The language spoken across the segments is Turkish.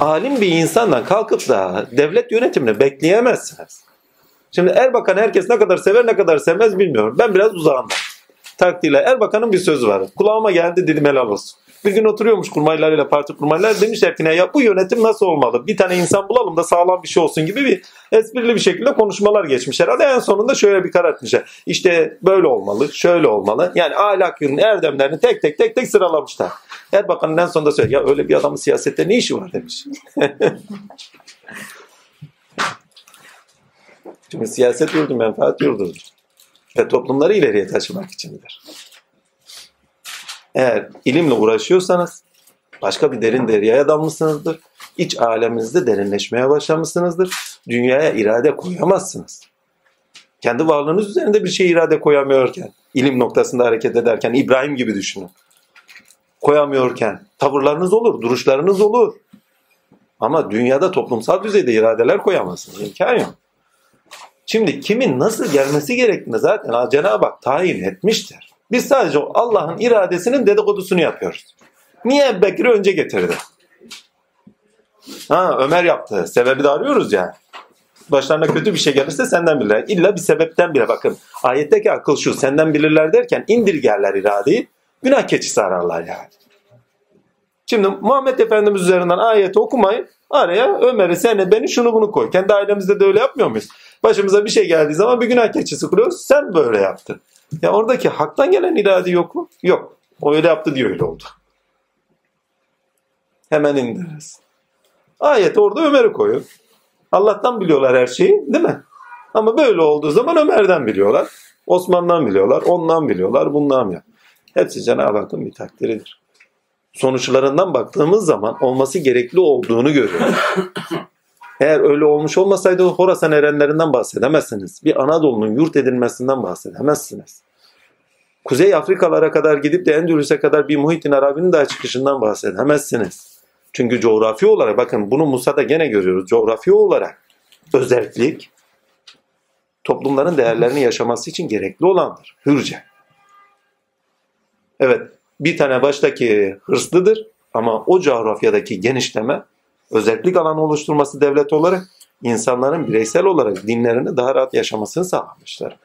alim bir insandan kalkıp da devlet yönetimini bekleyemezsiniz. Şimdi Erbakan herkes ne kadar sever ne kadar sevmez bilmiyorum. Ben biraz uzağımda. Takdirle Erbakan'ın bir sözü var. Kulağıma geldi dedim helal olsun. Bir gün oturuyormuş kurmaylarıyla parti kurmaylar demişler ki ne ya bu yönetim nasıl olmalı? Bir tane insan bulalım da sağlam bir şey olsun gibi bir esprili bir şekilde konuşmalar geçmiş herhalde. En sonunda şöyle bir karar etmişler. İşte böyle olmalı, şöyle olmalı. Yani ahlakın erdemlerini tek tek tek tek sıralamışlar. Erbakan'ın en sonunda söylüyor ya öyle bir adamın siyasette ne işi var demiş. Çünkü siyaset yurdu menfaat yurdudur. Ve toplumları ileriye taşımak içindir. Eğer ilimle uğraşıyorsanız başka bir derin deryaya dalmışsınızdır. İç aleminizde derinleşmeye başlamışsınızdır. Dünyaya irade koyamazsınız. Kendi varlığınız üzerinde bir şey irade koyamıyorken, ilim noktasında hareket ederken İbrahim gibi düşünün. Koyamıyorken tavırlarınız olur, duruşlarınız olur. Ama dünyada toplumsal düzeyde iradeler koyamazsınız. İmkan yok. Şimdi kimin nasıl gelmesi gerektiğini zaten Cenab-ı Hak tayin etmiştir. Biz sadece Allah'ın iradesinin dedikodusunu yapıyoruz. Niye Bekir'i önce getirdi? Ha Ömer yaptı. Sebebi de arıyoruz ya. Başlarına kötü bir şey gelirse senden bilirler. İlla bir sebepten bile bakın. Ayetteki akıl şu senden bilirler derken indirgerler iradeyi. Günah keçisi ararlar yani. Şimdi Muhammed Efendimiz üzerinden ayeti okumayın. Araya Ömer'i, seni, beni, şunu bunu koy. Kendi ailemizde de öyle yapmıyor muyuz? Başımıza bir şey geldiği zaman bir günah keçisi kuruyoruz. Sen böyle yaptın. Ya oradaki haktan gelen irade yok mu? Yok. O öyle yaptı diye öyle oldu. Hemen indiririz. Ayet orada Ömer'i koyuyor. Allah'tan biliyorlar her şeyi değil mi? Ama böyle olduğu zaman Ömer'den biliyorlar. Osman'dan biliyorlar. Ondan biliyorlar. Bundan ya. Hepsi Cenab-ı Hakk'ın bir takdiridir. Sonuçlarından baktığımız zaman olması gerekli olduğunu görüyoruz. Eğer öyle olmuş olmasaydı Horasan erenlerinden bahsedemezsiniz. Bir Anadolu'nun yurt edilmesinden bahsedemezsiniz. Kuzey Afrikalara kadar gidip de Endülüs'e kadar bir Muhittin Arabi'nin daha çıkışından bahsedemezsiniz. Çünkü coğrafi olarak bakın bunu Musa'da gene görüyoruz. Coğrafi olarak özellik toplumların değerlerini yaşaması için gerekli olandır. Hürce. Evet bir tane baştaki hırslıdır ama o coğrafyadaki genişleme özellik alanı oluşturması devlet olarak insanların bireysel olarak dinlerini daha rahat yaşamasını sağlamışlar.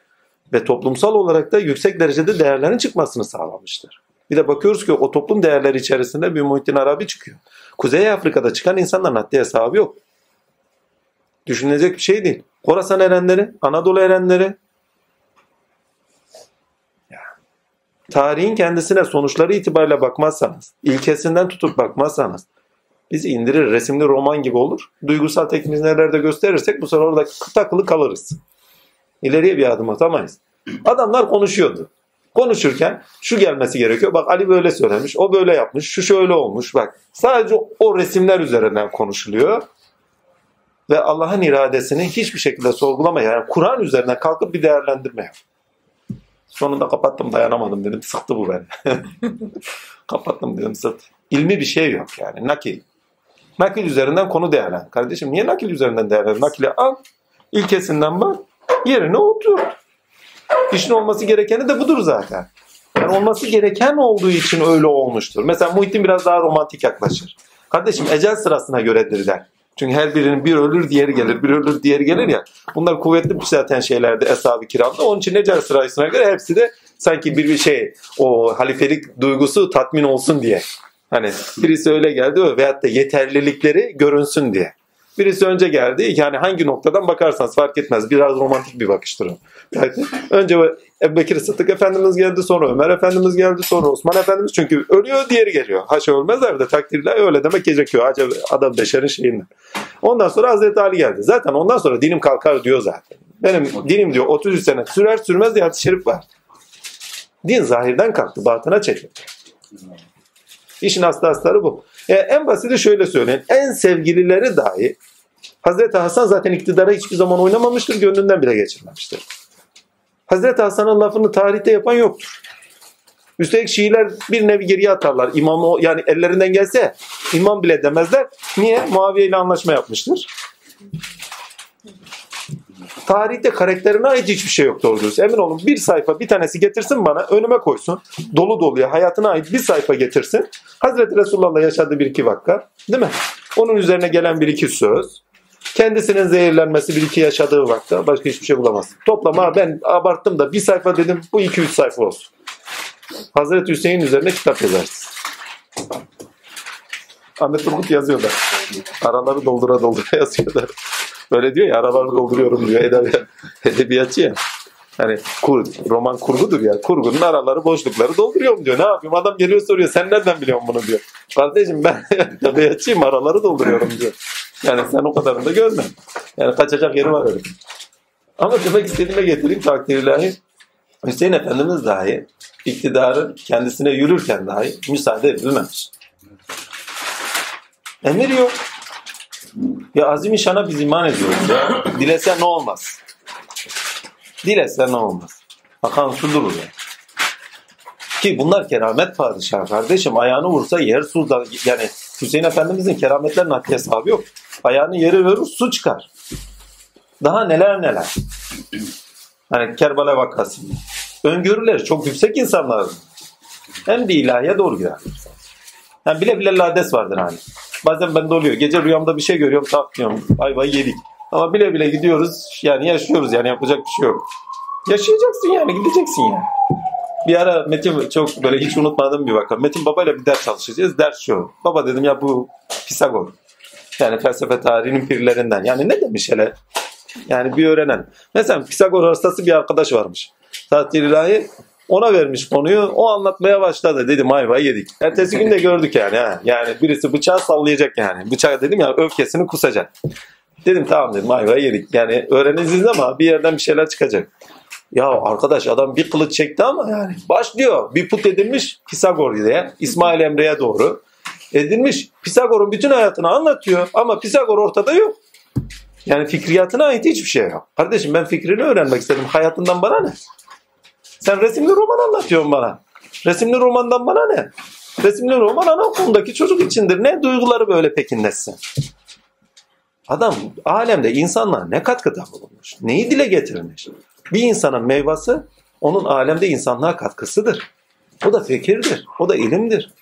Ve toplumsal olarak da yüksek derecede değerlerin çıkmasını sağlamışlar. Bir de bakıyoruz ki o toplum değerleri içerisinde bir Muhittin Arabi çıkıyor. Kuzey Afrika'da çıkan insanların haddi hesabı yok. Düşünülecek bir şey değil. Khorasan erenleri, Anadolu erenleri, tarihin kendisine sonuçları itibariyle bakmazsanız, ilkesinden tutup bakmazsanız, bizi indirir resimli roman gibi olur. Duygusal tekniği nerelerde gösterirsek bu sefer orada takılı kalırız. İleriye bir adım atamayız. Adamlar konuşuyordu. Konuşurken şu gelmesi gerekiyor. Bak Ali böyle söylemiş, o böyle yapmış, şu şöyle olmuş. Bak sadece o resimler üzerinden konuşuluyor. Ve Allah'ın iradesini hiçbir şekilde sorgulamayan, yani Kur'an üzerinden kalkıp bir değerlendirme yap. Sonunda kapattım dayanamadım dedim. Sıktı bu beni. kapattım dedim sıktı. İlmi bir şey yok yani. Nakil. Nakil üzerinden konu değerlen. Kardeşim niye nakil üzerinden değerlen? Nakili al. ilkesinden bak. Yerine otur. İşin olması gerekeni de budur zaten. Yani olması gereken olduğu için öyle olmuştur. Mesela Muhittin biraz daha romantik yaklaşır. Kardeşim ecel sırasına göredir der. Çünkü her birinin bir ölür diğeri gelir, bir ölür diğeri gelir ya. Bunlar kuvvetli bir zaten şeylerdi Eshab-ı Kiram'da. Onun için ecel sırasına göre hepsi de sanki bir şey o halifelik duygusu tatmin olsun diye. Hani birisi öyle geldi veyahut da yeterlilikleri görünsün diye. Birisi önce geldi. Yani hangi noktadan bakarsanız fark etmez. Biraz romantik bir bakıştır. Yani önce Ebu Bekir Sıddık Efendimiz geldi. Sonra Ömer Efendimiz geldi. Sonra Osman Efendimiz. Çünkü ölüyor diğeri geliyor. Haşa ölmezler de takdirle öyle demek gerekiyor. Acaba adam beşerin şeyinden. Ondan sonra Hazreti Ali geldi. Zaten ondan sonra dinim kalkar diyor zaten. Benim dinim diyor 33 sene sürer sürmez diye şerif var. Din zahirden kalktı. Batına çekildi. İşin aslı astarı bu. Yani en basiti şöyle söyleyin. En sevgilileri dahi Hazreti Hasan zaten iktidara hiçbir zaman oynamamıştır. Gönlünden bile geçirmemiştir. Hazreti Hasan'ın lafını tarihte yapan yoktur. Üstelik Şiiler bir nevi geriye atarlar. İmamı yani ellerinden gelse imam bile demezler. Niye? Muaviye ile anlaşma yapmıştır. Tarihte karakterine ait hiçbir şey yok doğru diyorsun. Emin olun bir sayfa bir tanesi getirsin bana önüme koysun. Dolu doluya hayatına ait bir sayfa getirsin. Hazreti Resulullah'la yaşadığı bir iki vakka değil mi? Onun üzerine gelen bir iki söz. Kendisinin zehirlenmesi bir iki yaşadığı vakte başka hiçbir şey bulamazsın. Toplama ben abarttım da bir sayfa dedim bu iki üç sayfa olsun. Hazreti Hüseyin üzerine kitap yazarsın. Ahmet Turgut yazıyor da. Araları doldura doldura yazıyor da. Öyle diyor ya araları dolduruyorum diyor. Edebiyat, edebiyatçı ya. Hani kur, roman kurgudur ya. Kurgunun araları boşlukları dolduruyorum diyor. Ne yapayım? Adam geliyor soruyor. Sen nereden biliyorsun bunu diyor. Kardeşim ben edebiyatçıyım araları dolduruyorum diyor. Yani sen o kadarını da görme. Yani kaçacak yeri var öyle. Ama demek istediğime getireyim takdir ilahi. Hüseyin Efendimiz dahi iktidarın kendisine yürürken dahi müsaade edilmemiş. Emir yok. Ya azim şana biz iman ediyoruz ya. Dilese ne olmaz. Dilese ne olmaz. Akan su durur ya. Ki bunlar keramet padişahı kardeşim. Ayağını vursa yer su da yani Hüseyin Efendimizin kerametlerinin haddi hesabı yok. Ayağını yere verir su çıkar. Daha neler neler. Hani Kerbala vakası. Öngörüleri çok yüksek insanlar. Hem de ilahiye doğru gider. Yani bile bile lades vardır hani. Bazen bende oluyor. Gece rüyamda bir şey görüyorum tak diyorum. Ayvayı yedik. Ama bile bile gidiyoruz. Yani yaşıyoruz yani yapacak bir şey yok. Yaşayacaksın yani gideceksin yani. Bir ara Metin çok böyle hiç unutmadığım bir vaka. Metin babayla bir ders çalışacağız. Ders şu. Baba dedim ya bu Pisagor. Yani felsefe tarihinin pirlerinden. Yani ne demiş hele? Yani bir öğrenen. Mesela Pisagor hastası bir arkadaş varmış. Takdir ilahi ona vermiş konuyu. O anlatmaya başladı. Dedim ayvayı yedik. Ertesi gün de gördük yani. Ha. Yani birisi bıçağı sallayacak yani. Bıçağı dedim ya öfkesini kusacak. Dedim tamam dedim ayvayı yedik. Yani öğreneceğiz ama bir yerden bir şeyler çıkacak. Ya arkadaş adam bir kılıç çekti ama yani başlıyor. Bir put edilmiş Pisagor diye İsmail Emre'ye doğru edilmiş. Pisagor'un bütün hayatını anlatıyor ama Pisagor ortada yok. Yani fikriyatına ait hiçbir şey yok. Kardeşim ben fikrini öğrenmek istedim. Hayatından bana ne? Sen resimli roman anlatıyorsun bana. Resimli romandan bana ne? Resimli roman anaokulundaki çocuk içindir. Ne duyguları böyle pekinleşsin? Adam alemde insanlar ne katkıda bulunmuş? Neyi dile getirmiş? Bir insanın meyvesi onun alemde insanlığa katkısıdır. O da fikirdir. O da ilimdir.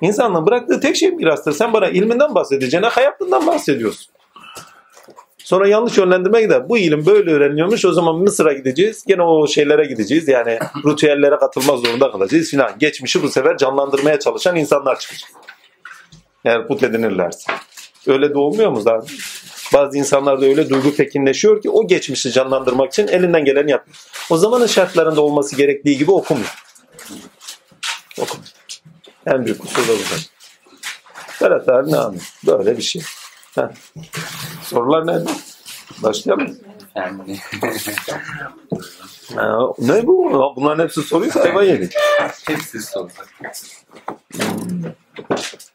İnsanlığın bıraktığı tek şey mirastır. Sen bana ilminden bahsedeceğine hayatından bahsediyorsun. Sonra yanlış yönlendirme gider. Bu ilim böyle öğreniliyormuş. O zaman Mısır'a gideceğiz. Gene o şeylere gideceğiz. Yani ritüellere katılmak zorunda kalacağız filan. Geçmişi bu sefer canlandırmaya çalışan insanlar çıkacak. Eğer put edinirlerse. Öyle de olmuyor mu zaten? Bazı insanlarda öyle duygu pekinleşiyor ki o geçmişi canlandırmak için elinden geleni yapıyor. O zamanın şartlarında olması gerektiği gibi okumuyor. Okumuyor. En büyük kusur da bu. Berat abi ne anlıyor? Böyle bir şey. Heh. Sorular nerede? Başlayalım. Yani ne bu? Bunların hepsi soruysa hayvan yedik. hepsi soracak.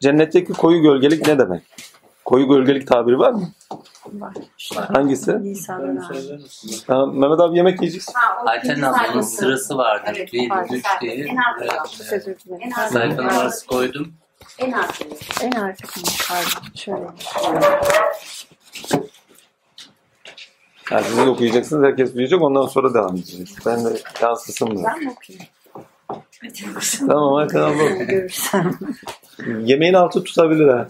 Cennetteki koyu gölgelik ne demek? Koyu gölgelik tabiri var mı? Var. Hangisi? Ha, Mehmet abi yemek yiyeceğiz. Ayten ablanın sırası vardı. Evet, 1, pardon. 3 diye. En arkada. Çok özür dilerim. En Pardon. Sayfa numarası koydum. En arkada. En arkasında pardon. Şöyle. Yani siz okuyacaksınız, herkes duyacak, ondan sonra devam edeceğiz. Ben de yansısın mı? Ben mi okuyayım? Tamam. Şöyle görürsem. Yemeğin altı tutabilir ha.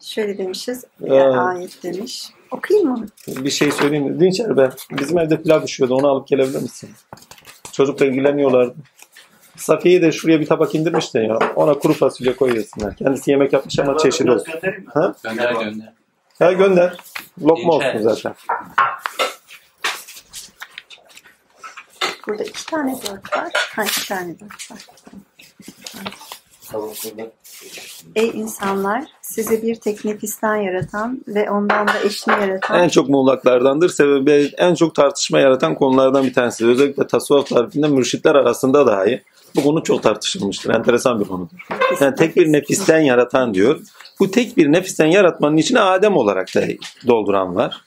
Şöyle demişiz. Ee. Ayet demiş. Okuyayım mı? Bir şey söyleyeyim mi? Dinçer be, bizim evde pilav düşüyordu, onu alıp gelebilir misin? Çocukla ilgileniyorlardı. Safiye'yi de şuraya bir tabak indirmiş de ya. Ona kuru fasulye koyuyorsunlar. Kendisi yemek yapmış ama çeşit olsun. Ha? Gönder gönder. Ha gönder. Lokma olsun zaten. Burada iki tane dört var. Ha iki tane dört var. Ey insanlar sizi bir tek nefisten yaratan ve ondan da eşini yaratan En çok muğlaklardandır. Sebebi en çok tartışma yaratan konulardan bir tanesi. Özellikle tasavvuf tarifinde mürşitler arasında dahi bu konu çok tartışılmıştır. Enteresan bir konudur. Yani tek bir nefisten yaratan diyor. Bu tek bir nefisten yaratmanın içine Adem olarak da dolduran var.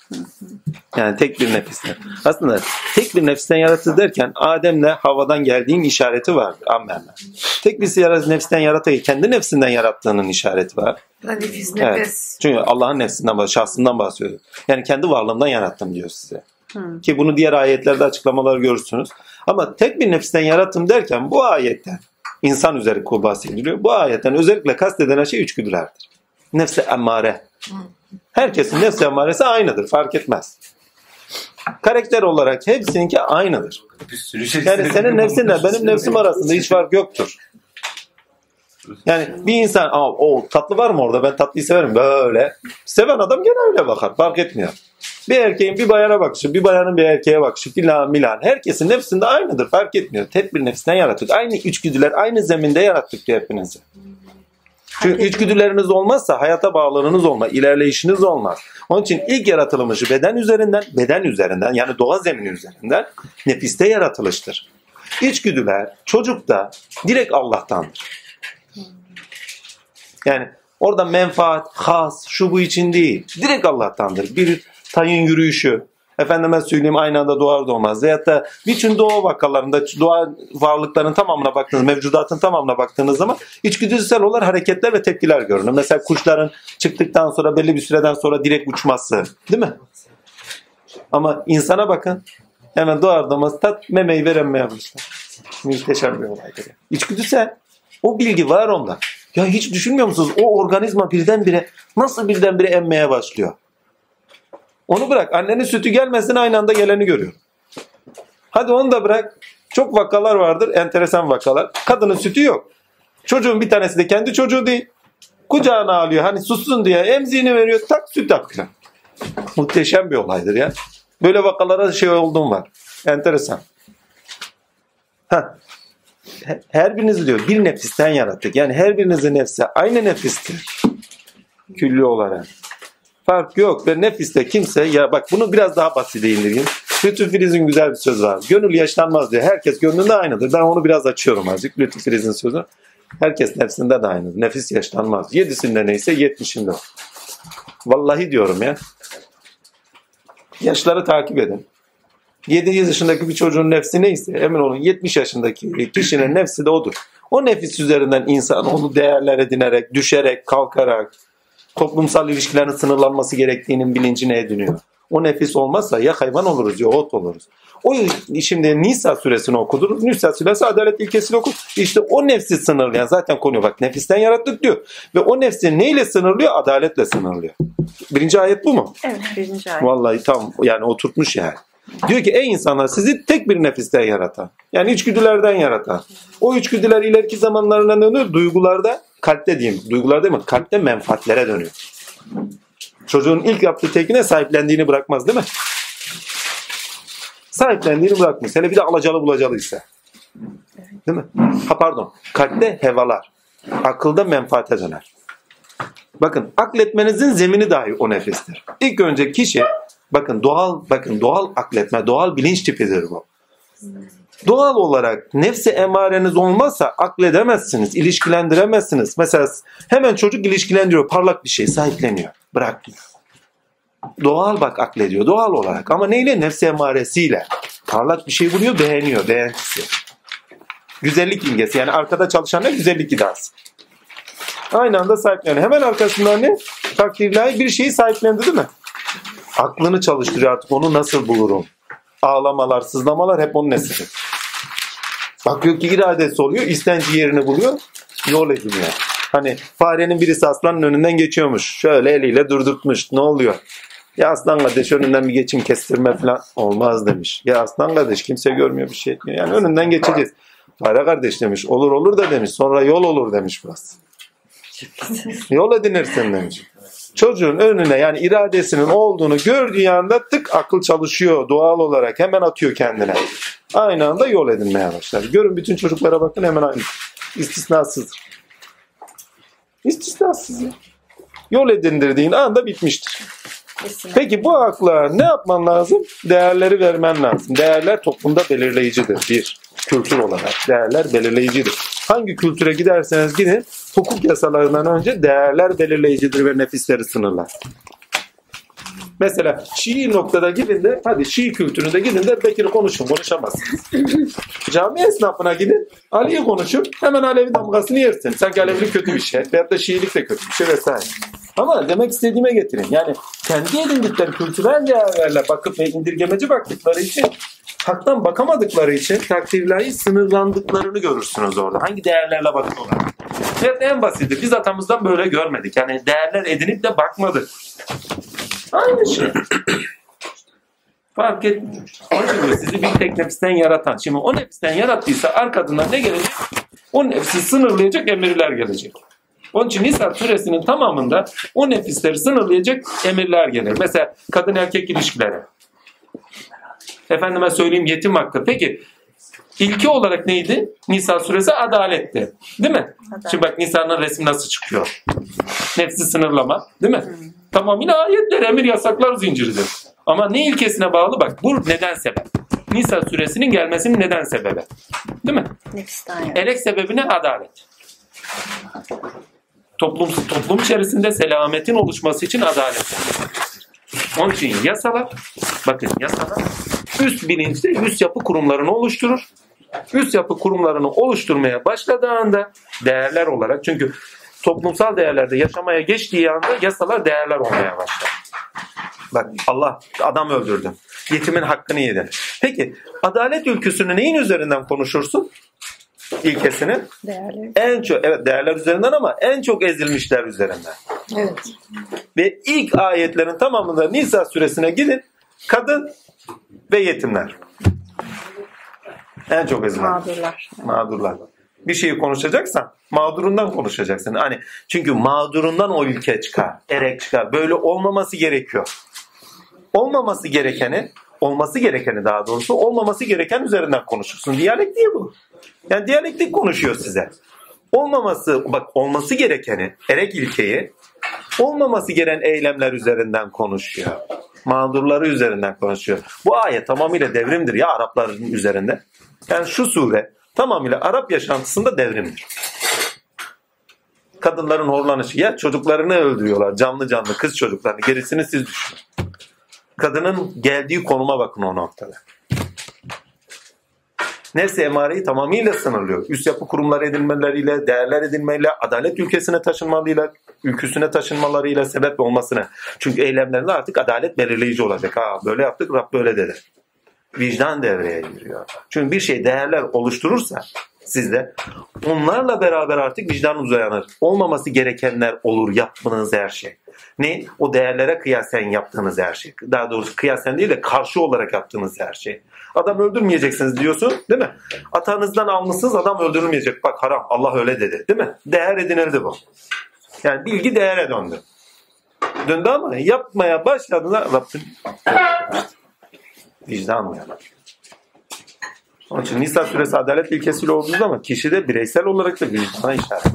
Yani tek bir nefisten. Aslında tek bir nefisten yarattı derken Adem'le havadan geldiğin işareti var. Ammenna. Tek bir nefisten yaratayı kendi nefsinden yarattığının işareti var. Nefis Evet. Çünkü Allah'ın nefsinden, şahsından bahsediyor. Yani kendi varlığımdan yarattım diyor size. Hı. Ki bunu diğer ayetlerde açıklamalar görürsünüz. Ama tek bir nefisten yarattım derken bu ayetten İnsan üzeri kul bahsediliyor. Bu ayetten özellikle kastedilen şey içgüdülerdir. Nefse emmare. Herkesin nefse emmaresi aynıdır. Fark etmez. Karakter olarak hepsininki aynıdır. Şey Yani senin nefsinle benim nefsim arasında hiç fark yoktur. Yani bir insan Aa, o tatlı var mı orada ben tatlıyı severim böyle. Seven adam gene öyle bakar fark etmiyor. Bir erkeğin bir bayana bakışı, bir bayanın bir erkeğe bakışı filan milan. Herkesin nefsinde aynıdır fark etmiyor. Tek bir nefsinden yarattık. Aynı içgüdüler aynı zeminde yarattık diyor hepinizi. Çünkü içgüdüleriniz olmazsa hayata bağlılığınız olmaz, ilerleyişiniz olmaz. Onun için ilk yaratılmışı beden üzerinden, beden üzerinden yani doğa zemini üzerinden nefiste yaratılıştır. İçgüdüler çocukta direkt Allah'tandır. Yani orada menfaat, has, şu bu için değil. Direkt Allah'tandır. Bir tayın yürüyüşü, efendime söyleyeyim aynı anda doğar doğmaz. Veyahut da bütün doğa vakalarında, doğa varlıkların tamamına baktığınız, mevcudatın tamamına baktığınız zaman içgüdüsel olarak hareketler ve tepkiler görünür. Mesela kuşların çıktıktan sonra belli bir süreden sonra direkt uçması. Değil mi? Ama insana bakın. Hemen doğar doğmaz tat memeyi veremeye başlar. Muhteşem bir olaydır. İçgüdüsel. O bilgi var onda. Ya hiç düşünmüyor musunuz? O organizma birdenbire nasıl birdenbire emmeye başlıyor? Onu bırak. Annenin sütü gelmesin aynı anda geleni görüyor. Hadi onu da bırak. Çok vakalar vardır. Enteresan vakalar. Kadının sütü yok. Çocuğun bir tanesi de kendi çocuğu değil. Kucağına alıyor. Hani sussun diye emziğini veriyor. Tak süt akıyor. Muhteşem bir olaydır ya. Böyle vakalara şey olduğum var. Enteresan. Heh. Her birinizi diyor bir nefisten yarattık. Yani her birinizin nefsi aynı nefistir. Külli olarak. Fark yok ve nefiste kimse ya bak bunu biraz daha basite indireyim. Lütfü Filiz'in güzel bir sözü var. Gönül yaşlanmaz diyor. Herkes gönlünde aynıdır. Ben onu biraz açıyorum azıcık. Lütfü Filiz'in sözü. Herkes nefsinde de aynıdır. Nefis yaşlanmaz. Yedisinde neyse yetmişinde. Vallahi diyorum ya. Yaşları takip edin. 7 yaşındaki bir çocuğun nefsi neyse emin olun 70 yaşındaki kişinin nefsi de odur. O nefis üzerinden insan onu değerler edinerek, düşerek, kalkarak, toplumsal ilişkilerin sınırlanması gerektiğinin bilincine ediniyor. O nefis olmazsa ya hayvan oluruz ya ot oluruz. O şimdi Nisa suresini okudunuz. Nisa suresi adalet ilkesini okur. İşte o nefsi sınırlayan zaten konuyor bak nefisten yarattık diyor. Ve o nefsi neyle sınırlıyor? Adaletle sınırlıyor. Birinci ayet bu mu? Evet birinci ayet. Vallahi tam yani oturtmuş yani. Diyor ki ey insanlar sizi tek bir nefisten yaratan. Yani içgüdülerden yaratan. O içgüdüler ileriki zamanlarına dönüyor. Duygularda kalpte diyeyim. Duygular değil mi? Kalpte menfaatlere dönüyor. Çocuğun ilk yaptığı tekine sahiplendiğini bırakmaz değil mi? Sahiplendiğini bırakmaz. Hele bir de alacalı bulacalıysa. Değil mi? Ha pardon. Kalpte hevalar. Akılda menfaate döner. Bakın akletmenizin zemini dahi o nefistir. İlk önce kişi bakın doğal bakın doğal akletme, doğal bilinç tipidir bu. Doğal olarak nefsi emareniz olmazsa akledemezsiniz, ilişkilendiremezsiniz. Mesela hemen çocuk ilişkilendiriyor, parlak bir şey sahipleniyor, bırakmıyor. Doğal bak aklediyor, doğal olarak ama neyle? Nefsi emaresiyle. Parlak bir şey buluyor, beğeniyor, beğentisi. Güzellik imgesi yani arkada çalışan ne? Güzellik iddiası. Aynı anda sahipleniyor. Hemen arkasından ne? Takdirler bir şeyi sahiplendi değil mi? Aklını çalıştırıyor artık onu nasıl bulurum? Ağlamalar, sızlamalar hep onun eseri. Bakıyor ki iradesi oluyor, istenci yerini buluyor, yol ediniyor. Hani farenin birisi aslanın önünden geçiyormuş. Şöyle eliyle durdurtmuş. Ne oluyor? Ya aslan kardeş önünden bir geçim kestirme falan olmaz demiş. Ya aslan kardeş kimse görmüyor bir şey etmiyor. Yani önünden geçeceğiz. Fare kardeş demiş. Olur olur da demiş. Sonra yol olur demiş burası. Yol edinirsin demiş. Çocuğun önüne yani iradesinin olduğunu gördüğü anda tık akıl çalışıyor doğal olarak hemen atıyor kendine. Aynı anda yol edinmeye başlar. Görün bütün çocuklara bakın hemen aynı. İstisnasızdır. İstisnasız ya. Yol edindirdiğin anda bitmiştir. Peki bu akla ne yapman lazım? Değerleri vermen lazım. Değerler toplumda belirleyicidir. Bir, kültür olarak değerler belirleyicidir. Hangi kültüre giderseniz gidin hukuk yasalarından önce değerler belirleyicidir ve nefisleri sınırlar. Mesela Şii noktada gidin de hadi Şii kültüründe gidin de Bekir'i konuşun konuşamazsınız. Cami esnafına gidin Ali'yi konuşun hemen Alevi damgasını yersin. Sanki Alevilik kötü bir şey veyahut da Şiilik de kötü bir şey vesaire. Ama demek istediğime getirin. Yani kendi edindikleri kültürel değerlerle bakıp ve indirgemeci baktıkları için haktan bakamadıkları için takdirlahi sınırlandıklarını görürsünüz orada. Hangi değerlerle bakıyorlar? Evet en basiti. Biz atamızdan böyle görmedik. Yani değerler edinip de bakmadık. Aynı şey. Fark etmiyor. Onun için diyor, sizi bir tek nefisten yaratan. Şimdi o nefisten yarattıysa arkasından ne gelecek? O nefsi sınırlayacak emirler gelecek. Onun için Nisa suresinin tamamında o nefisleri sınırlayacak emirler gelir. Mesela kadın erkek ilişkileri. Efendime söyleyeyim yetim hakkı. Peki ilki olarak neydi? Nisa suresi adaletti. Değil mi? Adalet. Şimdi bak Nisa'nın resmi nasıl çıkıyor? Nefsi sınırlama. Değil mi? Tamamıyla ayetler, emir, yasaklar zinciridir. Ama ne ilkesine bağlı? Bak bu neden sebep? Nisa suresinin gelmesinin neden sebebi? Değil mi? Elek sebebine adalet. Toplum, toplum içerisinde selametin oluşması için adalet. Onun için yasalar, bakın yasalar üst bilinçte üst yapı kurumlarını oluşturur. Üst yapı kurumlarını oluşturmaya başladığı anda değerler olarak çünkü toplumsal değerlerde yaşamaya geçtiği anda yasalar değerler olmaya başlar. Bak Allah adam öldürdü. Yetimin hakkını yedi. Peki adalet ülküsünü neyin üzerinden konuşursun? İlkesini Değerleri. en çok evet değerler üzerinden ama en çok ezilmişler üzerinden. Evet. Ve ilk ayetlerin tamamında Nisa suresine gidin. Kadın ve yetimler. En çok ezilen. Mağdurlar. Mağdurlar. Bir şeyi konuşacaksan mağdurundan konuşacaksın. Hani çünkü mağdurundan o ülke çıkar, erek çıkar. Böyle olmaması gerekiyor. Olmaması gerekeni, olması gerekeni daha doğrusu olmaması gereken üzerinden konuşursun. Diyalektik bu. Yani diyalektik konuşuyor size. Olmaması, bak olması gerekeni, erek ilkeyi olmaması gereken eylemler üzerinden konuşuyor. Mağdurları üzerinden konuşuyor. Bu ayet tamamıyla devrimdir ya Arapların üzerinde. Yani şu sure tamamıyla Arap yaşantısında devrimdir. Kadınların horlanışı ya çocuklarını öldürüyorlar canlı canlı kız çocuklarını gerisini siz düşünün. Kadının geldiği konuma bakın o noktada. Nefsi emareyi tamamıyla sınırlıyor. Üst yapı kurumları edinmeleriyle, değerler edinmeyle, adalet ülkesine taşınmalıyla, ülküsüne taşınmalarıyla sebep olmasına. Çünkü eylemlerinde artık adalet belirleyici olacak. Ha böyle yaptık Rab böyle dedi. Vicdan devreye giriyor. Çünkü bir şey değerler oluşturursa sizde onlarla beraber artık vicdanınız uyanır. Olmaması gerekenler olur yaptığınız her şey. Ne? O değerlere kıyasen yaptığınız her şey. Daha doğrusu kıyasen değil de karşı olarak yaptığınız her şey. Adam öldürmeyeceksiniz diyorsun değil mi? Atanızdan almışsınız adam öldürülmeyecek. Bak haram Allah öyle dedi değil mi? Değer edinirdi bu. Yani bilgi değere döndü. Döndü ama yapmaya başladığında Rabbim vicdan uyanır. Onun için Nisa suresi adalet ilkesiyle olduğu zaman kişide bireysel olarak da vicdana işaret eder.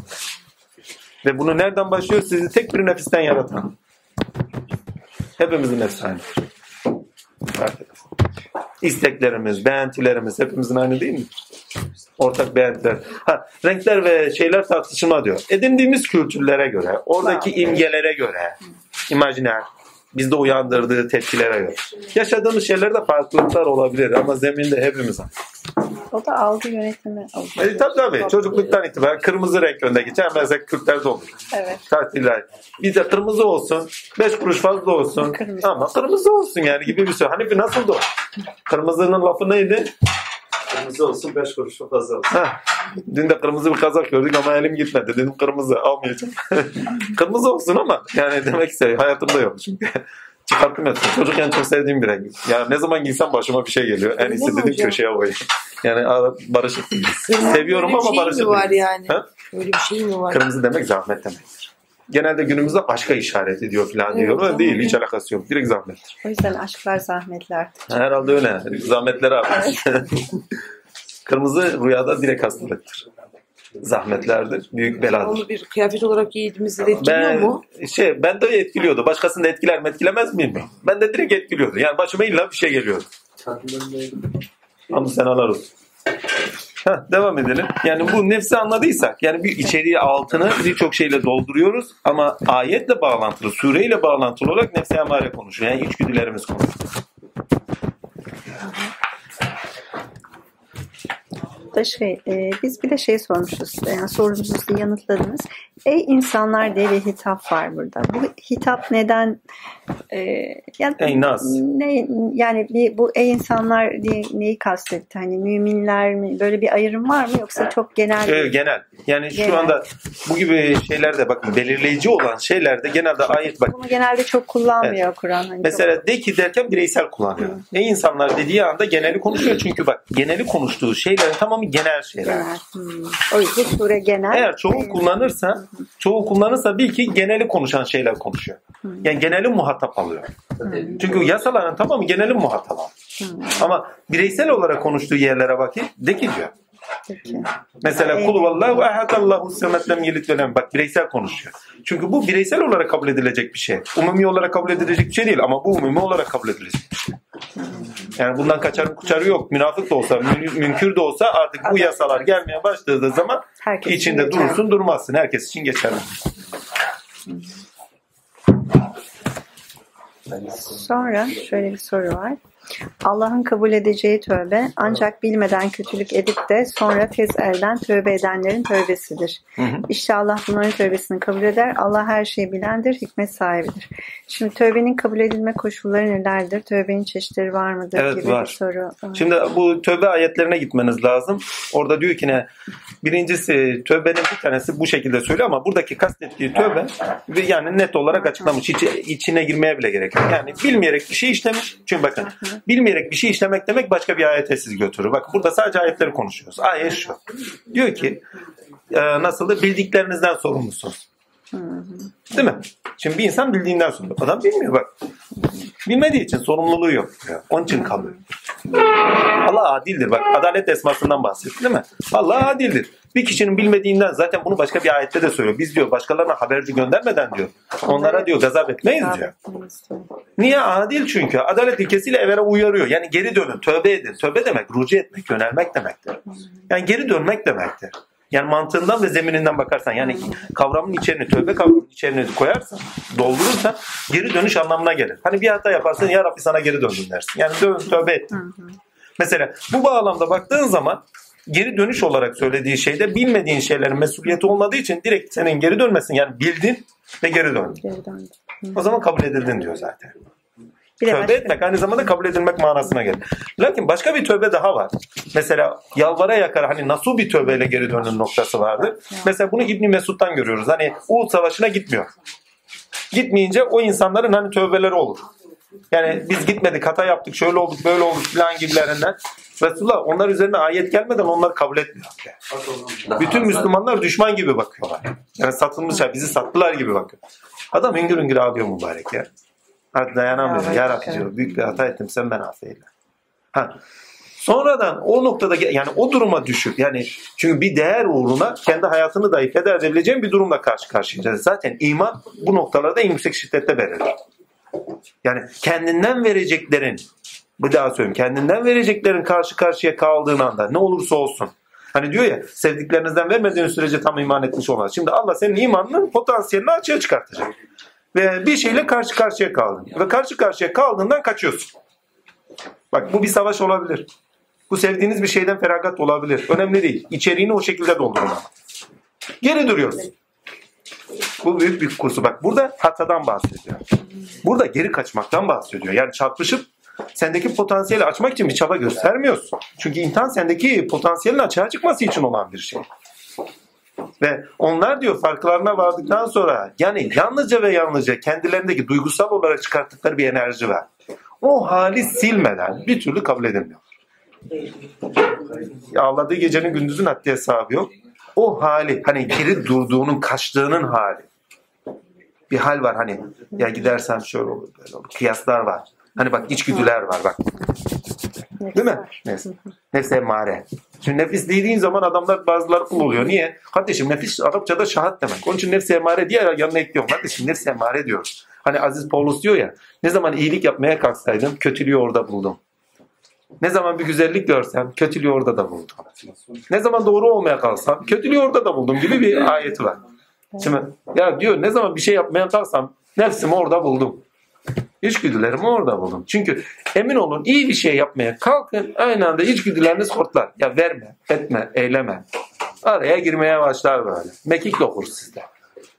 Ve bunu nereden başlıyor? Sizi tek bir nefisten yaratan. Hepimizin aynı. Fark eder. İsteklerimiz, beğentilerimiz hepimizin aynı değil mi? Ortak beğentiler. Ha, renkler ve şeyler tartışılma diyor. Edindiğimiz kültürlere göre, oradaki imgelere göre, imajiner, bizde uyandırdığı tepkilere göre. Yaşadığımız şeylerde farklılıklar olabilir ama zeminde hepimiz aynı. O da algı yönetimi oluyor. E, tabii tabii. Çocukluktan itibaren kırmızı renk önde geçer. Mesela Kürtlerde olur. Evet. Tatiller. Bizde kırmızı olsun. Beş kuruş fazla olsun. Kırmızı. Ama kırmızı olsun yani gibi bir şey. Hani bir nasıldı o? Kırmızının lafı neydi? Kırmızı olsun 5 kuruşu fazla olsun. Heh. Dün de kırmızı bir kazak gördük ama elim gitmedi. Dedim kırmızı almayacağım. kırmızı olsun ama yani demek istiyor. Hayatımda yok çünkü. Çıkarttım etsin. Çocukken çok sevdiğim bir renk. Yani ne zaman giysem başıma bir şey geliyor. En iyisi dedim hocam? köşeye koyayım. Yani barışık. Seviyorum Öyle bir ama şey barışık mi var yani? Ha? Öyle bir şey mi var? Kırmızı demek zahmet demektir. Genelde günümüzde aşka işaret ediyor falan Evet, diyorlar. tamam. Değil hiç alakası yok. Direkt zahmettir. O yüzden aşklar zahmetler. Herhalde öyle. Zahmetleri artar. Kırmızı rüyada direkt hastalıktır. Zahmetlerdir. Büyük beladır. Onu bir kıyafet olarak giydiğimizde de etkiliyor Ben, mu? şey, ben de etkiliyordu. Başkasını da etkiler mi etkilemez miyim? Ben de direkt etkiliyordu. Yani başıma illa bir şey geliyordu. Ama senalar olsun. Heh, devam edelim. Yani bu nefsi anladıysak yani bir içeriği altını birçok şeyle dolduruyoruz ama ayetle bağlantılı, sureyle bağlantılı olarak nefsi emare konuşuyor. Yani içgüdülerimiz konuşuyor. Da şey, e, biz bir de şey sormuşuz. Yani sorumuzu yanıtladınız. Ey insanlar diye bir hitap var burada. Bu hitap neden e, yani, Ey nas. ne, yani bir, bu ey insanlar diye neyi kastetti? Hani müminler mi? Böyle bir ayrım var mı yoksa çok genel bir genel. Yani şu Genel. anda bu gibi şeylerde bakın belirleyici olan şeylerde genelde ayet bak. bunu genelde çok kullanmıyor Kur'an. Hani Mesela de ki derken bireysel kullanıyor. Ne insanlar dediği anda geneli konuşuyor çünkü bak geneli konuştuğu şeylerin tamamı genel çok şeyler. genel. Hmm. O yüzden sure genel. Eğer çoğu kullanırsa, çoğu kullanırsa bil ki geneli konuşan şeyler konuşuyor. Yani geneli muhatap alıyor. Çünkü yasaların tamamı genelin muhatabı. Ama bireysel olarak konuştuğu yerlere bakayım de ki diyor. Peki. Mesela kul vallahu ehad Allahu semet lem yelit ve lem. Bak bireysel konuşuyor. Çünkü bu bireysel olarak kabul edilecek bir şey. Umumi olarak kabul edilecek bir şey değil ama bu umumi olarak kabul edilecek bir şey. Yani bundan kaçarı kuçarı yok. Münafık da olsa, mün- münkür de olsa artık bu yasalar gelmeye başladığı zaman Herkes için içinde geçerli. durursun durmazsın. Herkes için geçerli. Sonra şöyle bir soru var. Allah'ın kabul edeceği tövbe ancak bilmeden kötülük edip de sonra tez elden tövbe edenlerin tövbesidir. Hı hı. İşte Allah bunların tövbesini kabul eder. Allah her şeyi bilendir, hikmet sahibidir. Şimdi tövbenin kabul edilme koşulları nelerdir? Tövbenin çeşitleri var mıdır Evet, gibi var. bir soru. Şimdi bu tövbe ayetlerine gitmeniz lazım. Orada diyor ki ne? Birincisi tövbenin bir tanesi bu şekilde söylüyor ama buradaki kastettiği tövbe yani net olarak açıklamış. İçi, içine girmeye bile gerek yok. Yani bilmeyerek bir şey işlemiş. Çünkü bakın bilmeyerek bir şey işlemek demek başka bir ayete siz götürür. Bak burada sadece ayetleri konuşuyoruz. Ayet şu. Diyor ki e, nasıldı? Bildiklerinizden sorumlusunuz. Değil mi? Şimdi bir insan bildiğinden sorumlu. Adam bilmiyor bak. Bilmediği için sorumluluğu yok. Onun için kalıyor. Allah adildir. Bak adalet esmasından bahsetti değil mi? Allah adildir. Bir kişinin bilmediğinden zaten bunu başka bir ayette de söylüyor. Biz diyor başkalarına haberci göndermeden diyor. Onlara diyor gazap etmeyiz diyor. Niye? Adil çünkü. Adalet ilkesiyle evvela uyarıyor. Yani geri dönün, tövbe edin. Tövbe demek rucu etmek, yönelmek demektir. Yani geri dönmek demektir. Yani mantığından ve zemininden bakarsan yani kavramın içerini, tövbe kavramının içerini koyarsan, doldurursan geri dönüş anlamına gelir. Hani bir hata yaparsın ya Rabbi sana geri döndüm dersin. Yani dön, tövbe et. Mesela bu bağlamda baktığın zaman geri dönüş olarak söylediği şeyde bilmediğin şeylerin mesuliyeti olmadığı için direkt senin geri dönmesin. Yani bildin ve geri döndün. Geri. O zaman kabul edildin diyor zaten. Bir Tövbe başka- etmek aynı zamanda kabul edilmek manasına gelir. Lakin başka bir tövbe daha var. Mesela yalvara yakar hani nasıl bir tövbeyle geri dönün noktası vardır. Mesela bunu İbni Mesud'dan görüyoruz. Hani Uhud Savaşı'na gitmiyor. Gitmeyince o insanların hani tövbeleri olur. Yani biz gitmedik hata yaptık şöyle olduk böyle olduk falan gibilerinden. Resulullah onlar üzerine ayet gelmeden onları kabul etmiyor. Bütün Müslümanlar düşman gibi bakıyorlar. Yani satılmışlar bizi sattılar gibi bakıyor. Adam hüngür hüngür ağlıyor mübarek ya. Artık dayanamıyor. Ya, Rabbi evet. diyor büyük bir hata ettim sen ben affeyle. Ha. Sonradan o noktada ge- yani o duruma düşüp yani çünkü bir değer uğruna kendi hayatını dahi feda edebileceğin bir durumla karşı karşıyayız. Zaten iman bu noktalarda en yüksek şiddette verilir. Yani kendinden vereceklerin bir daha söyleyeyim kendinden vereceklerin karşı karşıya kaldığın anda ne olursa olsun Hani diyor ya sevdiklerinizden vermediğiniz sürece tam iman etmiş olmaz. Şimdi Allah senin imanının potansiyelini açığa çıkartacak. Ve bir şeyle karşı karşıya kaldın. Ve karşı karşıya kaldığından kaçıyorsun. Bak bu bir savaş olabilir. Bu sevdiğiniz bir şeyden feragat olabilir. Önemli değil. İçeriğini o şekilde doldurun ama. Geri duruyorsun. Bu büyük bir kursu. Bak burada hatadan bahsediyor. Burada geri kaçmaktan bahsediyor. Yani çarpışıp sendeki potansiyeli açmak için bir çaba göstermiyorsun. Çünkü imtihan sendeki potansiyelin açığa çıkması için olan bir şey. Ve onlar diyor farklarına vardıktan sonra yani yalnızca ve yalnızca kendilerindeki duygusal olarak çıkarttıkları bir enerji var. O hali silmeden bir türlü kabul edilmiyor. Ağladığı gecenin gündüzün haddi hesabı yok. O hali hani geri durduğunun kaçtığının hali. Bir hal var hani ya gidersem şöyle olur böyle olur. Kıyaslar var. Hani bak içgüdüler var bak. Değil mi? Nefs. Nefs emmare. Şimdi nefis dediğin zaman adamlar bazıları kul oluyor. Niye? Kardeşim nefis Arapçada şahat demek. Onun için nefs emmare diye yanına ekliyorum. Kardeşim nefs emmare diyoruz. Hani Aziz Paulus diyor ya ne zaman iyilik yapmaya kalksaydım kötülüğü orada buldum. Ne zaman bir güzellik görsem kötülüğü orada da buldum. Ne zaman doğru olmaya kalksam kötülüğü orada da buldum gibi bir ayeti var. Şimdi ya diyor ne zaman bir şey yapmaya kalksam nefsimi orada buldum. İçgüdülerimi orada buldum. Çünkü emin olun iyi bir şey yapmaya kalkın aynı anda içgüdüleriniz hortlar. Ya verme, etme, eyleme. Araya girmeye başlar böyle. Mekik okur sizde.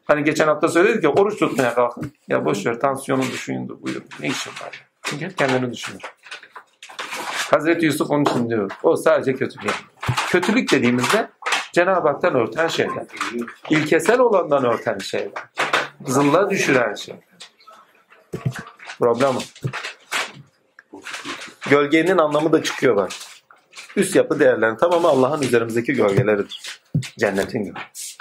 Hani geçen hafta söyledik ya oruç tutmaya kalkın. Ya boş ver tansiyonu düşündü buyur. Ne işin var? Çünkü hep kendini düşünür. Hazreti Yusuf onun için diyor. O sadece kötülük. Kötülük dediğimizde Cenab-ı Hak'tan örten şeyler. İlkesel olandan örten şeyler. Zılla düşüren şeyler. Problem o. Gölgenin anlamı da çıkıyor bak. Üst yapı değerlerin tamamı Allah'ın üzerimizdeki gölgeleridir. Cennetin gölgesi.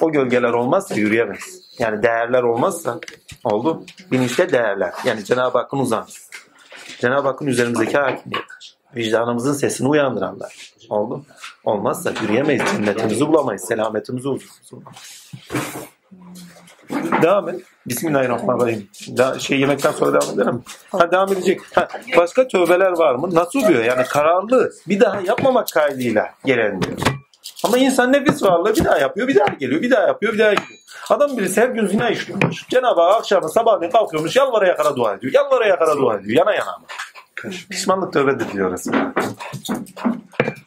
O gölgeler olmazsa yürüyemeyiz. Yani değerler olmazsa oldu. Bilinçte değerler. Yani Cenab-ı Hakk'ın uzantısı. Cenab-ı Hakk'ın üzerimizdeki hakimiyet. Vicdanımızın sesini uyandıranlar. Oldu. Olmazsa yürüyemeyiz. Cennetimizi bulamayız. Selametimizi bulamayız. Devam et. Bismillahirrahmanirrahim. Da, şey yemekten sonra devam edelim. Ha devam edecek. Ha, başka tövbeler var mı? Nasıl diyor? Yani kararlı. Bir daha yapmamak kaydıyla gelen diyor. Ama insan nefis varlığı bir daha yapıyor, bir daha geliyor, bir daha yapıyor, bir daha geliyor. Adam birisi her gün zina işliyormuş. Cenab-ı Hak akşamı sabahleyin kalkıyormuş, yalvara yakara dua ediyor. Yalvara yakara dua ediyor. Yana yana Pişmanlık tövbedir diyor orası.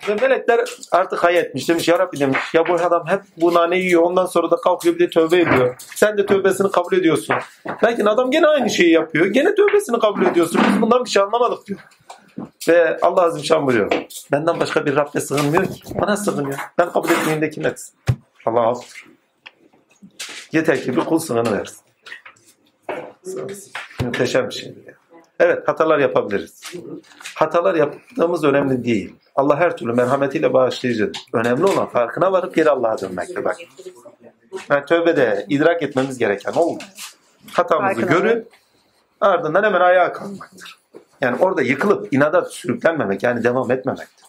Ve melekler artık hay etmiş. Demiş ya Rabbi demiş. Ya bu adam hep bu naneyi yiyor. Ondan sonra da kalkıyor bir de tövbe ediyor. Sen de tövbesini kabul ediyorsun. Lakin adam gene aynı şeyi yapıyor. Gene tövbesini kabul ediyorsun. Biz bundan bir şey anlamadık diyor. Ve Allah Azim Şan buyuruyor. Benden başka bir Rabbe sığınmıyor ki. Bana sığınıyor. Ben kabul etmeyeyim de kim etsin? Allah affır. Yeter ki bir kul sığını versin. Muhteşem bir şey. Evet hatalar yapabiliriz. Hatalar yaptığımız önemli değil. Allah her türlü merhametiyle bağışlayıcıdır. Önemli olan farkına varıp geri Allah'a dönmektir. Bak. Yani tövbede idrak etmemiz gereken o. Hatamızı Farkına görüp ardından hemen ayağa kalkmaktır. Yani orada yıkılıp inada sürüklenmemek yani devam etmemektir.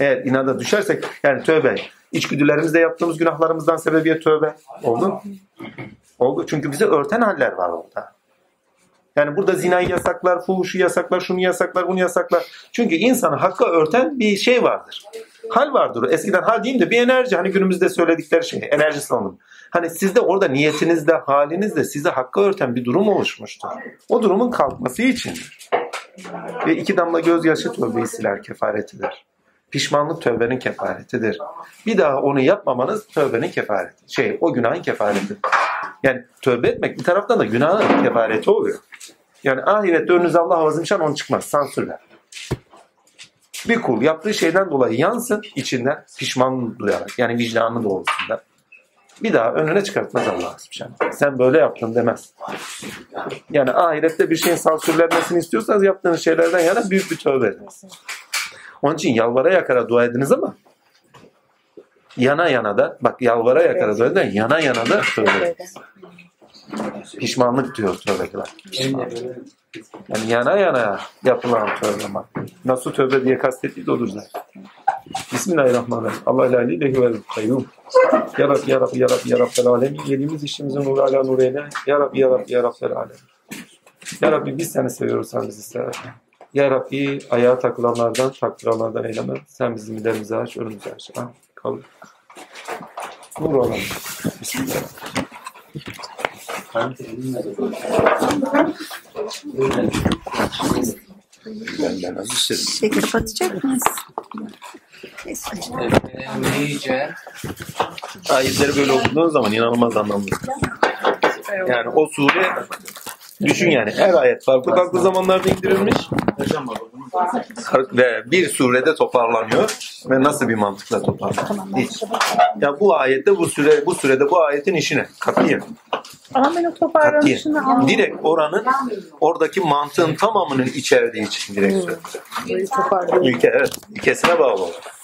Eğer inada düşersek yani tövbe içgüdülerimizde yaptığımız günahlarımızdan sebebiyet tövbe oldu. Oldu. Çünkü bizi örten haller var orada. Yani burada zinayı yasaklar, fuhuşu yasaklar, şunu yasaklar, bunu yasaklar. Çünkü insanı hakka örten bir şey vardır. Hal vardır. Eskiden hal diyeyim de bir enerji. Hani günümüzde söyledikleri şey. Enerji salınımı. Hani sizde orada niyetinizde, halinizde sizi hakka örten bir durum oluşmuştur. O durumun kalkması içindir. Ve iki damla gözyaşı tövbeyi siler kefaretidir. Pişmanlık tövbenin kefaretidir. Bir daha onu yapmamanız tövbenin kefareti. Şey, o günahın kefareti. Yani tövbe etmek bir taraftan da günahın kefareti oluyor. Yani ahirette önünüze Allah azimşan onu çıkmaz. Sansürler. Bir kul yaptığı şeyden dolayı yansın içinden pişman duyarak. Yani vicdanı doğrultusunda. Bir daha önüne çıkartmaz Allah azimşan. Sen böyle yaptın demez. Yani ahirette bir şeyin sansürlenmesini istiyorsanız yaptığınız şeylerden yana büyük bir tövbe ediniz. Onun için yalvara yakara dua ediniz ama yana yana da bak yalvara yakara dua edin yana yana da tövbe. Pişmanlık diyor. Pişmanlık. Yani yana yana yapılan tövbe ama. Nasıl tövbe diye kastettiği de odur zaten. Bismillahirrahmanirrahim. Allah la ilahe vel kayyum. Ya Rabbi, Ya Rabbi, Ya Rabbi, Ya Rabbi, Alemin. Yediğimiz işimizin nuru ala nur eyle. Ya Rabbi, Ya Rabbi, Ya Rabbi, Alemin. Ya Rabbi biz seni seviyoruz, sen bizi sever. Ya Rabbi ayağa takılanlardan, taktıranlardan eyleme. Sen bizim ilerimizi aç, önümüzü aç. Ha, kalır. Bismillah. Az istedim. Şey kapatacak mıyız? Neyse. Neyce? Ayetleri böyle okuduğun zaman inanılmaz anlamlı. Yani o sure düşün yani her ayet farklı farklı zamanlarda indirilmiş ve bir surede toparlanıyor ve nasıl bir mantıkla toparlanıyor? Hiç. Ya bu ayette bu süre bu sürede bu ayetin işine katiyen. Ama ben o Katiyen. toparlanışını anlamadım. Direkt oranın oradaki mantığın tamamının içerdiği için direkt söylüyorum. İlke, evet. İlkesine bağlı olarak.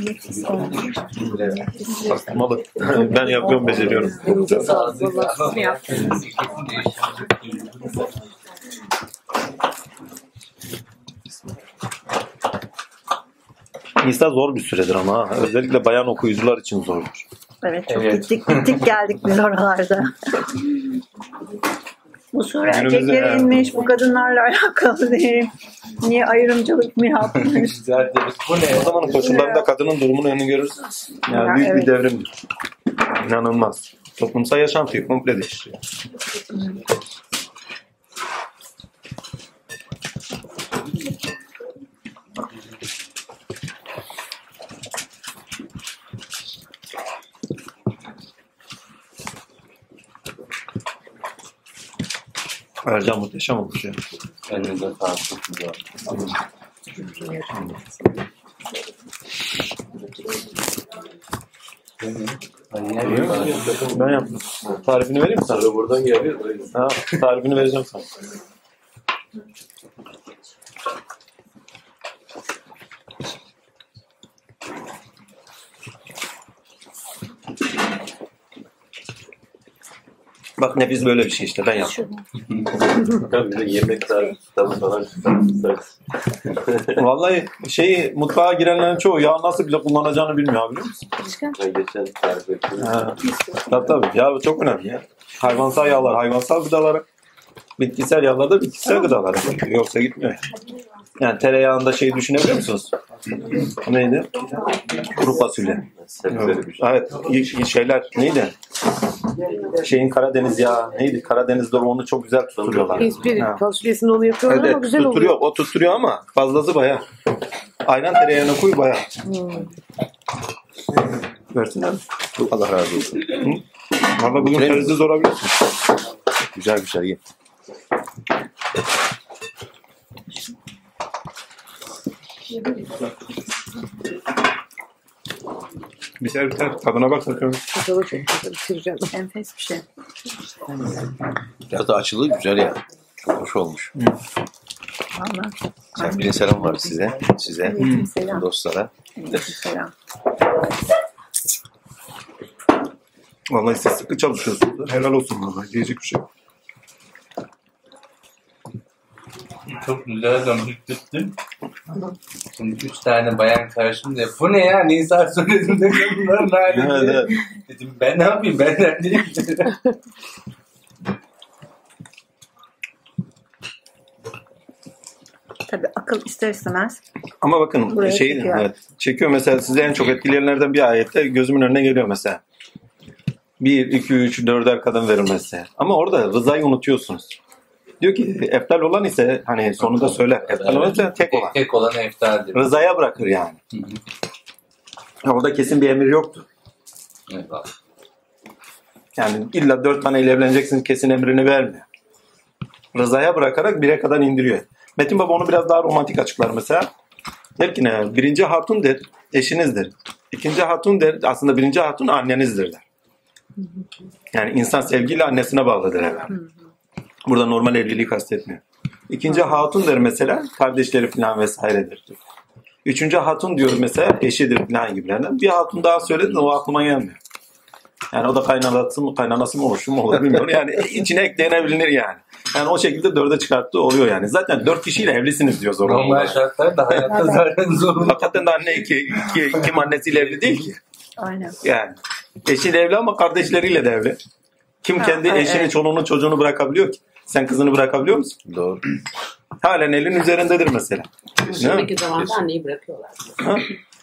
Nefis olmuş. Malı. ben yapıyorum, beceriyorum. Elinize sağlık. Valla. Ne yaptınız? Nisa zor bir süredir ama özellikle bayan okuyucular için zordur. Evet çok Evet. gittik gittik geldik biz oralarda. Bu erkeklere yani. inmiş, bu kadınlarla alakalı değil. Niye ayrımcılık mı yapmış? Bu ne? O zamanın koşullarında kadının durumunu önünü görürsünüz. Yani Ya, büyük evet. bir devrimdir. İnanılmaz. Toplumsal yaşantıyı komple değiştiriyor. Ercan muhteşem olmuş ya. Elinize sağlık. Çok güzel. Ben yaptım. Tarifini vereyim mi sana? Buradan geliyor. Ha, tarifini vereceğim sana. Bak nefis böyle bir şey işte ben yaptım. Tabii bir de kitabı falan. Vallahi şeyi mutfağa girenlerin çoğu yağ nasıl bile kullanacağını bilmiyor biliyor musun? Ben geçen tarif ettim. Ha. Tabii tabii. Yağ çok önemli ya. Hayvansal yağlar hayvansal gıdalara, bitkisel yağlar da bitkisel gıdalara. Yoksa gitmiyor. Yani tereyağında şey düşünebiliyor musunuz? Neydi? Kuru fasulye. Şey. Evet. y- şeyler neydi? Şeyin Karadeniz ya neydi? Karadeniz'de onu çok güzel tutturuyorlar. Hiçbir Ha. fasulyesini onu yapıyorlar ama Evet, güzel tutturuyor. oluyor. O tutturuyor ama fazlası baya. Ayran tereyağına koy baya. Versinler. Allah razı olsun. Valla bugün terzi zor. Güzel güzel ye. Biter biter. Tadına bak bakalım. Bakalım çok güzel bitireceğim. Enfes bir şey. Biraz da açılı güzel ya. Çok hoş olmuş. Valla. Serpil'in selam var size. Size. Aleyküm selam. Dostlara. Aleyküm selam. Vallahi siz sıkı çalışıyorsunuz. Helal olsun vallahi. Diyecek bir şey yok. Çok güzel döndürttüm. Şimdi üç tane bayan karşımda. Bu ne ya? Nisa söyledim de bunların hali. Evet, evet. Dedim ben ne yapayım? Ben nerede? Tabii akıl ister istemez. Ama bakın Buraya şey çekiyor. evet, çekiyor mesela sizi en çok etkileyenlerden bir ayette gözümün önüne geliyor mesela. 1, 2, 3, 4'er kadın verilmesi. Ama orada rızayı unutuyorsunuz. Diyor ki eftal olan ise hani sonunda söyler. Eftal olan ise tek olan. Tek olan eftaldir. Rızaya bırakır yani. Orada kesin bir emir yoktu. Evet, bak. Yani illa dört taneyle evleneceksin kesin emrini vermiyor. Rızaya bırakarak bire kadar indiriyor. Metin Baba onu biraz daha romantik açıklar mesela. Der ki ne? Birinci hatun der, eşinizdir. İkinci hatun der, aslında birinci hatun annenizdir der. Yani insan sevgiyle annesine bağlıdır evvel. Burada normal evliliği kastetmiyor. İkinci hatun der mesela, kardeşleri falan vesairedir. diyor. Üçüncü hatun diyor mesela, eşidir falan gibilerden. Bir hatun daha söyledi de o aklıma gelmiyor. Yani o da kaynanası mı, kaynanası mı olur, mu olur bilmiyorum. Yani içine eklenebilir yani. Yani o şekilde dörde çıkarttığı oluyor yani. Zaten dört kişiyle evlisiniz diyor zorunlu. Normal şartlarda hayatta zaten zorunda. Hakikaten de anne iki, iki, kim annesiyle evli değil ki. Aynen. Yani. Eşiyle evli ama kardeşleriyle de evli. Kim Ha, kendi evet, eşini, evet. çoluğunu, çocuğunu bırakabiliyor ki? Sen kızını bırakabiliyor musun? Doğru. Halen elin üzerindedir mesela. Şimdiki zamanda anneyi bırakıyorlar. Ha?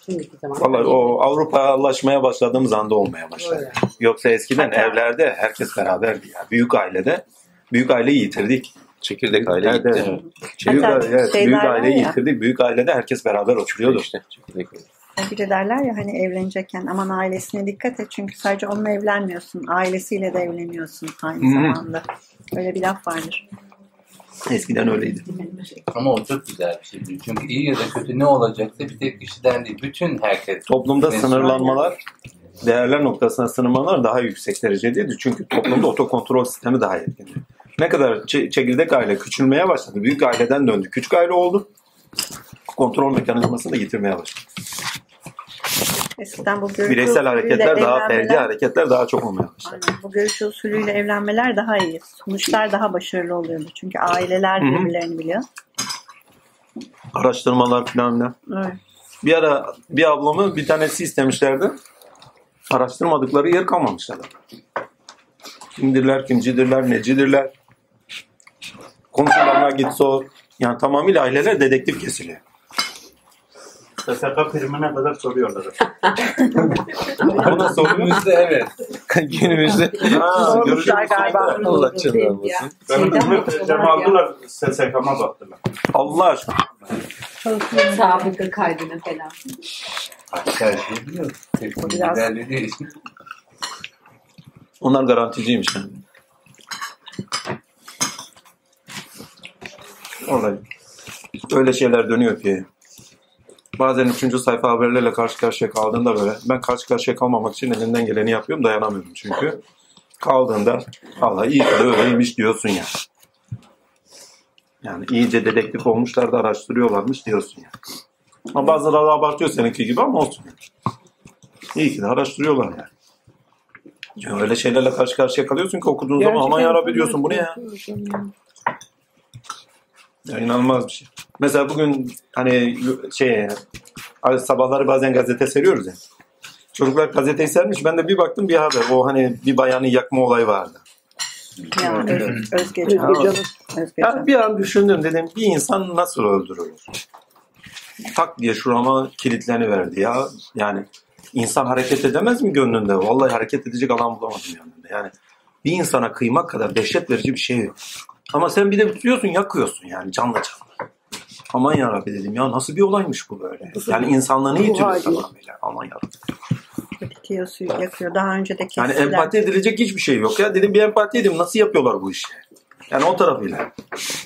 Şimdiki zamanda Vallahi o Avrupalaşmaya başladığımız anda olmaya başladı. Öyle. Yoksa eskiden Hatta- evlerde herkes beraberdi ya. Büyük ailede büyük aileyi yitirdik. Çekirdek aile Evet, gitti. evet. Büyük, Hatta aile- evet, büyük aileyi ya. yitirdik. Büyük ailede herkes beraber oturuyordu. İşte çekirdek aile. Bir de derler ya hani evlenecekken aman ailesine dikkat et çünkü sadece onunla evlenmiyorsun. Ailesiyle de evleniyorsun aynı Hı. zamanda. Öyle bir laf vardır. Eskiden öyleydi. Ama o çok güzel bir şey. Çünkü iyi ya da kötü ne olacaksa bir tek kişiden değil. Bütün herkes. Toplumda sınırlanmalar, değerler noktasına sınırlamalar daha yüksek derecedeydi. Çünkü toplumda otokontrol sistemi daha etkin. Ne kadar çe- çekirdek aile küçülmeye başladı. Büyük aileden döndü. Küçük aile oldu. Kontrol mekanizmasını da yitirmeye başladı. Eskiden bu görüş Bireysel hareketler daha, ferdi evlenmeler- hareketler daha çok olmaya başladı. Aynen. Bu görüş usulüyle evlenmeler daha iyi. Sonuçlar daha başarılı oluyordu. Çünkü aileler birbirlerini biliyor. Araştırmalar falan filan. Evet. Bir ara bir ablamı bir tanesi istemişlerdi. Araştırmadıkları yer kalmamış adam. Kimdirler, kimcidirler, necidirler. Komşularına git sor. Yani tamamıyla aileler dedektif kesiliyor. SSK primine kadar soruyorlar. Oluyor? Günümüzde evet. Günümüzde. Görüşürüz. galiba. Allah canını almasın. Benim kızımı tecrübe aldılar. SSK'ma baktılar. Allah aşkına. Sabıka kaydına falan. Her şeyi biliyor. Biraz- ilerlediği. Onlar garanticiymiş yani. Vallahi öyle şeyler dönüyor ki. Bazen üçüncü sayfa haberlerle karşı karşıya kaldığında böyle ben karşı karşıya kalmamak için elinden geleni yapıyorum dayanamıyorum çünkü. Kaldığında Allah iyi ki öyleymiş diyorsun ya. Yani iyice dedektif olmuşlar da araştırıyorlarmış diyorsun ya. Ama bazıları abartıyor seninki gibi ama olsun. İyi ki de araştırıyorlar yani. Ya öyle şeylerle karşı karşıya kalıyorsun ki okuduğun zaman aman yarabbi diyorsun bu ne ya? Ya inanılmaz bir şey. Mesela bugün hani şey sabahları bazen gazete seriyoruz ya. Çocuklar gazeteyi sermiş. Ben de bir baktım bir haber. O hani bir bayanı yakma olayı vardı. Ya Öz, Özgecan. Özgecan. Ya bir an düşündüm dedim bir insan nasıl öldürülür? Tak diye şurama kilitleniverdi ya. Yani insan hareket edemez mi gönlünde? Vallahi hareket edecek alan bulamadım yanında. Yani bir insana kıymak kadar dehşet verici bir şey yok. Ama sen bir de tutuyorsun yakıyorsun yani canla canla. Aman yarabbi dedim ya nasıl bir olaymış bu böyle. Yani insanlığını yitiriyor tamamıyla. Aman yarabbi. Bitiyor, yakıyor. Daha önce de Yani kestiler. empati edilecek hiçbir şey yok ya. Dedim bir empati edeyim nasıl yapıyorlar bu işi? Yani o tarafıyla.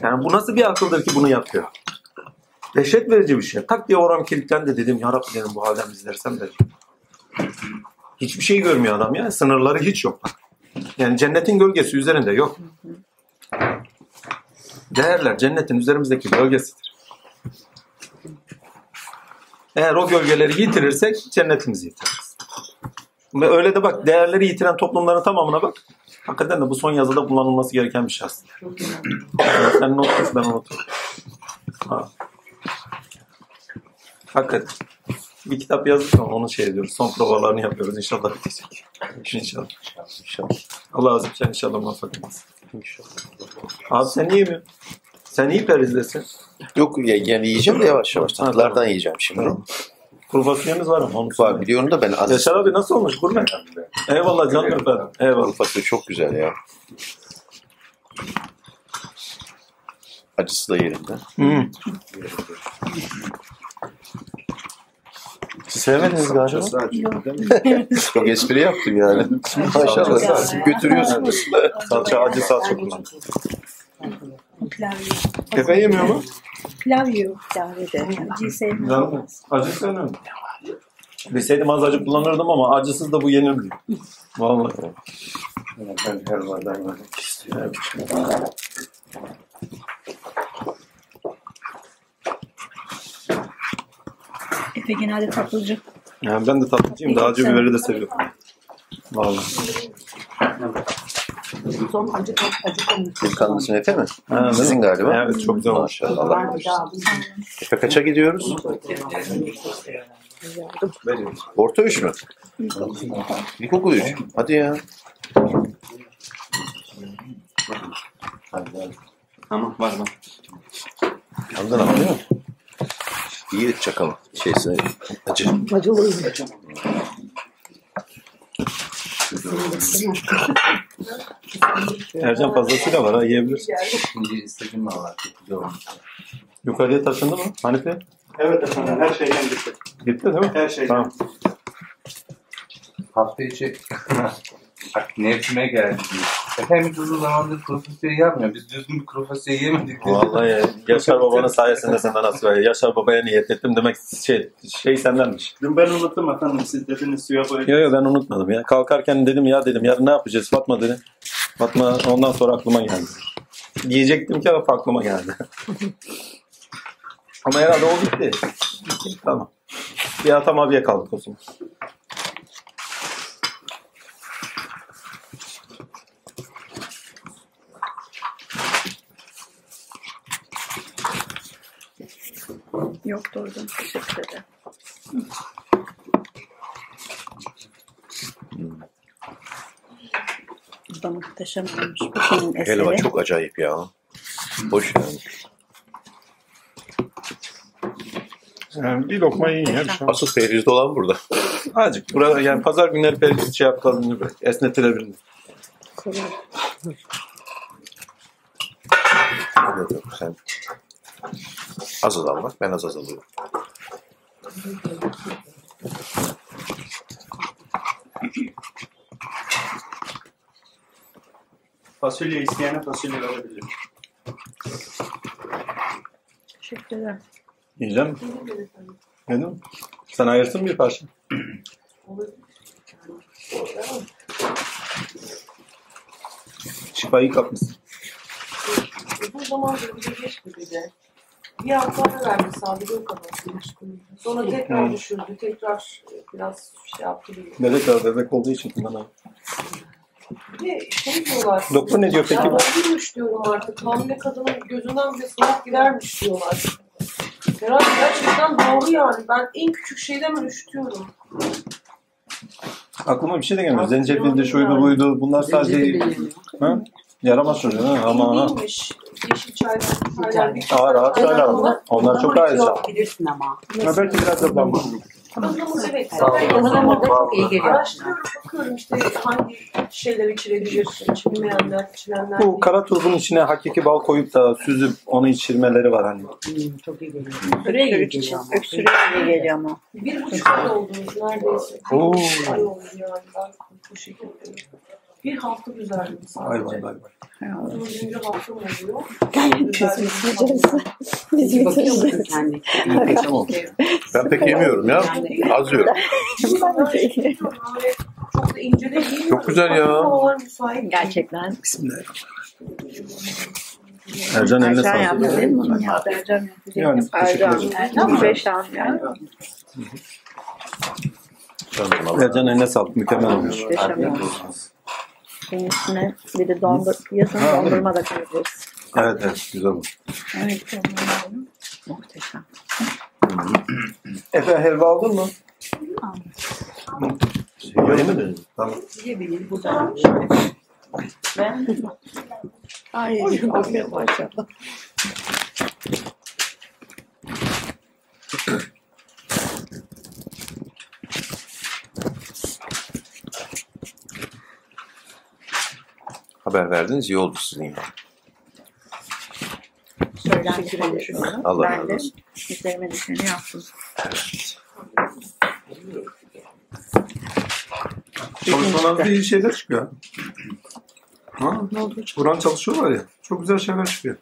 Yani bu nasıl bir akıldır ki bunu yapıyor? Dehşet verici bir şey. Tak diye oram kilitlendi dedim. Ya Rabbi dedim bu halden izlersem de. Hiçbir şey görmüyor adam ya. Sınırları hiç yok. Yani cennetin gölgesi üzerinde yok. Değerler cennetin üzerimizdeki gölgesidir. Eğer o gölgeleri yitirirsek cennetimizi yitiririz. Ve öyle de bak değerleri yitiren toplumların tamamına bak. Hakikaten de bu son yazıda kullanılması gereken bir şey aslında. Sen not düş ben unuturum. Ha. Hakikaten. Bir kitap yazdık ama onu şey ediyoruz. Son provalarını yapıyoruz. İnşallah bitecek. İnşallah. İnşallah. Allah azim sen inşallah muvaffak olmasın. Abi sen iyi mi? Sen iyi perizdesin. Yok ya- yani yiyeceğim de yavaş yavaş. Tatlılardan yiyeceğim şimdi. Kuru fasulyemiz var ama Var biliyorum da ben az. Yaşar abi nasıl olmuş gurme? Eyvallah canım efendim. Kuru Eyvallah. fasulye çok güzel ya. Acısı da yerinde. Hı. Sevmediniz galiba. Çok espri yaptım yani. Maşallah siz götürüyorsunuz. Salça acı salça kullan. Klavye. Efe yemiyor mu? Klavye kahvede. Acıyı. Acı sevmiyorum. Bilseydim az acı kullanırdım ama acısız da bu yenirdi. Vallahi. Ben helvadan yemek istiyorum. Efe genelde tatlıcı. Yani ben de tatlıcıyım. Daha acı biberi de seviyorum. Vallahi. Son acı acı. Delikanlısın Efe mi? Ha? Sizin galiba. Evet çok güzel olmuş. Allah bağışlasın. Efe kaça gidiyoruz? Orta üç mü? İlkokul üç. Hadi ya. Ama var var. Yandan ama değil mi? İyi çakalım. Şeysi acı. Acılı Ercan fazlasıyla var ha yiyebilirsin. Şimdi istedim valla. Yukarıya taşındı mı Hanife? Evet efendim her şeyden gitti. Gitti değil mi? Her şeyden. Tamam. Hafta içi Bak nefsime geldi. Efendim hiç uzun zamandır kuru fasulye yapmıyor. Biz düzgün bir kuru fasulye yemedik. Vallahi ya, Yaşar babanın sayesinde senden nasıl var. Yaşar babaya niyet ettim demek şey, şey sendenmiş. Dün ben unuttum efendim siz dediniz suya koyun. Yok yok ben unutmadım ya. Kalkarken dedim ya dedim yarın ne yapacağız Fatma dedi. Fatma ondan sonra aklıma geldi. Diyecektim ki ama aklıma geldi. ama herhalde o bitti. Tamam. Bir Atam abiye kaldık o zaman. Yok doğru. Teşekkür ederim. Bu da muhteşem olmuş. Bu kimin eseri? Helva çok acayip ya. Hoş yani. Yani bir lokma yiyin ya. Bir şey olmaz. Asıl perhizde olan burada. Azıcık. Burada yani pazar günleri perhiz şey yapılabilir. belki, Esnetilebilir. Yok yok sen az az al bak ben az az alıyorum. Fasulye isteyene fasulye verebilirim. Güzel. Yiyeceğim mi? Mi? Sen ayırsın bir parça. Şifayı kapmışsın. Uzun zamandır bir geçti bir de. Bir hafta verdi sadece o kadar. Sonra tekrar Hı. düşürdü. Tekrar biraz şey yaptı. Bebek var, bebek olduğu için bana. Bir de şey diyorlar. Doktor ne diyor peki? Ya öldürmüş diyorum artık. Hamile kadının gözünden bile soğuk gidermiş diyorlar. Herhalde gerçekten doğru yani. Ben en küçük şeyden ben üşütüyorum. Aklıma bir şey de gelmiyor. Zencefildi, şuydu, buydu. Bunlar sadece ha? yaramaz çocuğu. Ha? Ama ha. Yeşil çaylar, çaylar, bir Ağır ağır çaylar var. Onlar çok daha. Yok bilirsin ama. Belki biraz da ben evet. Da çok iyi geliyor. Araştırıyorum, bakıyorum işte hangi şeyler içilebilir, içilmeyenler, içilenler. Bu kara turbun içine hakiki bal koyup da süzüp onu içirmeleri var hani. Hmm, çok iyi geliyor. Öksürüğe iyi geliyor ama. Öksürüğe iyi geliyor ama. Bir buçuk ay oldu neredeyse. Bir Oo. buçuk ay oldu yani ben bu şekilde. Bir hafta düzeldim sadece. Vay vay vay. vay. Dördüncü haftam oluyor. Biz bitireceğiz. Ben pek yemiyorum ya. Az yiyorum. Çok da ince de değil. Çok güzel ya. Gerçekten. Ercan eline Ercan yaptı sağlık. değil mi? Ercan yaptı. Yani teşekkür Ercan. ederim. Ercan? Beşan yani. Ercan eline sağlık. Mükemmel olmuş. Muhteşem olmuş. Senin üstüne bir de dondur, yazın dondurma da koyuyoruz. Evet evet güzel olmuş. Evet, muhteşem. Efe helva aldın mı? Öyle mi? Tamam. Yiyebilir burada. Ben Ay, maşallah. Haber verdiniz iyi oldu sizin. Söylendiğini düşünüyorum. Allah ben razı de olsun. üzerime düşeni yaptım. Çalışmalarda iyi şeyler çıkıyor. Ha? Ne oldu? Buran çalışıyorlar ya. Çok güzel şeyler çıkıyor.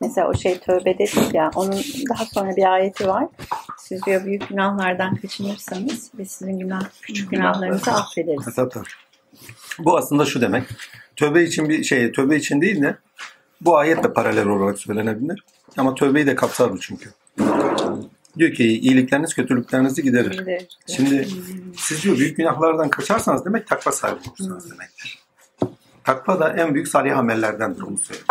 Mesela o şey tövbe dedik ya onun daha sonra bir ayeti var. Siz diyor büyük günahlardan kaçınırsanız biz sizin günah küçük günahlarınızı affederiz. Tabii, tabii. Bu aslında şu demek. Tövbe için bir şey, tövbe için değil de bu ayetle paralel olarak söylenebilir. Ama tövbeyi de kapsar bu çünkü. Diyor ki iyilikleriniz kötülüklerinizi giderir. Şimdi, Şimdi siz diyor büyük günahlardan kaçarsanız demek takva sahibi olursunuz demektir. Takva da en büyük salih amellerdendir onu söylüyor.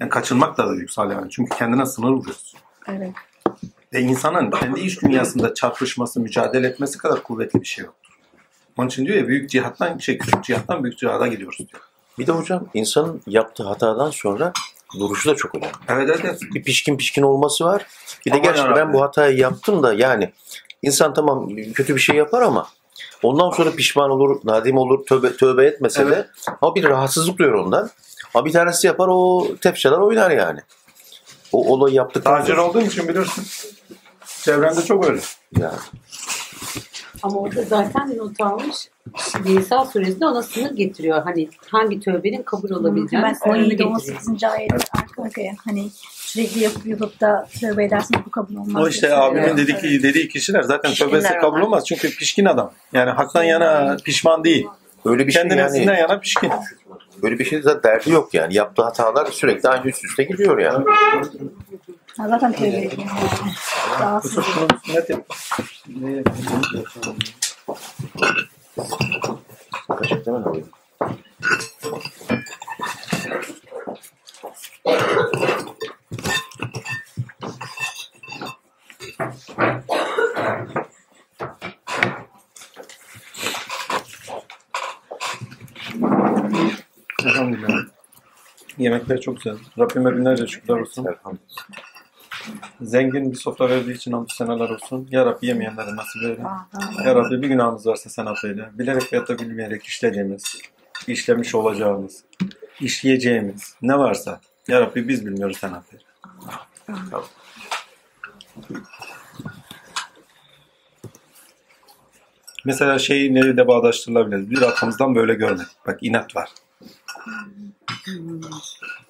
Yani kaçınmak da, da büyük salih amel. Çünkü kendine sınır vuruyorsun. evet. Ve insanın kendi iş dünyasında çarpışması, mücadele etmesi kadar kuvvetli bir şey yoktur. Onun için diyor ya büyük cihattan, şey küçük cihattan büyük cihada gidiyoruz diyor. Bir de hocam insanın yaptığı hatadan sonra duruşu da çok önemli. Evet evet. evet. Bir pişkin pişkin olması var. Bir de Aman gerçekten ben bu hatayı yaptım da yani insan tamam kötü bir şey yapar ama ondan sonra pişman olur, nadim olur, tövbe, tövbe etmese Evet. de ama bir rahatsızlık duyar ondan. Ama bir tanesi yapar o tepşeler oynar yani. O olayı yaptıktan Tacir olduğun için bilirsin. Çevrende çok öyle. Yani. Ama orada zaten not almış. Nisa suresinde ona sınır getiriyor. Hani hangi tövbenin kabul olabileceğini Ben sınırını 17 getiriyor. 18. ayet arka arkaya hani sürekli yapıp yapıp da tövbe edersin bu kabul olmaz. O işte abimin söylüyor. dediği, dediği kişiler zaten Pişkinler tövbesi kabul olmaz. Çünkü pişkin adam. Yani haktan yana pişman değil. Öyle bir şey Kendinesinden yani. yana pişkin. Böyle bir şey zaten derdi yok yani. Yaptığı hatalar sürekli aynı üst üste gidiyor yani. Ha, zaten tövbe ediyor. Rahatsız şunu sünnet yap. Gerçekten öyle. Elhamdülillah. Yemekler çok güzel. Rabbime binlerce şükürler olsun. Elhamdülillah. Zengin bir sofra verdiği için hamdü seneler olsun. Ya Rabbi yemeyenlere nasip eyle. Ya Rabbi bir günahımız varsa sen affeyle. Bilerek veyahut da bilmeyerek işlediğimiz, işlemiş olacağımız, işleyeceğimiz ne varsa Ya Rabbi biz bilmiyoruz sen affeyle. Mesela şeyi nerede bağdaştırılabilir? Bir arkamızdan böyle görmek. Bak inat var.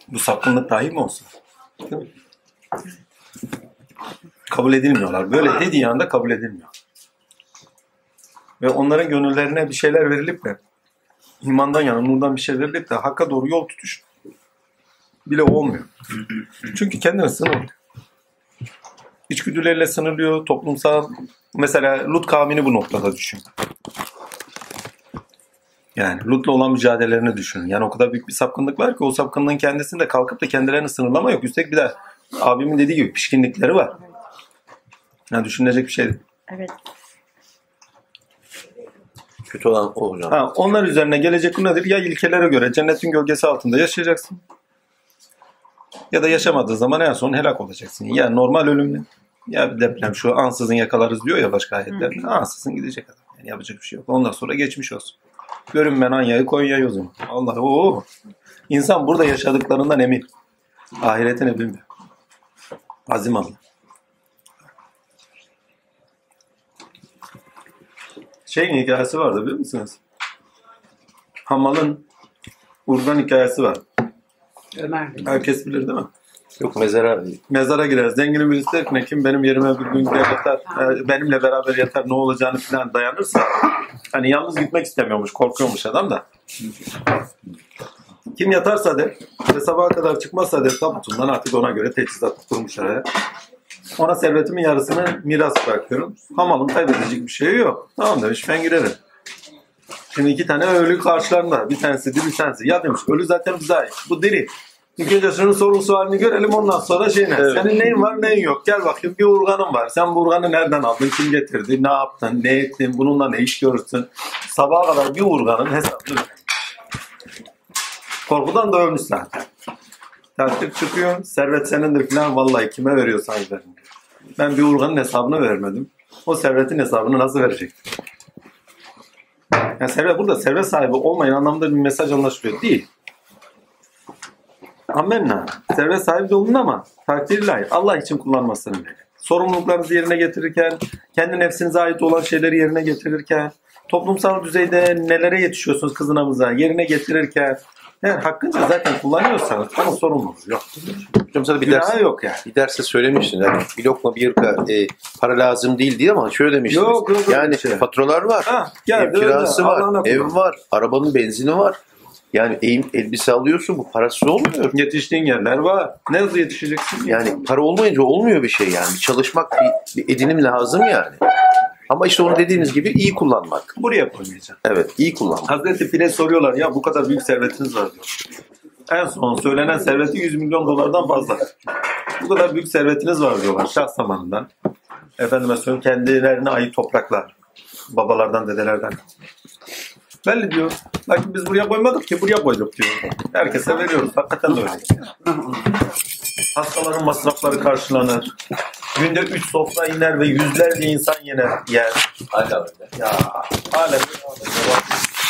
Bu sapkınlık dahi mi olsa? Değil mi? Kabul edilmiyorlar. Böyle dediği anda kabul edilmiyor. Ve onların gönüllerine bir şeyler verilip de imandan yana nurdan bir şey verilip de hakka doğru yol tutuş bile olmuyor. Çünkü kendini sınırlıyor. İçgüdüleriyle sınırlıyor. Toplumsal mesela Lut kavmini bu noktada düşün. Yani Lut'la olan mücadelelerini düşünün. Yani o kadar büyük bir sapkınlık var ki o sapkınlığın kendisinde kalkıp da kendilerini sınırlama yok. Üstelik bir de abimin dediği gibi pişkinlikleri var. Yani düşünülecek bir şey değil. Evet. Kötü olan o hocam. Ha, onlar üzerine gelecek bu nedir? Ya ilkelere göre cennetin gölgesi altında yaşayacaksın. Ya da yaşamadığı zaman en son helak olacaksın. Ya normal ölümle ya bir deprem şu ansızın yakalarız diyor ya başka ayetlerde. Ansızın gidecek adam. Yani yapacak bir şey yok. Ondan sonra geçmiş olsun. Görünmen Anya'yı Konya'yı o zaman. Allah o. İnsan burada yaşadıklarından emin. Ahiretine bilmiyor. Azim Allah. Şeyin hikayesi vardı biliyor musunuz? Hamal'ın urgan hikayesi var. Ömer. Herkes bilir değil mi? Yok mezara Mezara girer. Zenginin birisi der ki "Ne kim benim yerime bir gün gel yatar, e, benimle beraber yatar ne olacağını falan dayanırsa hani yalnız gitmek istemiyormuş, korkuyormuş adam da. Kim yatarsa de ve sabaha kadar çıkmazsa de tabutundan artık ona göre teçhizat kurmuş araya. Ona servetimin yarısını miras bırakıyorum. Hamalın kaybedecek bir şey yok. Tamam demiş ben girerim. Şimdi iki tane ölü karşılarında. Bir tanesi diri bir tanesi. Ya demiş ölü zaten bize ait. Bu diri. İlk önce şunun sorun halini görelim ondan sonra şey ne? Senin neyin var neyin yok? Gel bakayım bir urganın var. Sen bu urganı nereden aldın? Kim getirdi? Ne yaptın? Ne ettin? Bununla ne iş görürsün? Sabaha kadar bir urganın hesabını. Korkudan da ölmüş zaten. Taktik çıkıyor. Servet senindir falan. Vallahi kime veriyorsan verin. Ben bir urganın hesabını vermedim. O servetin hesabını nasıl verecek? Yani servet burada servet sahibi olmayın anlamında bir mesaj anlaşılıyor. Değil. Amenna. Servet sahibi de olun ama takdir ilahi. Allah için kullanmasını verin. Sorumluluklarınızı yerine getirirken, kendi nefsinize ait olan şeyleri yerine getirirken, toplumsal düzeyde nelere yetişiyorsunuz kızınamıza yerine getirirken, yani hakkınca zaten kullanıyorsanız ama sorumluluğunuz yok. hocam sana bir ders Günahı yok yani. bir derste söylemiştin. Yani bir lokma bir yırka e, para lazım değil diye ama şöyle demiştiniz. Yok, yok, yani bir şey. faturalar var. Ha, Ev geldi öyle. kirası Allah'ına var, ev kullan. var, arabanın benzini var. Yani elbise alıyorsun bu parası olmuyor. Yetiştiğin yerler var. Ne hızlı yetişeceksin? Yani para olmayınca olmuyor bir şey yani. Çalışmak bir, bir edinim lazım yani. Ama işte onu dediğiniz gibi iyi kullanmak. buraya koymayacaksın. Evet iyi kullanmak. Hazreti Pire soruyorlar ya bu kadar büyük servetiniz var diyor. En son söylenen serveti 100 milyon dolardan fazla. Bu kadar büyük servetiniz var diyorlar şah zamanından. Efendime söyleyeyim kendilerine ait topraklar. Babalardan, dedelerden. Belli diyor. Lakin biz buraya koymadık ki buraya koyduk diyor. Herkese veriyoruz. Hakikaten de öyle. Hastaların masrafları karşılanır. Günde 3 sofra iner ve yüzlerce insan yener, yer. Hala öyle. Ya hala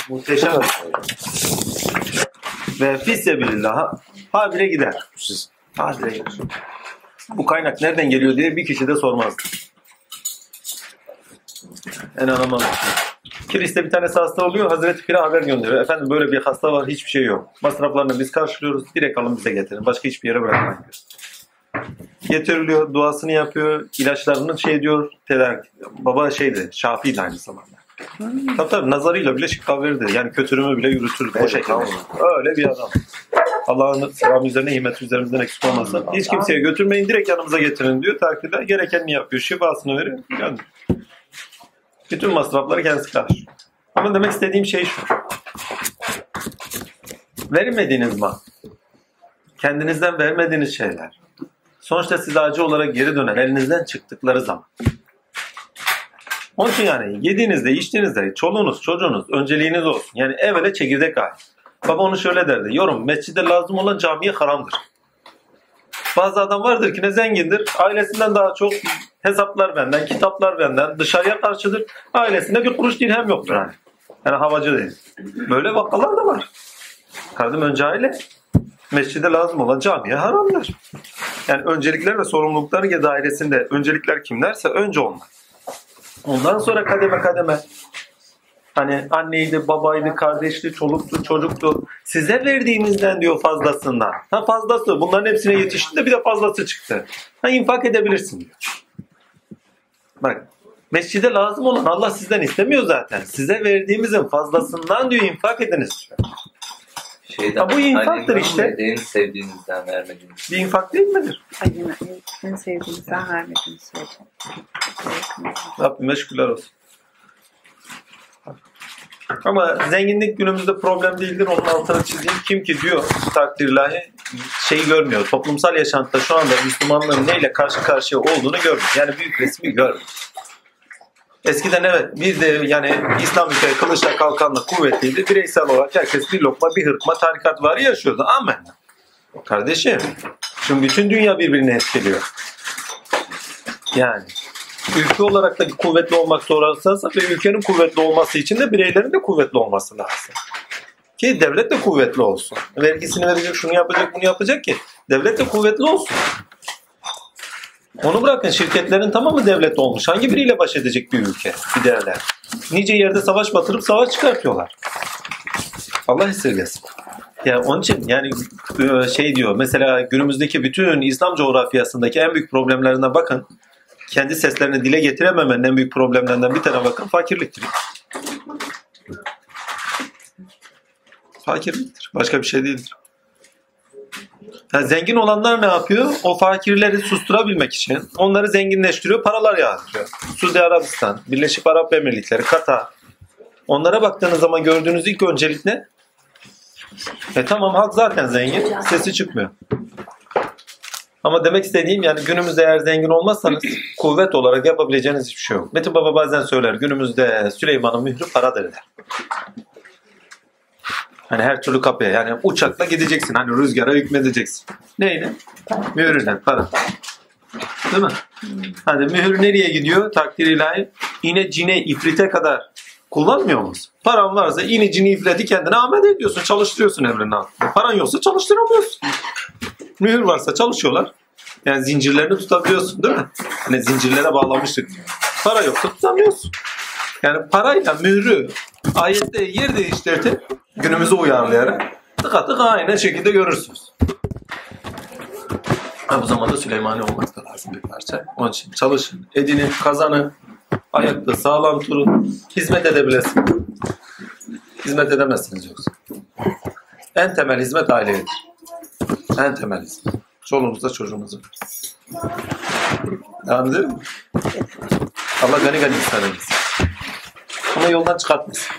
muhteşem. Ve fisyebilillah habire gider. Habire gider. Bu kaynak nereden geliyor diye bir kişi de sormazdı. En anlamadım. Kiliste bir tanesi hasta oluyor. Hazreti Pir'e haber gönderiyor. Efendim böyle bir hasta var hiçbir şey yok. Masraflarını biz karşılıyoruz. Direkt alın bize getirin. Başka hiçbir yere bırakmayın diyor. Getiriliyor, duasını yapıyor, ilaçlarını şey diyor, tedarik. Baba şeydi, Şafi'ydi aynı zamanda. Tabii tabii nazarıyla bile şifa verirdi. Yani kötürümü bile yürütürdü. o şekilde. Öyle bir adam. Allah'ın selamı üzerine, himmet üzerimizden eksik olmasın. Hiç kimseye götürmeyin, direkt yanımıza getirin diyor. Takdirde gerekenini yapıyor. Şifasını veriyor. Yani bütün masrafları kendisi karşılıyor. Ama demek istediğim şey şu. Vermediğiniz mal, kendinizden vermediğiniz şeyler, sonuçta size acı olarak geri döner elinizden çıktıkları zaman. Onun için yani yediğinizde, içtiğinizde çoluğunuz, çocuğunuz önceliğiniz olsun. Yani evvela çekirdek aile. Baba onu şöyle derdi. Yorum mescide lazım olan camiye haramdır. Bazı adam vardır ki ne zengindir. Ailesinden daha çok hesaplar benden, kitaplar benden. Dışarıya karşıdır. Ailesinde bir kuruş dirhem yoktur yani. Yani havacı değil. Böyle vakalar da var. Kardeşim önce aile. Mescide lazım olan camiye haramdır. Yani öncelikler ve sorumlulukları dairesinde öncelikler kimlerse önce onlar. Ondan sonra kademe kademe Hani anneydi, babaydı, kardeşti, çoluktu, çocuktu. Size verdiğinizden diyor fazlasından. Ha fazlası. Bunların hepsine yetişti de bir de fazlası çıktı. Ha infak edebilirsin diyor. Bak mescide lazım olan Allah sizden istemiyor zaten. Size verdiğimizin fazlasından diyor infak ediniz diyor. Şeyden, Ha, bu infaktır annemden işte. En sevdiğinizden vermediğiniz. Bir infak değil midir? Acına en sevdiğinizden vermediğiniz sürece. Rabbime şükürler olsun. Ama zenginlik günümüzde problem değildir. Onun altını çizeyim. Kim ki diyor takdir ilahi şeyi görmüyor. Toplumsal yaşantıda şu anda Müslümanların neyle karşı karşıya olduğunu görmüyor. Yani büyük resmi görmüyor. Eskiden evet bir de yani İslam ülkeleri kılıçla kalkanla kuvvetliydi. Bireysel olarak herkes bir lokma bir hırtma tarikat var yaşıyordu. Amen. Kardeşim şimdi bütün dünya birbirini etkiliyor. Yani ülke olarak da kuvvetli olmak zorundasın ve ülkenin kuvvetli olması için de bireylerin de kuvvetli olması lazım. Ki devlet de kuvvetli olsun. Vergisini verecek, şunu yapacak, bunu yapacak ki devlet de kuvvetli olsun. Onu bırakın şirketlerin tamamı devlet olmuş. Hangi biriyle baş edecek bir ülke, bir devlet? Nice yerde savaş batırıp savaş çıkartıyorlar. Allah esirgesin. Ya onun için yani e, şey diyor mesela günümüzdeki bütün İslam coğrafyasındaki en büyük problemlerine bakın kendi seslerini dile getirememenin en büyük problemlerinden bir tane bakın fakirliktir. Fakirliktir. Başka bir şey değildir. Yani zengin olanlar ne yapıyor? O fakirleri susturabilmek için onları zenginleştiriyor, paralar yağdırıyor. Suudi Arabistan, Birleşik Arap Emirlikleri, Katar. Onlara baktığınız zaman gördüğünüz ilk öncelik ne? E tamam halk zaten zengin, sesi çıkmıyor. Ama demek istediğim yani günümüzde eğer zengin olmazsanız kuvvet olarak yapabileceğiniz hiçbir şey yok. Metin Baba bazen söyler günümüzde Süleyman'ın mührü paradır der. Hani her türlü kapıya yani uçakla gideceksin hani rüzgara hükmedeceksin. Neyle? Mühürle para. Değil mi? Hadi mühür nereye gidiyor? Takdir ilahi. İne cine ifrite kadar kullanmıyor musun? Paran varsa ini cini ifriti kendine ahmet ediyorsun. Çalıştırıyorsun evrenin altında. Paran yoksa çalıştıramıyorsun. Mühür varsa çalışıyorlar. Yani zincirlerini tutabiliyorsun değil mi? Hani zincirlere bağlamıştık. Para yoksa tutamıyorsun. Yani parayla mührü ayette yer değiştirdi günümüze uyarlayarak tıka tıka aynı şekilde görürsünüz. Ha, bu zamanda Süleymani olmak da lazım bir parça. Onun için çalışın, edinin, kazanın, ayakta sağlam durun, hizmet edebilirsin. Hizmet edemezsiniz yoksa. En temel hizmet ailedir. En temel hizmet. Çoluğunuzda çocuğunuzun. Anladın mı? Allah gani gani ihsan eylesin. Ama yoldan çıkartmasın.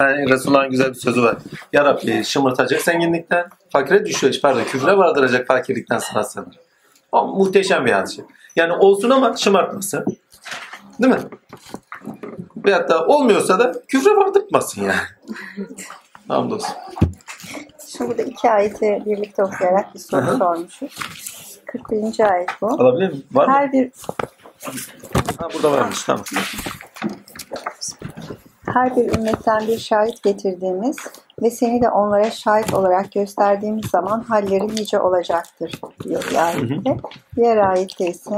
Yani Resulullah'ın güzel bir sözü var. Ya Rabbi şımartacak zenginlikten, fakire düşüyor, pardon küfre vardıracak fakirlikten sana sığınır. O muhteşem bir hadise. Yani olsun ama şımartmasın. Değil mi? Veyahut da olmuyorsa da küfre vardırtmasın yani. Hamdolsun. Şimdi burada iki ayeti birlikte okuyarak bir soru hı. sormuşuz. 41. ayet bu. Alabilir miyim? Var mı? Her bir Ha, burada varmış. Tamam. Her bir ümmetten bir şahit getirdiğimiz ve seni de onlara şahit olarak gösterdiğimiz zaman halleri nice olacaktır diyor bir ayette. Diğer ayette ise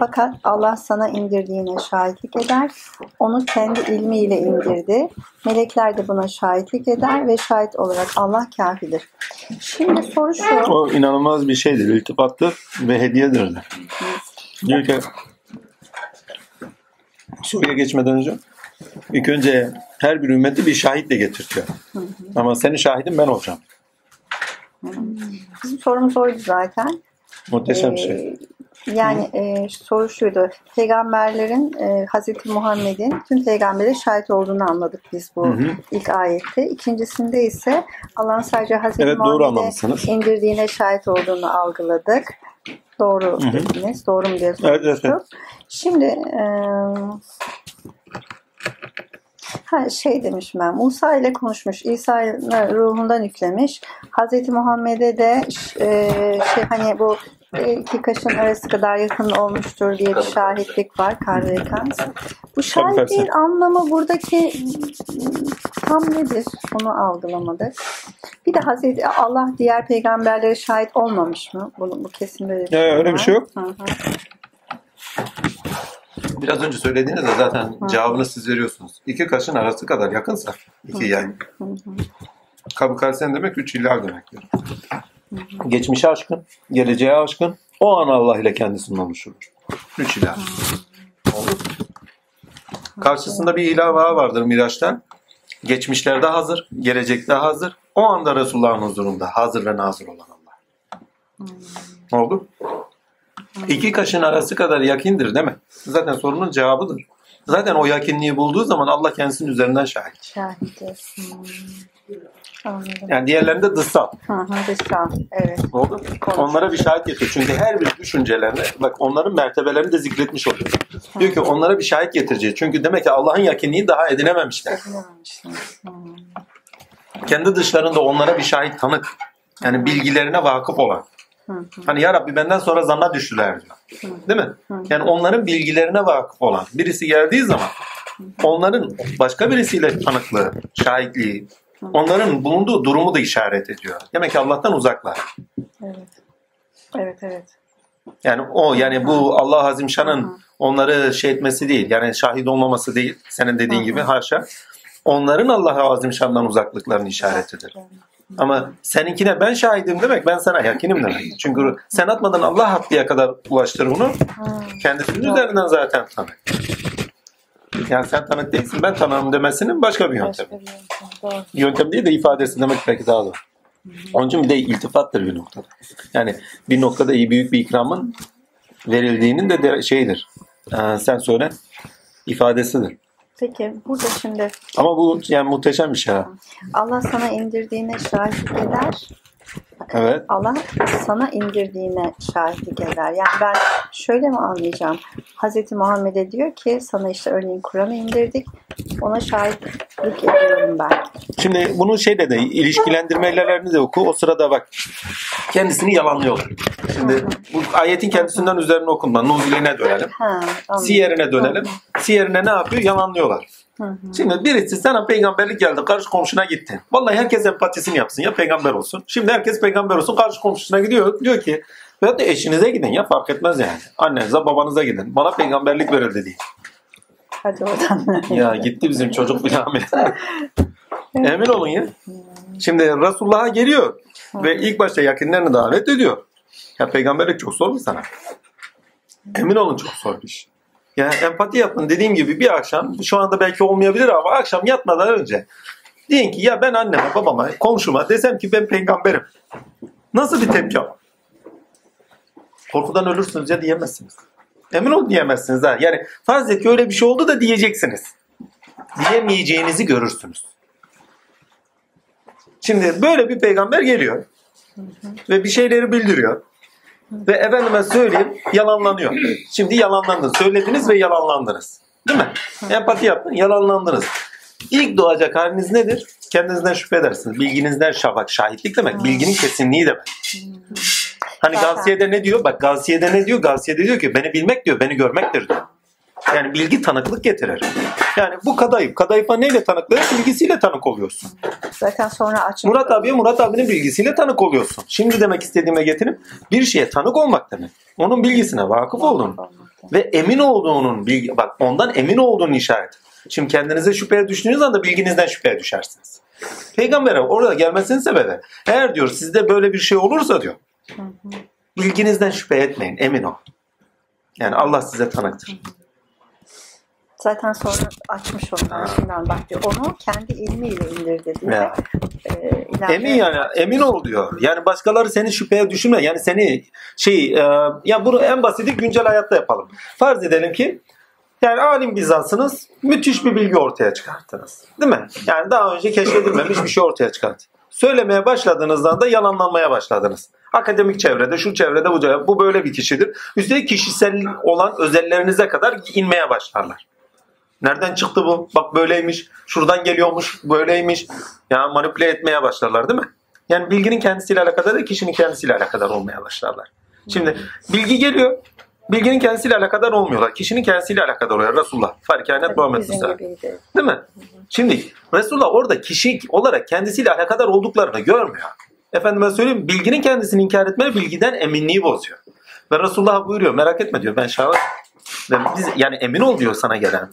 fakat Allah sana indirdiğine şahitlik eder. Onu kendi ilmiyle indirdi. Melekler de buna şahitlik eder ve şahit olarak Allah kafidir. Şimdi soru şu. O inanılmaz bir şeydir. İltifattır ve hediyedir. Diyor ki Suriye geçmeden önce ilk önce her bir ümmeti bir şahitle getirtiyor. Ama senin şahidin ben olacağım. Bizim sorumuz oydu zaten. Muhteşem bir Ee, şey. Yani e, soru şuydu. Peygamberlerin e, Hazreti Muhammed'in tüm peygambere şahit olduğunu anladık biz bu Hı hı. ilk ayette. İkincisinde ise Allah'ın sadece Hazreti Evet, Muhammed'e indirdiğine şahit olduğunu algıladık. Doğru Hı hı. dediniz. Doğru mu diye Evet, evet, sormuştuk. evet. Şimdi e, ha, şey demiş ben Musa ile konuşmuş İsa'nın ruhundan yüklemiş Hazreti Muhammed'e de e, şey hani bu iki kaşın arası kadar yakın olmuştur diye bir şahitlik var karrekans. Bu şahitliğin anlamı buradaki tam nedir? Onu algılamadık. Bir de Hazreti Allah diğer peygamberlere şahit olmamış mı? Bunu, bu kesin böyle bir Ya, şey öyle bir şey yok. Hı hı. Biraz önce söylediğinizde zaten cevabını siz veriyorsunuz. İki kaşın arası kadar yakınsa iki yay. Hı hı. Kabı kalsen demek üç iller demektir. Geçmişe aşkın, geleceğe aşkın, o an Allah ile kendisinin oluşur. Üç ilah. Karşısında bir ilah daha vardır Miraç'tan. Geçmişlerde hazır, gelecekte hazır. O anda Resulullah'ın huzurunda hazır ve nazır olan Allah. Oldu. İki kaşın arası kadar yakindir değil mi? Zaten sorunun cevabıdır. Zaten o yakinliği bulduğu zaman Allah kendisinin üzerinden şahit. Hmm. Anladım. Yani diğerlerinde dışsal. Hı hı, dışsal. Evet. Oldu. Onlara bir şahit getir. Çünkü her bir düşüncelerine bak onların mertebelerini de zikretmiş oluyor. Diyor ki onlara bir şahit getireceğiz. Çünkü demek ki Allah'ın yakinliğini daha edinememişler. Edinememişsiniz. Hmm. Kendi dışlarında onlara bir şahit tanık. Yani bilgilerine vakıf olan. Hani ya Rabbi benden sonra zanna düştüler diyor. Değil mi? Yani onların bilgilerine vakıf olan birisi geldiği zaman onların başka birisiyle tanıklığı, şahitliği, onların bulunduğu durumu da işaret ediyor. Demek ki Allah'tan uzaklar. Evet. Evet evet. Yani o yani bu Allah Azimşan'ın onları şey etmesi değil. Yani şahit olmaması değil. Senin dediğin gibi haşa. Onların Allah Azimşan'dan uzaklıklarının işaretidir. Ama seninkine ben şahidim demek ben sana yakinim demek. Çünkü sen atmadan Allah haddiye kadar ulaştır. Hı. Kendisinin üzerinden zaten tanık. Yani sen tanık değilsin ben tanığım demesinin başka bir yöntem. Başka bir yöntem. Değil de ifadesi demek belki daha doğru. Onun için bir de iltifattır bir noktada. Yani bir noktada iyi büyük bir ikramın verildiğinin de, de şeydir. Ee, sen söyle ifadesidir. Peki burada şimdi Ama bu yani muhteşem bir şey. ha. Allah sana indirdiğine şahitlik eder. Evet. Allah sana indirdiğine şahitlik eder. Yani ben şöyle mi anlayacağım? Hazreti Muhammed'e diyor ki sana işte örneğin Kur'an'ı indirdik. Ona şahitlik ediyorum ben. Şimdi bunu şeyle de ilişkilendirmelerini de oku. O sırada bak kendisini yalanlıyorlar. Şimdi bu ayetin kendisinden üzerine okunma. Nuziline dönelim. Ha, anladım. Siyerine dönelim. Siyerine ne yapıyor? Yalanlıyorlar. Hı hı. Şimdi birisi sana peygamberlik geldi. Karşı komşuna gittin. Vallahi herkes empatisini yapsın ya peygamber olsun. Şimdi herkes peygamber olsun. Karşı komşusuna gidiyor. Diyor ki veyahut da eşinize gidin ya fark etmez yani. Annenize babanıza gidin. Bana peygamberlik verildi diye. Hadi oradan. Ya gitti bizim çocuk bile hamile. Emin olun ya. Şimdi Resulullah'a geliyor. Ve ilk başta yakınlarını davet ediyor. Ya peygamberlik çok zor bir sana. Emin olun çok zor bir iş. Yani empati yapın dediğim gibi bir akşam şu anda belki olmayabilir ama akşam yatmadan önce deyin ki ya ben anneme babama komşuma desem ki ben peygamberim. Nasıl bir tepki? Korkudan ölürsünüz ya diyemezsiniz. Emin olun diyemezsiniz ha. Yani farz et ki öyle bir şey oldu da diyeceksiniz. Diyemeyeceğinizi görürsünüz. Şimdi böyle bir peygamber geliyor ve bir şeyleri bildiriyor. Ve efendime söyleyeyim yalanlanıyor. Şimdi yalanlandınız. Söylediniz ve yalanlandınız. Değil mi? Empati yapın, yalanlandınız. İlk doğacak haliniz nedir? Kendinizden şüphe edersiniz. Bilginizden şafak, şahitlik demek. Bilginin kesinliği demek. Hani Zaten. Gavsiye'de ne diyor? Bak Gavsiye'de ne diyor? Gavsiye'de diyor ki beni bilmek diyor, beni görmektir diyor. Yani bilgi tanıklık getirir. Yani bu kadayıf. Kadayıfa neyle tanıklığı? Bilgisiyle tanık oluyorsun. Zaten sonra aç. Murat abiye Murat abinin bilgisiyle tanık oluyorsun. Şimdi demek istediğime getirip bir şeye tanık olmak demek. Onun bilgisine vakıf olduğun ve emin olduğunun bilgi bak ondan emin olduğunun işareti. Şimdi kendinize şüpheye düştüğünüz anda bilginizden şüpheye düşersiniz. Peygamber'e orada gelmesinin sebebi eğer diyor sizde böyle bir şey olursa diyor bilginizden şüphe etmeyin emin ol. Yani Allah size tanıktır. Zaten sonra açmış onu arşinden bak diyor. Onu kendi ilmiyle indirdi diyor. Ya. İleride- Emin yani emin ol diyor. Yani başkaları seni şüpheye düşürme. Yani seni şey e, ya bunu en basiti güncel hayatta yapalım. Farz edelim ki yani alim bizansınız müthiş bir bilgi ortaya çıkarttınız. Değil mi? Yani daha önce keşfedilmemiş bir şey ortaya çıkart. Söylemeye başladığınızda da yalanlanmaya başladınız. Akademik çevrede, şu çevrede, bu bu böyle bir kişidir. Üstelik kişisel olan özellerinize kadar inmeye başlarlar. Nereden çıktı bu? Bak böyleymiş. Şuradan geliyormuş. Böyleymiş. Ya manipüle etmeye başlarlar değil mi? Yani bilginin kendisiyle alakadar değil, kişinin kendisiyle alakadar olmaya başlarlar. Şimdi bilgi geliyor. Bilginin kendisiyle alakadar olmuyorlar. Kişinin kendisiyle alakadar oluyor. Resulullah. Farikanet Muhammed gibiydi. Değil mi? Şimdi Resulullah orada kişi olarak kendisiyle alakadar olduklarını görmüyor. Efendime söyleyeyim bilginin kendisini inkar etme bilgiden eminliği bozuyor. Ve Resulullah buyuruyor merak etme diyor ben şahit. Biz, yani emin ol diyor sana gelen.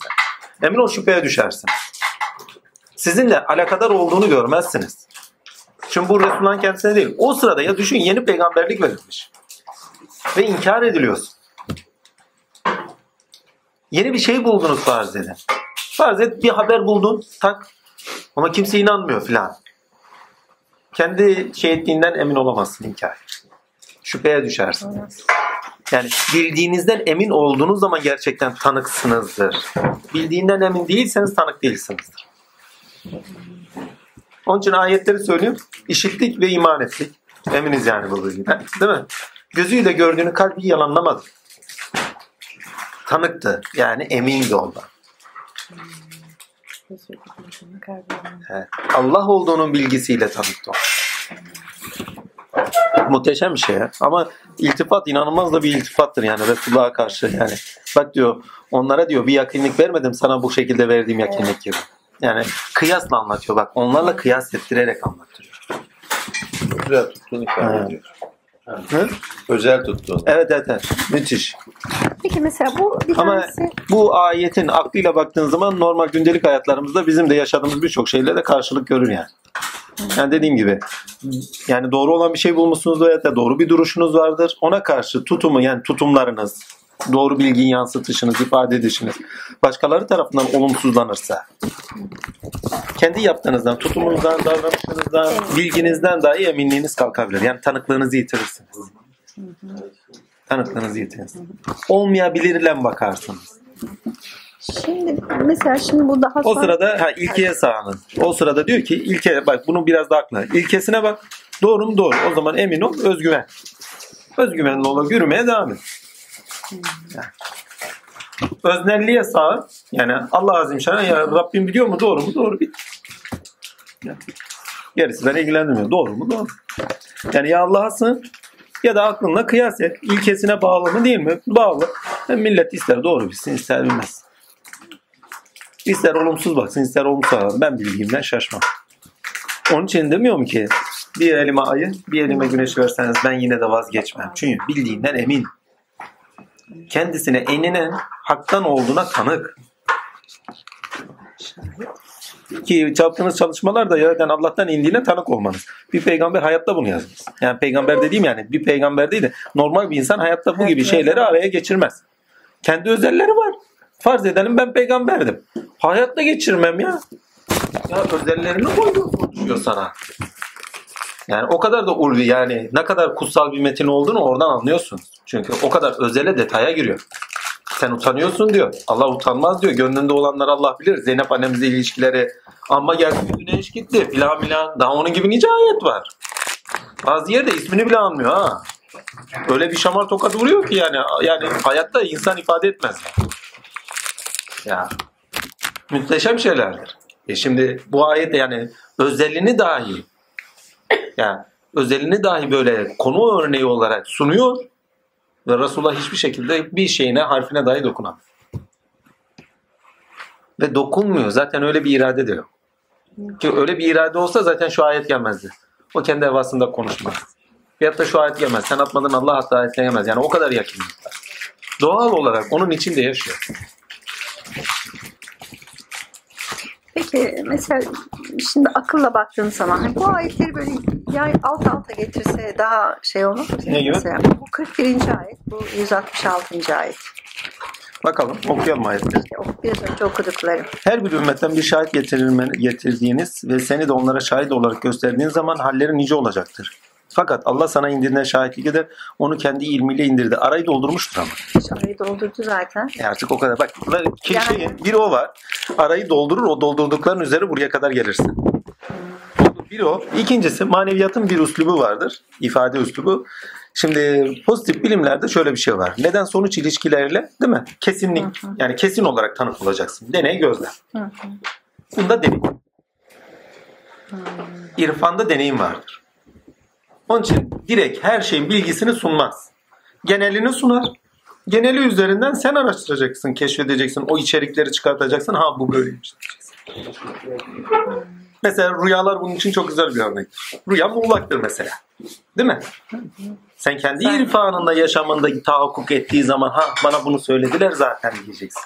Emin ol şüpheye düşersin. Sizinle alakadar olduğunu görmezsiniz. Çünkü bu Resulullah'ın kendisine değil. O sırada ya düşün yeni peygamberlik verilmiş. Ve inkar ediliyorsun. Yeni bir şey buldunuz farz edin. Farz et bir haber buldun tak ama kimse inanmıyor filan. Kendi şey ettiğinden emin olamazsın inkar. Şüpheye düşersin. Yani bildiğinizden emin olduğunuz zaman gerçekten tanıksınızdır. Bildiğinden emin değilseniz tanık değilsinizdir. Onun için ayetleri söylüyorum. İşittik ve iman ettik. Eminiz yani bu bilgiden. Değil mi? Gözüyle gördüğünü kalbi yalanlamadı. Tanıktı. Yani emindi ondan. Evet. Allah olduğunun bilgisiyle tanıktı o. Muhteşem bir şey ya. Ama iltifat inanılmaz da bir iltifattır yani Resulullah'a karşı yani. Bak diyor onlara diyor bir yakınlık vermedim sana bu şekilde verdiğim yakınlık gibi. Yani kıyasla anlatıyor bak. Onlarla kıyas ettirerek anlatıyor. Güzel tuttuğunu ifade Evet. ediyor. Hı? Özel tuttuğunu. Evet evet evet. Müthiş. Peki mesela bu bir Ama tanesi bu ayetin aklıyla baktığın zaman normal gündelik hayatlarımızda bizim de yaşadığımız birçok şeyle de karşılık görür yani. Yani dediğim gibi yani doğru olan bir şey bulmuşsunuz veya da doğru bir duruşunuz vardır. Ona karşı tutumu yani tutumlarınız, doğru bilgiyi yansıtışınız, ifade edişiniz başkaları tarafından olumsuzlanırsa kendi yaptığınızdan, tutumunuzdan, davranışınızdan, bilginizden dahi eminliğiniz kalkabilir. Yani tanıklığınızı yitirirsiniz. Tanıklığınızı yitirirsiniz. Olmayabilirle bakarsınız. Şimdi mesela şimdi bu daha O sonra sırada ha, ilkeye sağının. O sırada diyor ki ilke bak bunu biraz da akla. İlkesine bak. Doğru mu? Doğru. O zaman emin ol. Özgüven. Özgüvenli ola yürümeye devam et. Yani. Öznelliğe sağ. Yani Allah azim şana ya Rabbim biliyor mu? Doğru mu? Doğru. Bit. Yani. Gerisi beni ilgilendirmiyor. Doğru mu? Doğru. Yani ya Allah'a sığın ya da aklınla kıyas et. İlkesine bağlı mı değil mi? Bağlı. Hem millet ister doğru bilsin ister bilmez. İster olumsuz baksın ister olumsuz baksın. Ben bildiğimden şaşmam. Onun için demiyorum ki bir elime ayı bir elime güneş verseniz ben yine de vazgeçmem. Çünkü bildiğinden emin. Kendisine eninen haktan olduğuna tanık. Ki yaptığınız çalışmalar da yerden Allah'tan indiğine tanık olmanız. Bir peygamber hayatta bunu yazmaz. Yani peygamber dediğim yani bir peygamber değil de normal bir insan hayatta bu gibi şeyleri araya geçirmez. Kendi özelleri var. Farz edelim ben peygamberdim. Hayatta geçirmem ya. Ya özellerini koyuyor konuşuyor sana. Yani o kadar da ulvi yani ne kadar kutsal bir metin olduğunu oradan anlıyorsun. Çünkü o kadar özele detaya giriyor. Sen utanıyorsun diyor. Allah utanmaz diyor. Gönlünde olanları Allah bilir. Zeynep annemizle ilişkileri amma geldi güneş gitti filan filan. Daha onun gibi nice ayet var. Bazı yerde ismini bile anmıyor ha. Öyle bir şamar tokat vuruyor ki yani yani hayatta insan ifade etmez. Yani. Ya muhteşem şeylerdir. E şimdi bu ayette yani özelliğini dahi yani özelliğini dahi böyle konu örneği olarak sunuyor ve Resulullah hiçbir şekilde bir şeyine harfine dahi dokunamıyor. Ve dokunmuyor. Zaten öyle bir irade de yok. Ki öyle bir irade olsa zaten şu ayet gelmezdi. O kendi evasında konuşmaz. Veyahut da şu ayet gelmez. Sen atmadın Allah hatta ayetleyemez. Yani o kadar yakınlıklar. Doğal olarak onun içinde yaşıyor. Peki mesela şimdi akılla baktığın zaman hani bu ayetleri böyle yani alt alta getirse daha şey olur mu? Ne gibi? Mesela bu 41. ayet, bu 166. ayet. Bakalım okuyalım ayetleri. İşte biraz önce okuduklarım. Her bir ümmetten bir şahit getirilme, getirdiğiniz ve seni de onlara şahit olarak gösterdiğin zaman halleri nice olacaktır. Fakat Allah sana indirilen şahitlik eder. Onu kendi ilmiyle indirdi. Arayı doldurmuştur ama. Şahit doldurdu zaten. E artık o kadar. Bak kişi, Yani- bir o var. Arayı doldurur. O doldurdukların üzeri buraya kadar gelirsin. Bir o. İkincisi maneviyatın bir üslubu vardır. İfade üslubu. Şimdi pozitif bilimlerde şöyle bir şey var. Neden sonuç ilişkileriyle değil mi? Kesinlik. Yani kesin olarak tanık olacaksın. Deney gözlem. Hı hı. Bunda deneyim. İrfanda deneyim vardır. Onun için direkt her şeyin bilgisini sunmaz. Genelini sunar. Geneli üzerinden sen araştıracaksın, keşfedeceksin, o içerikleri çıkartacaksın. Ha bu böyleymiş diyeceksin. Mesela rüyalar bunun için çok güzel bir örnektir. Rüya muğlaktır mesela. Değil mi? Sen kendi irfanında yaşamında tahakkuk ettiği zaman ha bana bunu söylediler zaten diyeceksin.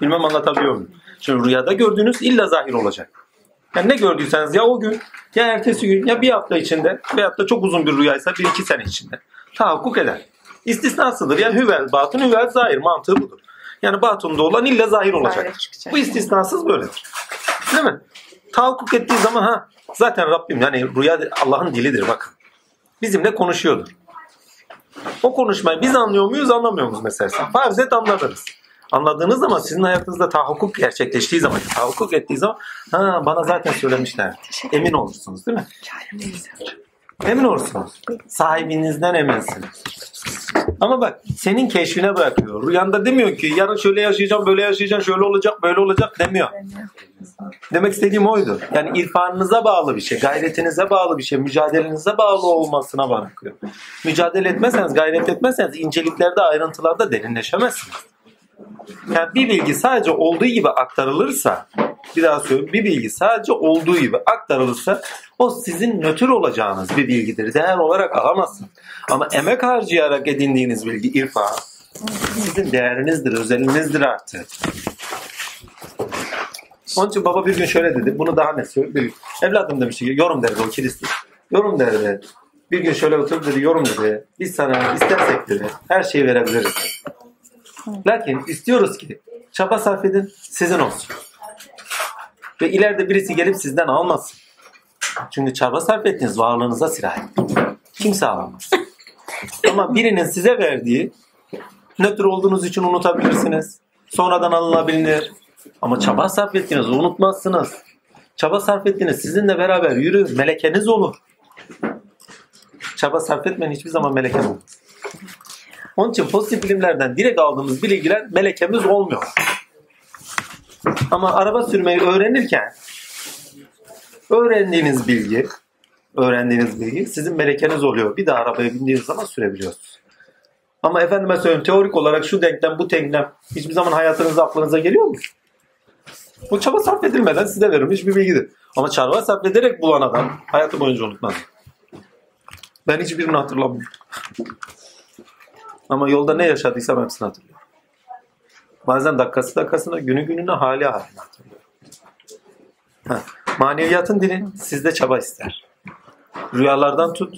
Bilmem anlatabiliyor muyum? Şimdi rüyada gördüğünüz illa zahir olacak. Yani ne gördüyseniz ya o gün ya ertesi gün ya bir hafta içinde veyahut da çok uzun bir rüyaysa bir iki sene içinde tahakkuk eder. İstisnasıdır. Yani hüvel batın hüvel zahir mantığı budur. Yani batında olan illa zahir olacaktır. çıkacak. Bu istisnasız böyledir. Değil mi? Tahakkuk ettiği zaman ha zaten Rabbim yani rüya Allah'ın dilidir bakın. Bizimle konuşuyordur. O konuşmayı biz anlıyor muyuz anlamıyor muyuz mesela? Farz et anladınız. Anladığınız zaman sizin hayatınızda tahakkuk gerçekleştiği zaman, tahakkuk ettiği zaman ha bana zaten söylemişler. Emin olursunuz değil mi? Emin olursunuz. Sahibinizden eminsiniz. Ama bak senin keşfine bırakıyor. Rüyanda demiyor ki yarın şöyle yaşayacağım, böyle yaşayacağım, şöyle olacak, böyle olacak demiyor. Demek istediğim oydu. Yani irfanınıza bağlı bir şey, gayretinize bağlı bir şey, mücadelenize bağlı olmasına bırakıyor. Mücadele etmezseniz, gayret etmezseniz inceliklerde, ayrıntılarda derinleşemezsiniz. Yani bir bilgi sadece olduğu gibi aktarılırsa, bir daha söylüyorum, bir bilgi sadece olduğu gibi aktarılırsa o sizin nötr olacağınız bir bilgidir. Değer olarak alamazsınız. Ama emek harcayarak edindiğiniz bilgi irfan sizin değerinizdir, özelinizdir artık. Onun için baba bir gün şöyle dedi. Bunu daha net söylüyor. Evladım demişti ki yorum derdi o kiliste. Yorum derdi. Bir gün şöyle oturup dedi yorum dedi. Biz sana istersek dedi her şeyi verebiliriz. Lakin istiyoruz ki çaba sarf edin sizin olsun. Ve ileride birisi gelip sizden almasın. Çünkü çaba sarf ettiğiniz varlığınıza sirayet. Kimse alamaz. Ama birinin size verdiği nötr olduğunuz için unutabilirsiniz. Sonradan alınabilir. Ama çaba sarf ettiğinizi unutmazsınız. Çaba sarf ettiğiniz sizinle beraber yürür. Melekeniz olur. Çaba sarf etmeyen hiçbir zaman meleke olmaz. Onun için pozitif bilimlerden direkt aldığımız bilgiler melekemiz olmuyor. Ama araba sürmeyi öğrenirken öğrendiğiniz bilgi öğrendiğiniz bilgi sizin melekeniz oluyor. Bir daha arabaya bindiğiniz zaman sürebiliyorsunuz. Ama efendime söyleyeyim teorik olarak şu denklem bu denklem hiçbir zaman hayatınızda aklınıza geliyor mu? Bu çaba sarf edilmeden size verilmiş bir bilgidir. Ama çaba sarf ederek bulan adam hayatı boyunca unutmaz. Ben hiçbirini hatırlamıyorum. Ama yolda ne yaşadıysam hepsini hatırlıyorum. Bazen dakikası dakikasına, günü gününe, hali haline hatırlıyorum. Ha, maneviyatın dili sizde çaba ister. Rüyalardan tut,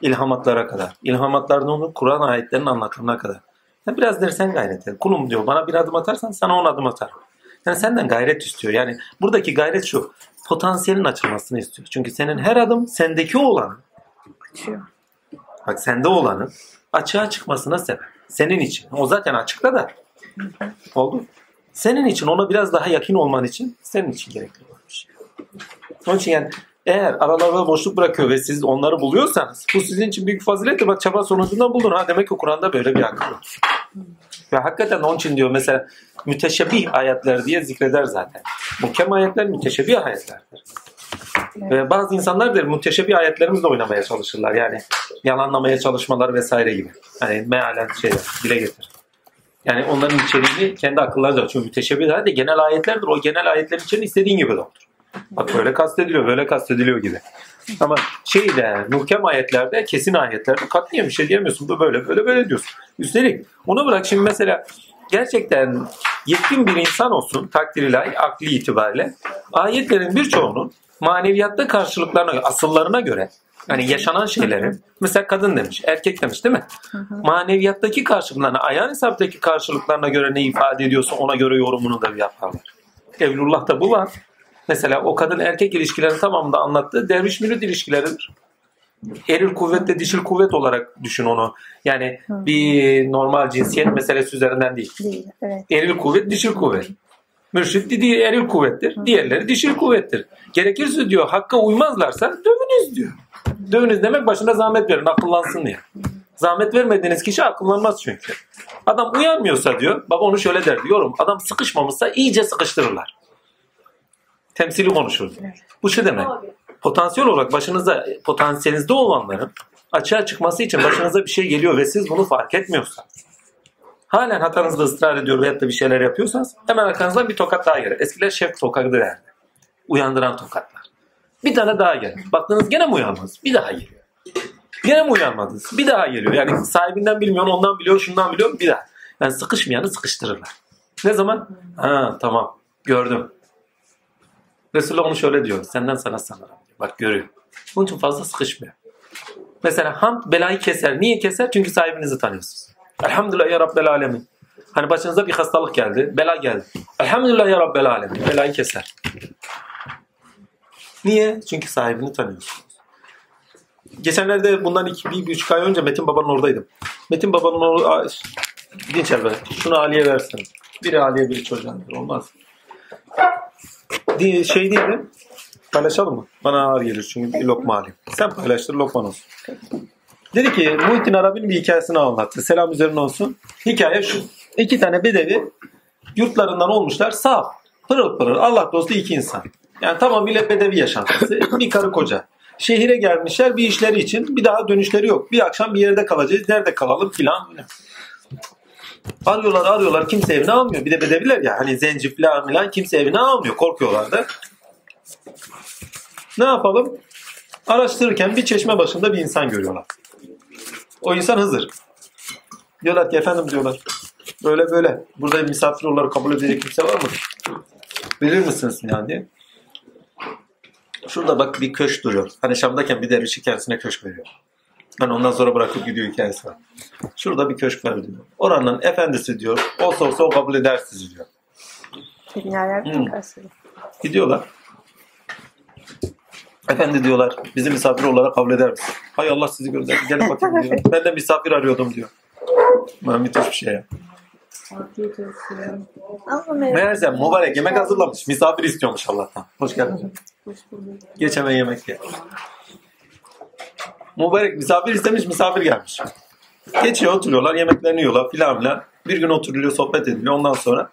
ilhamatlara kadar. İlhamatlardan onu Kur'an ayetlerinin anlatımına kadar. Ya biraz dersen gayret et. Kulum diyor bana bir adım atarsan sana on adım atarım. Yani senden gayret istiyor. Yani buradaki gayret şu. Potansiyelin açılmasını istiyor. Çünkü senin her adım sendeki olanı. Bak sende olanın açığa çıkmasına sebep. Senin için. O zaten açıkta da. Oldu. Senin için ona biraz daha yakın olman için senin için gerekli olan bir şey. Onun için yani eğer aralarda boşluk bırakıyor ve siz onları buluyorsanız bu sizin için büyük fazilettir. Bak çaba sonucunda buldun. Ha demek ki Kur'an'da böyle bir akıl var. Ve hakikaten onun için diyor mesela müteşebbih ayetler diye zikreder zaten. Muhkem ayetler müteşebbih ayetlerdir. Ve bazı insanlar der müteşebbih ayetlerimizle oynamaya çalışırlar. Yani yalanlamaya çalışmalar vesaire gibi. Hani mealen şeyler dile getirir. Yani onların içeriğini kendi akıllarıyla açıyor. Müteşebbih de genel ayetlerdir. O genel ayetlerin içeriğini istediğin gibi doldur. Bak böyle kastediliyor, böyle kastediliyor gibi. Ama şeyde, muhkem ayetlerde, kesin ayetlerde katliyen bir şey diyemiyorsun. Bu böyle, böyle, böyle diyorsun. Üstelik onu bırak şimdi mesela gerçekten yetkin bir insan olsun takdir ilahi, akli itibariyle ayetlerin birçoğunun maneviyatta karşılıklarına, asıllarına göre yani yaşanan şeylerin mesela kadın demiş, erkek demiş değil mi? Maneviyattaki karşılıklarına, ayağın hesaptaki karşılıklarına göre ne ifade ediyorsa ona göre yorumunu da yaparlar. Evlullah'ta bu var. Mesela o kadın erkek ilişkilerin tamamında anlattığı derviş mürit ilişkileridir. Eril kuvvetle dişil kuvvet olarak düşün onu. Yani bir normal cinsiyet meselesi üzerinden değil. Değil. Evet. Eril kuvvet, dişil kuvvet. Mürşit dediği eril kuvvettir. Diğerleri dişil kuvvettir. Gerekirse diyor hakka uymazlarsa dövünüz diyor. Dövünüz demek başına zahmet verin akıllansın diye. Zahmet vermediğiniz kişi akıllanmaz çünkü. Adam uyanmıyorsa diyor. Baba onu şöyle der diyorum. Adam sıkışmamışsa iyice sıkıştırırlar. Temsili konuşur. Bu şu demek. Potansiyel olarak başınıza potansiyelinizde olanların açığa çıkması için başınıza bir şey geliyor ve siz bunu fark etmiyorsanız halen hatanızda ısrar ediyor veyahut da bir şeyler yapıyorsanız hemen arkanızdan bir tokat daha gelir. Eskiler şef tokadı derdi. Uyandıran tokatlar. Bir tane daha gelir. Baktınız gene mi uyandınız? Bir daha geliyor. Gene mi uyanmadınız? Bir daha geliyor. Yani sahibinden bilmiyor, ondan biliyor, şundan biliyor. Bir daha. Yani sıkışmayanı sıkıştırırlar. Ne zaman? Ha tamam. Gördüm. Resulullah onu şöyle diyor. Senden sana sanırım. Bak görüyor. Bunun için fazla sıkışmıyor. Mesela hamd belayı keser. Niye keser? Çünkü sahibinizi tanıyorsunuz. Elhamdülillah ya Rabbel Alemin. Hani başınıza bir hastalık geldi, bela geldi. Elhamdülillah ya Rabbel Alemin. Belayı keser. Niye? Çünkü sahibini tanıyorsunuz. Geçenlerde bundan iki, bir, bir buçuk ay önce Metin Baba'nın oradaydım. Metin Baba'nın orada... Dinç elbette. Şunu Ali'ye versin. Biri Ali'ye biri çocuğa. Olmaz. Şey değil mi? Paylaşalım mı? Bana ağır gelir çünkü bir lokma alayım. Sen paylaştır lokman olsun. Dedi ki Muhittin Arabi'nin bir hikayesini anlattı. Selam üzerine olsun. Hikaye şu. İki tane bedevi yurtlarından olmuşlar sağ. Pırıl pırıl Allah dostu iki insan. Yani tamamıyla bedevi yaşantısı. Bir karı koca. Şehire gelmişler bir işleri için. Bir daha dönüşleri yok. Bir akşam bir yerde kalacağız. Nerede kalalım filan. filan. Arıyorlar arıyorlar kimse evine almıyor. Bir de bedeviler ya hani zenci filan filan kimse evine almıyor. Korkuyorlar da. Ne yapalım? Araştırırken bir çeşme başında bir insan görüyorlar. O insan Hızır. Diyorlar ki efendim diyorlar. Böyle böyle. Burada misafir olarak kabul edecek kimse var mı? Bilir misiniz yani diye. Şurada bak bir köşk duruyor. Hani Şam'dayken bir derviş kendisine köşk veriyor. Hani ondan sonra bırakıp gidiyor hikayesi var. Şurada bir köşk var diyor. Oranın efendisi diyor. Olsa olsa o kabul eder sizi diyor. Dünyaya Hmm. Gidiyorlar. Efendi diyorlar bizi misafir olarak kabul eder misin? Hay Allah sizi gönderdi. Gelin bakayım diyor. Ben de misafir arıyordum diyor. Ben müthiş bir şey ya. Meğerse mübarek yemek hazırlamış. Misafir istiyormuş Allah'tan. Hoş geldin. Geç hemen yemek ye. Mübarek misafir istemiş misafir gelmiş. Geçiyor oturuyorlar yemeklerini yiyorlar filan filan. Bir gün oturuluyor sohbet ediliyor ondan sonra.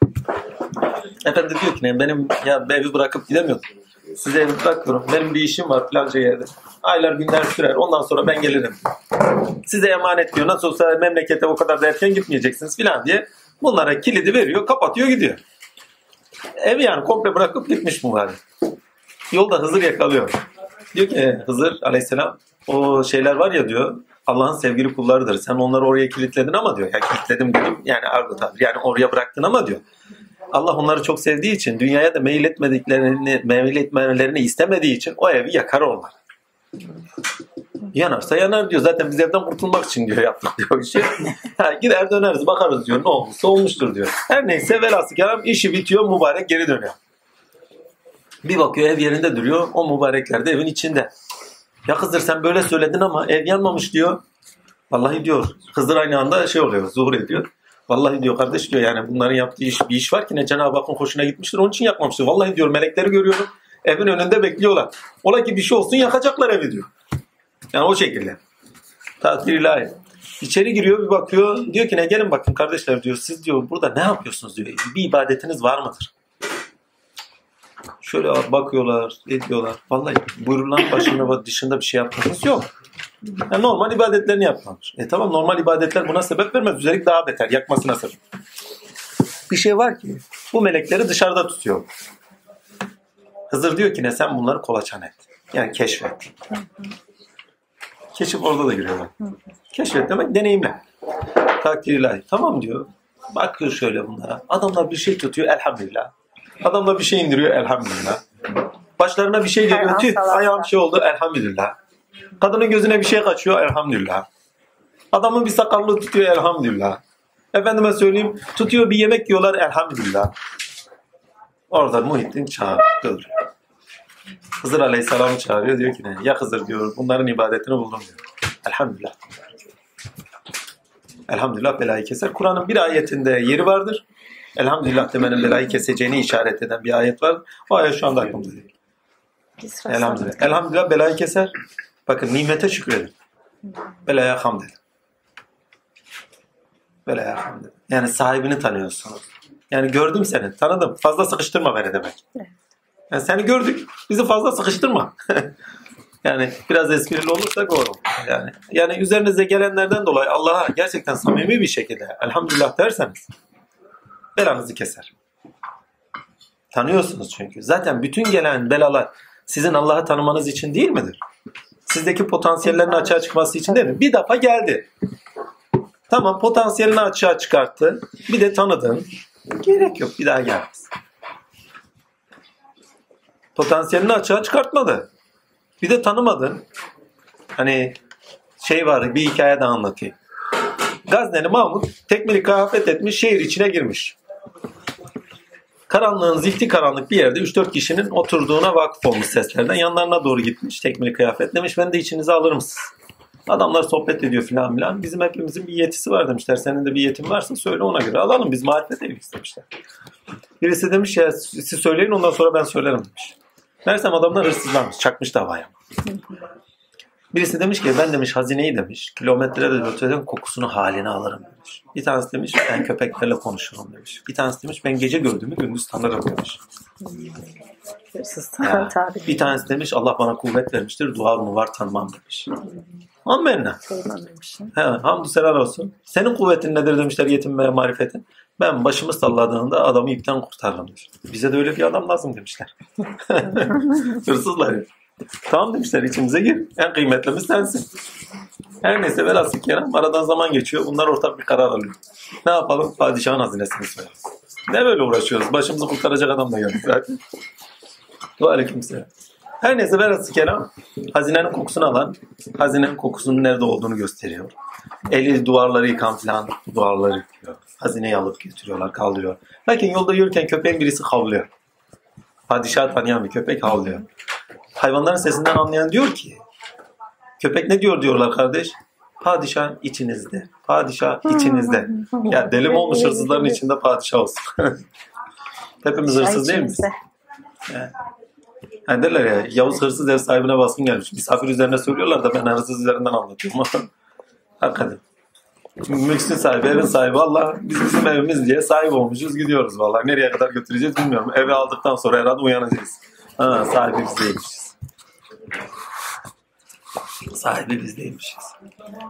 Efendi diyor ki benim ya evi bırakıp gidemiyordum. Size evi bırakıyorum. Benim bir işim var filanca yerde. Aylar günler sürer. Ondan sonra ben gelirim. Size emanet diyor. Nasıl olsa memlekete o kadar da erken gitmeyeceksiniz filan diye. Bunlara kilidi veriyor, kapatıyor gidiyor. Evi yani komple bırakıp gitmiş mübarek. Yolda Hızır yakalıyor. Diyor ki "E, Hızır aleyhisselam o şeyler var ya diyor Allah'ın sevgili kullarıdır. Sen onları oraya kilitledin ama diyor. Ya kilitledim dedim yani argo tabir. Yani oraya bıraktın ama diyor. Allah onları çok sevdiği için dünyaya da meyil etmediklerini, meyil etmelerini istemediği için o evi yakar onlar. Yanarsa yanar diyor. Zaten biz evden kurtulmak için diyor yaptık diyor işi. Ha, gider döneriz bakarız diyor. Ne olmuşsa olmuştur diyor. Her neyse velhasıl kelam işi bitiyor mübarek geri dönüyor. Bir bakıyor ev yerinde duruyor. O mübarekler de evin içinde. Ya Hızır sen böyle söyledin ama ev yanmamış diyor. Vallahi diyor. Hızır aynı anda şey oluyor. Zuhur ediyor. Vallahi diyor kardeş diyor yani bunların yaptığı iş bir iş var ki ne Cenab-ı Hakk'ın hoşuna gitmiştir. Onun için yakmamıştır. Vallahi diyor melekleri görüyorum. Evin önünde bekliyorlar. Ola ki bir şey olsun yakacaklar evi diyor. Yani o şekilde. Takdir ilahi. İçeri giriyor bir bakıyor. Diyor ki ne gelin bakın kardeşler diyor. Siz diyor burada ne yapıyorsunuz diyor. Bir ibadetiniz var mıdır? Şöyle bakıyorlar, ediyorlar. Vallahi buyurulan başında dışında bir şey yapmanız yok. Yani normal ibadetlerini yapmamış. E tamam normal ibadetler buna sebep vermez. Üstelik daha beter. Yakmasına sebep. Bir şey var ki bu melekleri dışarıda tutuyor. Hızır diyor ki ne sen bunları kolaçan et. Yani keşfet. Keşif orada da giriyorlar. Keşfet demek deneyimle. Takdir ilahi. Tamam diyor. Bakıyor şöyle bunlara. Adamlar bir şey tutuyor elhamdülillah. Adamlar bir şey indiriyor elhamdülillah. Başlarına bir şey geliyor. Tüh ayağım şey oldu elhamdülillah. Kadının gözüne bir şey kaçıyor elhamdülillah. Adamın bir sakallığı tutuyor elhamdülillah. Efendime söyleyeyim tutuyor bir yemek yiyorlar elhamdülillah. Orada Muhittin çağırıyor. Hızır Aleyhisselam'ı çağırıyor diyor ki ne? Ya Hızır diyor bunların ibadetini buldum diyor. Elhamdülillah. Elhamdülillah belayı keser. Kur'an'ın bir ayetinde yeri vardır. Elhamdülillah demenin belayı keseceğini işaret eden bir ayet var. O ayet şu anda aklımda değil. Elhamdülillah. Elhamdülillah belayı keser. Bakın nimete şükredin. Belaya hamd edin. Belaya hamd edin. Yani sahibini tanıyorsunuz. Yani gördüm seni, tanıdım. Fazla sıkıştırma beni demek. Yani seni gördük, bizi fazla sıkıştırma. yani biraz esprili olursak doğru. Yani, yani üzerinize gelenlerden dolayı Allah'a gerçekten samimi bir şekilde elhamdülillah derseniz belanızı keser. Tanıyorsunuz çünkü. Zaten bütün gelen belalar sizin Allah'ı tanımanız için değil midir? Sizdeki potansiyellerin açığa çıkması için değil mi? Bir defa geldi. Tamam potansiyelini açığa çıkarttı. Bir de tanıdın. Gerek yok bir daha gelmez. Potansiyelini açığa çıkartmadı. Bir de tanımadın. Hani şey var bir hikaye de anlatayım. Gazneli Mahmut tekmili kıyafet etmiş şehir içine girmiş. Karanlığın zifti karanlık bir yerde 3-4 kişinin oturduğuna vakıf olmuş seslerden. Yanlarına doğru gitmiş tekmili kıyafet demiş ben de içinize alır mısınız? Adamlar sohbet ediyor filan filan. Bizim hepimizin bir yetisi var demişler. Senin de bir yetin varsa söyle ona göre alalım. Biz marifet evliyiz demişler. Birisi demiş ya siz söyleyin ondan sonra ben söylerim demiş. Meğersem adamlar hırsızlanmış. Çakmış davaya. Birisi demiş ki ben demiş hazineyi demiş. Kilometrelerce öteden kokusunu haline alırım demiş. Bir tanesi demiş ben köpeklerle konuşurum demiş. Bir tanesi demiş ben gece gördüğümü gündüz tanırım demiş. Ya, bir tanesi demiş Allah bana kuvvet vermiştir dua mı var tanımam demiş. Amenna. He, hamdü selam olsun. Senin kuvvetin nedir demişler yetim ve marifetin. Ben başımı salladığında adamı ipten kurtarırım demiş. Bize de öyle bir adam lazım demişler. Hırsızlar. ya. Tamam demişler içimize gir. En kıymetlimiz sensin. Her neyse velhasıl kelam aradan zaman geçiyor. Bunlar ortak bir karar alıyor. Ne yapalım? Padişahın hazinesini soyalım. Ne böyle uğraşıyoruz? Başımızı kurtaracak adam da geldi zaten. Ve. Her neyse velhasıl kelam hazinenin kokusunu alan hazinenin kokusunun nerede olduğunu gösteriyor. Eli duvarları yıkan falan duvarları yıkıyor. Hazineyi alıp götürüyorlar, kaldırıyor. Lakin yolda yürürken köpeğin birisi havlıyor. Padişah tanıyan bir köpek havlıyor. Hayvanların sesinden anlayan diyor ki köpek ne diyor diyorlar kardeş? Padişah içinizde. Padişah içinizde. Ya deli mi olmuş hırsızların içinde padişah olsun. Hepimiz hırsız değil miyiz? Yani derler ya Yavuz hırsız ev sahibine baskın gelmiş. Misafir üzerine söylüyorlar da ben hırsız üzerinden anlatıyorum. Hakikaten. Mülksün sahibi, evin sahibi. Valla biz bizim evimiz diye sahip olmuşuz. Gidiyoruz valla. Nereye kadar götüreceğiz bilmiyorum. Eve aldıktan sonra herhalde uyanacağız. Ha, sahibi biz değilmişiz. Sahibi biz değilmişiz.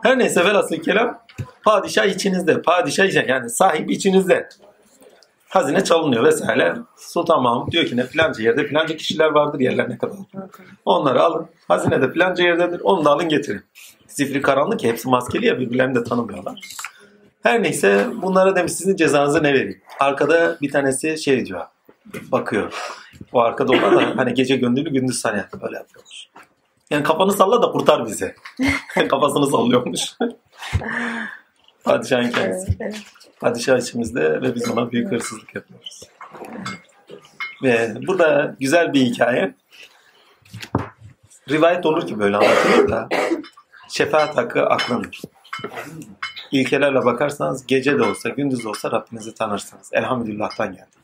Her neyse velhasıl kelam padişah içinizde. Padişah içinizde. Yani sahip içinizde. Hazine çalınıyor vesaire. Sultan Mahmut diyor ki ne filanca yerde filanca kişiler vardır yerlerine kadar. Onları alın. Hazine de filanca yerdedir. Onu da alın getirin. Zifiri karanlık hepsi maskeli ya birbirlerini de tanımıyorlar. Her neyse bunlara demiş sizin cezanızı ne vereyim? Arkada bir tanesi şey diyor. Bakıyor. O arkada olan da hani gece gönüllü gündüz hani böyle yapıyormuş. Yani kafanı salla da kurtar bizi. Kafasını sallıyormuş. Padişahın kendisi. Padişah içimizde ve biz ona büyük hırsızlık yapıyoruz. Ve burada güzel bir hikaye. Rivayet olur ki böyle anlatılır da şefaat hakkı aklındır. İlkelerle bakarsanız gece de olsa gündüz de olsa Rabbinizi tanırsınız. Elhamdülillah'tan geldik.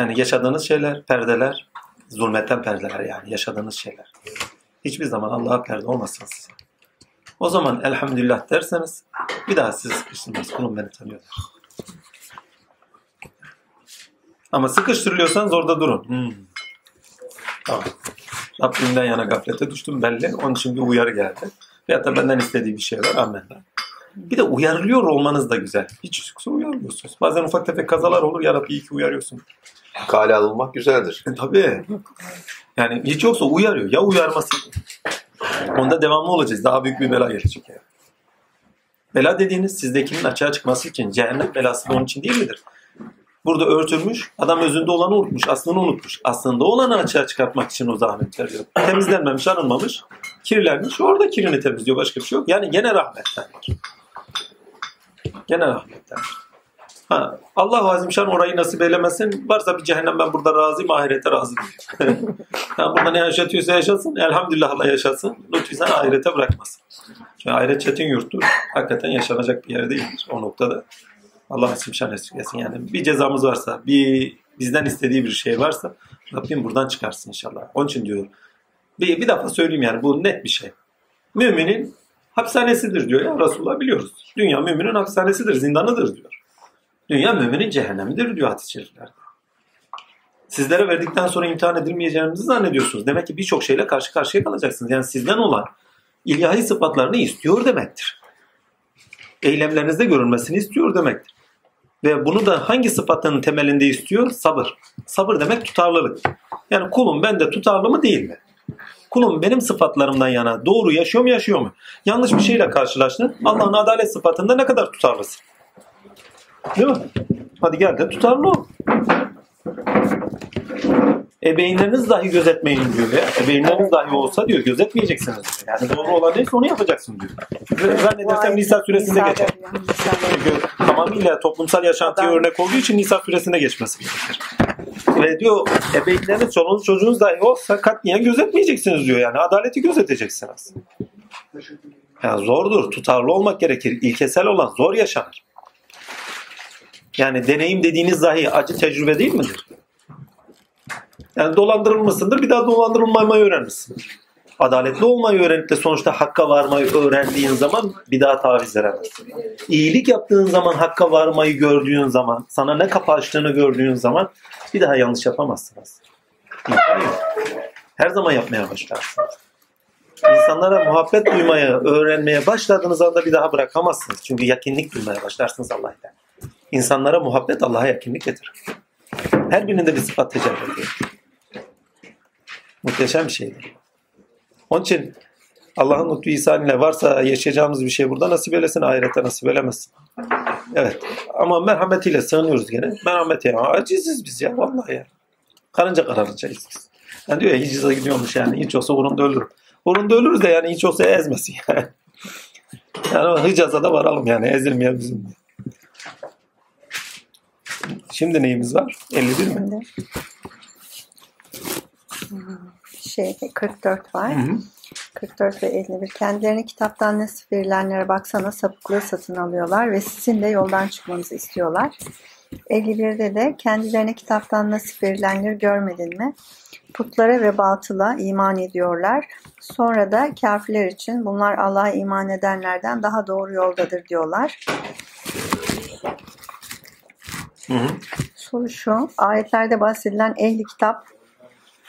Yani yaşadığınız şeyler, perdeler, zulmetten perdeler yani yaşadığınız şeyler. Hiçbir zaman Allah'a perde olmasın size. O zaman elhamdülillah derseniz bir daha sizi sıkıştırmaz. Kulum beni tanıyorlar. Ama sıkıştırılıyorsanız orada durun. Hmm. Tamam. Rabbimden yana gaflete düştüm belli. Onun için bir uyarı geldi. Veyahut da benden istediği bir şey var. Amenna. Bir de uyarılıyor olmanız da güzel. Hiç yoksa uyarmıyorsunuz. Bazen ufak tefek kazalar olur. Ya Rabbi iyi ki uyarıyorsun. Kale alınmak güzeldir. E, tabii. Yani hiç yoksa uyarıyor. Ya uyarması. Onda devamlı olacağız. Daha büyük bir bela gelecek yani. Bela dediğiniz sizdekinin açığa çıkması için cehennem belası onun için değil midir? Burada örtülmüş, adam özünde olanı unutmuş, aslını unutmuş. Aslında olanı açığa çıkartmak için o zahmet veriyor. Temizlenmemiş, arınmamış, kirlenmiş. Orada kirini temizliyor, başka bir şey yok. Yani gene rahmetten. Gene rahmetten. Ha, Allah Azimşan orayı nasip eylemesin. Varsa bir cehennem ben burada razıyım, ahirete razı değilim. yani burada ne yaşatıyorsa yaşasın. Elhamdülillah Allah yaşasın. Lütfen ahirete bırakmasın. Çünkü ahiret çetin yurttur. Hakikaten yaşanacak bir yer değildir o noktada. Allah Azimşan esirgesin. Yani bir cezamız varsa, bir bizden istediği bir şey varsa Rabbim buradan çıkarsın inşallah. Onun için diyorum. Bir, bir defa söyleyeyim yani bu net bir şey. Müminin hapishanesidir diyor ya Resulullah biliyoruz. Dünya müminin hapishanesidir, zindanıdır diyor. Dünya müminin cehennemidir diyor hadis-i şeriflerde. Sizlere verdikten sonra imtihan edilmeyeceğinizi zannediyorsunuz. Demek ki birçok şeyle karşı karşıya kalacaksınız. Yani sizden olan ilahi sıfatlarını istiyor demektir. Eylemlerinizde görülmesini istiyor demektir. Ve bunu da hangi sıfatların temelinde istiyor? Sabır. Sabır demek tutarlılık. Yani kulum bende tutarlı mı değil mi? kulum benim sıfatlarımdan yana doğru yaşıyor mu yaşıyor mu? Yanlış bir şeyle karşılaştın. Allah'ın adalet sıfatında ne kadar tutarlısın? Değil mi? Hadi gel de tutarlı ol. Ebeveynleriniz dahi gözetmeyin diyor ya. Ebeveynleriniz dahi olsa diyor gözetmeyeceksiniz. Yani doğru olan neyse onu yapacaksın diyor. Zannedersem Nisa suresinde Nisa'da geçer. Çünkü tamamıyla toplumsal yaşantıya örnek olduğu için Nisa suresinde geçmesi gerekir. Ve diyor ebeveynleriniz, çoluğunuz, çocuğunuz dahi olsa katliyen gözetmeyeceksiniz diyor. Yani adaleti gözeteceksiniz. Yani zordur, tutarlı olmak gerekir. İlkesel olan zor yaşanır. Yani deneyim dediğiniz dahi acı tecrübe değil midir? Yani dolandırılmışsındır, bir daha dolandırılmamayı öğrenmişsin. Adaletli olmayı öğrenip de sonuçta hakka varmayı öğrendiğin zaman bir daha taviz veremezsin. İyilik yaptığın zaman hakka varmayı gördüğün zaman, sana ne kapı açtığını gördüğün zaman bir daha yanlış yapamazsınız. Her zaman yapmaya başlarsınız. İnsanlara muhabbet duymaya, öğrenmeye başladığınız anda bir daha bırakamazsınız. Çünkü yakınlık duymaya başlarsınız Allah'tan. İnsanlara muhabbet Allah'a yakınlık getirir. Her birinde bir sıfat tecelli ediyor. Muhteşem bir şeydir. Onun için Allah'ın lütfu ihsanıyla varsa yaşayacağımız bir şey burada nasip eylesin, ahirette nasip eylemesin. Evet. Ama merhametiyle sığınıyoruz gene. Merhameti ya. Aciziz biz ya. Vallahi ya. Karınca kararıncayız biz. Yani diyor ya hicraza gidiyormuş yani. Hiç olsa uğrunda ölürüm. Uğrunda ölürüz de yani hiç olsa ezmesin yani. Yani Hicaz'a da varalım yani. Ezilmeyen bizim. Şimdi neyimiz var? 51 mi? Şimdi şey 44 var. Hı hı. 44 ve 51. Kendilerine kitaptan nasip verilenlere baksana sapıklığı satın alıyorlar ve sizin de yoldan çıkmanızı istiyorlar. 51'de de kendilerine kitaptan nasip verilenleri görmedin mi? Putlara ve batıla iman ediyorlar. Sonra da kafirler için bunlar Allah'a iman edenlerden daha doğru yoldadır diyorlar. Hı hı. Soru şu. Ayetlerde bahsedilen ehli kitap,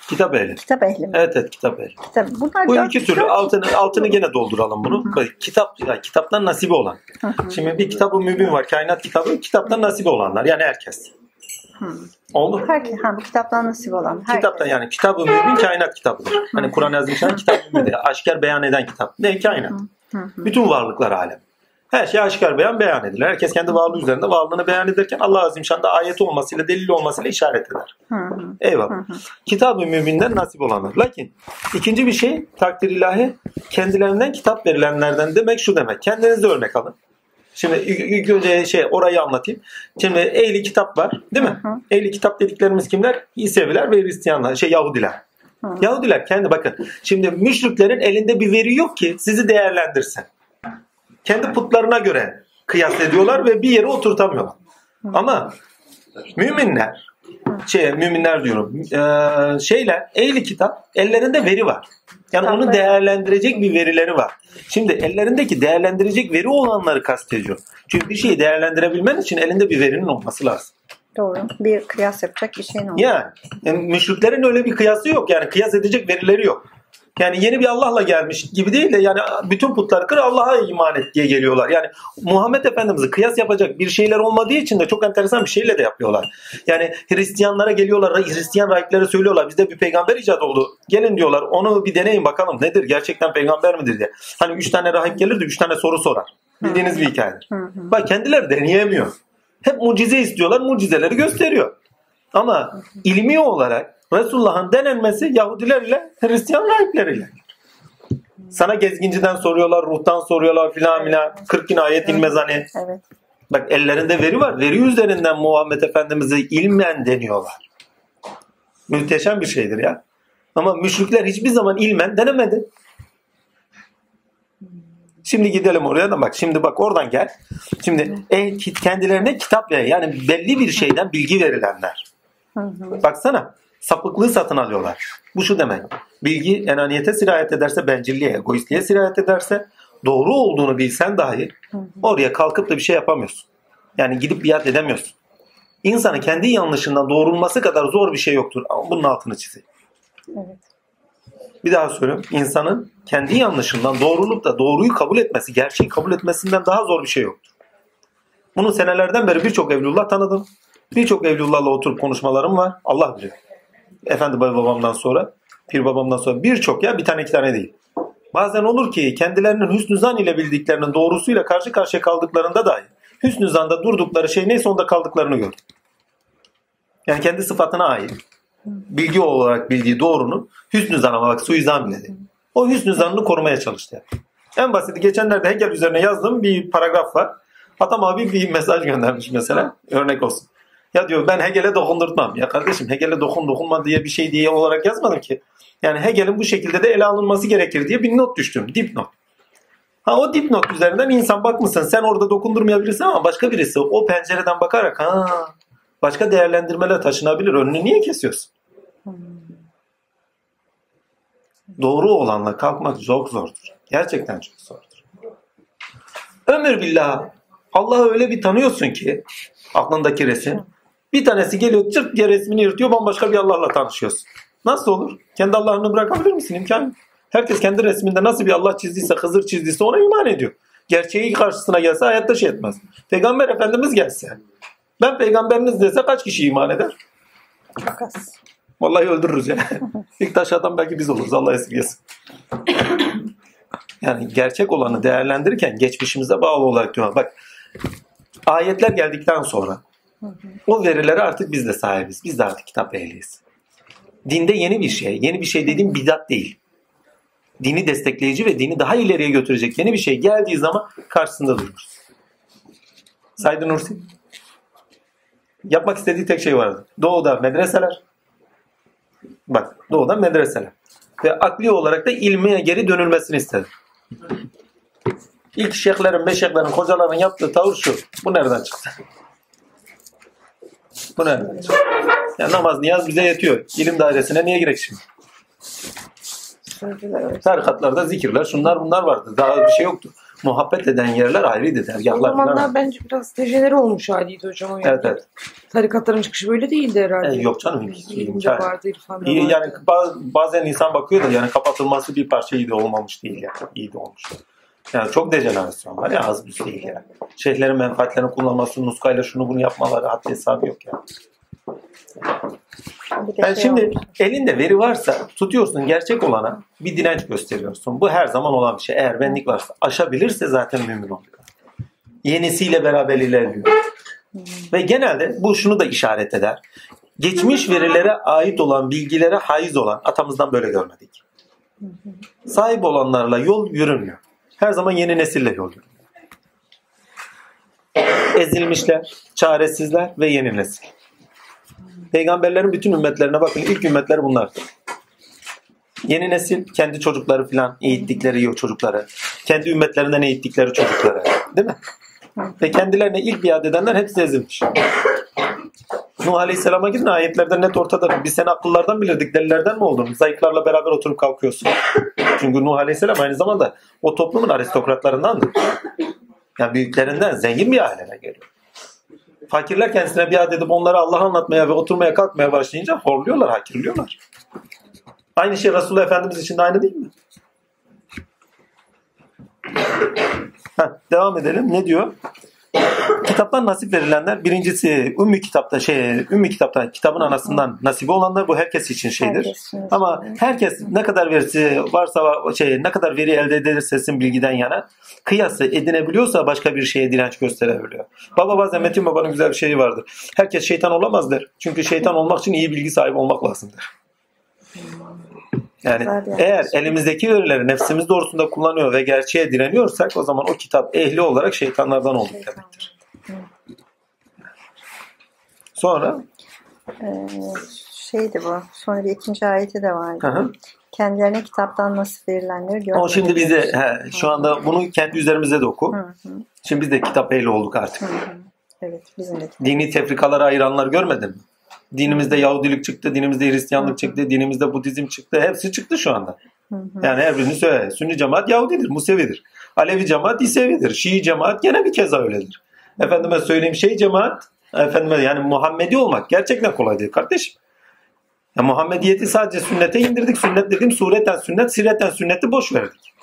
Kitap ehli. kitap ehli mi? Evet evet kitap ehli. Kitap. Bunlar Bu iki türlü altını altını gene dolduralım bunu. Böyle kitap yani kitaptan nasibi olan. Hı hı. Şimdi bir kitabı mübin var. Kainat kitabı. Kitaptan nasibi olanlar. Yani herkes. Hı. Oldu. Herkes, ha, bu kitaptan nasip olan. Herkes. Kitaptan yani kitabı mübin kainat kitabıdır. Hani Kur'an yazmışlar kitap mübindir. Aşikar beyan eden kitap. Ne? Kainat. Hı hı. Bütün varlıklar alem. Her şey aşikar beyan beyan edilir. Herkes kendi varlığı üzerinde varlığını beyan ederken Allah Azimşan'da ayet olmasıyla, delil olmasıyla işaret eder. Hı hı. Eyvallah. Kitab-ı müminden nasip olanlar. Lakin ikinci bir şey takdir ilahi kendilerinden kitap verilenlerden demek şu demek. Kendinize örnek alın. Şimdi ilk- ilk önce şey orayı anlatayım. Şimdi ehli kitap var değil mi? Hı hı. Ehli kitap dediklerimiz kimler? İseviler ve Hristiyanlar, şey Yahudiler. Hı. Yahudiler kendi bakın. Şimdi müşriklerin elinde bir veri yok ki sizi değerlendirsin. Kendi putlarına göre kıyas ediyorlar ve bir yere oturtamıyorlar. Ama müminler şey müminler diyorum. Eee şeyler ehli kitap ellerinde veri var. Yani onu değerlendirecek bir verileri var. Şimdi ellerindeki değerlendirecek veri olanları kastediyor. Çünkü bir şeyi değerlendirebilmen için elinde bir verinin olması lazım. Doğru. Bir kıyas yapacak bir şeyin oldu. Yani, yani müşriklerin öyle bir kıyası yok. Yani kıyas edecek verileri yok. Yani yeni bir Allah'la gelmiş gibi değil de yani bütün putları kır Allah'a iman et diye geliyorlar. Yani Muhammed Efendimiz'i kıyas yapacak bir şeyler olmadığı için de çok enteresan bir şeyle de yapıyorlar. Yani Hristiyanlara geliyorlar, Hristiyan rahiplere söylüyorlar bizde bir peygamber icat oldu. Gelin diyorlar onu bir deneyin bakalım nedir gerçekten peygamber midir diye. Hani üç tane rahip gelir de üç tane soru sorar. Bildiğiniz bir hı. Bak kendileri deneyemiyor. Hep mucize istiyorlar, mucizeleri gösteriyor. Ama ilmi olarak Resulullah'ın denenmesi Yahudiler ile Hristiyan rahipleriyle. Sana gezginciden soruyorlar, ruhtan soruyorlar filan filan. 40 gün ayet inmez hani. Evet. Bak ellerinde veri var. Veri üzerinden Muhammed Efendimiz'i ilmen deniyorlar. Muhteşem bir şeydir ya. Ama müşrikler hiçbir zaman ilmen denemedi. Şimdi gidelim oraya da bak. Şimdi bak oradan gel. Şimdi e, kendilerine kitap ver. Yani belli bir şeyden bilgi verilenler. Baksana sapıklığı satın alıyorlar. Bu şu demek. Bilgi enaniyete sirayet ederse, bencilliğe, egoistliğe sirayet ederse doğru olduğunu bilsen dahi oraya kalkıp da bir şey yapamıyorsun. Yani gidip biat edemiyorsun. İnsanın kendi yanlışından doğrulması kadar zor bir şey yoktur. Ama bunun altını çizeyim. Evet. Bir daha söylüyorum. İnsanın kendi yanlışından doğrulup da doğruyu kabul etmesi, gerçeği kabul etmesinden daha zor bir şey yoktur. Bunu senelerden beri birçok evlullah tanıdım. Birçok evlullahla oturup konuşmalarım var. Allah biliyor. Efendi babamdan sonra. Pir babamdan sonra birçok ya bir tane iki tane değil. Bazen olur ki kendilerinin hüsnü zan ile bildiklerinin doğrusuyla karşı karşıya kaldıklarında dahi hüsnü zanda durdukları şey neyse onda kaldıklarını gördüm. Yani kendi sıfatına ait. Bilgi olarak bildiği doğrunun hüsnü zana bak suizan bile değil. O hüsnü zanını korumaya çalıştı. En basiti geçenlerde Hegel üzerine yazdığım bir paragraf var. Atam abi bir mesaj göndermiş mesela. Örnek olsun. Ya diyor ben Hegel'e dokundurtmam. Ya kardeşim Hegel'e dokun dokunma diye bir şey diye olarak yazmadım ki. Yani Hegel'in bu şekilde de ele alınması gerekir diye bir not düştüm. Dipnot. Ha o dipnot üzerinden insan bakmışsın sen orada dokundurmayabilirsin ama başka birisi o pencereden bakarak ha başka değerlendirmeler taşınabilir. Önünü niye kesiyorsun? Doğru olanla kalkmak çok zordur. Gerçekten çok zordur. Ömür billah Allah'ı öyle bir tanıyorsun ki aklındaki resim. Bir tanesi geliyor çırp diye resmini yırtıyor bambaşka bir Allah'la tanışıyorsun. Nasıl olur? Kendi Allah'ını bırakabilir misin? İmkan. Herkes kendi resminde nasıl bir Allah çizdiyse, Hızır çizdiyse ona iman ediyor. Gerçeği karşısına gelse hayatta şey etmez. Peygamber Efendimiz gelse, ben peygamberiniz dese kaç kişi iman eder? Çok az. Vallahi öldürürüz ya. İlk taş atan belki biz oluruz. Allah esirgesin. Yani gerçek olanı değerlendirirken geçmişimize bağlı olarak diyor. Bak ayetler geldikten sonra o verilere artık biz de sahibiz. Biz de artık kitap ehliyiz. Dinde yeni bir şey. Yeni bir şey dediğim bidat değil. Dini destekleyici ve dini daha ileriye götürecek yeni bir şey geldiği zaman karşısında dururuz. Said Nursi. Yapmak istediği tek şey vardı. Doğuda medreseler. Bak doğuda medreseler. Ve akli olarak da ilmiye geri dönülmesini istedi. İlk şeyhlerin, meşeklerin, hocaların yaptığı tavır şu. Bu nereden çıktı? Bu çıktı? Yani namaz, niyaz bize yetiyor. İlim dairesine niye gerek şimdi? Tarikatlarda zikirler, şunlar bunlar vardı. Daha bir şey yoktu. Muhabbet eden yerler ayrıydı. O Dergahlar falan. zamanlar bence biraz dejenere olmuş haliydi hocam o yani. Evet evet. Tarikatların çıkışı böyle değildi herhalde. E, yok canım. İlimde imkan yok. vardı, irfanda İyi, vardı. yani baz- bazen insan bakıyor da yani kapatılması bir parça iyi de olmamış değil yani. İyi de olmuş. Yani çok dejenerasyon var ya az bir şey değil yani. Şeyhlerin menfaatlerini kullanması, nuskayla şunu bunu yapmaları haddi hesabı yok yani. Yani şey şimdi olmuş. elinde veri varsa tutuyorsun gerçek olana bir direnç gösteriyorsun. Bu her zaman olan bir şey. Eğer benlik varsa aşabilirse zaten mümin oluyor. Yenisiyle beraber ilerliyor. Ve genelde bu şunu da işaret eder. Geçmiş verilere ait olan bilgilere haiz olan atamızdan böyle görmedik. Sahip olanlarla yol yürünmüyor. Her zaman yeni nesille yol yürünüyor. Ezilmişler, çaresizler ve yeni nesil. Peygamberlerin bütün ümmetlerine bakın. İlk ümmetler bunlardı. Yeni nesil kendi çocukları filan eğittikleri çocukları. Kendi ümmetlerinden eğittikleri çocukları. Değil mi? Ve kendilerine ilk biat edenler hepsi ezilmiş. Nuh Aleyhisselam'a gidin ayetlerde net ortada. Biz seni akıllardan bilirdik. Delilerden mi oldun? Zayıflarla beraber oturup kalkıyorsun. Çünkü Nuh Aleyhisselam aynı zamanda o toplumun aristokratlarındandır. Yani büyüklerinden zengin bir ailene geliyor. Fakirler kendisine biat edip onlara Allah'ı anlatmaya ve oturmaya kalkmaya başlayınca horluyorlar, hakirliyorlar. Aynı şey Resulullah Efendimiz için de aynı değil mi? Heh, devam edelim. Ne diyor? Kitaptan nasip verilenler birincisi Ümmü kitapta şey Ümmü kitapta kitabın anasından nasibi olanlar bu herkes için şeydir. Herkesin Ama herkes ne kadar verisi varsa şey ne kadar veri elde ederse sizin bilgiden yana kıyası edinebiliyorsa başka bir şeye direnç gösterebiliyor. Baba bazen Metin Baba'nın güzel bir şeyi vardır. Herkes şeytan olamaz der. Çünkü şeytan olmak için iyi bilgi sahibi olmak lazımdır. Yani eğer elimizdeki verileri nefsimiz doğrusunda kullanıyor ve gerçeğe direniyorsak o zaman o kitap ehli olarak şeytanlardan olduk demektir. Sonra Ee, şeydi bu. Sonra bir ikinci ayeti de vardı. Hı hı. Kendilerine kitaptan nasip verilenleri görmeleri. o şimdi bize he, şu anda bunu kendi üzerimize de oku. Hı hı, Şimdi biz de kitap ehli olduk artık. hı hı. Evet bizim de. Dini tefrikalara ayıranlar görmedin mi? Dinimizde Yahudilik çıktı, dinimizde Hristiyanlık çıktı, dinimizde Budizm çıktı. Hepsi çıktı şu anda. Yani her birini söyle. Sünni cemaat Yahudidir, Musevidir. Alevi cemaat İsevidir. Şii cemaat gene bir keza öyledir. Efendime söyleyeyim şey cemaat, efendime yani Muhammedi olmak gerçekten kolay değil kardeşim. Ya Muhammediyeti sadece sünnete indirdik. Sünnet dediğim sureten sünnet, sireten sünneti boş verdik.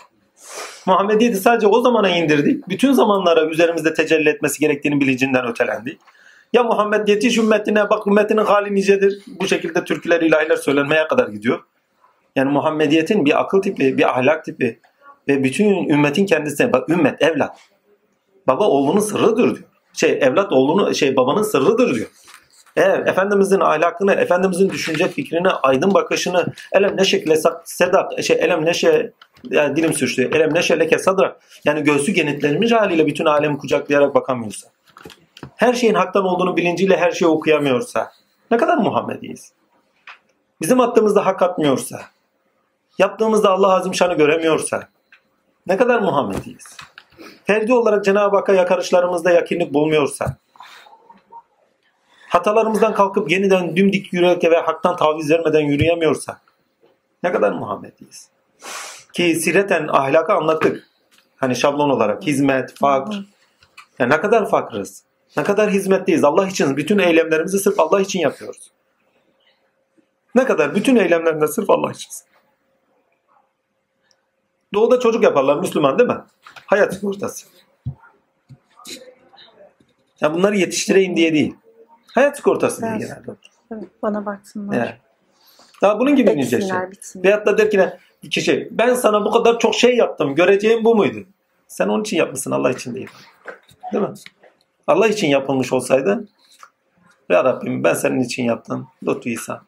Muhammediyeti sadece o zamana indirdik. Bütün zamanlara üzerimizde tecelli etmesi gerektiğini bilincinden ötelendi. Ya Muhammed yetiş ümmetine bak ümmetinin hali nicedir. Bu şekilde türküler ilahiler söylenmeye kadar gidiyor. Yani Muhammediyetin bir akıl tipi, bir ahlak tipi ve bütün ümmetin kendisine bak ümmet evlat. Baba oğlunun sırrıdır diyor. Şey evlat oğlunu şey babanın sırrıdır diyor. Eğer Efendimizin ahlakını, Efendimizin düşünce fikrini, aydın bakışını, elem neşe lesak sedak, şey elem neşe yani dilim sürçtü. Elem neşe leke sadra. Yani göğsü genitlenmiş haliyle bütün alemi kucaklayarak bakamıyorsa. Her şeyin haktan olduğunu bilinciyle her şeyi okuyamıyorsa. Ne kadar Muhammediyiz. Bizim attığımızda hak atmıyorsa. Yaptığımızda Allah Azim Şan'ı göremiyorsa. Ne kadar Muhammediyiz. Ferdi olarak Cenab-ı Hakk'a yakarışlarımızda yakinlik bulmuyorsa. Hatalarımızdan kalkıp yeniden dümdik yürüyerek ve haktan taviz vermeden yürüyemiyorsa. Ne kadar Muhammediyiz. Ki sireten ahlakı anlattık. Hani şablon olarak hizmet, fakr. Ya ne kadar fakrız. Ne kadar hizmetliyiz. Allah için bütün eylemlerimizi sırf Allah için yapıyoruz. Ne kadar bütün eylemlerinde sırf Allah için. Doğuda çocuk yaparlar Müslüman değil mi? Hayat sigortası. Ya bunları yetiştireyim diye değil. Hayat sigortası diye Evet. genelde. Evet, bana baksınlar. Yani. Daha bunun gibi nice şey. Veyahut da der ki ne? Kişi ben sana bu kadar çok şey yaptım. Göreceğim bu muydu? Sen onun için yapmışsın Allah için değil. Değil mi? Allah için yapılmış olsaydı Ya Rabbim ben senin için yaptım. Lütfü İsa.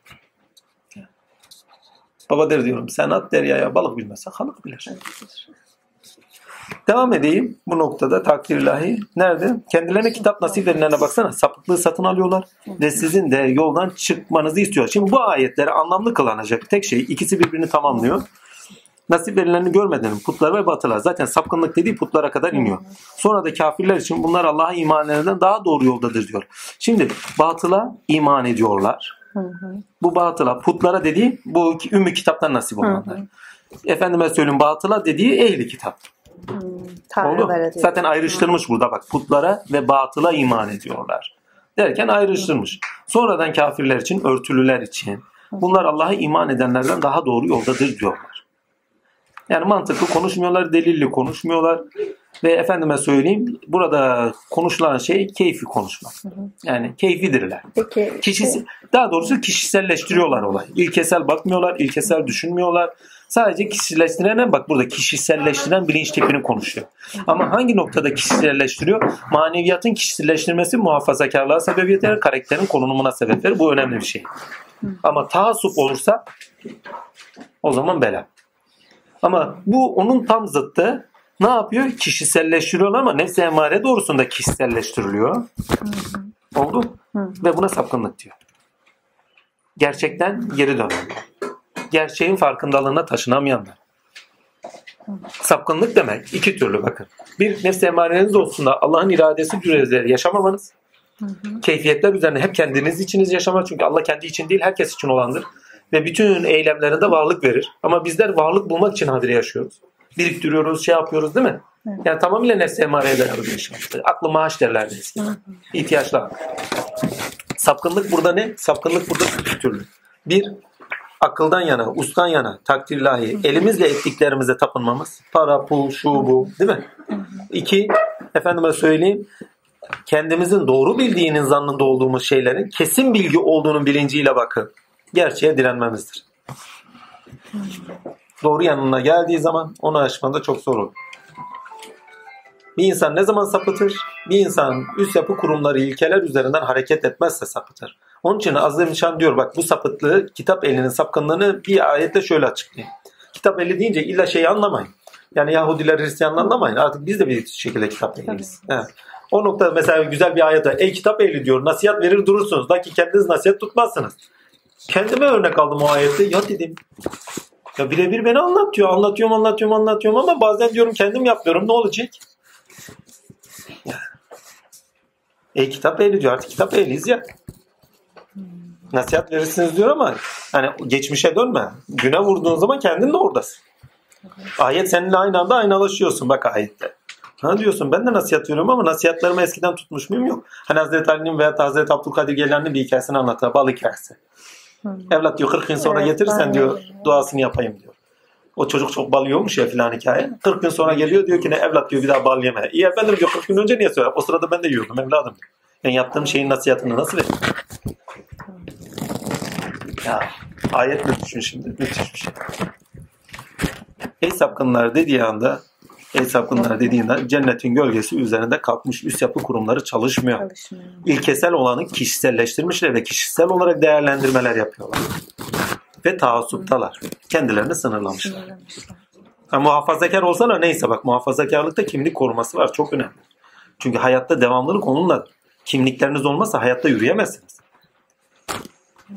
Baba der diyorum sen at deryaya balık bilmezse halık bilir. Devam edeyim bu noktada takdir ilahi. Nerede? Kendilerine kitap nasip verilenlerine baksana. Sapıklığı satın alıyorlar ve sizin de yoldan çıkmanızı istiyor. Şimdi bu ayetleri anlamlı kılınacak tek şey ikisi birbirini tamamlıyor. Nasip verilenini görmeden putlar ve batılar. Zaten sapkınlık dediği putlara kadar iniyor. Sonra da kafirler için bunlar Allah'a iman edenlerden daha doğru yoldadır diyor. Şimdi batıla iman ediyorlar. Hı hı. Bu batıla, putlara dediği bu ümmü kitaptan nasip olanlar. Efendime söyleyeyim batıla dediği ehli kitap. Oldu. Tanrılara diyor. Zaten ayrıştırmış burada bak. Putlara ve batıla iman ediyorlar. Derken ayrıştırmış. Sonradan kafirler için, örtülüler için bunlar Allah'a iman edenlerden daha doğru yoldadır diyorlar. Yani mantıklı konuşmuyorlar, delilli konuşmuyorlar. Ve efendime söyleyeyim burada konuşulan şey keyfi konuşmak. Yani keyfidirler. Peki Kişisi, daha doğrusu kişiselleştiriyorlar olay. İlkesel bakmıyorlar, ilkesel düşünmüyorlar. Sadece kişiselleştiren bak burada kişiselleştiren bilinç tipini konuşuyor. Ama hangi noktada kişiselleştiriyor? Maneviyatın kişiselleştirmesi muhafazakarlığa sebebiyet verir, karakterin konumuna sebep verir. Bu önemli bir şey. Ama taassup olursa o zaman bela. Ama bu onun tam zıttı. Ne yapıyor? Kişiselleştiriyor ama nefs-i emare doğrusunda kişiselleştiriliyor. Oldu. Ve buna sapkınlık diyor. Gerçekten geri dönenler. Gerçeğin farkındalığına taşınamayanlar. Sapkınlık demek iki türlü bakın. Bir nefs emareniz olsun da Allah'ın iradesi üzerinde yaşamamanız. Keyfiyetler üzerine hep kendiniz içiniz yaşamak. Çünkü Allah kendi için değil herkes için olandır. Ve bütün eylemlerinde varlık verir. Ama bizler varlık bulmak için hadire yaşıyoruz. Biriktiriyoruz, şey yapıyoruz değil mi? Yani tamamıyla nefs emareye dayalı bir yaşam. Aklı maaş derlerdi eskiden. İhtiyaçlar. Sapkınlık burada ne? Sapkınlık burada iki türlü. Bir, akıldan yana, ustan yana, takdir ilahi, elimizle ettiklerimize tapınmamız. Para, pul, şu bu değil mi? İki, efendime söyleyeyim, kendimizin doğru bildiğinin zannında olduğumuz şeylerin kesin bilgi olduğunun bilinciyle bakıp gerçeğe direnmemizdir. Doğru yanına geldiği zaman onu aşmada çok zor olur. Bir insan ne zaman sapıtır? Bir insan üst yapı kurumları, ilkeler üzerinden hareket etmezse sapıtır. Onun için Azim diyor bak bu sapıtlığı, kitap elinin sapkınlığını bir ayette şöyle açıklayayım. Kitap eli deyince illa şeyi anlamayın. Yani Yahudiler, Hristiyanlar anlamayın. Artık biz de bir şekilde kitap ehliyiz. Evet. O noktada mesela güzel bir ayette ey kitap ehli diyor nasihat verir durursunuz. Da ki kendiniz nasihat tutmazsınız. Kendime örnek aldım o ayette. Ya dedim ya birebir beni anlatıyor. Anlatıyorum, anlatıyorum, anlatıyorum ama bazen diyorum kendim yapmıyorum. Ne olacak? E kitap ehli diyor. Artık kitap ehliyiz ya. Nasihat verirsiniz diyor ama hani geçmişe dönme. Güne vurduğun zaman kendin de oradasın. Ayet seninle aynı anda aynalaşıyorsun bak ayette. Ha diyorsun ben de nasihat veriyorum ama nasihatlerimi eskiden tutmuş muyum yok. Hani Hazreti Ali'nin veya Hazreti Abdülkadir Geylani'nin bir hikayesini anlatıyor. Bal hikayesi. Evlat diyor 40 gün sonra Evet, getirirsen diyor de- duasını yapayım diyor. O çocuk çok bal yiyormuş ya filan hikaye. 40 gün sonra geliyor diyor ki ne evlat diyor bir daha bal yeme. İyi efendim diyor 40 gün önce niye söyle? O sırada ben de yiyordum evladım. Ben yaptığım şeyin nasihatını nasıl vereyim? Ya Ayetle düşün şimdi. Müthiş bir şey. Ey sapkınlar dediği anda Ey sapkınlar dediğinde cennetin gölgesi üzerinde kalkmış üst yapı kurumları çalışmıyor. Çalışmıyor. İlkesel olanı kişiselleştirmişler ve kişisel olarak değerlendirmeler yapıyorlar. Ve taassuptalar. Kendilerini sınırlamışlar. Sınırlamışlar. Ha, muhafazakar olsana neyse bak muhafazakarlıkta kimlik koruması var. Çok önemli. Çünkü hayatta devamlılık onunla. Kimlikleriniz olmazsa hayatta yürüyemezsiniz.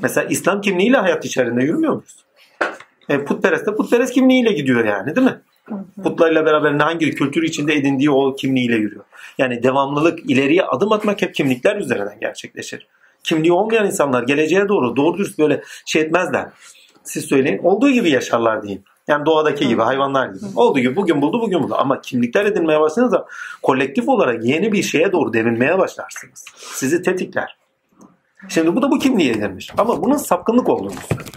Mesela İslam kimliğiyle hayat içerisinde yürümüyor muyuz? E, putperest de putperest kimliğiyle gidiyor yani değil mi? Putlarla beraber hangi kültür içinde edindiği o kimliğiyle yürüyor. Yani devamlılık, ileriye adım atmak hep kimlikler üzerinden gerçekleşir. Kimliği olmayan insanlar geleceğe doğru doğru dürüst böyle şey etmezler. Siz söyleyin. Olduğu gibi yaşarlar diyeyim. Yani doğadaki gibi, hayvanlar gibi. Olduğu gibi bugün buldu, bugün buldu. Ama kimlikler edinmeye başladığınızda kolektif olarak yeni bir şeye doğru devinmeye başlarsınız. Sizi tetikler. Şimdi bu da bu kimliği edinmiş. Ama bunun sapkınlık olduğunu söylüyor.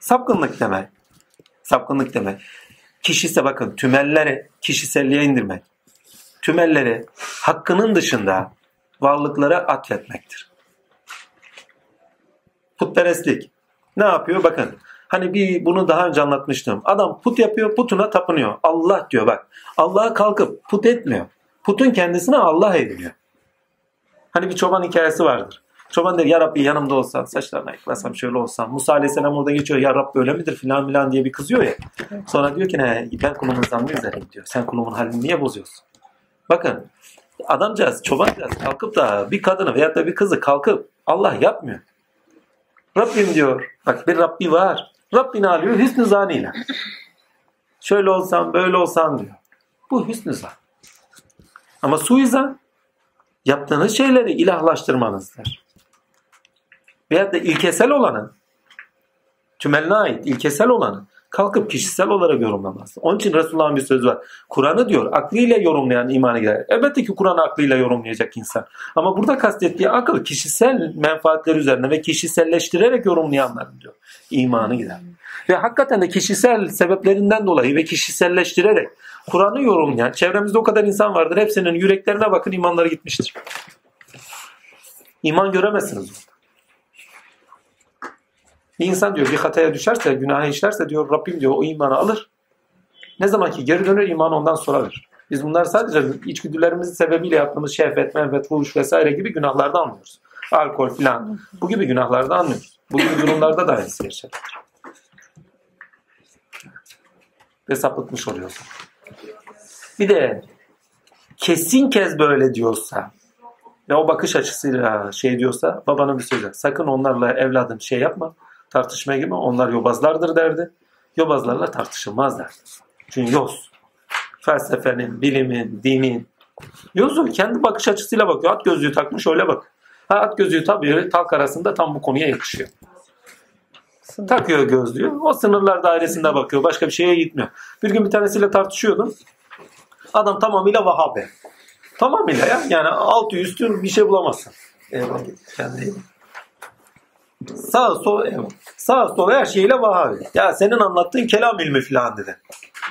Sapkınlık demek. Sapkınlık demek. Kişise bakın tümelleri kişiselliğe indirmek. Tümelleri hakkının dışında varlıklara atfetmektir. Putperestlik. Ne yapıyor? Bakın. Hani bir bunu daha önce anlatmıştım. Adam put yapıyor, putuna tapınıyor. Allah diyor bak. Allah'a kalkıp put etmiyor. Putun kendisine Allah ediniyor. Hani bir çoban hikayesi vardır. Çoban der ya Rabbi yanımda olsan, saçlarını ayıklasam şöyle olsam. Musa Aleyhisselam orada geçiyor ya Rabbi öyle midir filan filan diye bir kızıyor ya. Sonra diyor ki ne ben kulumun zannı üzereyim diyor. Sen kulumun halini niye bozuyorsun? Bakın adamcağız, çobancağız kalkıp da bir kadını veyahut da bir kızı kalkıp Allah yapmıyor. Rabbim diyor. Bak bir Rabbi var. Rabbini alıyor hüsnü zanıyla. Şöyle olsam böyle olsam diyor. Bu hüsnü zan. Ama suizan yaptığınız şeyleri ilahlaştırmanızdır. Veyahut da ilkesel olanı tümeline ait ilkesel olanı kalkıp kişisel olarak yorumlamaz. Onun için Resulullah'ın bir sözü var. Kur'an'ı diyor aklıyla yorumlayan imana girer. Elbette ki Kur'an'ı aklıyla yorumlayacak insan. Ama burada kastettiği akıl kişisel menfaatler üzerine ve kişiselleştirerek yorumlayanların diyor. imanı gider. Ve hakikaten de kişisel sebeplerinden dolayı ve kişiselleştirerek Kur'an'ı yorumlayan çevremizde o kadar insan vardır. Hepsinin yüreklerine bakın imanları gitmiştir. İman göremezsiniz. Bir insan diyor bir hataya düşerse, günaha işlerse diyor Rabbim diyor o imanı alır. Ne zaman ki geri dönür iman ondan sonra verir. Biz bunlar sadece içgüdülerimizin sebebiyle yaptığımız şehvet, menfet, fuhuş vesaire gibi günahlarda anlıyoruz. Alkol filan. Bu gibi günahlarda anlıyoruz. Bu gibi durumlarda da aynısı yaşanır. Ve sapıtmış oluyorsun. Bir de kesin kez böyle diyorsa ve o bakış açısıyla şey diyorsa babanın bir sözü. Sakın onlarla evladım şey yapma tartışmaya girme. Onlar yobazlardır derdi. Yobazlarla tartışılmaz derdi. Çünkü yoz. Felsefenin, bilimin, dinin. Yozu kendi bakış açısıyla bakıyor. At gözlüğü takmış öyle bak. Ha, at gözlüğü tabii talk arasında tam bu konuya yakışıyor. Takıyor gözlüğü. O sınırlar dairesinde bakıyor. Başka bir şeye gitmiyor. Bir gün bir tanesiyle tartışıyordum. Adam tamamıyla Vahabi. Tamamıyla ya. Yani altı üstü bir şey bulamazsın. Eyvallah. Bak. Sağ sol sağ sol her şeyle Vahabi. Ya senin anlattığın kelam ilmi filan dedi.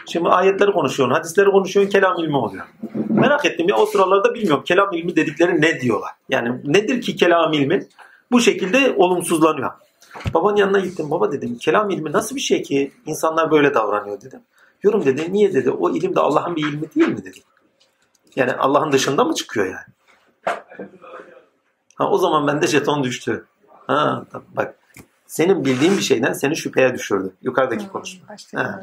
Şimdi ayetleri konuşuyorsun, hadisleri konuşuyorsun, kelam ilmi oluyor. Merak ettim ya o sıralarda bilmiyorum kelam ilmi dedikleri ne diyorlar. Yani nedir ki kelam ilmi? Bu şekilde olumsuzlanıyor. Babanın yanına gittim. Baba dedim kelam ilmi nasıl bir şey ki insanlar böyle davranıyor dedim. Yorum dedi niye dedi o ilim de Allah'ın bir ilmi değil mi dedi. Yani Allah'ın dışında mı çıkıyor yani? Ha, o zaman bende jeton düştü. Ha, bak senin bildiğin bir şeyden seni şüpheye düşürdü. Yukarıdaki konuşma. Ha.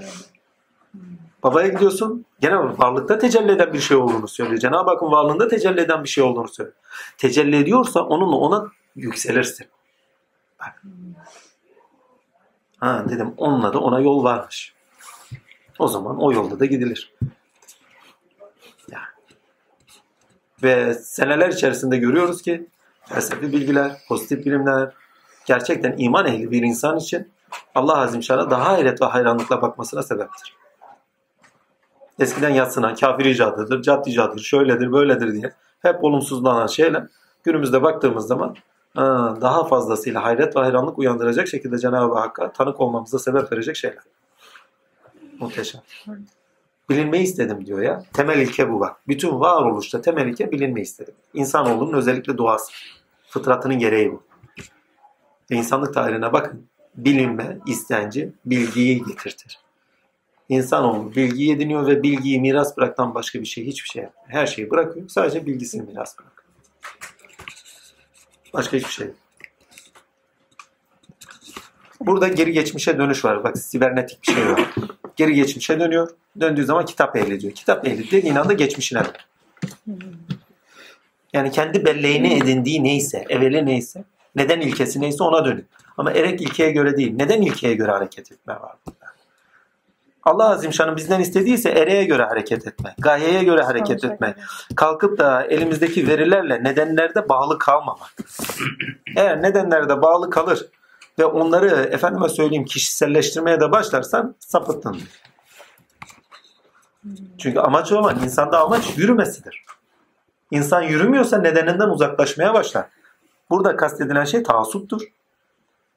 Babaya gidiyorsun gene varlıkta tecelli eden bir şey olduğunu söylüyor. Cenab-ı Hakk'ın varlığında tecelli eden bir şey olduğunu söylüyor. Tecelli ediyorsa onunla ona yükselirsin. Bak. Ha dedim onunla da ona yol varmış. O zaman o yolda da gidilir. Yani. Ve seneler içerisinde görüyoruz ki felsefi bilgiler, pozitif bilimler gerçekten iman ehli bir insan için Allah Azimşan'a daha hayret ve hayranlıkla bakmasına sebeptir. Eskiden yatsınan kafir icadıdır, cad icadıdır, şöyledir, böyledir diye hep olumsuzlanan şeyler günümüzde baktığımız zaman daha fazlasıyla hayret ve hayranlık uyandıracak şekilde Cenab-ı Hakk'a tanık olmamıza sebep verecek şeyler. Muhteşem. Bilinmeyi istedim diyor ya. Temel ilke bu bak. Bütün varoluşta temel ilke bilinmeyi istedim. İnsanoğlunun özellikle doğası. Fıtratının gereği bu. Ve insanlık tarihine bakın. bilinme istenci bilgiyi getirtir. İnsanoğlu bilgiyi ediniyor ve bilgiyi miras bıraktan başka bir şey hiçbir şey yapmıyor. Her şeyi bırakıyor. Sadece bilgisini miras bırakıyor. Başka hiçbir şey. Burada geri geçmişe dönüş var. Bak sibernetik bir şey var. Geri geçmişe dönüyor. Döndüğü zaman kitap ehli diyor. Kitap ehli dediğin anda geçmişine. Yani kendi belleğini edindiği neyse, evveli neyse, neden ilkesi neyse ona dönüyor. Ama erek ilkeye göre değil. Neden ilkeye göre hareket etme var burada? Allah Azimşan'ın bizden istediyse ereğe göre hareket etme, gayeye göre hareket etme. Kalkıp da elimizdeki verilerle nedenlerde bağlı kalmamak. Eğer nedenlerde bağlı kalır ve onları efendime söyleyeyim kişiselleştirmeye de başlarsan sapıttın. Çünkü amaç olan insanda amaç yürümesidir. İnsan yürümüyorsa nedeninden uzaklaşmaya başlar. Burada kastedilen şey taassuptur.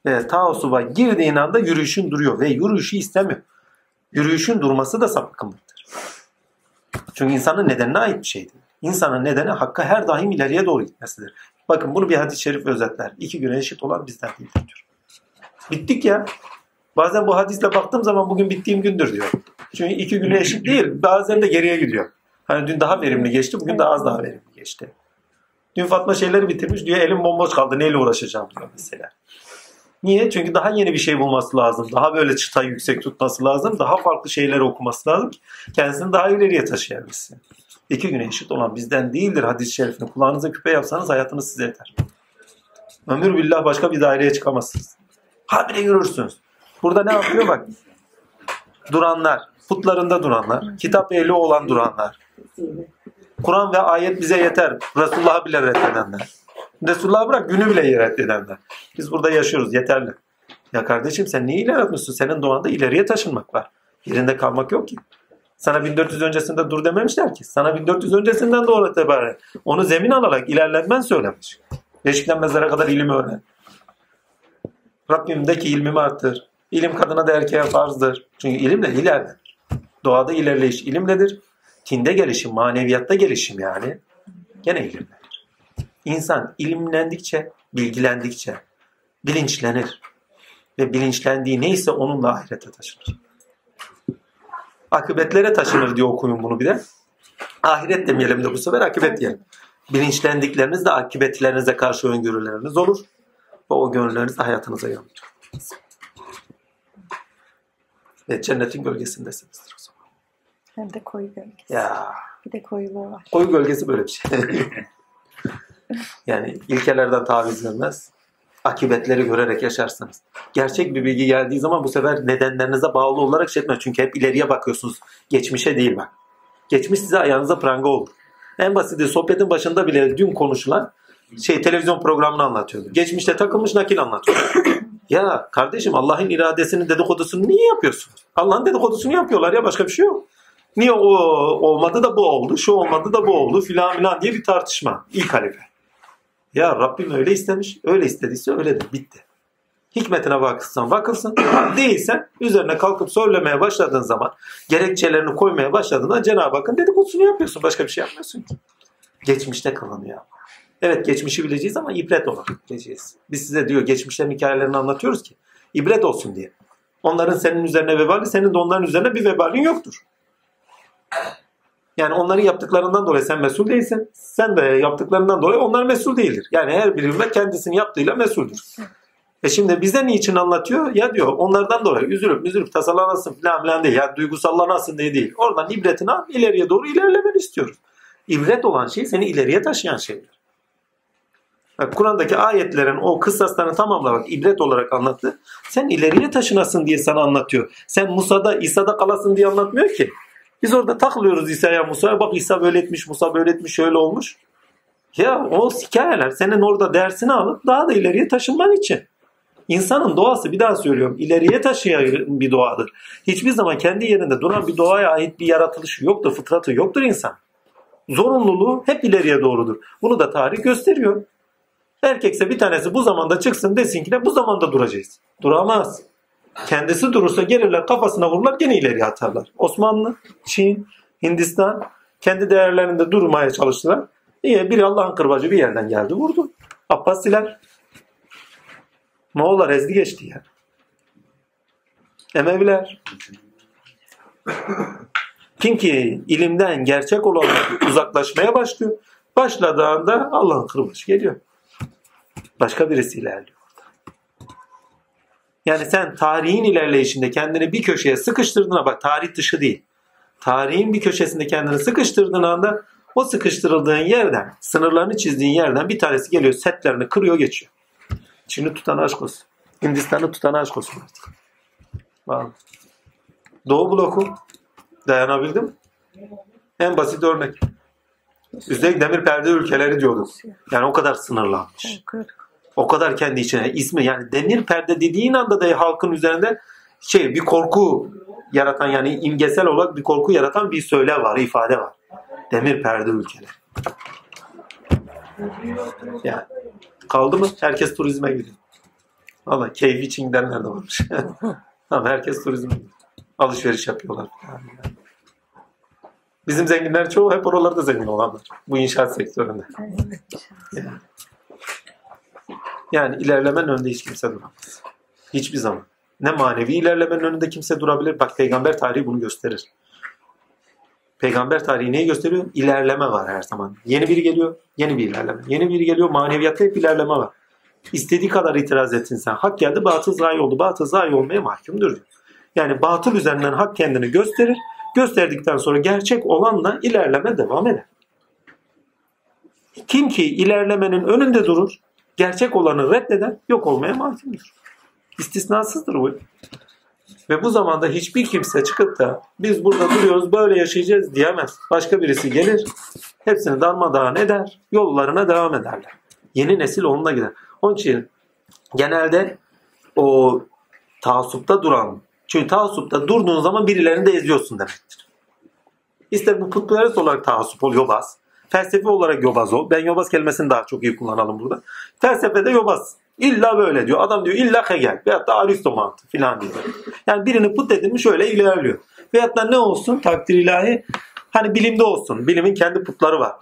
Ve taassuba girdiğin anda yürüyüşün duruyor ve yürüyüşü istemiyor. Yürüyüşün durması da sapkınlıktır. Çünkü insanın nedenine ait bir şeydir. İnsanın nedeni hakka her daim ileriye doğru gitmesidir. Bakın bunu bir hadis-i şerif özetler. İki güne eşit olan bizden değildir diyor. Bittik ya. Bazen bu hadisle baktığım zaman bugün bittiğim gündür diyor. Çünkü iki güne eşit değil. Bazen de geriye gidiyor. Hani dün daha verimli geçti, bugün daha az daha verimli geçti. Dün Fatma şeyleri bitirmiş diyor, elim bomboş kaldı, neyle uğraşacağım diyor mesela. Niye? Çünkü daha yeni bir şey bulması lazım. Daha böyle çıtayı yüksek tutması lazım. Daha farklı şeyler okuması lazım kendisini daha ileriye taşıyabilsin. İki güne eşit olan bizden değildir hadis-i şerifini. Kulağınıza küpe yapsanız hayatınız size yeter. Ömür billah başka bir daireye çıkamazsınız. Habire yürürsünüz. Burada ne yapıyor bak. Duranlar, putlarında duranlar, kitap ehli olan duranlar. Kur'an ve ayet bize yeter. Resulullah'ı bile reddedenler. Resulullah'ı bırak günü bile reddedenler. Biz burada yaşıyoruz yeterli. Ya kardeşim sen niye ileri? Senin doğanda ileriye taşınmak var. Yerinde kalmak yok ki. Sana 1400 öncesinde dur dememişler ki. Sana 1400 öncesinden doğru itibaren onu zemin alarak ilerlenmen söylemiş. Beşikten mezara kadar ilim öğren. Rabbimdeki ilmimi arttır. İlim kadına da erkeğe farzdır. Çünkü ilimle ilerlenir. Doğada ilerleyiş ilimledir. Tinde gelişim, maneviyatta gelişim yani. Gene ilimlenir. İnsan ilimlendikçe, bilgilendikçe bilinçlenir. Ve bilinçlendiği neyse onunla ahirete taşınır. Akıbetlere taşınır diye okuyun bunu bir de. Ahiret demeyelim de bu sefer akıbet diyelim. Bilinçlendiklerinizde akıbetlerinize karşı öngörüleriniz olur. Ve o gönülleriniz hayatınıza yansır. Ve cennetin zaman. Hem de koyu gölgesi. Ya Bir de koyuluğu var. koyu gölgesi böyle bir şey. yani ilkelerden taviz vermez. Akibetleri görerek yaşarsınız. Gerçek bir bilgi geldiği zaman bu sefer nedenlerinize bağlı olarak şey etmez. Çünkü hep ileriye bakıyorsunuz. Geçmişe değil bak. Geçmiş size ayağınıza pranga olur. En basiti sohbetin başında bile dün konuşulan şey televizyon programını anlatıyordu. Geçmişte takılmış nakil anlatıyor. ya kardeşim Allah'ın iradesinin dedikodusunu niye yapıyorsunuz? Allah'ın dedikodusunu yapıyorlar ya başka bir şey yok. Niye o olmadı da bu oldu, şu olmadı da bu oldu filan filan diye bir tartışma. İlk halife. Ya Rabbim öyle istemiş, öyle istediyse öyledir, bitti. Hikmetine bakılsan bakılsın, değilsen üzerine kalkıp söylemeye başladığın zaman, gerekçelerini koymaya başladığında Cenab-ı Hakk'ın dedikodusunu yapıyorsun, başka bir şey yapmıyorsun ki. Geçmişte kalınıyor. Evet geçmişi bileceğiz ama ibret olarak bileceğiz. Biz size diyor geçmişlerin hikayelerini anlatıyoruz ki ibret olsun diye. Onların senin üzerine vebali, senin de onların üzerine bir vebalin yoktur. Yani onların yaptıklarından dolayı sen mesul değilsin. Sen de yaptıklarından dolayı onlar mesul değildir. Yani her biri de kendisinin yaptığıyla mesuldür. E şimdi bize niçin anlatıyor? Ya diyor onlardan dolayı üzülüp üzülüp tasalanasın falan filan değil. Ya duygusallanasın diye değil. Oradan ibretini al ileriye doğru ilerlemeni istiyoruz. İbret olan şey seni ileriye taşıyan şeydir. Bak, Kur'an'daki ayetlerin o kıssaslarını tamamla bak ibret olarak anlattı. Sen ileriye taşınasın diye sana anlatıyor. Sen Musa'da İsa'da kalasın diye anlatmıyor ki. Biz orada takılıyoruz İsa'ya Musa'ya. Bak İsa böyle etmiş, Musa böyle etmiş, şöyle olmuş. Ya o hikayeler senin orada dersini alıp daha da ileriye taşınman için. İnsanın doğası bir daha söylüyorum ileriye taşıyan bir doğadır. Hiçbir zaman kendi yerinde duran bir doğaya ait bir yaratılışı yoktur, fıtratı yoktur insan. Zorunluluğu hep ileriye doğrudur. Bunu da tarih gösteriyor. Erkekse bir tanesi bu zamanda çıksın desin ki de bu zamanda duracağız. Duramaz. Kendisi durursa gelirler kafasına vururlar gene ileriye atarlar. Osmanlı, Çin, Hindistan kendi değerlerinde durmaya çalıştılar. İyi bir Allah'ın kırbacı bir yerden geldi vurdu. Abbasiler Moğollar ezdi geçti ya. Emeviler. Kim ki ilimden gerçek olan uzaklaşmaya başlıyor. Başladığında Allah'ın kırbaçı geliyor. Başka birisi ilerliyor. Yani sen tarihin ilerleyişinde kendini bir köşeye sıkıştırdığına bak tarih dışı değil. Tarihin bir köşesinde kendini sıkıştırdığın anda o sıkıştırıldığın yerden, sınırlarını çizdiğin yerden bir tanesi geliyor, setlerini kırıyor geçiyor. Çin'i tutan aşk olsun. Hindistan'ı tutan aşk olsun artık. Vallahi. Doğu bloku dayanabildim. En basit örnek. Üstelik demir perde ülkeleri diyorduk. Yani o kadar sınırlanmış. O kadar kendi içine ismi yani demir perde dediğin anda da halkın üzerinde şey bir korku yaratan yani imgesel olarak bir korku yaratan bir söyle var, ifade var. Demir perde ülkeleri. Yani kaldı mı? Herkes turizme gidiyor. Valla keyfi için gidenler de varmış. tamam herkes turizme gidiyor. Alışveriş yapıyorlar. Bizim zenginler çoğu hep oralarda zengin olanlar. Bu inşaat sektöründe. Yani, yani ilerlemenin önünde hiç kimse duramaz. Hiçbir zaman. Ne manevi ilerlemenin önünde kimse durabilir. Bak peygamber tarihi bunu gösterir. Peygamber tarihi neyi gösteriyor? İlerleme var her zaman. Yeni biri geliyor, yeni bir ilerleme. Yeni biri geliyor, maneviyatta hep ilerleme var. İstediği kadar itiraz etsin sen. Hak geldi, batıl zayi oldu. Batıl zayi olmaya mahkumdur. Yani batıl üzerinden hak kendini gösterir. Gösterdikten sonra gerçek olanla ilerleme devam eder. Kim ki ilerlemenin önünde durur, gerçek olanı reddeder, yok olmaya mahkumdur. İstisnasızdır bu. Ve bu zamanda hiçbir kimse çıkıp da biz burada duruyoruz böyle yaşayacağız diyemez. Başka birisi gelir hepsini darmadağın eder yollarına devam ederler. Yeni nesil onunla gider. Onun için genelde o taassupta duran çünkü taassupta durduğun zaman birilerini de eziyorsun demektir. İster bu putperest olarak taassup ol yobaz. Felsefi olarak yobaz ol. Ben yobaz kelimesini daha çok iyi kullanalım burada. Felsefede yobaz. İlla böyle diyor. Adam diyor illa Hegel veyahut da Aristo mantığı filan diyor. Yani birini put edilmiş öyle ilerliyor. Veyahut da ne olsun takdir ilahi hani bilimde olsun. Bilimin kendi putları var.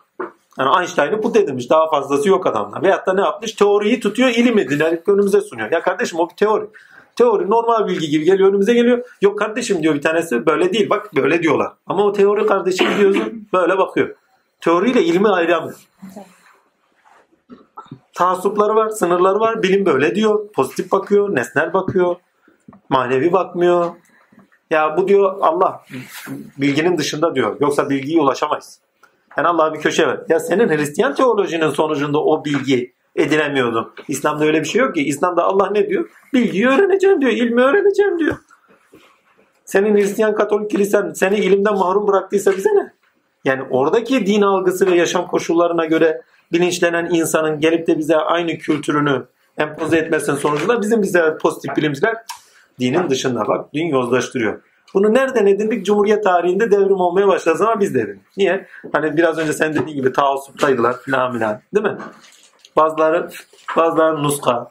Yani Einstein'ı put edilmiş. Daha fazlası yok adamlar. Veyahut da ne yapmış? Teoriyi tutuyor ilim edinerek önümüze sunuyor. Ya kardeşim o bir teori. Teori normal bilgi gibi geliyor önümüze geliyor. Yok kardeşim diyor bir tanesi böyle değil bak böyle diyorlar. Ama o teori kardeşim diyorsun böyle bakıyor. Teoriyle ilmi ayıramıyor. Taassupları var, sınırları var. Bilim böyle diyor. Pozitif bakıyor, nesnel bakıyor. Manevi bakmıyor. Ya bu diyor Allah bilginin dışında diyor. Yoksa bilgiye ulaşamayız. Yani Allah'a bir köşe ver. Ya senin Hristiyan teolojinin sonucunda o bilgi edinemiyordun. İslam'da öyle bir şey yok ki. İslam'da Allah ne diyor? Bilgiyi öğreneceğim diyor. ilmi öğreneceğim diyor. Senin Hristiyan Katolik kilisen seni ilimden mahrum bıraktıysa bize ne? Yani oradaki din algısı ve yaşam koşullarına göre bilinçlenen insanın gelip de bize aynı kültürünü empoze etmesinin sonucunda bizim bize pozitif bilimciler dinin dışında bak din yozlaştırıyor. Bunu nereden edindik? Cumhuriyet tarihinde devrim olmaya başladı ama biz de edindik. Niye? Hani biraz önce sen dediğin gibi taassuptaydılar filan filan. Değil mi? Bazıları, bazıları nuska.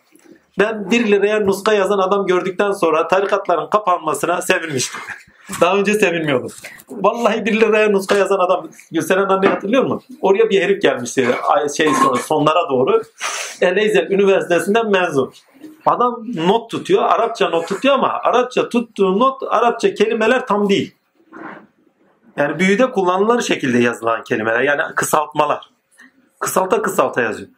Ben 1 liraya nuska yazan adam gördükten sonra tarikatların kapanmasına sevinmiştim. Daha önce sevinmiyordum. Vallahi 1 liraya nuska yazan adam Gülseren anne hatırlıyor musun? Oraya bir herif gelmişti şey sonra sonlara doğru. Eleyzer Üniversitesi'nden mezun. Adam not tutuyor. Arapça not tutuyor ama Arapça tuttuğu not Arapça kelimeler tam değil. Yani büyüde kullanılan şekilde yazılan kelimeler. Yani kısaltmalar. Kısalta kısalta yazıyor.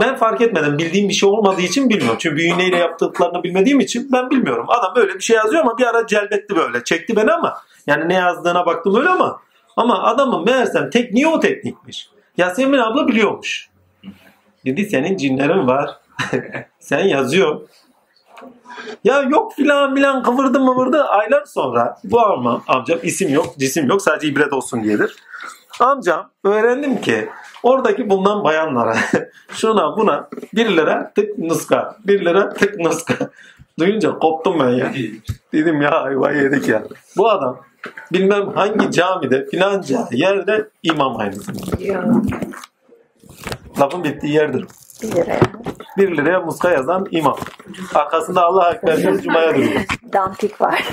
Ben fark etmedim. Bildiğim bir şey olmadığı için bilmiyorum. Çünkü büyüğü neyle yaptıklarını bilmediğim için ben bilmiyorum. Adam böyle bir şey yazıyor ama bir ara celbetti böyle. Çekti beni ama. Yani ne yazdığına baktım öyle ama. Ama adamın meğersem tekniği o teknikmiş. Yasemin abla biliyormuş. Dedi senin cinlerin var. Sen yazıyor. Ya yok filan filan kıvırdı mıvırdı. Aylar sonra bu amcam, amcam isim yok cisim yok sadece ibret olsun diyedir. Amcam öğrendim ki oradaki bulunan bayanlara şuna buna 1 lira tık nuska 1 lira tık nuska duyunca koptum ben ya. Dedim ya ayva yedik ya. Bu adam bilmem hangi camide filanca yerde imam aynı zamanda. Lafın bittiği yerdir. 1 liraya. 1 liraya muska yazan imam. Arkasında Allah Ekber diyor, Cuma'ya duruyor. Dantik var.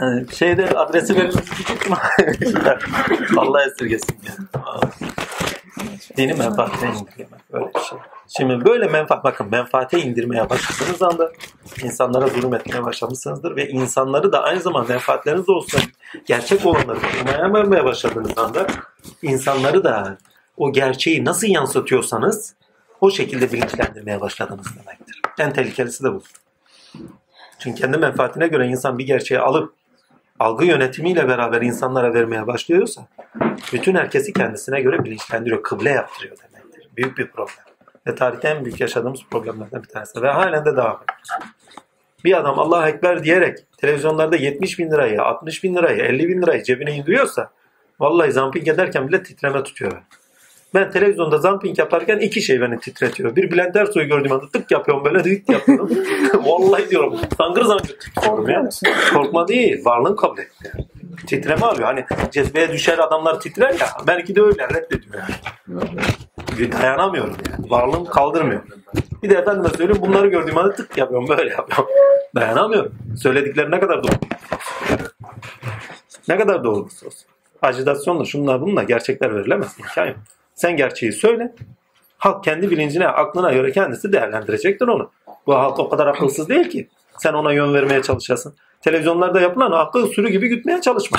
Yani şeyde adresi verilmiş Allah esirgesin. Dini menfaatine indirgemek. Böyle bir şey. Şimdi böyle menfaat, bakın menfaate indirmeye başladığınız anda insanlara zulüm etmeye başlamışsınızdır ve insanları da aynı zamanda menfaatleriniz olsun gerçek olanları korumaya vermeye başladığınız anda insanları da o gerçeği nasıl yansıtıyorsanız o şekilde bilinçlendirmeye başladınız demektir. En tehlikelisi de bu. Çünkü kendi menfaatine göre insan bir gerçeği alıp algı yönetimiyle beraber insanlara vermeye başlıyorsa bütün herkesi kendisine göre bilinçlendiriyor, kıble yaptırıyor demektir. Büyük bir problem. Ve tarihte en büyük yaşadığımız problemlerden bir tanesi. Ve halen de devam ediyor. Bir adam Allahu Ekber diyerek televizyonlarda 70 bin lirayı, 60 bin lirayı, 50 bin lirayı cebine indiriyorsa vallahi zamping ederken bile titreme tutuyor. Ben televizyonda zamping yaparken iki şey beni titretiyor. Bir Bülent Ersoy'u gördüğüm anda tık yapıyorum böyle tık yapıyorum. vallahi diyorum sangır zangır titriyorum ya. Korkma değil, varlığın kabul etti. Titreme alıyor. Hani cezbeye düşer adamlar titrer ya. Belki de öyle reddediyor yani. Dayanamıyorum yani. Varlığım kaldırmıyor. Bir de efendime söyleyeyim bunları gördüğüm anda tık yapıyorum böyle yapıyorum. Dayanamıyorum. Söyledikleri ne kadar doğru. Ne kadar doğru olursa olsun. Acitasyonla şunlar bununla gerçekler verilemez. İmkan yok. Sen gerçeği söyle. Halk kendi bilincine, aklına göre kendisi değerlendirecektir onu. Bu halk o kadar akılsız değil ki. Sen ona yön vermeye çalışasın. Televizyonlarda yapılan akıl sürü gibi gütmeye çalışma.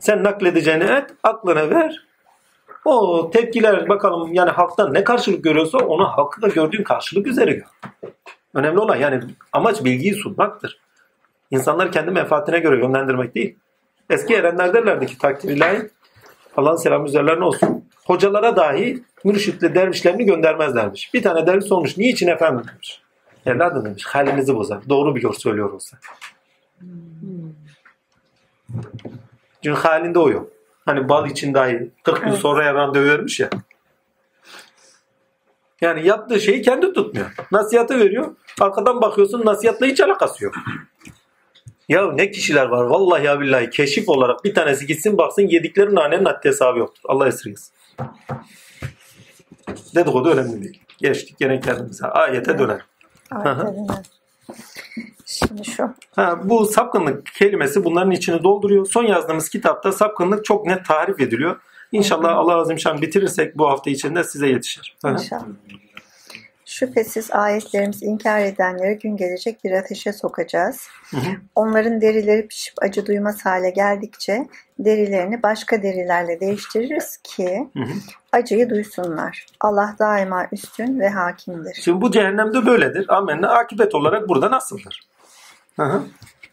Sen nakledeceğini et, aklına ver. O tepkiler bakalım yani halktan ne karşılık görüyorsa onu halkı da gördüğün karşılık üzere gör. Önemli olan yani amaç bilgiyi sunmaktır. İnsanları kendi menfaatine göre yönlendirmek değil. Eski erenler derlerdi ki takdir ilahi Allah'ın selamı üzerlerine olsun. Hocalara dahi mürşitle dervişlerini göndermezlermiş. Bir tane derviş sormuş. Niçin efendim demiş. Evladım demiş. Halinizi bozar. Doğru biliyor söylüyor olsa. Çünkü halinde o yok. Hani bal için dahi 40 gün Evet. sonra randevu vermiş ya. Yani yaptığı şeyi kendi tutmuyor. Nasihatı veriyor. Arkadan bakıyorsun nasihatla hiç alakası yok. Ya ne kişiler var vallahi ya billahi keşif olarak bir tanesi gitsin baksın yedikleri nanenin haddi hesabı yoktur. Allah esirgesin. Dedikodu önemli değil. Geçtik gene kendimize. Ayete dönelim. Aynen. Şimdi şu. Ha, bu sapkınlık kelimesi bunların içini dolduruyor. Son yazdığımız kitapta sapkınlık çok net tarif ediliyor. İnşallah Allah Azimşan bitirirsek bu hafta içinde size yetişir. İnşallah. Şüphesiz ayetlerimizi inkar edenleri gün gelecek bir ateşe sokacağız. Hı hı. Onların derileri pişip acı duymaz hale geldikçe derilerini başka derilerle değiştiririz ki Hı hı. acıyı duysunlar. Allah daima üstün ve hakimdir. Şimdi bu cehennemde böyledir. Amenna akibet olarak burada nasıldır? Hı hı.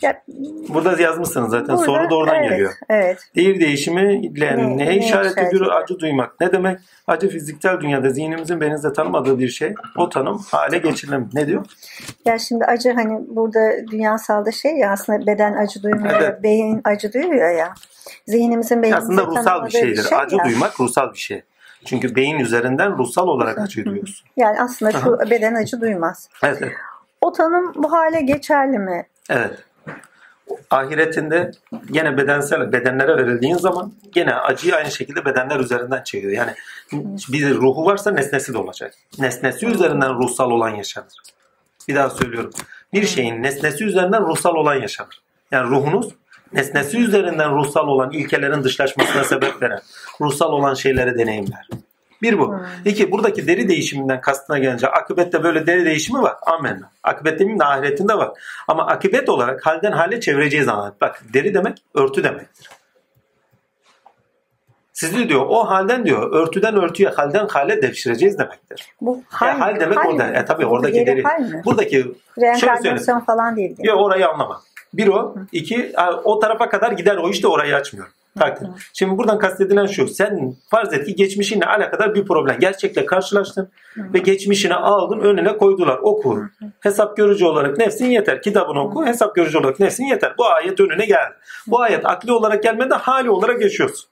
Ya, Burada yazmışsınız zaten. burada- Soru da oradan evet, geliyor. Evet. Değir değişimiyle Ne- neye işaret ediyor? Acı duymak. Ne demek? Acı fiziksel dünyada zihnimizin beynimizde tanımadığı bir şey. O tanım hale geçirilemez. Ne diyor? Ya şimdi acı hani burada dünyasalda şey ya aslında beden acı duymuyor, Evet. beyin acı duyuyor ya. Zihnimizin beynimizde Aslında ruhsal bir şeydir. şey acı ya. duymak ruhsal bir şey. Çünkü beyin üzerinden ruhsal olarak acıyı duyuyorsun. Yani aslında şu beden acı duymaz. Evet. O tanım bu hale geçerli mi? Evet. Ahiretinde gene bedensel bedenlere verildiğin zaman gene acıyı aynı şekilde bedenler üzerinden çekiyor. Yani bir ruhu varsa nesnesi de olacak. Nesnesi üzerinden ruhsal olan yaşanır. Bir daha söylüyorum. Bir şeyin nesnesi üzerinden ruhsal olan yaşanır. Yani ruhunuz nesnesi üzerinden ruhsal olan ilkelerin dışlaşmasına sebep veren ruhsal olan şeyleri deneyimler. Bir bu. İki, buradaki deri değişiminden kastına gelince akıbette böyle deri değişimi var. Amen. Akıbet demeyeyim de ahiretinde var. Ama akıbet olarak halden hale çevireceğiz zaman. Bak deri demek örtü demektir. Sizi diyor o halden diyor örtüden örtüye halden hale devşireceğiz demektir. Bu Hal, hal, hal demek hal orada. mi? E tabi oradaki Yeri deri. Buradaki. Reenkarnasyon falan değil. Yok orayı anlama. Bir o. iki o tarafa kadar gider o işte orayı açmıyor. Takdir. Şimdi buradan kastedilen şu. Sen farz et ki geçmişinle alakadar bir problem. Gerçekle karşılaştın ve geçmişini aldın önüne koydular. Oku. Hesap görücü olarak nefsin yeter. Kitabını oku. Hesap görücü olarak nefsin yeter. Bu ayet önüne geldi. Bu ayet akli olarak gelmedi hali olarak yaşıyorsun.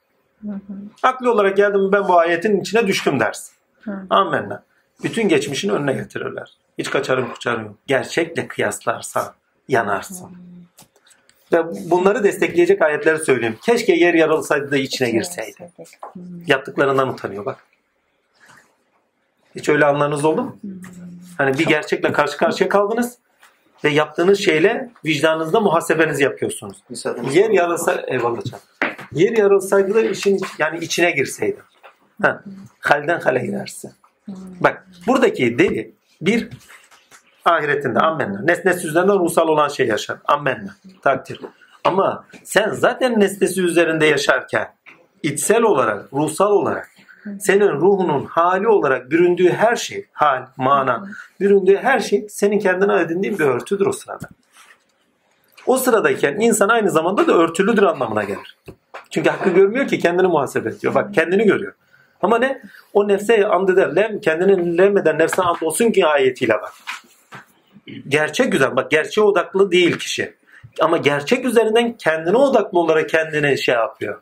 Akli olarak geldim ben bu ayetin içine düştüm dersin. Amenna. Bütün geçmişini önüne getirirler. Hiç kaçarım kuçarım yok. Gerçekle kıyaslarsan yanarsın. Ve bunları destekleyecek ayetleri söyleyeyim. Keşke yer yarılsaydı da içine girseydi. Yaptıklarından utanıyor bak. Hiç öyle anlarınız oldu mu? Hani bir gerçekle karşı karşıya kaldınız ve yaptığınız şeyle vicdanınızda muhasebenizi yapıyorsunuz. Yer yarılsa eyvallah canım. Yer yarılsaydı da işin yani içine girseydi. Ha, halden hale girersin. Bak buradaki deri bir ahiretinde ammenna. Nesnesi üzerinde ruhsal olan şey yaşar. Ammenna. Takdir. Ama sen zaten nesnesi üzerinde yaşarken içsel olarak, ruhsal olarak senin ruhunun hali olarak büründüğü her şey, hal, mana, büründüğü her şey senin kendine edindiğin bir örtüdür o sırada. O sıradayken insan aynı zamanda da örtülüdür anlamına gelir. Çünkü hakkı görmüyor ki kendini muhasebe ediyor. Bak kendini görüyor. Ama ne? O nefse and eder. Lem, kendini lemmeden nefse and olsun ki ayetiyle bak. Gerçek güzel. Bak gerçeğe odaklı değil kişi. Ama gerçek üzerinden kendine odaklı olarak kendini şey yapıyor.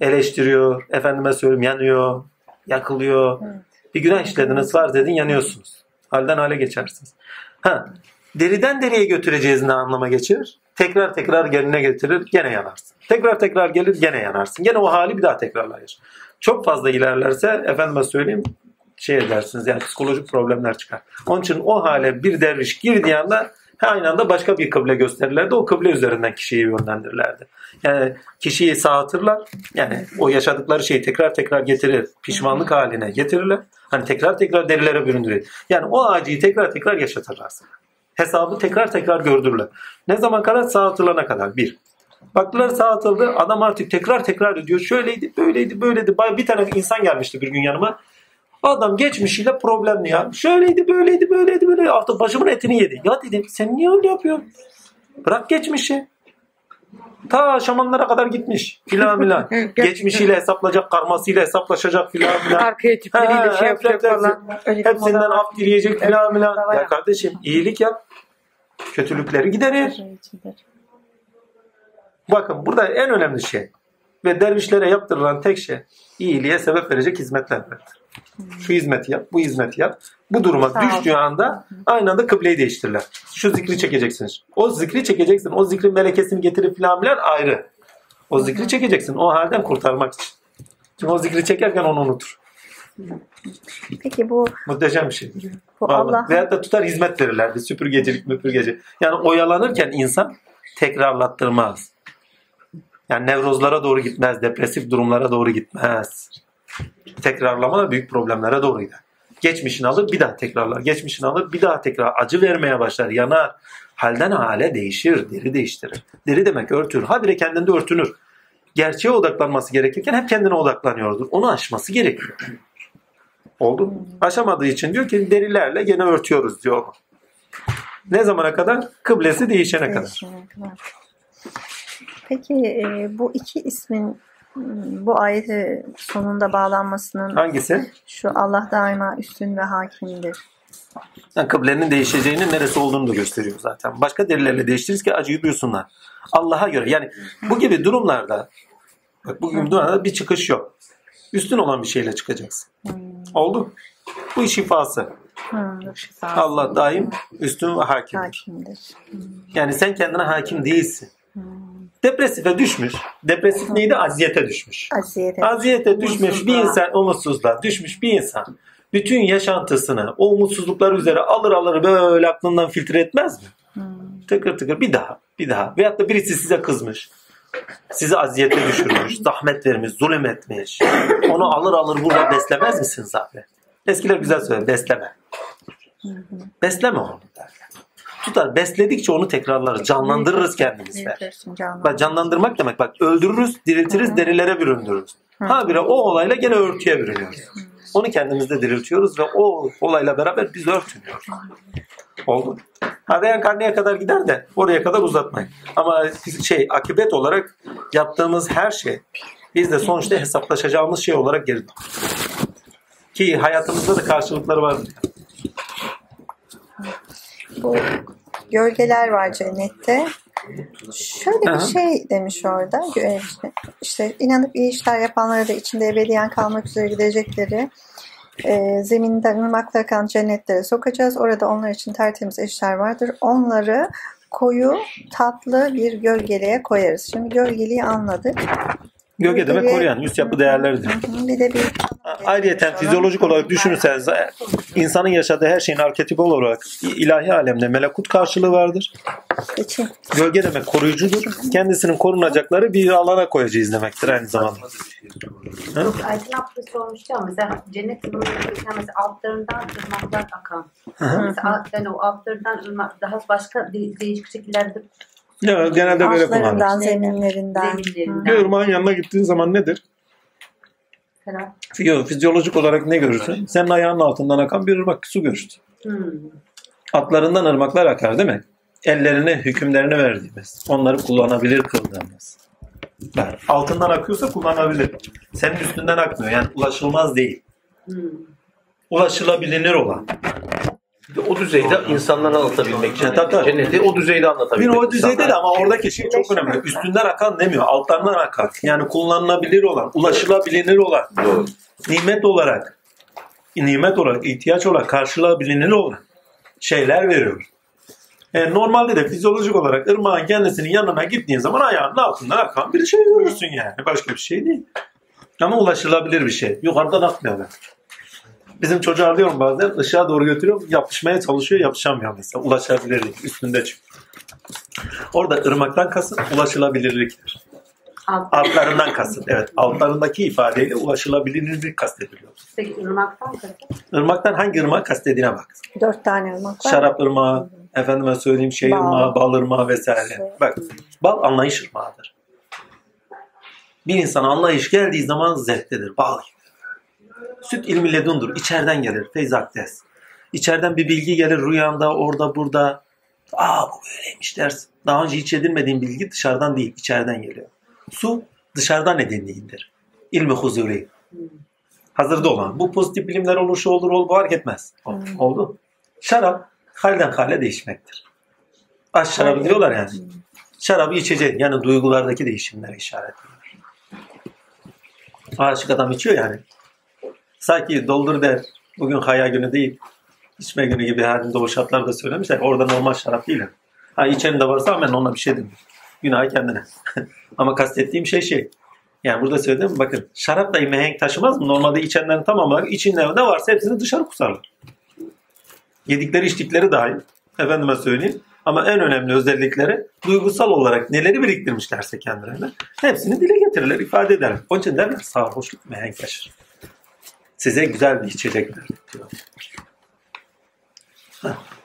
Eleştiriyor. Efendime söyleyeyim yanıyor. Yakılıyor. Bir günah işlediniz farz edin yanıyorsunuz. Halden hale geçersiniz. Ha, deriden deriye götüreceğiz ne anlama geçirir? Tekrar tekrar geline getirir gene yanarsın. Tekrar tekrar gelir gene yanarsın. Gene o hali bir daha tekrarlayır. Çok fazla ilerlerse efendime söyleyeyim şey edersiniz yani psikolojik problemler çıkar. Onun için o hale bir derviş girdiği anda aynı anda başka bir kıble gösterirlerdi. O kıble üzerinden kişiyi yönlendirirlerdi. Yani kişiyi sağıtırlar. Yani o yaşadıkları şeyi tekrar tekrar getirir. Pişmanlık haline getirirler. Hani tekrar tekrar derilere büründürür. Yani o acıyı tekrar tekrar yaşatırlar sana. Hesabı tekrar tekrar gördürürler. Ne zaman kadar? Sağıtılana kadar. Bir. Baktılar sağıtıldı. Adam artık tekrar tekrar ediyor. Şöyleydi, böyleydi, böyleydi. Bir tane insan gelmişti bir gün yanıma. Adam geçmişiyle problemli ya. Şöyleydi, böyleydi, böyleydi, böyle. Artık başımın etini yedi. Ya dedim sen niye öyle yapıyorsun? Bırak geçmişi. Ta şamanlara kadar gitmiş. Filan filan. Geçmişiyle hesaplayacak, karmasıyla hesaplaşacak filan filan. Ha, şey yapacak falan. Hepsinden af dileyecek filan filan. Ya kardeşim iyilik yap. Kötülükleri giderir. Bakın burada en önemli şey ve dervişlere yaptırılan tek şey iyiliğe sebep verecek hizmetler verdir. Şu hizmeti yap, bu hizmeti yap. Bu duruma Sağ ol. düştüğü anda aynı anda kıbleyi değiştirirler. Şu zikri çekeceksiniz. O zikri çekeceksin. O zikrin melekesini getirip filan filan ayrı. O zikri çekeceksin. O halden kurtarmak için. Çünkü o zikri çekerken onu unutur. Peki bu, Muhteşem bir şey. bu. Allah Veyahut da tutar hizmet verirlerdi. Süpürgecilik müpürgeci. Yani oyalanırken insan tekrarlattırmaz. Yani nevrozlara doğru gitmez. Depresif durumlara doğru gitmez. Tekrarlama büyük problemlere doğru gider. Geçmişini alır bir daha tekrarlar. Geçmişini alır bir daha tekrar acı vermeye başlar. Yanar. Halden hale değişir. Deri değiştirir. Deri demek örtür. Habire kendinde örtünür. Gerçeğe odaklanması gerekirken hep kendine odaklanıyordur. Onu aşması gerekiyor. Oldu. Aşamadığı için diyor ki derilerle gene örtüyoruz diyor. Ne zamana kadar? Kıblesi değişene kadar. değişene kadar. Peki e, bu iki ismin bu ayeti sonunda bağlanmasının Hangisi? şu Allah daima üstün ve hakimdir. Yani kıblenin değişeceğinin neresi olduğunu da gösteriyor zaten. Başka derilerle değiştiririz ki acıyı duysunlar. Allah'a göre. Yani bu gibi durumlarda bak bu gibi durumlarda bir çıkış yok. Üstün olan bir şeyle çıkacaksın. Oldu. Bu şifası. Hı, şifa Allah daim üstün ve hakimdir. hakimdir. Yani sen kendine hakim değilsin. Depresife düşmüş. Depresif neydi? Aziyete düşmüş. Aziyete. Aziyete düşmüş bir insan, umutsuzluğa düşmüş bir insan bütün yaşantısını o umutsuzluklar üzere alır alır böyle aklından filtre etmez mi? Tıkır tıkır bir daha, bir daha. Veyahut da birisi size kızmış. Sizi aziyete düşürmüş, zahmet vermiş, zulüm etmiş. Onu alır alır burada beslemez misiniz abi? Eskiler güzel söyler, besleme. Besleme onu derler. Tutar, besledikçe onu tekrarlarız, canlandırırız kendimizde. Bak canlandırmak demek bak öldürürüz, diriltiriz, derilere büründürürüz. Habire o olayla gene örtüye bürünüyoruz. Onu kendimizde diriltiyoruz ve o olayla beraber biz örtünüyoruz. Oldu. Ha reenkarneye kadar gider de oraya kadar uzatmayın. Ama şey akibet olarak yaptığımız her şey biz de sonuçta hesaplaşacağımız şey olarak geri. Ki hayatımızda da karşılıkları vardır. Bu gölgeler var cennette. Şöyle bir şey demiş orada. İşte- İşte inanıp iyi işler yapanlara da içinde ebediyen kalmak üzere gidecekleri e, zeminden ırmaklar akan cennetlere sokacağız. Orada onlar için tertemiz eşler vardır. Onları koyu, tatlı bir gölgeliğe koyarız. Şimdi gölgeliği anladık. Gölge demek koruyan, üst yapı değerleridir. Bir de bir Ayrıyeten fizyolojik olarak düşünürseniz insanın yaşadığı her şeyin arketipi olarak ilahi alemde melekut karşılığı vardır. Gölge demek koruyucudur. Kendisinin korunacakları bir alana koyacağız demektir aynı zamanda. Yok Aytin abla sormuştu ama mesela cennet ırmaklarından mesela altlarından ırmaklar akan. mesela yani o altlarından ırmak daha başka de- değişik şekillerde Ya, genelde böyle kullanılır. zeminlerinden. zeminlerinden. Bir ırmağın yanına gittiğin zaman nedir? Falan. Fizyolojik olarak ne görürsün? Senin ayağının altından akan bir ırmak su görürsün. Hmm. Atlarından ırmaklar akar değil mi? Ellerine hükümlerini verdiğimiz, onları kullanabilir kıldığımız. Yani altından akıyorsa kullanabilir. Senin üstünden akmıyor. Yani ulaşılmaz değil. Hmm. Ulaşılabilir olan. O düzeyde insanlara anlatabilmek için. Tabii, tabii. Cenneti o düzeyde Bir anlatabilmek o düzeyde de ama oradaki şey çok önemli. Üstünden akan demiyor. Altlarından akar. Yani kullanılabilir olan, ulaşılabilir olan, Doğru. nimet olarak, nimet olarak, ihtiyaç olarak karşılanabilir olan şeyler veriyor. Yani normalde de fizyolojik olarak ırmağın kendisinin yanına gittiğin zaman ayağının altından akan bir şey görürsün yani. Başka bir şey değil. Ama ulaşılabilir bir şey. Yukarıdan akmıyor. Bizim çocuğa diyorum bazen ışığa doğru götürüyorum. Yapışmaya çalışıyor yapışamıyor mesela. Ulaşabilirlik üstünde çıkıyor. Orada ırmaktan kasıt ulaşılabilirliktir. Alt, Altlarından kasıt. Evet. Altlarındaki ifadeyle ulaşılabilirlik kastediliyor. peki ırmaktan kasıt. Irmaktan hangi ırmak kastediğine bak. Dört tane ırmak var. Şarap ırmağı, efendime söyleyeyim şey Bal. ırmağı, bal ırmağı vesaire. Şey. Bak bal anlayış ırmağıdır. Bir insana anlayış geldiği zaman zevktedir. Bal gibi. Süt ilmi ledundur. İçeriden gelir. Feyzaktes. İçeriden bir bilgi gelir rüyanda, orada, burada. Aa bu böyleymiş dersin. Daha önce hiç edinmediğin bilgi dışarıdan değil, içeriden geliyor. Su dışarıdan edindiğindir. İlmi huzuri. Hazırda olan. Bu pozitif bilimler olur, şu olur, olur, bu fark etmez. Oldu. Şarap halden hale değişmektir. Aş şarabı diyorlar yani. Şarabı içecek. Yani duygulardaki değişimlere işaret ediyor. Aşık adam içiyor yani. Sanki doldur der. Bugün haya günü değil. İçme günü gibi halinde o şartlarda söylemişler. Orada normal şarap değil. Ha içen de varsa hemen ona bir şey demiyor. Günahı kendine. Ama kastettiğim şey şey. Yani burada söyledim bakın şarap da mihenk taşımaz mı? Normalde içenlerin tamamı içinde ne varsa hepsini dışarı kusarlar. Yedikleri içtikleri dahil. Efendime söyleyeyim. Ama en önemli özellikleri duygusal olarak neleri biriktirmişlerse kendilerine hepsini dile getirirler, ifade ederler. Onun için derler sarhoşluk mihenk taşır. Size güzel bir içecek.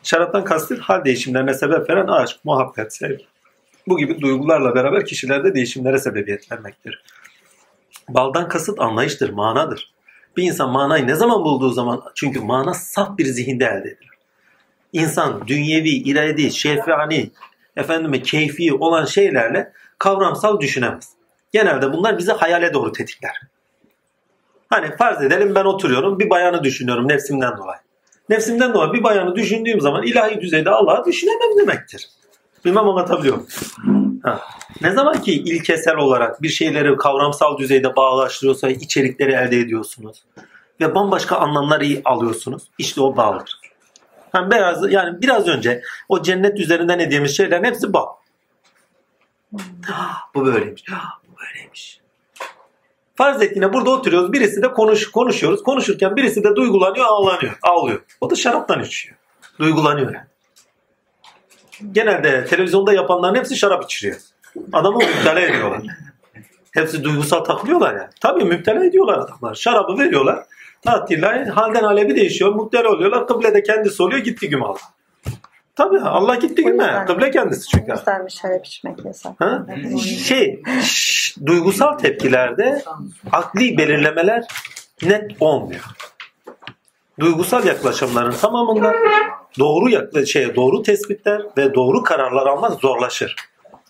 Şaraptan kastet hal değişimlerine sebep veren aşk, muhabbet, sevgi. Bu gibi duygularla beraber kişilerde değişimlere sebebiyet vermektir. Baldan kasıt anlayıştır, manadır. Bir insan manayı ne zaman bulduğu zaman çünkü mana saf bir zihinde elde edilir. İnsan dünyevi, iradi, şefani, efendime keyfi olan şeylerle kavramsal düşünemez. Genelde bunlar bizi hayale doğru tetikler. Hani farz edelim ben oturuyorum bir bayanı düşünüyorum nefsimden dolayı. Nefsimden dolayı bir bayanı düşündüğüm zaman ilahi düzeyde Allah'ı düşünemem demektir. Bilmem anlatabiliyor muyum? Ha. Ne zaman ki ilkesel olarak bir şeyleri kavramsal düzeyde bağlaştırıyorsa içerikleri elde ediyorsunuz. Ve bambaşka anlamlar iyi alıyorsunuz. İşte o bağlıdır. Yani biraz, yani biraz önce o cennet üzerinden dediğimiz şeylerin hepsi bağ. Ah, bu böyleymiş. Bu böyleymiş. Farz et yine burada oturuyoruz. Birisi de konuş, konuşuyoruz. Konuşurken birisi de duygulanıyor, ağlanıyor, ağlıyor. O da şaraptan içiyor. Duygulanıyor yani. Genelde televizyonda yapanların hepsi şarap içiriyor. Adamı müptela ediyorlar. Hepsi duygusal takılıyorlar yani. Tabii müptela ediyorlar adamlar. Şarabı veriyorlar. Tatiller halden hale bir değişiyor. Müptela oluyorlar. Kıble de kendisi oluyor. Gitti gün Allah. Tabii Allah gitti O gün yüzden- Kıble kendisi O çünkü. yüzden bir şarap içmek yasak. Ha? Şey, şş, duygusal tepkilerde akli belirlemeler net olmuyor. Duygusal yaklaşımların tamamında doğru yakla şey doğru tespitler ve doğru kararlar almak zorlaşır.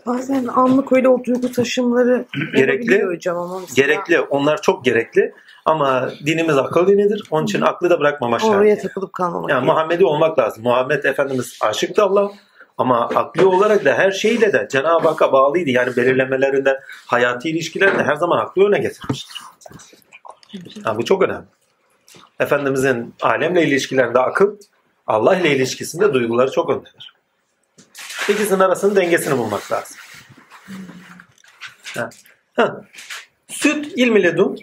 Bazen anlık öyle o duygu taşımları Gerekli. hocam ama mesela Gerekli, onlar çok gerekli ama dinimiz akıl dinidir. Onun için aklı da bırakmamak şart. Oraya takılıp kalmamak. Yani. Muhammedi olmak lazım. Muhammed Efendimiz aşıktı Allah ama akli olarak da her şeyle de Cenab-ı Hakk'a bağlıydı. Yani belirlemelerinde, hayati ilişkilerinde her zaman aklı öne getirmiştir. Yani bu çok önemli. Efendimizin alemle ilişkilerinde akıl, Allah ile ilişkisinde duyguları çok öndedir. İkisinin arasının dengesini bulmak lazım. Ha. Ha. Süt ilmi ledun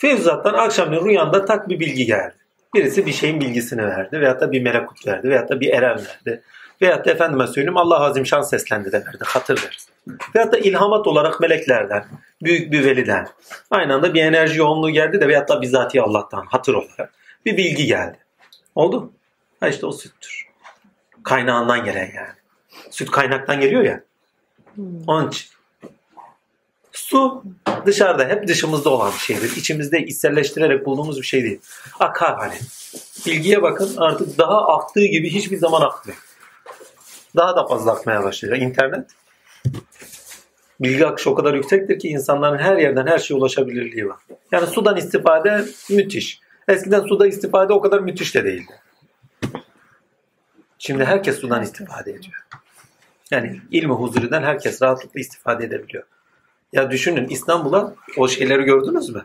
Fevzat'tan akşamleyin rüyanda tak bir bilgi geldi. Birisi bir şeyin bilgisini verdi veyahut da bir melekut verdi veyahut da bir eren verdi. Veyahut da efendime söyleyeyim Allah Azim Şan seslendi de verdi. Hatır versin. Veyahut da ilhamat olarak meleklerden, büyük bir veliden. Aynı anda bir enerji yoğunluğu geldi de veyahut da bizatihi Allah'tan hatır olarak bir bilgi geldi. Oldu. Ha işte o süttür. Kaynağından gelen yani. Süt kaynaktan geliyor ya. Onun için. Su dışarıda hep dışımızda olan bir şeydir. İçimizde içselleştirerek bulduğumuz bir şey değil. Akar hani. Bilgiye bakın artık daha aktığı gibi hiçbir zaman akmıyor. Daha da fazla akmaya başlayacak. İnternet bilgi akışı o kadar yüksektir ki insanların her yerden her şeye ulaşabilirliği var. Yani sudan istifade müthiş. Eskiden suda istifade o kadar müthiş de değildi. Şimdi herkes sudan istifade ediyor. Yani ilmi huzuriden herkes rahatlıkla istifade edebiliyor. Ya düşünün İstanbul'a o şeyleri gördünüz mü?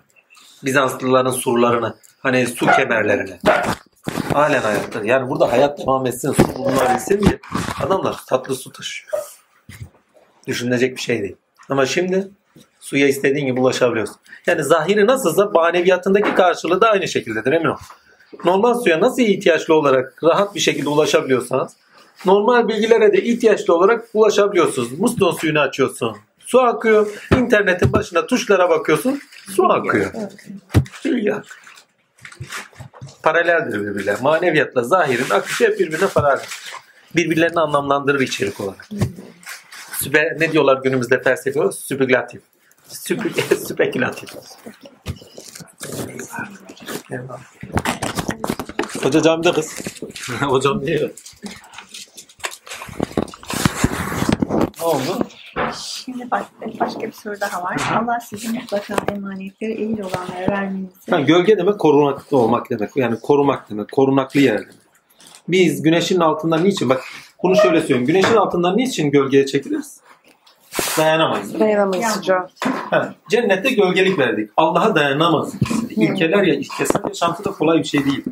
Bizanslıların surlarını, hani su kemerlerini. Halen hayatta. Yani burada hayat devam etsin, su bulunabilsin diye adamlar tatlı su taşıyor. Düşünülecek bir şey değil. Ama şimdi suya istediğin gibi ulaşabiliyorsun. Yani zahiri nasılsa maneviyatındaki karşılığı da aynı şekildedir emin ol. Normal suya nasıl ihtiyaçlı olarak rahat bir şekilde ulaşabiliyorsanız normal bilgilere de ihtiyaçlı olarak ulaşabiliyorsunuz. Musluğun suyunu açıyorsun. Su akıyor. İnternetin başına tuşlara bakıyorsun. Su akıyor. Akıyor. Paraleldir birbirler. Maneviyatla zahirin akışı hep birbirine paralel. Birbirlerini anlamlandırır içerik olarak. Süpe, ne diyorlar günümüzde felsefe olarak? Süpülatif. Süpü, spekülatif. Hoca camide kız. Hocam diyor. Ne oldu? Şimdi başka, başka bir soru daha var. Allah sizin mutlaka emanetleri ehil olanlara vermenizi Ha, gölge demek korunaklı olmak demek. Yani korumak demek. Korunaklı yer demek. Biz güneşin altından niçin? Bak bunu şöyle söyleyeyim. Güneşin altından niçin gölgeye çekiliriz? Dayanamayız. Dayanamayız sıcağa. Ha, cennette gölgelik verdik. Allah'a dayanamaz. İlkeler ya ilkesel yaşantı da kolay bir şey değil.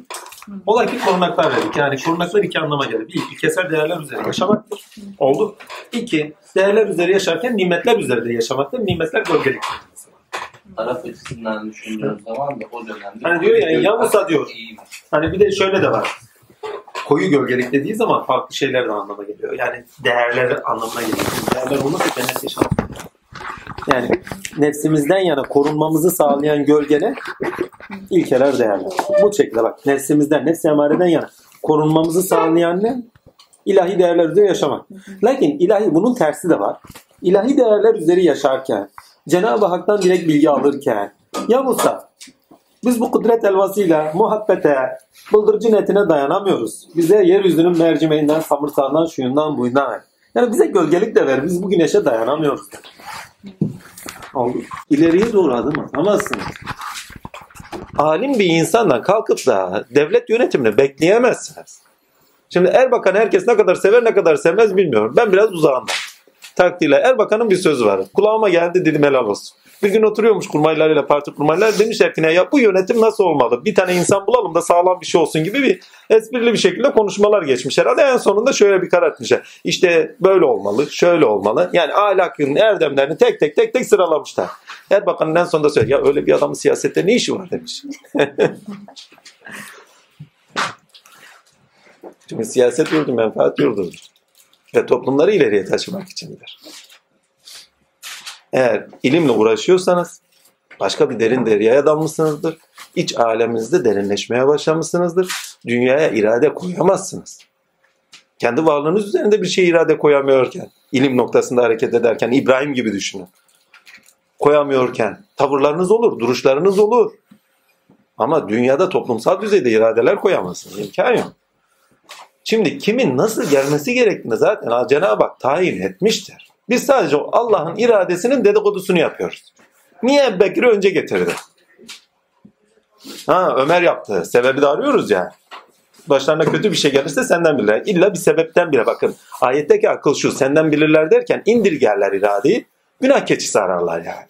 Olay ki korunaklar verdik. Yani korunaklar iki anlama gelir. Bir, ilkesel değerler üzerine yaşamaktır. Oldu. İki, değerler üzerine yaşarken nimetler üzerinde yaşamaktır. Nimetler gölgelik. Taraf açısından düşündüğüm zaman da o dönemde... Hani diyor ya, Yavuz'a diyor. Hani bir de şöyle de var. Koyu gölgelik dediği zaman farklı şeyler de anlama geliyor. Yani değerler anlamına geliyor. Değerler olmazsa cennet yaşamaz. Yani nefsimizden yana korunmamızı sağlayan gölgeler ilkeler değerler. Bu şekilde bak nefsimizden, nefsi emareden yana korunmamızı sağlayan ne? İlahi değerler üzere yaşamak. Lakin ilahi bunun tersi de var. İlahi değerler üzeri yaşarken, Cenab-ı Hak'tan direkt bilgi alırken, ya Musa biz bu kudret elvasıyla muhabbete, bıldırcın etine dayanamıyoruz. Bize yeryüzünün mercimeğinden, samırsağından, şuyundan, buyundan. Yani bize gölgelik de ver. Biz bu güneşe dayanamıyoruz. Oldu. İleriye doğru adım atamazsınız. Alim bir insandan kalkıp da devlet yönetimini bekleyemezsiniz. Şimdi Erbakan herkes ne kadar sever ne kadar sevmez bilmiyorum. Ben biraz uzağında. Takdirle Erbakan'ın bir sözü var. Kulağıma geldi dedim helal olsun. Bir gün oturuyormuş kurmaylarıyla parti kurmaylar demişler ki ne ya bu yönetim nasıl olmalı? Bir tane insan bulalım da sağlam bir şey olsun gibi bir esprili bir şekilde konuşmalar geçmiş herhalde. En sonunda şöyle bir karar etmişler. İşte böyle olmalı, şöyle olmalı. Yani ahlakın erdemlerini tek tek tek tek sıralamışlar. Erbakan'ın en sonunda söylüyor ya öyle bir adamın siyasette ne işi var demiş. Çünkü siyaset yurdu menfaat yurdudur. Ve toplumları ileriye taşımak içindir. Eğer ilimle uğraşıyorsanız başka bir derin deryaya dalmışsınızdır. İç aleminizde derinleşmeye başlamışsınızdır. Dünyaya irade koyamazsınız. Kendi varlığınız üzerinde bir şey irade koyamıyorken, ilim noktasında hareket ederken İbrahim gibi düşünün. Koyamıyorken tavırlarınız olur, duruşlarınız olur. Ama dünyada toplumsal düzeyde iradeler koyamazsınız. İmkan yok. Şimdi kimin nasıl gelmesi gerektiğini zaten Cenab-ı Hak tayin etmiştir. Biz sadece Allah'ın iradesinin dedikodusunu yapıyoruz. Niye Bekir'i önce getirdi? Ha Ömer yaptı. Sebebi de arıyoruz ya. Başlarına kötü bir şey gelirse senden bilirler. İlla bir sebepten bile bakın. Ayetteki akıl şu senden bilirler derken indirgerler iradeyi. Günah keçisi ararlar yani.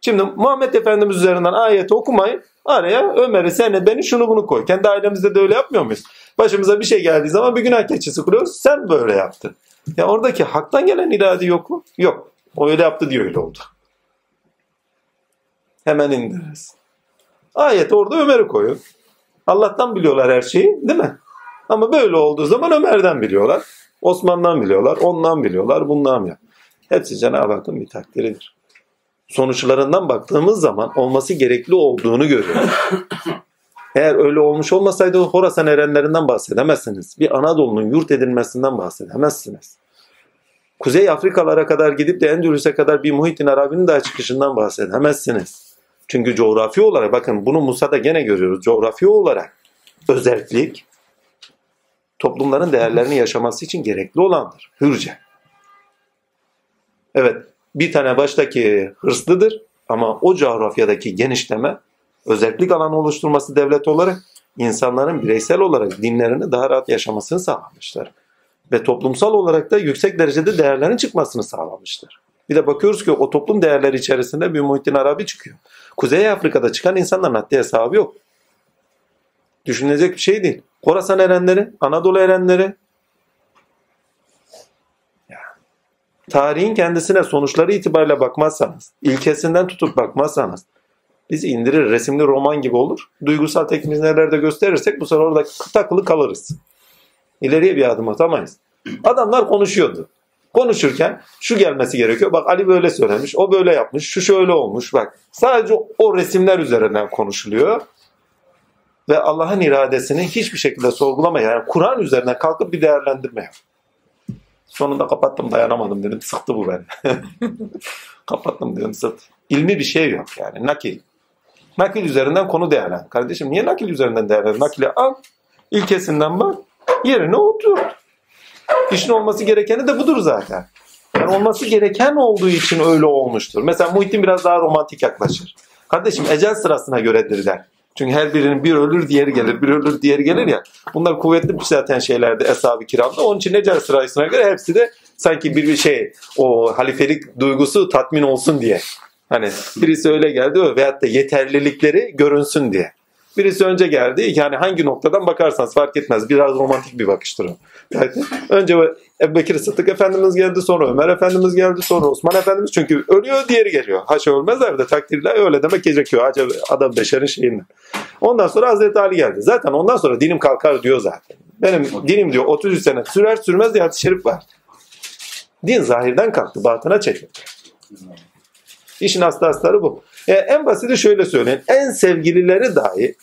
Şimdi Muhammed Efendimiz üzerinden ayeti okumayın. Araya Ömer'i, seni, beni, şunu bunu koy. Kendi ailemizde de öyle yapmıyor muyuz? Başımıza bir şey geldiği zaman bir günah keçisi kuruyoruz. Sen böyle yaptın. Ya oradaki haktan gelen irade yok mu? Yok. O öyle yaptı diye öyle oldu. Hemen indiririz. Ayet orada Ömer'i koyuyor. Allah'tan biliyorlar her şeyi değil mi? Ama böyle olduğu zaman Ömer'den biliyorlar. Osman'dan biliyorlar. Ondan biliyorlar. Bundan biliyorlar. Hepsi Cenab-ı Hakk'ın bir takdiridir. Sonuçlarından baktığımız zaman olması gerekli olduğunu görüyoruz. Eğer öyle olmuş olmasaydı Horasan erenlerinden bahsedemezsiniz. Bir Anadolu'nun yurt edilmesinden bahsedemezsiniz. Kuzey Afrikalara kadar gidip de Endülüs'e kadar bir Muhittin Arabi'nin daha çıkışından bahsedemezsiniz. Çünkü coğrafi olarak bakın bunu Musa'da gene görüyoruz. Coğrafi olarak özellik toplumların değerlerini yaşaması için gerekli olandır. Hürce. Evet bir tane baştaki hırslıdır ama o coğrafyadaki genişleme özellik alanı oluşturması devlet olarak insanların bireysel olarak dinlerini daha rahat yaşamasını sağlamışlar. Ve toplumsal olarak da yüksek derecede değerlerin çıkmasını sağlamışlar. Bir de bakıyoruz ki o toplum değerleri içerisinde bir Muhittin Arabi çıkıyor. Kuzey Afrika'da çıkan insanların haddi hesabı yok. Düşünülecek bir şey değil. Khorasan erenleri, Anadolu erenleri. Tarihin kendisine sonuçları itibariyle bakmazsanız, ilkesinden tutup bakmazsanız, bizi indirir resimli roman gibi olur. Duygusal tekniği nerelerde gösterirsek bu sefer orada takılı kalırız. İleriye bir adım atamayız. Adamlar konuşuyordu. Konuşurken şu gelmesi gerekiyor. Bak Ali böyle söylemiş, o böyle yapmış, şu şöyle olmuş. Bak sadece o resimler üzerinden konuşuluyor. Ve Allah'ın iradesini hiçbir şekilde sorgulamayan, yani Kur'an üzerinden kalkıp bir değerlendirme yok. Sonunda kapattım dayanamadım dedim. Sıktı bu beni. Kapattım dedim sıktı. İlmi bir şey yok yani. Nakil. Nakil üzerinden konu değerlen. Kardeşim niye nakil üzerinden değerlen? Nakili al. ilkesinden bak. Yerine otur. İşin olması gerekeni de budur zaten. Yani olması gereken olduğu için öyle olmuştur. Mesela Muhittin biraz daha romantik yaklaşır. Kardeşim ecel sırasına göredir der. Çünkü her birinin bir ölür diğeri gelir, bir ölür diğeri gelir ya. Bunlar kuvvetli bir zaten şeylerde eshab-ı kiramda. Onun için ecel sırasına göre hepsi de sanki bir bir şey o halifelik duygusu tatmin olsun diye. Hani birisi öyle geldi veyahut da yeterlilikleri görünsün diye. Birisi önce geldi. Yani hangi noktadan bakarsanız fark etmez. Biraz romantik bir bakıştır o. Yani önce Ebu Bekir Sıddık Efendimiz geldi. Sonra Ömer Efendimiz geldi. Sonra Osman Efendimiz. Çünkü ölüyor diğeri geliyor. Haşa ölmezler de takdirle öyle demek gerekiyor. Acaba adam beşerin şeyinden. Ondan sonra Hazreti Ali geldi. Zaten ondan sonra dinim kalkar diyor zaten. Benim dinim diyor 33 sene sürer sürmez diye hadis-i şerif var. Din zahirden kalktı. Batına çekildi. İşin aslı astarı bu. E, en basiti şöyle söyleyeyim. En sevgilileri dahi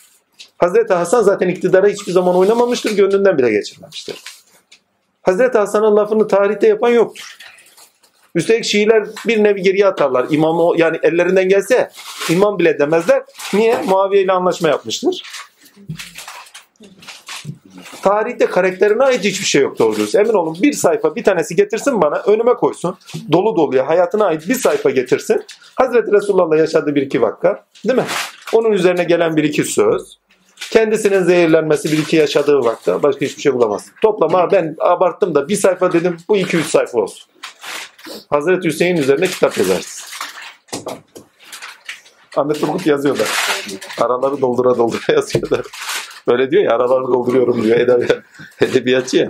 Hazreti Hasan zaten iktidara hiçbir zaman oynamamıştır. Gönlünden bile geçirmemiştir. Hazreti Hasan'ın lafını tarihte yapan yoktur. Üstelik Şiiler bir nevi geriye atarlar. İmamı yani ellerinden gelse imam bile demezler. Niye? Muaviye ile anlaşma yapmıştır. Tarihte karakterine ait hiçbir şey yok doğrusu. Emin olun bir sayfa bir tanesi getirsin bana önüme koysun. Dolu doluya hayatına ait bir sayfa getirsin. Hazreti Resulullah'la yaşadığı bir iki vakka değil mi? Onun üzerine gelen bir iki söz. Kendisinin zehirlenmesi bir iki yaşadığı vakta başka hiçbir şey bulamaz. Toplama ben abarttım da bir sayfa dedim bu iki üç sayfa olsun. Hazreti Hüseyin üzerine kitap yazarsın. Ahmet Turgut yazıyor da. Araları doldura doldura yazıyorlar. Öyle diyor ya araları dolduruyorum diyor. Edeb edebiyatçı ya.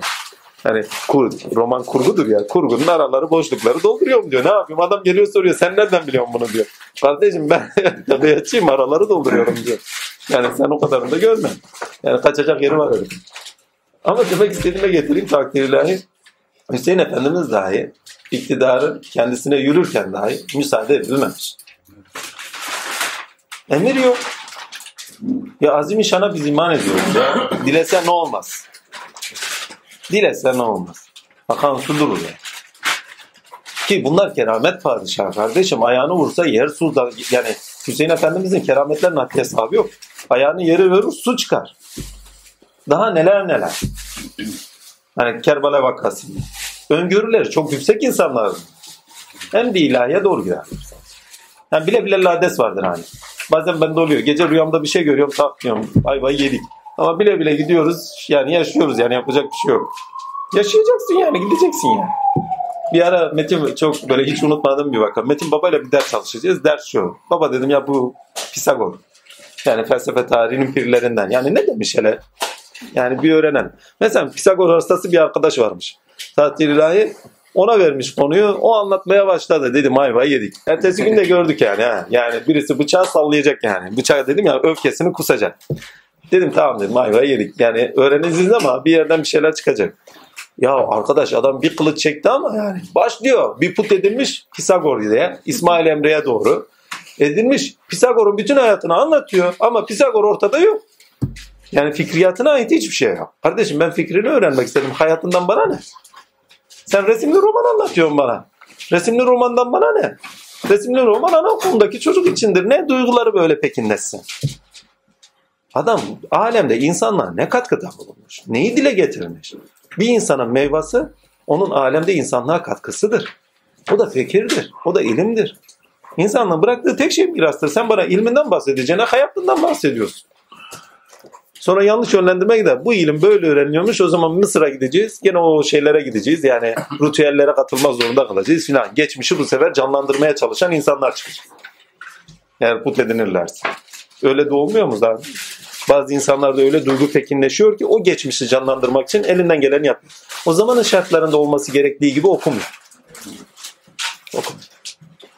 Hani kur, roman kurgudur ya. Kurgunun araları boşlukları dolduruyorum diyor. Ne yapayım? Adam geliyor soruyor. Sen nereden biliyorsun bunu diyor. Kardeşim ben edebiyatçıyım araları dolduruyorum diyor. Yani sen o kadarını da görme. Yani kaçacak yeri var öyle. Ama demek istediğime getireyim takdirlahi. Hüseyin Efendimiz dahi iktidarın kendisine yürürken dahi müsaade edilmemiş. Emir yok. Ya azim şana biz iman ediyoruz ya. Dilese ne olmaz. Dilese ne olmaz. Bakan su durur ya. Ki bunlar keramet padişahı kardeşim. Ayağını vursa yer su da yani Hüseyin Efendimizin kerametlerin haddi hesabı yok. Ayağını yere verir su çıkar. Daha neler neler. Hani Kerbala vakası. Öngörüleri çok yüksek insanlar. Hem de ilahiye doğru gider. Yani bile bile lades vardır hani. Bazen bende oluyor. Gece rüyamda bir şey görüyorum takmıyorum. Vay vay yedik. Ama bile bile gidiyoruz. Yani yaşıyoruz yani yapacak bir şey yok. Yaşayacaksın yani gideceksin yani. Bir ara Metin çok böyle hiç unutmadığım bir vaka. Metin babayla bir ders çalışacağız. Ders şu. Baba dedim ya bu Pisagor. Yani felsefe tarihinin pirlerinden. Yani ne demiş hele? Yani bir öğrenen. Mesela Pisagor hastası bir arkadaş varmış. Tatil ilahi Ona vermiş konuyu. O anlatmaya başladı. Dedim ayvayı yedik. Ertesi gün de gördük yani. Ha. Yani birisi bıçağı sallayacak yani. Bıçağı dedim ya öfkesini kusacak. Dedim tamam dedim ayvayı yedik. Yani öğreneceğiz ama bir yerden bir şeyler çıkacak. Ya arkadaş adam bir kılıç çekti ama yani başlıyor. Bir put edilmiş Pisagor diye İsmail Emre'ye doğru edilmiş. Pisagor'un bütün hayatını anlatıyor ama Pisagor ortada yok. Yani fikriyatına ait hiçbir şey yok. Kardeşim ben fikrini öğrenmek istedim. Hayatından bana ne? Sen resimli roman anlatıyorsun bana. Resimli romandan bana ne? Resimli roman anaokulundaki çocuk içindir. Ne duyguları böyle pekinleşsin? Adam alemde insanlar ne katkıda bulunmuş? Neyi dile getirmiş? Bir insanın meyvesi onun alemde insanlığa katkısıdır. O da fikirdir. O da ilimdir. İnsanlığın bıraktığı tek şey mirastır. Sen bana ilminden bahsedeceğine hayatından bahsediyorsun. Sonra yanlış yönlendirme gider. Bu ilim böyle öğreniliyormuş. O zaman Mısır'a gideceğiz. Gene o şeylere gideceğiz. Yani ritüellere katılmak zorunda kalacağız filan. Geçmişi bu sefer canlandırmaya çalışan insanlar çıkacak. Yani put edinirlerse. Öyle de olmuyor mu zaten? Bazı insanlarda öyle duygu pekinleşiyor ki o geçmişi canlandırmak için elinden geleni yapıyor. O zamanın şartlarında olması gerektiği gibi okumuyor. Okumuyor.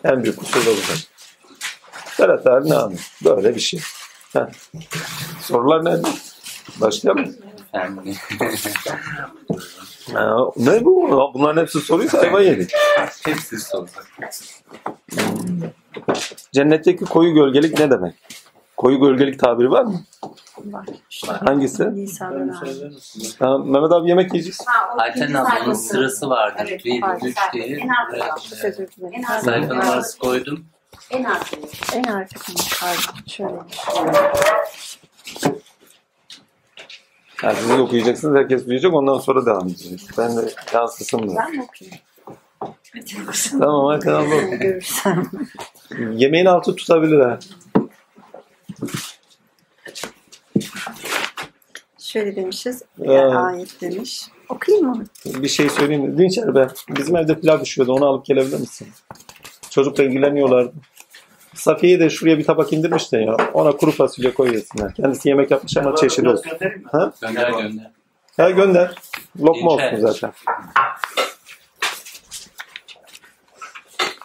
En büyük kusur da bu. Berat abi ne anlıyor? Böyle bir şey. Heh. Sorular ne? Başlayalım. Yani. Ha, ne bu? Bunların hepsi soruysa hayvan yedik. Hepsi soracak. Cennetteki koyu gölgelik ne demek? Koyu gölgelik tabiri var mı? Var. Hangisi? Ha, Mehmet abi yemek yiyeceğiz. Ayten ablanın sırası vardı. Evet, bir, üç diye. En arkada. Çok özür dilerim. En az- Sayfa numarası koydum. En arkada. En arkasında pardon. Şöyle. Ha, siz de okuyacaksınız. Herkes duyacak. Ondan sonra devam edeceğiz. Ben de yansısın mı? Ben mi okuyayım? Tamam Ayten abla. Yemeğin altı tutabilir ha. Şöyle demişiz. Evet. Ayet demiş. Okuyayım mı? Bir şey söyleyeyim mi? Dinçer be. Bizim evde pilav düşüyordu. Onu alıp gelebilir misin? Çocukla ilgileniyorlardı. Safiye de şuraya bir tabak indirmiş de ya. Ona kuru fasulye koy yesinler. Kendisi yemek yapmış ama çeşit olsun. Ha? Gönder gönder. Gönder. Lokma olsun zaten.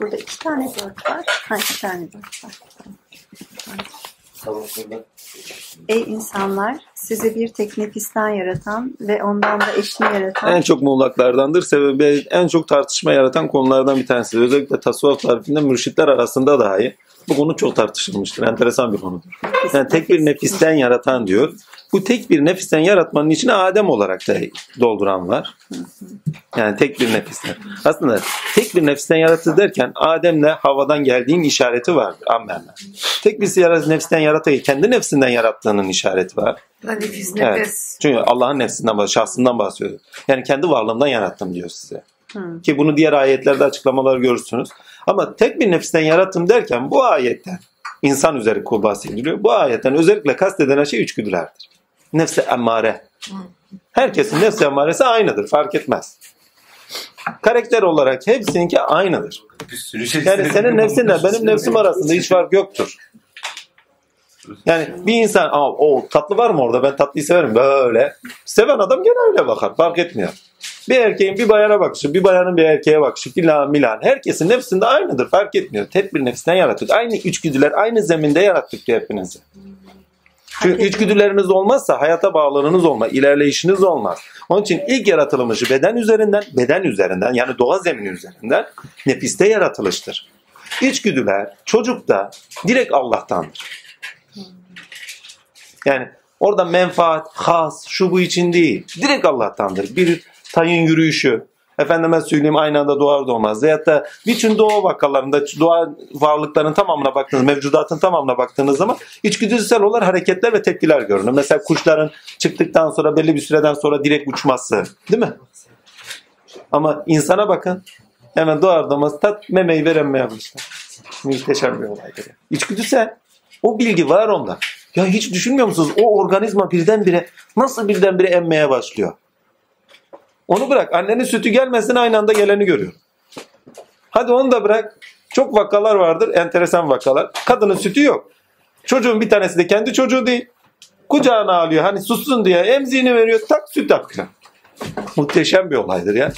Burada iki tane dört var. Ha iki tane dört var. Ey insanlar! Sizi bir tek nefisten yaratan ve ondan da eşini yaratan En çok muğlaklardandır. Sebebi en çok tartışma yaratan konulardan bir tanesi. Özellikle tasavvuf tarifinde mürşitler arasında dahi bu konu çok tartışılmıştır. Enteresan bir konudur. Yani tek bir nefisten yaratan diyor. Bu tek bir nefisten yaratmanın içine Adem olarak da dolduran var. Yani tek bir nefisten. Aslında tek bir nefisten yarattı derken Adem'le havadan geldiğin işareti var. Ammenle. Tek bir nefisten yaratayı kendi nefsinden yarattığının işareti var. Nefis Evet. nefes. Çünkü Allah'ın nefsinden, şahsından bahsediyor. Yani kendi varlığımdan yarattım diyor size. Hı. Ki bunu diğer ayetlerde açıklamalar görürsünüz. Ama tek bir nefisten yarattım derken bu ayetten insan üzeri kul bahsediliyor. Bu ayetten özellikle kastedilen şey içgüdülerdir. Nefse emmare. Herkesin nefse emmaresi aynıdır. Fark etmez. Karakter olarak hepsininki aynıdır. Şey Yani senin nefsinle benim nefsim arasında hiç fark yoktur. Yani bir insan Aa, o tatlı var mı orada ben tatlıyı severim böyle. Seven adam gene öyle bakar fark etmiyor. Bir erkeğin bir bayana bakışı, bir bayanın bir erkeğe bakışı filan milan. Herkesin nefsinde aynıdır fark etmiyor. Tek bir nefisten yarattık. Aynı içgüdüler aynı zeminde yarattık hepinizi. Çünkü içgüdüleriniz olmazsa hayata bağlılığınız olmaz, ilerleyişiniz olmaz. Onun için ilk yaratılmışı beden üzerinden, beden üzerinden yani doğa zemini üzerinden nefiste yaratılıştır. İçgüdüler çocukta direkt Allah'tandır. Yani orada menfaat, has, şu bu için değil. Direkt Allah'tandır. Bir tayın yürüyüşü, efendime söyleyeyim aynı anda doğar doğmaz. Veyahut da bütün doğa vakalarında, doğa varlıkların tamamına baktığınız, mevcudatın tamamına baktığınız zaman içgüdüsel olarak hareketler ve tepkiler görünür. Mesela kuşların çıktıktan sonra belli bir süreden sonra direkt uçması. Değil mi? Ama insana bakın. Hemen doğar doğmaz tat memeyi veremeye başlar. Muhteşem bir olaydır. İçgüdüsel. O bilgi var onda. Ya hiç düşünmüyor musunuz? O organizma birdenbire nasıl birdenbire emmeye başlıyor? Onu bırak. Annenin sütü gelmesin aynı anda geleni görüyor. Hadi onu da bırak. Çok vakalar vardır. Enteresan vakalar. Kadının sütü yok. Çocuğun bir tanesi de kendi çocuğu değil. Kucağına alıyor. Hani sussun diye emziğini veriyor. Tak süt akıyor. Muhteşem bir olaydır ya.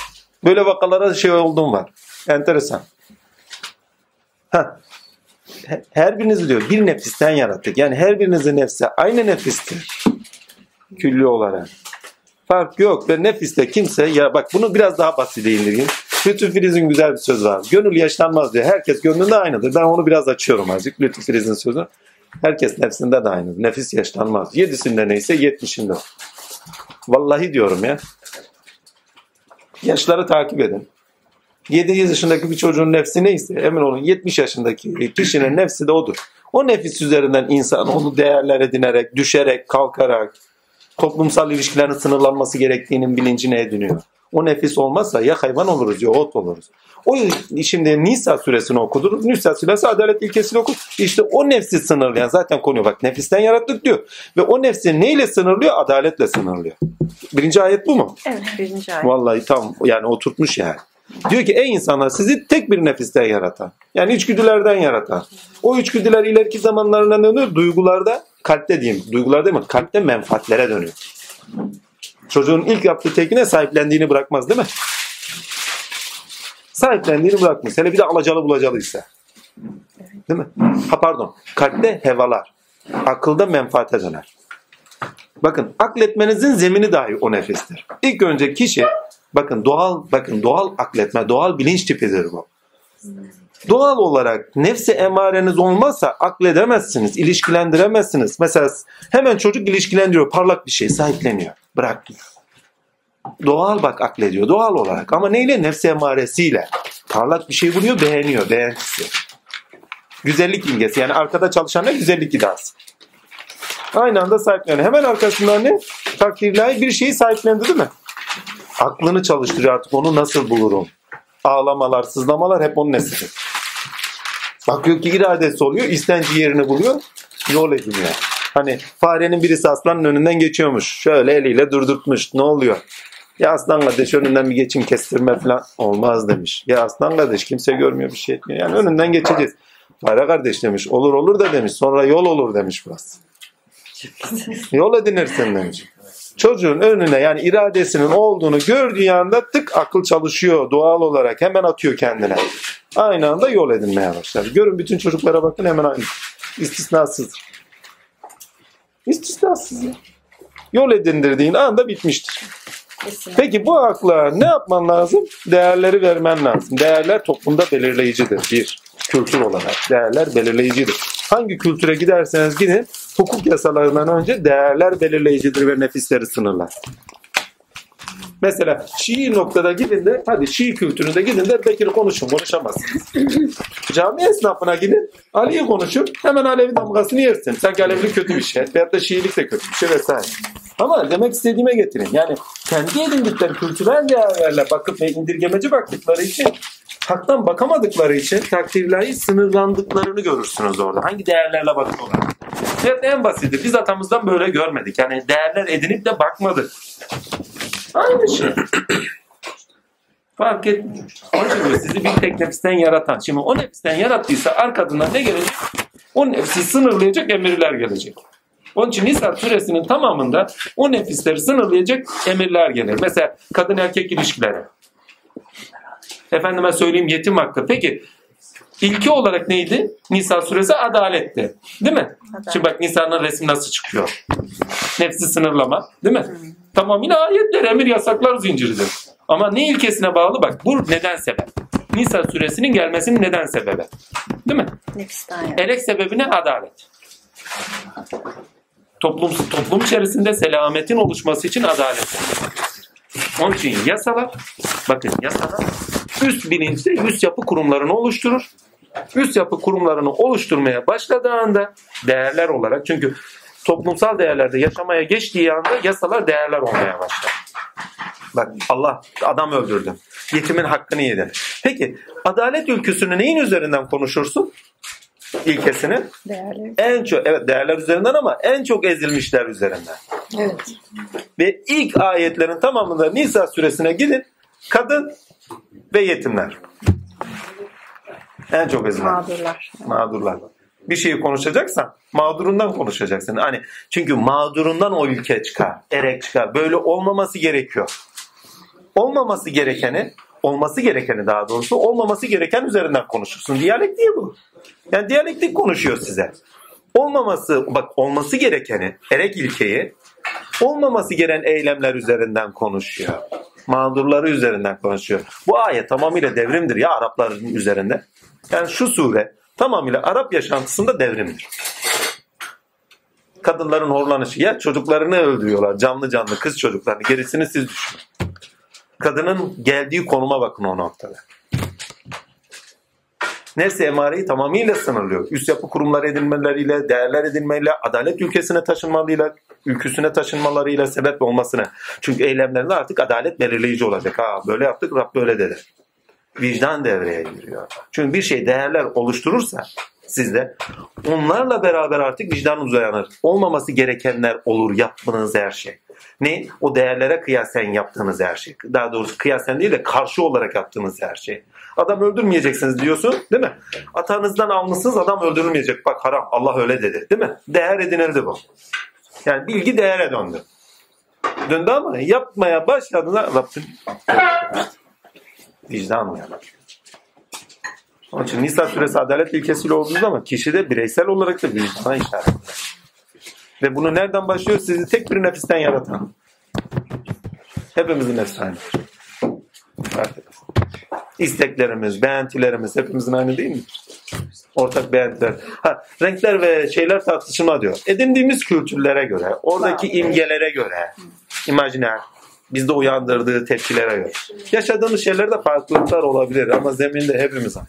Böyle vakalara şey olduğum var. Enteresan. Heh. He- Her birinizi diyor bir nefisten yarattık. Yani her birinizin nefsi aynı nefistir. Külli olarak. Fark yok ve nefiste kimse ya bak bunu biraz daha basite indireyim. Lütfü Filiz'in güzel bir sözü var. Gönül yaşlanmaz diyor. Herkes gönlünde aynıdır. Ben onu biraz açıyorum azıcık. Lütfü Filiz'in sözü. Herkes nefsinde de aynıdır. Nefis yaşlanmaz. Yedisinde neyse yetmişinde o. Vallahi diyorum ya. Yaşları takip edin. 7 yaşındaki bir çocuğun nefsi neyse emin olun 70 yaşındaki kişinin nefsi de odur. O nefis üzerinden insan onu değerler edinerek, düşerek, kalkarak, toplumsal ilişkilerin sınırlanması gerektiğinin bilincine ediniyor. O nefis olmazsa ya hayvan oluruz ya ot oluruz. O şimdi Nisa suresini okudunuz. Nisa suresi adalet ilkesini okur. İşte o nefsi sınırlayan zaten konuyor. Bak nefisten yarattık diyor. Ve o nefsi neyle sınırlıyor? Adaletle sınırlıyor. Birinci ayet bu mu? Evet birinci ayet. Vallahi tam yani oturtmuş yani. Diyor ki ey insanlar sizi tek bir nefisten yaratan. Yani içgüdülerden yaratan. O içgüdüler ileriki zamanlarına dönüyor. Duygularda kalpte diyeyim. Duygular değil mi? Kalpte menfaatlere dönüyor. Çocuğun ilk yaptığı tekine sahiplendiğini bırakmaz değil mi? Sahiplendiğini bırakmaz. Hele bir de alacalı bulacalıysa. Değil mi? Ha pardon. Kalpte hevalar. Akılda menfaate döner. Bakın akletmenizin zemini dahi o nefistir. İlk önce kişi bakın doğal bakın doğal akletme, doğal bilinç tipidir bu. Doğal olarak nefsi emareniz olmazsa akledemezsiniz, ilişkilendiremezsiniz. Mesela hemen çocuk ilişkilendiriyor, parlak bir şey sahipleniyor, bırakmıyor. Doğal bak aklediyor, doğal olarak ama neyle? Nefsi emaresiyle. Parlak bir şey buluyor, beğeniyor, beğentisi. Güzellik imgesi yani arkada çalışan? Güzellik iddiası. Aynı anda sahipleniyor. Hemen arkasından ne? Takdirlahi bir şeyi sahiplendi değil mi? Aklını çalıştırıyor artık onu nasıl bulurum? Ağlamalar, sızlamalar hep onun nesidir. Bakıyor ki iradesi oluyor, istenci yerini buluyor, yol ediniyor. Hani farenin birisi aslanın önünden geçiyormuş. Şöyle eliyle durdurtmuş. Ne oluyor? Ya aslan kardeş önünden bir geçim kestirme falan olmaz demiş. Ya aslan kardeş kimse görmüyor bir şey etmiyor. Yani önünden geçeceğiz. Fare kardeş demiş. Olur olur da demiş. Sonra yol olur demiş burası. Yol edinirsin demiş. Çocuğun önüne yani iradesinin olduğunu gördüğü anda tık akıl çalışıyor doğal olarak hemen atıyor kendine. Aynı anda yol edinmeye başlar. Görün bütün çocuklara bakın hemen aynı. İstisnasız. İstisnasız ya. Yol edindirdiğin anda bitmiştir. Peki bu akla ne yapman lazım? Değerleri vermen lazım. Değerler toplumda belirleyicidir. Bir, kültür olarak değerler belirleyicidir. Hangi kültüre giderseniz gidin hukuk yasalarından önce değerler belirleyicidir ve nefisleri sınırlar. Mesela Şii noktada gidin de hadi Şii kültüründe gidin de Bekir'i konuşun konuşamazsınız. Cami esnafına gidin Ali'yi konuşun hemen Alevi damgasını yersin. Sanki Alevilik kötü bir şey veyahut da Şiilik de kötü bir şey vesaire. Ama demek istediğime getirin. Yani kendi edindikleri kültürel değerlerle bakıp ve indirgemeci baktıkları için haktan bakamadıkları için takdirlahi sınırlandıklarını görürsünüz orada. Hangi değerlerle bakıyorlar? Evet en basiti. Biz atamızdan böyle görmedik. Yani değerler edinip de bakmadık. Aynı şey. Fark etmiyor. Onun için sizi bir tek nefisten yaratan. Şimdi o nefisten yarattıysa arkasından ne gelecek? O nefsi sınırlayacak emirler gelecek. Onun için Nisa suresinin tamamında o nefisleri sınırlayacak emirler gelir. Mesela kadın erkek ilişkileri. Efendime söyleyeyim yetim hakkı. Peki ilki olarak neydi? Nisa suresi adaletti. Değil mi? Adalet. Şimdi bak Nisa'nın resmi nasıl çıkıyor? Nefsi sınırlama. Değil mi? Tamamıyla ayetler, emir, yasaklar zinciridir. Ama ne ilkesine bağlı? Bak bu neden sebep? Nisa suresinin gelmesinin neden sebebi? Değil mi? Elek sebebi ne? Adalet. Toplum, toplum içerisinde selametin oluşması için adalet. Onun için yasalar, bakın yasalar üst bilinçte üst yapı kurumlarını oluşturur. Üst yapı kurumlarını oluşturmaya başladığı anda değerler olarak çünkü toplumsal değerlerde yaşamaya geçtiği anda yasalar değerler olmaya başlar. Bak Allah adam öldürdü. Yetimin hakkını yedi. Peki adalet ülküsünü neyin üzerinden konuşursun? İlkesini Değerleri. en çok evet değerler üzerinden ama en çok ezilmişler üzerinden. Evet. Ve ilk ayetlerin tamamında Nisa suresine gidin. Kadın ve yetimler. En çok ezilen. Mağdurlar. Mağdurlar. Bir şeyi konuşacaksan mağdurundan konuşacaksın. Hani çünkü mağdurundan o ülke çıkar, erek çıkar. Böyle olmaması gerekiyor. Olmaması gerekeni olması gerekeni daha doğrusu olmaması gereken üzerinden konuşursun. Diyalektik bu. Yani diyalektik konuşuyor size. Olmaması, bak olması gerekeni, erek ilkeyi olmaması gereken eylemler üzerinden konuşuyor. Mağdurları üzerinden konuşuyor. Bu ayet tamamıyla devrimdir ya Arapların üzerinde. Yani şu sure tamamıyla Arap yaşantısında devrimdir. Kadınların horlanışı ya çocuklarını öldürüyorlar canlı canlı kız çocuklarını gerisini siz düşünün. Kadının geldiği konuma bakın o noktada. Nefsi emareyi tamamıyla sınırlıyor. Üst yapı kurumları edinmeleriyle, değerler edinmeyle, adalet ülkesine taşınmalıyla, ülküsüne taşınmalarıyla sebep olmasına. Çünkü eylemlerinde artık adalet belirleyici olacak. Ha böyle yaptık Rab böyle dedi. Vicdan devreye giriyor. Çünkü bir şey değerler oluşturursa sizde onlarla beraber artık vicdanınız uyanır. Olmaması gerekenler olur yaptığınız her şey. Ne? O değerlere kıyasen yaptığınız her şey. Daha doğrusu kıyasen değil de karşı olarak yaptığınız her şey. Adam öldürmeyeceksiniz diyorsun değil mi? Atanızdan almışsınız adam öldürülmeyecek. Bak haram Allah öyle dedi değil mi? Değer edinildi bu. Yani bilgi değere döndü. Döndü ama yapmaya başladığında Rabbim vicdan uyanır. Onun için Nisa suresi adalet ilkesiyle olduğu zaman kişi de bireysel olarak da vicdana işaret eder. Ve bunu nereden başlıyor? Sizi tek bir nefisten yaratan. Hepimizin nefsi aynıdır. İsteklerimiz, beğentilerimiz hepimizin aynı değil mi? Ortak beğentiler. Ha, renkler ve şeyler tartışılma diyor. Edindiğimiz kültürlere göre, oradaki imgelere göre, imajiner, bizde uyandırdığı tepkilere göre. Yaşadığımız şeylerde farklılıklar olabilir ama zeminde hepimiz aynı.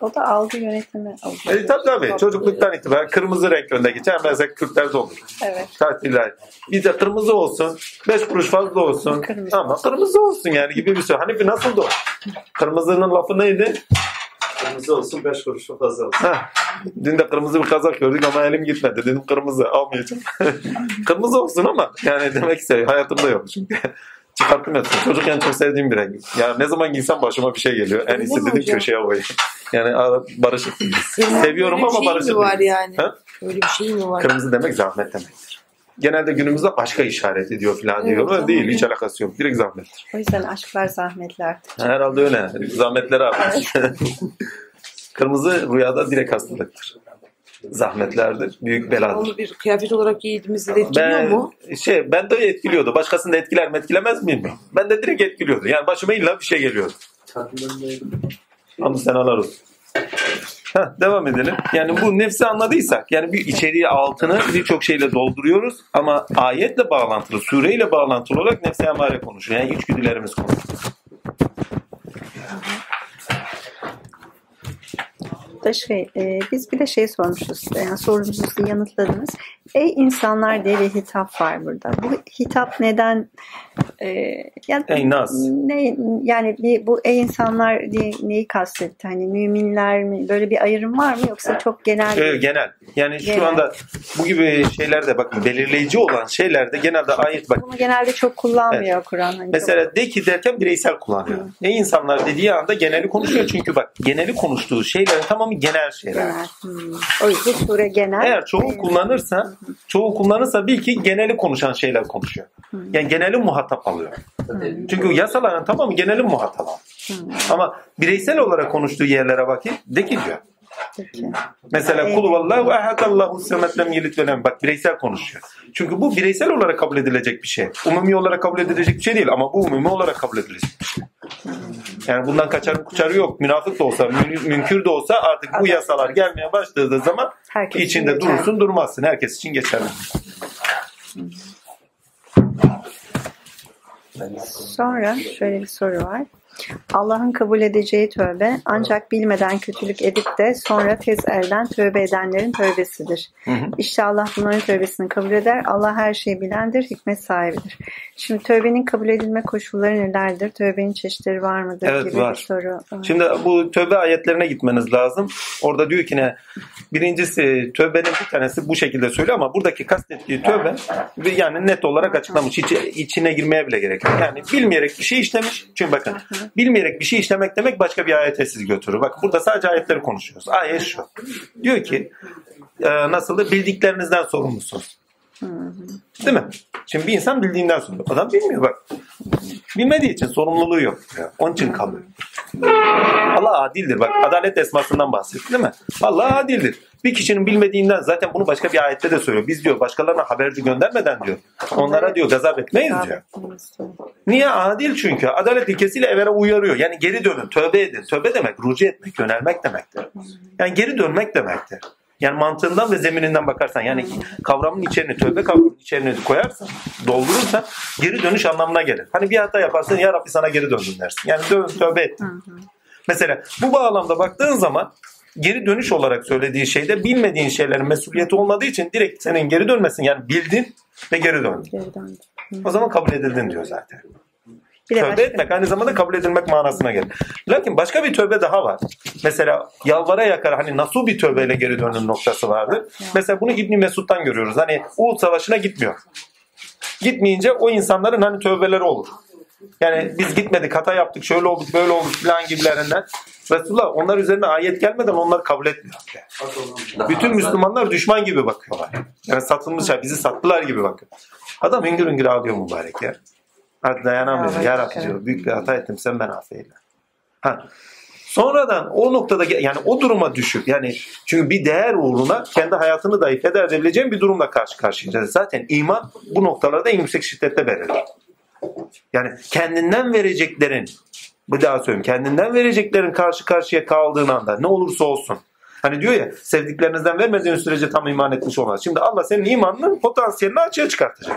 O da algı yönetimi oluyor. E, tabii tabii. Çocukluktan itibaren kırmızı renk önde geçer. Mesela Kürtlerde olur. Evet. Tatiller. Bir de kırmızı olsun. Beş kuruş fazla olsun. Kırmızı. Ama kırmızı olsun yani gibi bir şey. Hani bir nasıldı o? Kırmızının lafı neydi? Kırmızı olsun 5 kuruşu fazla olsun. Ha. Dün de kırmızı bir kazak gördük ama elim gitmedi. Dedim kırmızı almayacağım. kırmızı olsun ama yani demek istiyor. Hayatımda yok çünkü. Çıkarttım ya. Çocukken çok sevdiğim bir renk. Yani ne zaman giysem başıma bir şey geliyor. En iyisi dedim hocam? köşeye koyayım. Yani barışık. Seviyorum Böyle bir ama şey barışık mi var yani? Ha? Öyle bir şey mi var? Kırmızı demek zahmet demektir. Genelde günümüzde aşka işaret ediyor falan Evet, diyor. Öyle tamam. değil. Hiç alakası yok. Direkt zahmettir. O yüzden aşklar zahmetli artık. Herhalde öyle. Zahmetleri artmış. Kırmızı rüyada direkt hastalıktır. Zahmetlerdir. Büyük beladır. Onu bir kıyafet olarak giydiğimizde de etkiliyor Ben, mu? şey, ben de etkiliyordu. Başkasını da etkiler mi etkilemez miyim? Ben de direkt etkiliyordu. Yani başıma illa bir şey geliyordu. Anı senalar olsun. Heh, devam edelim. Yani bu nefsi anladıysak yani bir içeriği altını birçok şeyle dolduruyoruz ama ayetle bağlantılı, sureyle bağlantılı olarak nefsi emare konuşuyor. Yani içgüdülerimiz konuşuyor. Da şey, e, biz bir de şey sormuşuz. Yani sorumuzu yanıtladınız. Ey insanlar diye bir hitap var burada. Bu hitap neden e, yani, Ey nas. Ne, yani bir, bu ey insanlar diye neyi kastetti? Hani müminler mi? Böyle bir ayrım var mı? Yoksa çok genel Evet, genel. Yani şu Genel. anda bu gibi şeylerde bakın belirleyici olan şeylerde genelde ayet bak Bunu genelde çok kullanmıyor Kur'an. Hani Mesela de ki derken bireysel kullanıyor. Ne insanlar dediği anda geneli konuşuyor çünkü bak geneli konuştuğu şeylerin tamamı genel çok şeyler. genel. Hmm. O yüzden sure genel. Eğer çoğu kullanırsa, çoğu kullanırsa bil ki geneli konuşan şeyler konuşuyor. Yani geneli muhatap alıyor. Çünkü yasaların tamamı geneli muhatap alıyor. Ama bireysel olarak konuştuğu yerlere bakayım de ki diyor. Peki. Mesela Evet. kul vallahu ehadallahu semet lem yelit ve lem. Bak bireysel konuşuyor. Çünkü bu bireysel olarak kabul edilecek bir şey. Umumi olarak kabul edilecek bir şey değil ama bu umumi olarak kabul edilecek bir şey. Yani bundan kaçarı kuçarı yok. Münafık da olsa, mün- münkür de olsa artık bu yasalar gelmeye başladığı zaman Herkes için içinde geçerli. durursun durmazsın. Herkes için geçerli. Sonra şöyle bir soru var. Allah'ın kabul edeceği tövbe ancak bilmeden kötülük edip de sonra tez elden tövbe edenlerin tövbesidir. hı. İşte Allah bunların tövbesini kabul eder. Allah her şeyi bilendir, hikmet sahibidir. Şimdi tövbenin kabul edilme koşulları nelerdir? Tövbenin çeşitleri var mıdır? Evet, gibi var. bir soru. Şimdi bu tövbe ayetlerine gitmeniz lazım. Orada diyor ki ne? Birincisi tövbenin bir tanesi bu şekilde söylüyor ama buradaki kastettiği tövbe yani net olarak açıklamış. Hiç içine girmeye bile gerek yok. Yani bilmeyerek bir şey işlemiş. Çünkü bakın bilmeyerek bir şey işlemek demek başka bir ayete sizi götürür. Bak burada sadece ayetleri konuşuyoruz. Ayet şu. Diyor ki e, bildiklerinizden sorumlusunuz. Değil mi? Şimdi bir insan bildiğinden sorumlu. Adam bilmiyor bak. Bilmediği için sorumluluğu yok. Onun için kalıyor. Allah adildir. Bak adalet esmasından bahsetti değil mi? Allah adildir. Bir kişinin bilmediğinden zaten bunu başka bir ayette de söylüyor. Biz diyor başkalarına haberci göndermeden diyor. Onlara diyor gazap etmeyiz diyor. Niye? Adil çünkü. Adalet ilkesiyle evvela uyarıyor. Yani geri dönün, tövbe edin. Tövbe demek, rucu etmek, yönelmek demektir. Yani geri dönmek demektir. Yani mantığından ve zemininden bakarsan yani kavramın içerini, tövbe kavramının içerini koyarsan, doldurursan geri dönüş anlamına gelir. Hani bir hata yaparsın ya Rabbi sana geri döndüm dersin. Yani dön, tövbe et. Mesela bu bağlamda baktığın zaman geri dönüş olarak söylediği şeyde bilmediğin şeylerin mesuliyeti olmadığı için direkt senin geri dönmesin. Yani bildin ve geri döndün. Geri. O zaman kabul edildin diyor zaten. Bir Tövbe başka- etmek aynı zamanda kabul edilmek manasına gelir. Lakin başka bir tövbe daha var. Mesela yalvara yakar hani nasıl bir tövbeyle geri dönün noktası vardır. Mesela bunu İbni Mesud'dan görüyoruz. Hani Uhud Savaşı'na gitmiyor. Gitmeyince o insanların hani tövbeleri olur. Yani biz gitmedik, hata yaptık, şöyle olduk, böyle olduk filan gibilerinden. Resulullah onlar üzerine ayet gelmeden onları kabul etmiyor. Bütün Müslümanlar düşman gibi bakıyorlar. Yani satılmış ya bizi sattılar gibi bakıyor. Adam hüngür hüngür ağlıyor mübarek ya. Artık dayanamıyor. Ya Rabbi diyor büyük bir hata ettim sen ben affeyle. Ha. Sonradan o noktada yani o duruma düşüp yani çünkü bir değer uğruna kendi hayatını dahi feda edebileceğin bir durumla karşı karşıyayız. Zaten iman bu noktalarda en yüksek şiddette verilir. Yani kendinden vereceklerin bir daha söyleyeyim kendinden vereceklerin karşı karşıya kaldığın anda ne olursa olsun Hani diyor ya sevdiklerinizden vermediğiniz sürece tam iman etmiş olmaz. Şimdi Allah senin imanının potansiyelini açığa çıkartacak.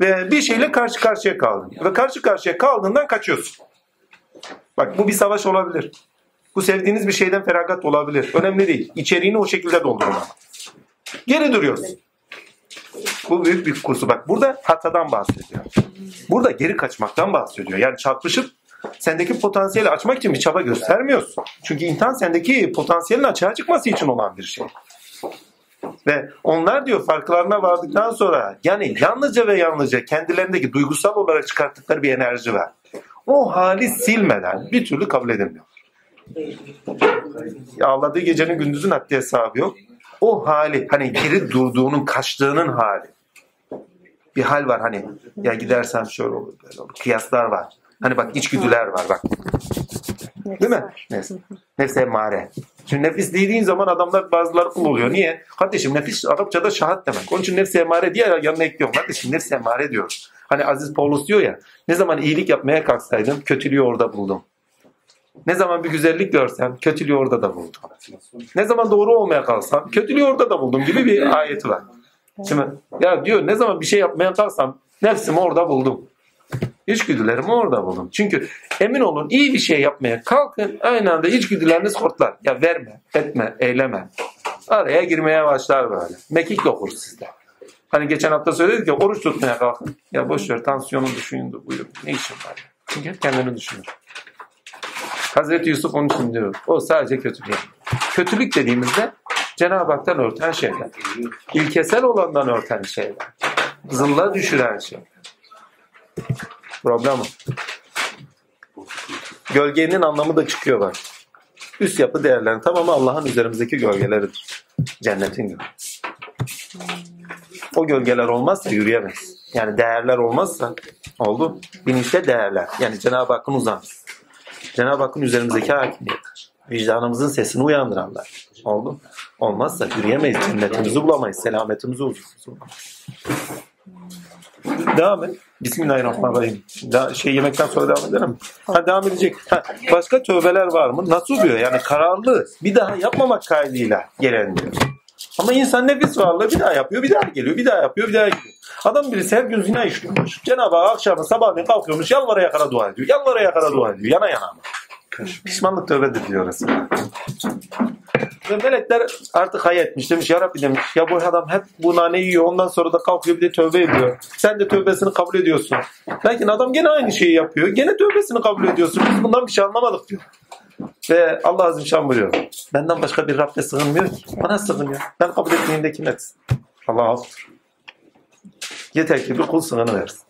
Ve bir şeyle karşı karşıya kaldın. Ve karşı karşıya kaldığından kaçıyorsun. Bak bu bir savaş olabilir. Bu sevdiğiniz bir şeyden feragat olabilir. Önemli değil. İçeriğini o şekilde doldurun ama. Geri duruyorsun. Bu büyük bir kursu. Bak burada hatadan bahsediyor. Burada geri kaçmaktan bahsediyor. Yani çarpışıp sendeki potansiyeli açmak için bir çaba göstermiyorsun. Çünkü imtihan sendeki potansiyelin açığa çıkması için olan bir şey. Ve onlar diyor farklarına vardıktan sonra yani yalnızca ve yalnızca kendilerindeki duygusal olarak çıkarttıkları bir enerji var. O hali silmeden bir türlü kabul edilmiyor. Ağladığı gecenin gündüzün haddi hesabı yok. O hali hani geri durduğunun kaçtığının hali. Bir hal var hani ya gidersem şöyle olur böyle olur. Kıyaslar var. Hani bak içgüdüler var bak. Değil mi? Nefs. Nefs emmare. Şimdi nefis dediğin zaman adamlar bazıları kul oluyor. Niye? Kardeşim nefis Arapçada şahat demek. Onun için nefs emmare diye yanına ekliyorum. Kardeşim nefs emmare diyor. Hani Aziz Paulus diyor ya ne zaman iyilik yapmaya kalksaydım kötülüğü orada buldum. Ne zaman bir güzellik görsem kötülüğü orada da buldum. Ne zaman doğru olmaya kalksam kötülüğü orada da buldum gibi bir ayeti var. Şimdi ya diyor ne zaman bir şey yapmaya kalksam nefsimi orada buldum. İçgüdülerimi orada buldum. Çünkü emin olun iyi bir şey yapmaya kalkın aynı anda içgüdüleriniz hortlar. Ya verme, etme, eyleme. Araya girmeye başlar böyle. Mekik okur sizde. Hani geçen hafta söyledik ya oruç tutmaya kalkın. Ya boş ver tansiyonu düşünün de buyurun. Ne işin var ya? Çünkü hep kendini düşünür. Hazreti Yusuf onun için diyor. O sadece kötülük. Kötülük dediğimizde Cenab-ı Hak'tan örten şeyler. İlkesel olandan örten şeyler. Zılla düşüren şeyler. Problem o. Gölgenin anlamı da çıkıyor bak. Üst yapı değerlerin tamamı Allah'ın üzerimizdeki gölgeleridir. Cennetin gölgesi. O gölgeler olmazsa yürüyemez. Yani değerler olmazsa oldu. Bilinçte değerler. Yani Cenab-ı Hakk'ın uzantısı. Cenab-ı Hakk'ın üzerimizdeki hakimiyeti. Vicdanımızın sesini uyandıranlar. Oldu. Olmazsa yürüyemeyiz. Cennetimizi bulamayız. Selametimizi huzurumuzu bulamayız. Devam et. Bismillahirrahmanirrahim. Da, şey yemekten sonra devam edelim. mi? Ha devam edecek. Ha, başka tövbeler var mı? Nasıl diyor? Yani kararlı. Bir daha yapmamak kaydıyla gelen diyor. Ama insan nefis varlığı bir daha yapıyor, bir daha geliyor, bir daha yapıyor, bir daha geliyor. Adam birisi her gün zina işliyormuş. Cenab-ı Hak akşamı sabahleyin kalkıyormuş, yalvara yakara dua ediyor. Yalvara yakara dua ediyor. Yana yana ama. Pişmanlık tövbedir diyor Resulullah. Ve melekler artık hay etmiş demiş ya Rabbi demiş ya bu adam hep bu nane yiyor ondan sonra da kalkıyor bir de tövbe ediyor. Sen de tövbesini kabul ediyorsun. Lakin adam gene aynı şeyi yapıyor. Gene tövbesini kabul ediyorsun. Biz bundan bir şey anlamadık diyor. Ve Allah Azim Şan buyuruyor. Benden başka bir Rabbe sığınmıyor ki. Bana sığınıyor. Ben kabul etmeyeyim de kim etsin? Allah affır. Yeter ki bir kul sığını versin.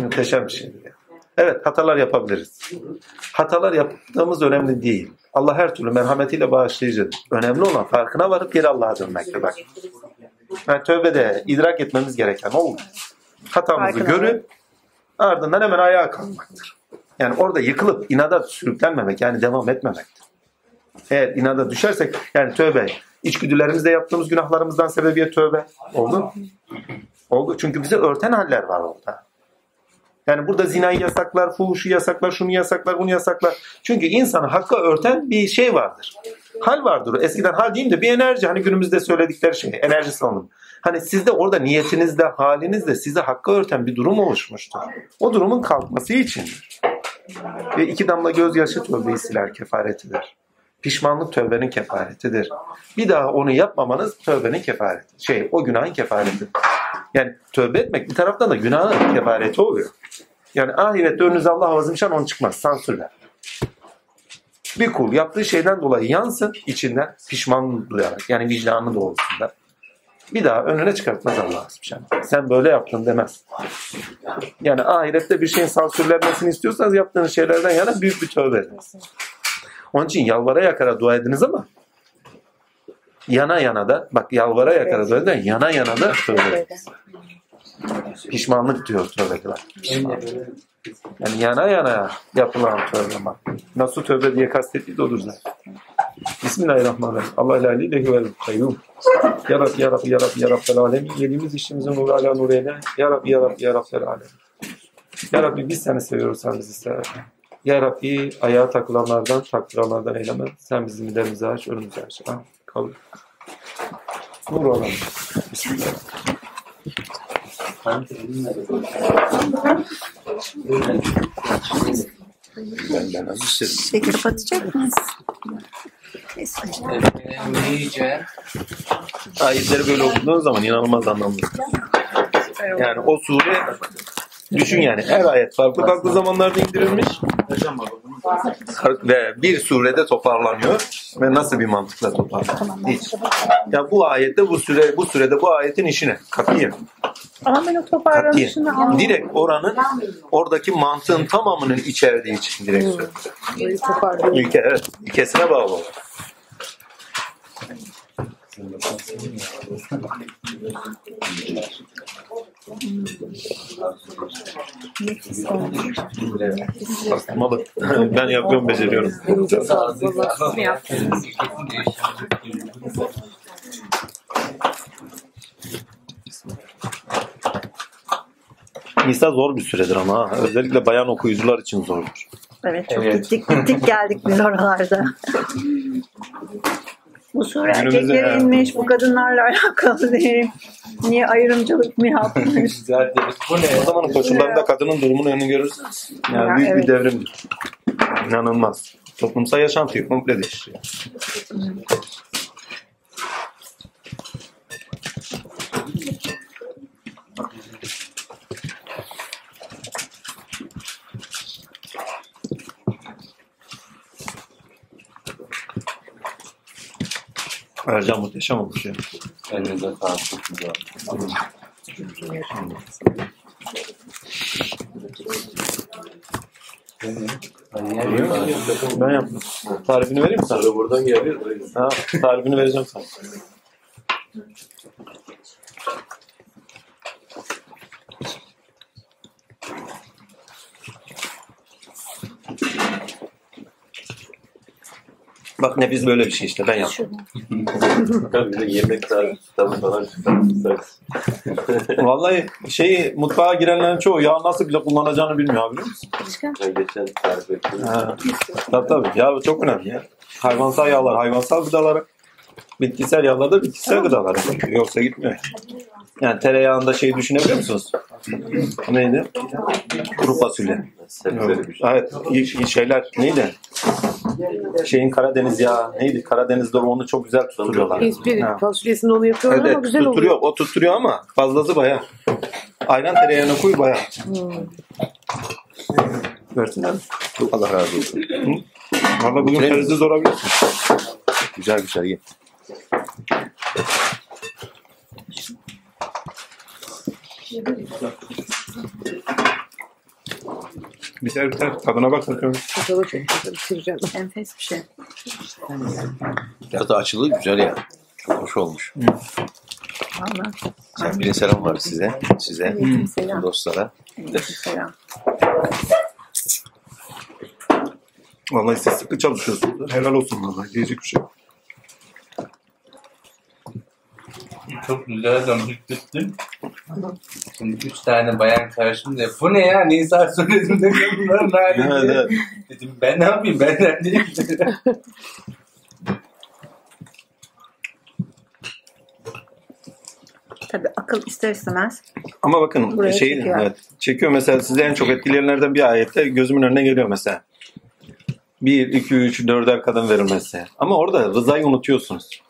Muhteşem bir ya. Evet hatalar yapabiliriz. Hatalar yaptığımız önemli değil. Allah her türlü merhametiyle bağışlayıcıdır. Önemli olan farkına varıp geri Allah'a dönmektir. Bak. Yani tövbede idrak etmemiz gereken oldu. Hatamızı görüp Ardından hemen ayağa kalkmaktır. Yani orada yıkılıp inada sürüklenmemek yani devam etmemektir. Eğer inada düşersek yani tövbe içgüdülerimizle yaptığımız günahlarımızdan sebebiyet tövbe oldu. Oldu. Çünkü bizi örten haller var orada. Yani burada zinayı yasaklar, fuhuşu yasaklar, şunu yasaklar, bunu yasaklar. Çünkü insanı hakka örten bir şey vardır. Hal vardır. Eskiden hal diyeyim de bir enerji. Hani günümüzde söyledikleri şey. Enerji salınımı. Hani sizde orada niyetinizde, halinizde sizi hakka örten bir durum oluşmuştur. O durumun kalkması içindir. Ve iki damla gözyaşı tövbeyi siler kefaretidir. Pişmanlık tövbenin kefaretidir. Bir daha onu yapmamanız tövbenin kefareti. Şey, o günahın kefareti. Yani tövbe etmek bir taraftan da günahın kefareti oluyor. Yani ahirette önünüze Allah azimşan onu çıkmaz. Sansürler. Bir kul yaptığı şeyden dolayı yansın içinden pişman duyarak yani vicdanı doğrultusunda. Bir daha önüne çıkartmaz Allah azimşan. Sen böyle yaptın demez. Yani ahirette bir şeyin sansürlenmesini istiyorsanız yaptığınız şeylerden yana büyük bir tövbe ediniz. Onun için yalvara yakara dua ediniz ama yana yana da bak yalvara yakara dua edin yana yana da tövbe ediniz. Pişmanlık diyor tövbeler. Pişmanlık. Yani yana yana yapılan tövbe. Nasıl tövbe diye kastettiği de odur zaten. Bismillahirrahmanirrahim. Allah la ilahe vel kayyum. Ya Rabbi, Ya Rabbi, Ya Rabbi, Ya Rabbi, alemin. Yediğimiz işimizin nuru ala nur eyle. Ya Rabbi, Ya Rabbi, Ya Rabbi, alemin. Ya Rabbi biz seni seviyoruz, sen bizi sever. Ya Rabbi ayağa takılanlardan, taktıranlardan eyleme. Sen bizim giderimizi aç, önümüzü aç. Ha, kabul. Nur olalım. Bismillah. Benden alışır. Şey kapatacak mıyız? Neyse. İyice. Ayetleri böyle okuduğun zaman inanılmaz anlamlı. Yani o sure düşün yani her ayet farklı farklı zamanlarda indirilmiş ve bir surede toparlanıyor ve nasıl bir mantıkla toparlanıyor? Hiç. Ya bu ayette bu süre bu sürede bu ayetin işine katıyım. Ama ben o Katiyen. toparlanışını anlamadım. Direkt oranın oradaki mantığın tamamının içerdiği için direkt söylüyorum. Böyle toparlıyor. İlke, evet. İlkesine bağlı olarak. Malı. ben yapıyorum, beceriyorum. Elinize sağlık. Nisa zor bir süredir ama ha. Özellikle bayan okuyucular için zordur. Evet çok Evet. gittik gittik geldik biz oralarda. Bu Günümüzde erkeklere inmiş, bu kadınlarla alakalı değil. Niye ayrımcılık mı yapmış? Güzel deriz. Bu ne? O zamanın koşullarında kadının durumunun önünü görürsünüz. Yani Ya, büyük evet. bir devrimdir. İnanılmaz. Toplumsal yaşantıyı komple değiştiriyor. Ercan muhteşem olmuş ya. Elinize sağlık. Çok güzel. Ben yaptım. Tarifini vereyim mi sana? Buradan geliyor. Ha, tarifini vereceğim sana. Bak nefis böyle bir şey işte ben yaptım. Tabii bir de yemek tarifi kitabı falan. Vallahi şeyi mutfağa girenlerin çoğu yağ nasıl bile kullanacağını bilmiyor biliyor musun? Geçen tarif ettim. Tabii tabii. Yağ çok önemli ya. Hayvansal yağlar hayvansal gıdaları. Bitkisel yağlar da bitkisel gıdaları. Yoksa gitmiyor. Yani tereyağında şey düşünebiliyor musunuz? Neydi? Kuru fasulye. Bir şey. Evet. iyi şeyler neydi? Şeyin Karadeniz ya neydi? Karadeniz'de onu çok güzel tutturuyorlar. Ha. fasulyesini onu yapıyorlar Evet, ama güzel tutturuyor. oluyor. O tutturuyor ama fazlası bayağı. Ayran tereyağına koy bayağı. Hmm. Versinler. Allah razı olsun. Valla bugün ferizi zor olabilirsin. Güzel güzel ye. Biter biter. Tadına bak bakalım. Tadına çok güzel bitireceğim. Enfes bir şey. Biraz da açılı güzel ya. Çok hoş olmuş. Valla. Sevgili selam var size. Size. Aleykümselam. Dostlara. Aleykümselam. Vallahi siz sıkı çalışıyorsunuz. Helal olsun vallahi. Diyecek bir şey. Çok güzel dönüştürdüm. Şimdi üç tane bayan karşımda. Bu ne ya? Nisan söylediğinde kadınların hali. Evet. Dedim ben ne yapayım? Benden değil. Tabii akıl ister istemez. Ama bakın Buraya şey çekiyor. evet, çekiyor mesela sizi en çok etkileyenlerden bir ayette gözümün önüne geliyor mesela. 1, 2, 3, 4'er kadın verir mesela. Ama orada rızayı unutuyorsunuz.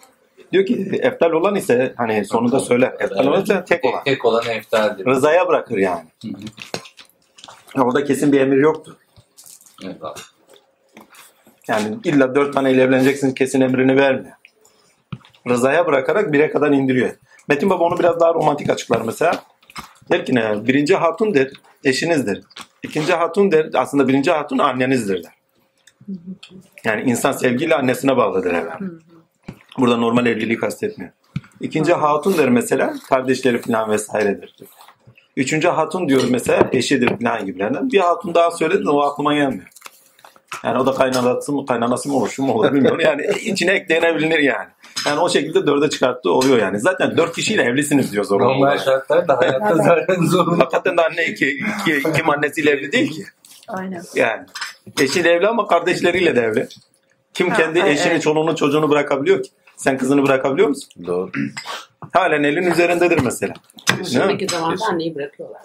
Diyor ki eftal olan ise hani sonunda söyler. Eftal olan ise tek olan. Tek olan eftaldir. Rızaya bırakır yani. Orada kesin bir emir yoktu. Evet. Yani illa dört taneyle evleneceksin kesin emrini vermiyor. Rızaya bırakarak bire kadar indiriyor. Metin Baba onu biraz daha romantik açıklar mesela. Der ki ne? Birinci hatun der, eşinizdir. İkinci hatun der, aslında birinci hatun annenizdir der. Yani insan sevgiyle annesine bağlıdır efendim. Burada normal evliliği kastetmiyor. İkinci hatun der mesela, kardeşleri falan vesairedir. Üçüncü hatun diyor mesela eşidir falan gibilerinden. Bir hatun daha söyledi de o aklıma gelmiyor. Yani o da kaynanası mı, kaynanası mı olur, şu mu olur bilmiyorum. Yani içine eklenebilir yani. Yani o şekilde dörde çıkarttığı oluyor yani. Zaten dört kişiyle evlisiniz diyor zorunlu Normal olarak. şartlarda hayatta zaten zorunlu. Hakikaten de anne iki, iki, kim annesiyle evli değil ki. Aynen. Yani. Eşiyle evli ama kardeşleriyle de evli. Kim Ha, kendi eşini, evet. çoluğunu, çocuğunu bırakabiliyor ki? Sen kızını bırakabiliyor musun? Doğru. Halen elin üzerindedir mesela. Şimdiki zamanda anneyi bırakıyorlar.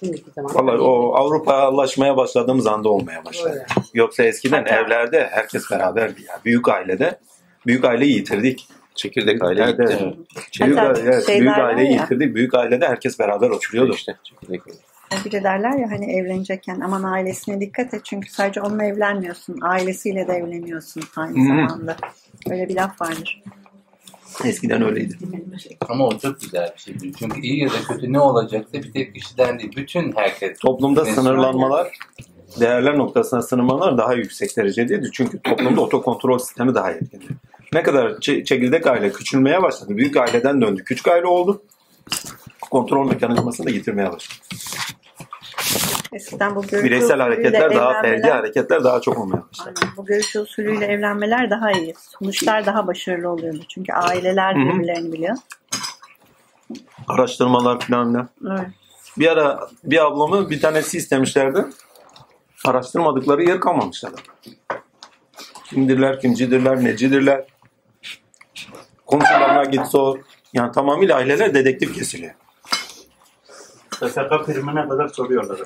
Şimdiki zamanda Vallahi o Avrupa'laşmaya başladığımız anda olmaya başladı. Öyle. Yoksa eskiden evlerde herkes beraberdi ya. Büyük ailede büyük aileyi yitirdik. Çekirdek aile gitti. evet. Büyük, Hatta aile, evet, büyük aileyi ya. yitirdik. Büyük ailede herkes beraber oturuyordu. İşte çekirdek aile. Bir de derler ya hani evlenecekken aman ailesine dikkat et çünkü sadece onunla evlenmiyorsun. Ailesiyle de evleniyorsun aynı Hı hı. Öyle bir laf vardır. Eskiden öyleydi. Ama o çok güzel bir şey. Çünkü iyi ya da kötü ne olacaksa bir tek kişiden değil. Bütün herkes. Toplumda sınırlanmalar, değerler noktasında sınırlamalar daha yüksek derecedeydi. Çünkü toplumda otokontrol sistemi daha etkili. Ne kadar çe- çekirdek aile küçülmeye başladı. Büyük aileden döndü. Küçük aile oldu. Kontrol mekanizmasını da yitirmeye başladı. Eskiden bu görüş Bireysel hareketler daha evlenmeler- hareketler daha çok olmaya başladı. Aynen. Bu görüş usulüyle evlenmeler daha iyi. Sonuçlar daha başarılı oluyordu. Çünkü aileler birbirlerini biliyor. Araştırmalar falan filan. Evet. Bir ara bir ablamı bir tanesi istemişlerdi. Araştırmadıkları yer kalmamış adam. Kimdirler, kimcidirler, necidirler. Komşularına git sor. Yani tamamıyla aileler dedektif kesiliyor. SSK primine kadar soruyorlar.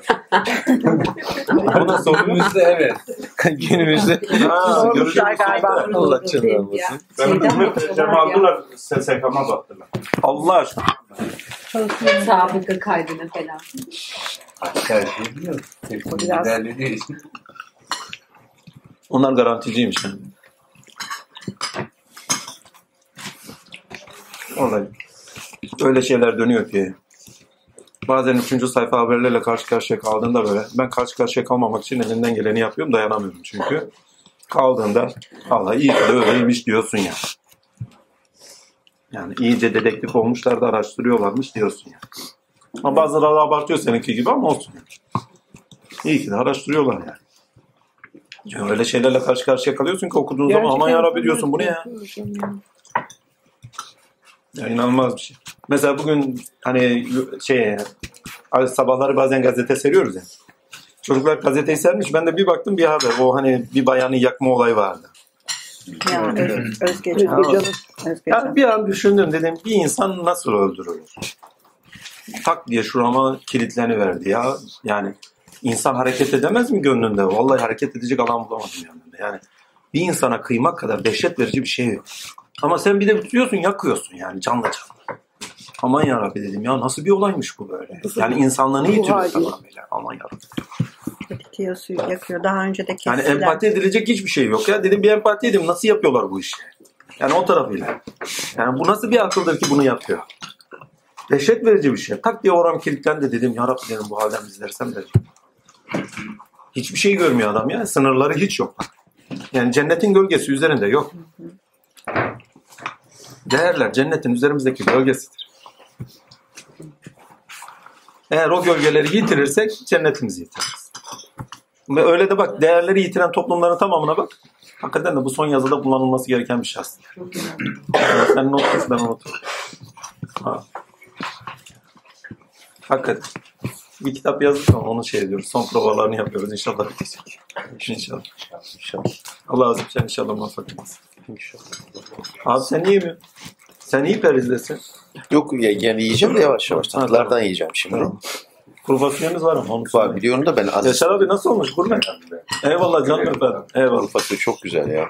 Bu da. Günümüzde evet. Günümüzde Ha, Sormuşlar galiba. Allah canını almasın. Benim İzmir'de aldılar SSK'ma baktılar. Allah aşkına. Sabıka kaydına falan. Artık her şeyi biliyor. İlerlediği için. Onlar garanticiymiş yani. Vallahi öyle şeyler dönüyor ki. Bazen üçüncü sayfa haberlerle karşı karşıya kaldığında böyle ben karşı karşıya kalmamak için elimden geleni yapıyorum dayanamıyorum çünkü. Kaldığında Allah iyi ki de öyleymiş diyorsun ya. Yani iyice dedektif olmuşlar da araştırıyorlarmış diyorsun ya. Ama bazıları abartıyor seninki gibi ama olsun. İyi ki de araştırıyorlar yani. Ya öyle şeylerle karşı karşıya kalıyorsun ki okuduğun zaman aman yarabbi diyorsun bu ne ya? Ya inanılmaz bir şey. Mesela bugün hani şey sabahları bazen gazete seriyoruz ya. Çocuklar gazeteyi sermiş. Ben de bir baktım bir haber. O hani bir bayanı yakma olayı vardı. Ya Öz, Özgecan. Özgecan. Özgecan. Yani bir an düşündüm dedim bir insan nasıl öldürülür? Tak diye şurama kilitlerini ya. Yani insan hareket edemez mi gönlünde? Vallahi hareket edecek alan bulamadım yanında. Yani bir insana kıymak kadar dehşet verici bir şey yok. Ama sen bir de tutuyorsun yakıyorsun yani canlı canlı. Aman yarabbi dedim ya nasıl bir olaymış bu böyle. Yani insanlığını yitiriyor tamamıyla. Aman yarabbi. Bitiyor suyu yakıyor. Daha önce de Yani kestiler. empati edilecek hiçbir şey yok ya. Dedim bir empati edeyim nasıl yapıyorlar bu işi? Yani o tarafıyla. Yani bu nasıl bir akıldır ki bunu yapıyor? Dehşet verici bir şey. Tak diye oram kilitlendi dedim. Ya Rabbi dedim bu halden izlersem dedim. Hiçbir şey görmüyor adam ya. Sınırları hiç yok. Yani cennetin gölgesi üzerinde yok. Değerler cennetin üzerimizdeki gölgesidir. Eğer o gölgeleri yitirirsek cennetimizi yitiririz. Ve öyle de bak değerleri yitiren toplumların tamamına bak. Hakikaten de bu son yazıda kullanılması gereken bir şey aslında. Sen not ben unuturum. Ha. Hakikaten. Bir kitap yazdık ama onu şey ediyoruz. Son provalarını yapıyoruz. İnşallah bitecek. İnşallah. Allah azim sen inşallah muvaffak Abi sen niye yemiyorsun? Sen iyi perizdesin. Yok ya- yani yiyeceğim de yavaş yavaş. Tatlılardan yiyeceğim şimdi. Tamam. Kuru fasulyemiz var ama onu Var biliyorum da ben az. Yaşar abi nasıl olmuş? Gurme. Eyvallah canım efendim. Eyvallah. Kuru fasulye çok güzel ya.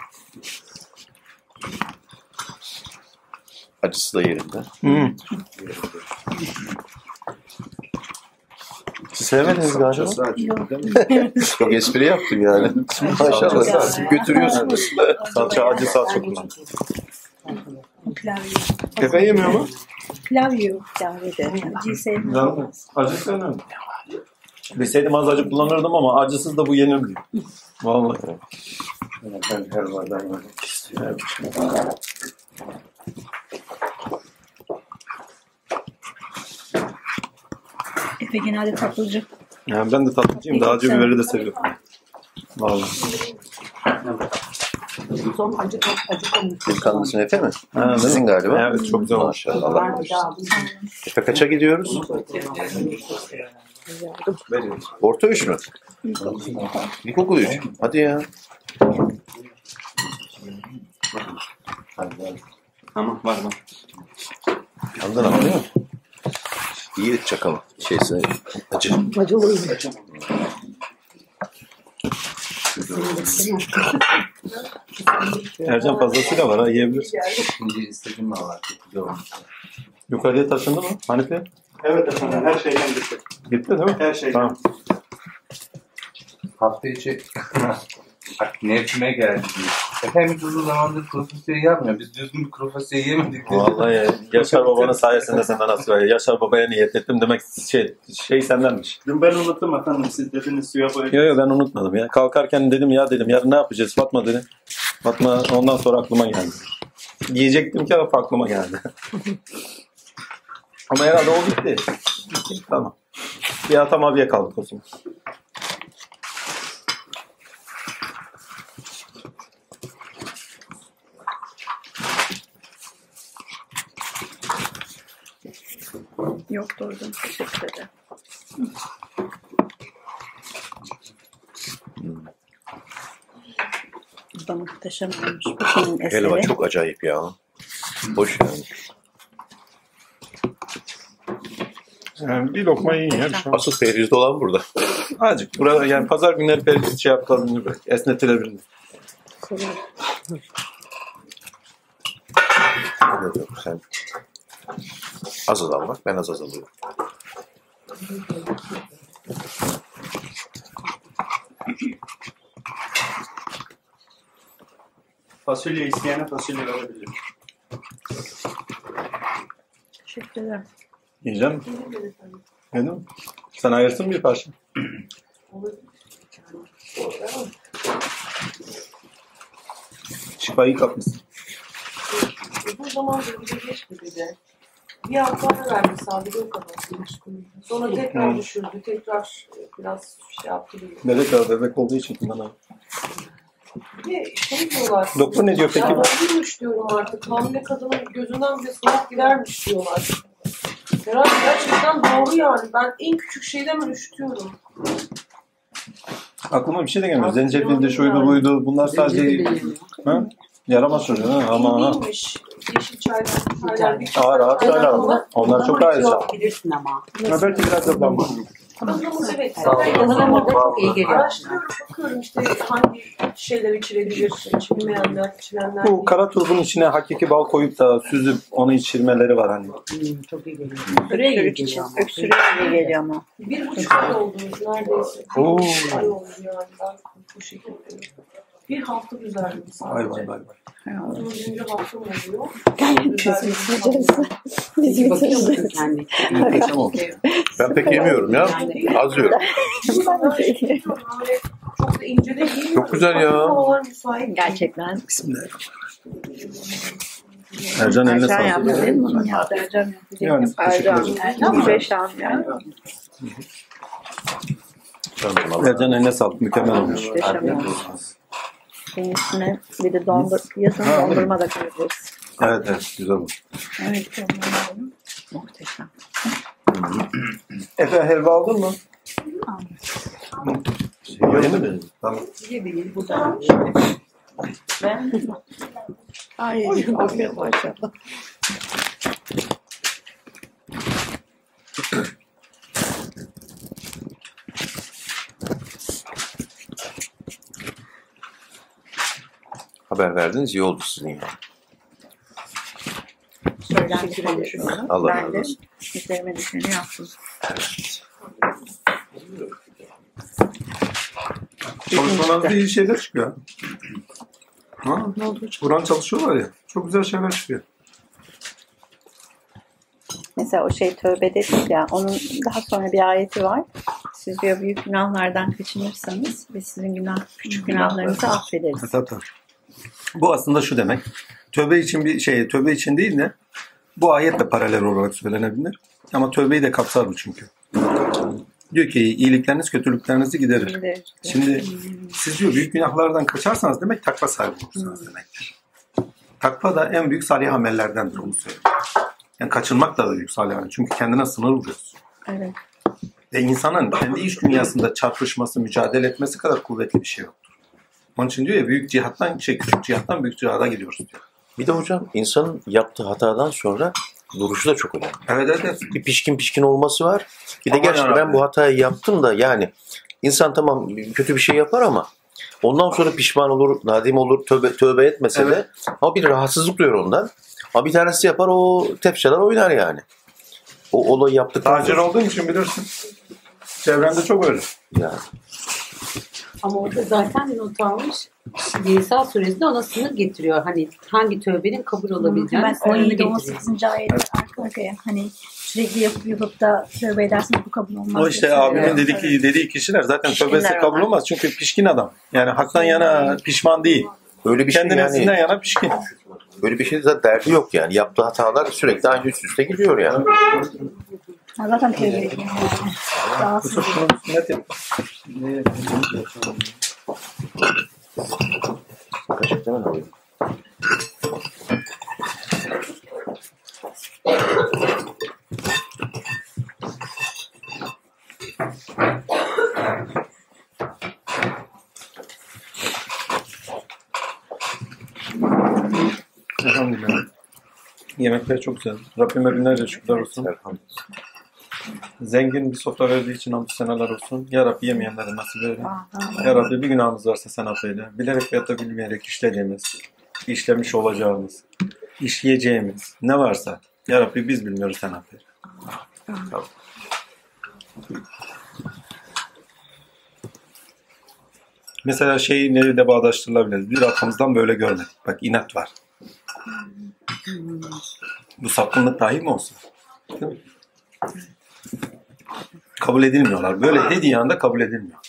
Acısı da yerinde. Hı. Sevmediniz galiba. Çok espri yaptım yani. Maşallah siz götürüyorsunuz. Salça acı salça kullan. Yiyor. Pepe yemiyor mu? Pilav yiyor kahvede. Acıyı sevmiyor. Canım. Acı sevmiyorum. Bilseydim az acı kullanırdım ama acısız da bu yenilmiyor. Vallahi. Ben her bardan yemek istiyorum. Efe genelde tatlıcı. Yani ben de tatlıcıyım da acı biberi de seviyorum. Vallahi. Son acı acı konmuş. Delikanlısın Efe mi? Ha, Sizin mi? galiba. Evet çok güzel olmuş. Maşallah. Allah daha. Efe kaça gidiyoruz? Orta üç mü? İlkokul üç. Hadi ya. Tamam var var. Yandın ama değil mi? İyi çakal. Şeysi acı. Acılıyım. Ercan fazlasıyla var ha yiyebilirsin. Şimdi istediğim mi var? Yukarıya taşındı mı? Hanife? Evet efendim her şeyden gitti. Gitti değil mi? Her şeyden. Tamam. Hafta içi Bak Nevkime geldi. Efendim uzun zamandır kuru fasulye yapmıyor. Biz düzgün bir kuru fasulye yemedik. dedi. Vallahi ya, Yaşar babanın sayesinde senden nasıl öyle. Yaşar babaya niyet ettim demek şey, şey sendenmiş. Dün ben unuttum efendim siz dediniz suya koyun. Yok yok ben unutmadım ya. Kalkarken dedim ya dedim yarın ne yapacağız Fatma dedi. Fatma ondan sonra aklıma geldi. Diyecektim ki ama aklıma geldi. ama herhalde o. Bitti, Tamam. Bir Atam abiye kaldık o zaman. Yok doydum. Teşekkür ederim. Bu da muhteşem olmuş. Bu kimin eseri? Helva çok acayip ya. Hoş yani. Yani bir lokma yiyin ya. Bir şey olmaz. Asıl perizde olan burada. Azıcık. Burada yani pazar günleri perişan şey yapılabilir. Esnetilebilir. Yok yok sen az azal bak ben az az alıyorum. Fasulye isteyene fasulye verebilirim. Teşekkür ederim. Yiyeceğim. Yedin mi? Sen ayırsın bir parça. Şifayı kapmışsın. Uzun zamandır bir de geçmedi de. Bir hafta ara verdi sadece o kadar. Sonra tekrar Hı. düşürdü. Tekrar biraz şey yaptı. gibi. Bebek var, bebek olduğu için bundan Bir şey diyorlar. Doktor ne diyor peki? Ya ölmüş diyorum artık. Hamile kadının gözünden bile soğuk gidermiş diyorlar. Herhalde gerçekten doğru yani. Ben en küçük şeyden bile üşütüyorum. Aklıma bir şey de gelmiyor. Zencefildi, şuydu, buydu. Bunlar sadece ha? yaramaz çocuğu. Ha? Ama ha. Değilmiş. Yeşil çaylar, Ağır ağır çaylar var. Onlar çok ağır çay. Bilirsin ama. Ha, belki biraz da Ihlamur evet. Ihlamur da çok iyi geliyor. Araştırıyorum, bakıyorum işte hangi şeyler içilebilir, içilmeyenler, içilenler. Bu kara turbun içine hakiki bal koyup da süzüp onu içirmeleri var hani. Hmm, çok iyi geliyor. Öksürük için. Öksürük iyi geliyor ama. Bir buçuk ay oldu neredeyse. Bir Oo. buçuk ay oldu yani ben bu şekilde. Bir hafta düzeldim sadece. Vay vay vay. vay. Dördüncü haftam oluyor. Bitireceğiz. Biz Peki bakıyor musun? Muhteşem. Ben pek yemiyorum ya. Az yiyorum. Çok da ince de giymiyorum. Çok güzel ya. Gerçekten. Bismillahirrahmanirrahim. Ercan eline Ercan sağlık. yaptı değil mi? Bunu yaptı. Ercan yaptı. Yani Ercan. teşekkür Muhteşem yani. Ercan eline sağlık. Mükemmel olmuş. Muhteşem yani. Senin üstüne bir de dondur, yazın dondurma da koyabiliriz. Evet evet güzel olmuş. Evet. Muhteşem. Efe helva aldın mı? Yeni mi? Tamam. Ay, bakıyor maşallah. Haber verdiniz iyi oldu sizin yani. Konuşuyorum. Allah razı de olsun. üzerime düşeni yaptım. Çalışmalarda iyi şeyler çıkıyor. Ha? Ne oldu? Buran çalışıyorlar ya. Çok güzel şeyler çıkıyor. Mesela o şey tövbe dedik ya, onun daha sonra bir ayeti var. Siz diyor büyük günahlardan kaçınırsanız biz sizin günah, küçük günahlarınızı affederiz. Tabii, tabii. Bu aslında şu demek. Tövbe için bir şey, tövbe için değil de bu ayetle paralel olarak söylenebilir. Ama tövbeyi de kapsar bu çünkü. Diyor ki iyilikleriniz kötülüklerinizi giderir. Şimdi, Şimdi siz diyor büyük günahlardan kaçarsanız demek takva sahibi olursunuz demektir. Takva da en büyük salih amellerdendir onu söylüyor. Yani kaçınmak da büyük salih amel. Çünkü kendine sınır vuruyorsun. evet. Ve insanın kendi iç dünyasında çarpışması, mücadele etmesi kadar kuvvetli bir şey yoktur. Onun için diyor ya büyük cihattan, şey küçük cihattan büyük cihada gidiyoruz diyor. Bir de hocam insanın yaptığı hatadan sonra duruşu da çok önemli. Evet evet. evet. Bir pişkin pişkin olması var. Bir de Aman gerçekten ben bu hatayı yaptım da yani insan tamam kötü bir şey yapar ama ondan sonra pişman olur, nadim olur, tövbe, tövbe etmese Evet. de ama bir rahatsızlık duyuyor ondan. Ama bir tanesi yapar o tepsiler oynar yani. O olayı yaptıktan Tacir olduğum için bilirsin. Çevremde çok öyle. yani. Ama orada zaten not almış. Nisa suresinde ona sınır getiriyor. Hani hangi tövbenin kabul olabileceğini Hemen sınırını 17 getiriyor. 18. ayet arka arkaya hani sürekli yapıp yapıp da tövbe ederseniz bu kabul olmaz. O işte abimin söylüyor. dediği, dediği kişiler zaten tövbesi kabul olmaz. Çünkü pişkin adam. Yani haktan yana pişman değil. Öyle bir şey yani. yana pişkin. Böyle bir şey zaten derdi yok yani. Yaptığı hatalar sürekli aynı üst üste gidiyor yani. Ha, zaten ediyor. Rahatsız sünnet yap. Kaşık alayım? Elhamdülillah. Yemekler çok güzel. Rabbime binlerce şükürler olsun. Zengin bir sofra verdiği için hamdü seneler olsun. Ya Rabbi yemeyenlere nasip eyle. Ya Rabbi bir günahımız varsa sen affeyle. Bilerek veyahut da bilmeyerek işlediğimiz, işlemiş olacağımız, işleyeceğimiz ne varsa Ya Rabbi biz bilmiyoruz sen affeyle. Tamam. Mesela şey neyle bağdaştırılabilir? Bir arkamızdan böyle görmedik. Bak inat var. Bu sapkınlık dahi mi olsun? Değil mi? Kabul edilmiyorlar. Böyle dediği anda kabul edilmiyor.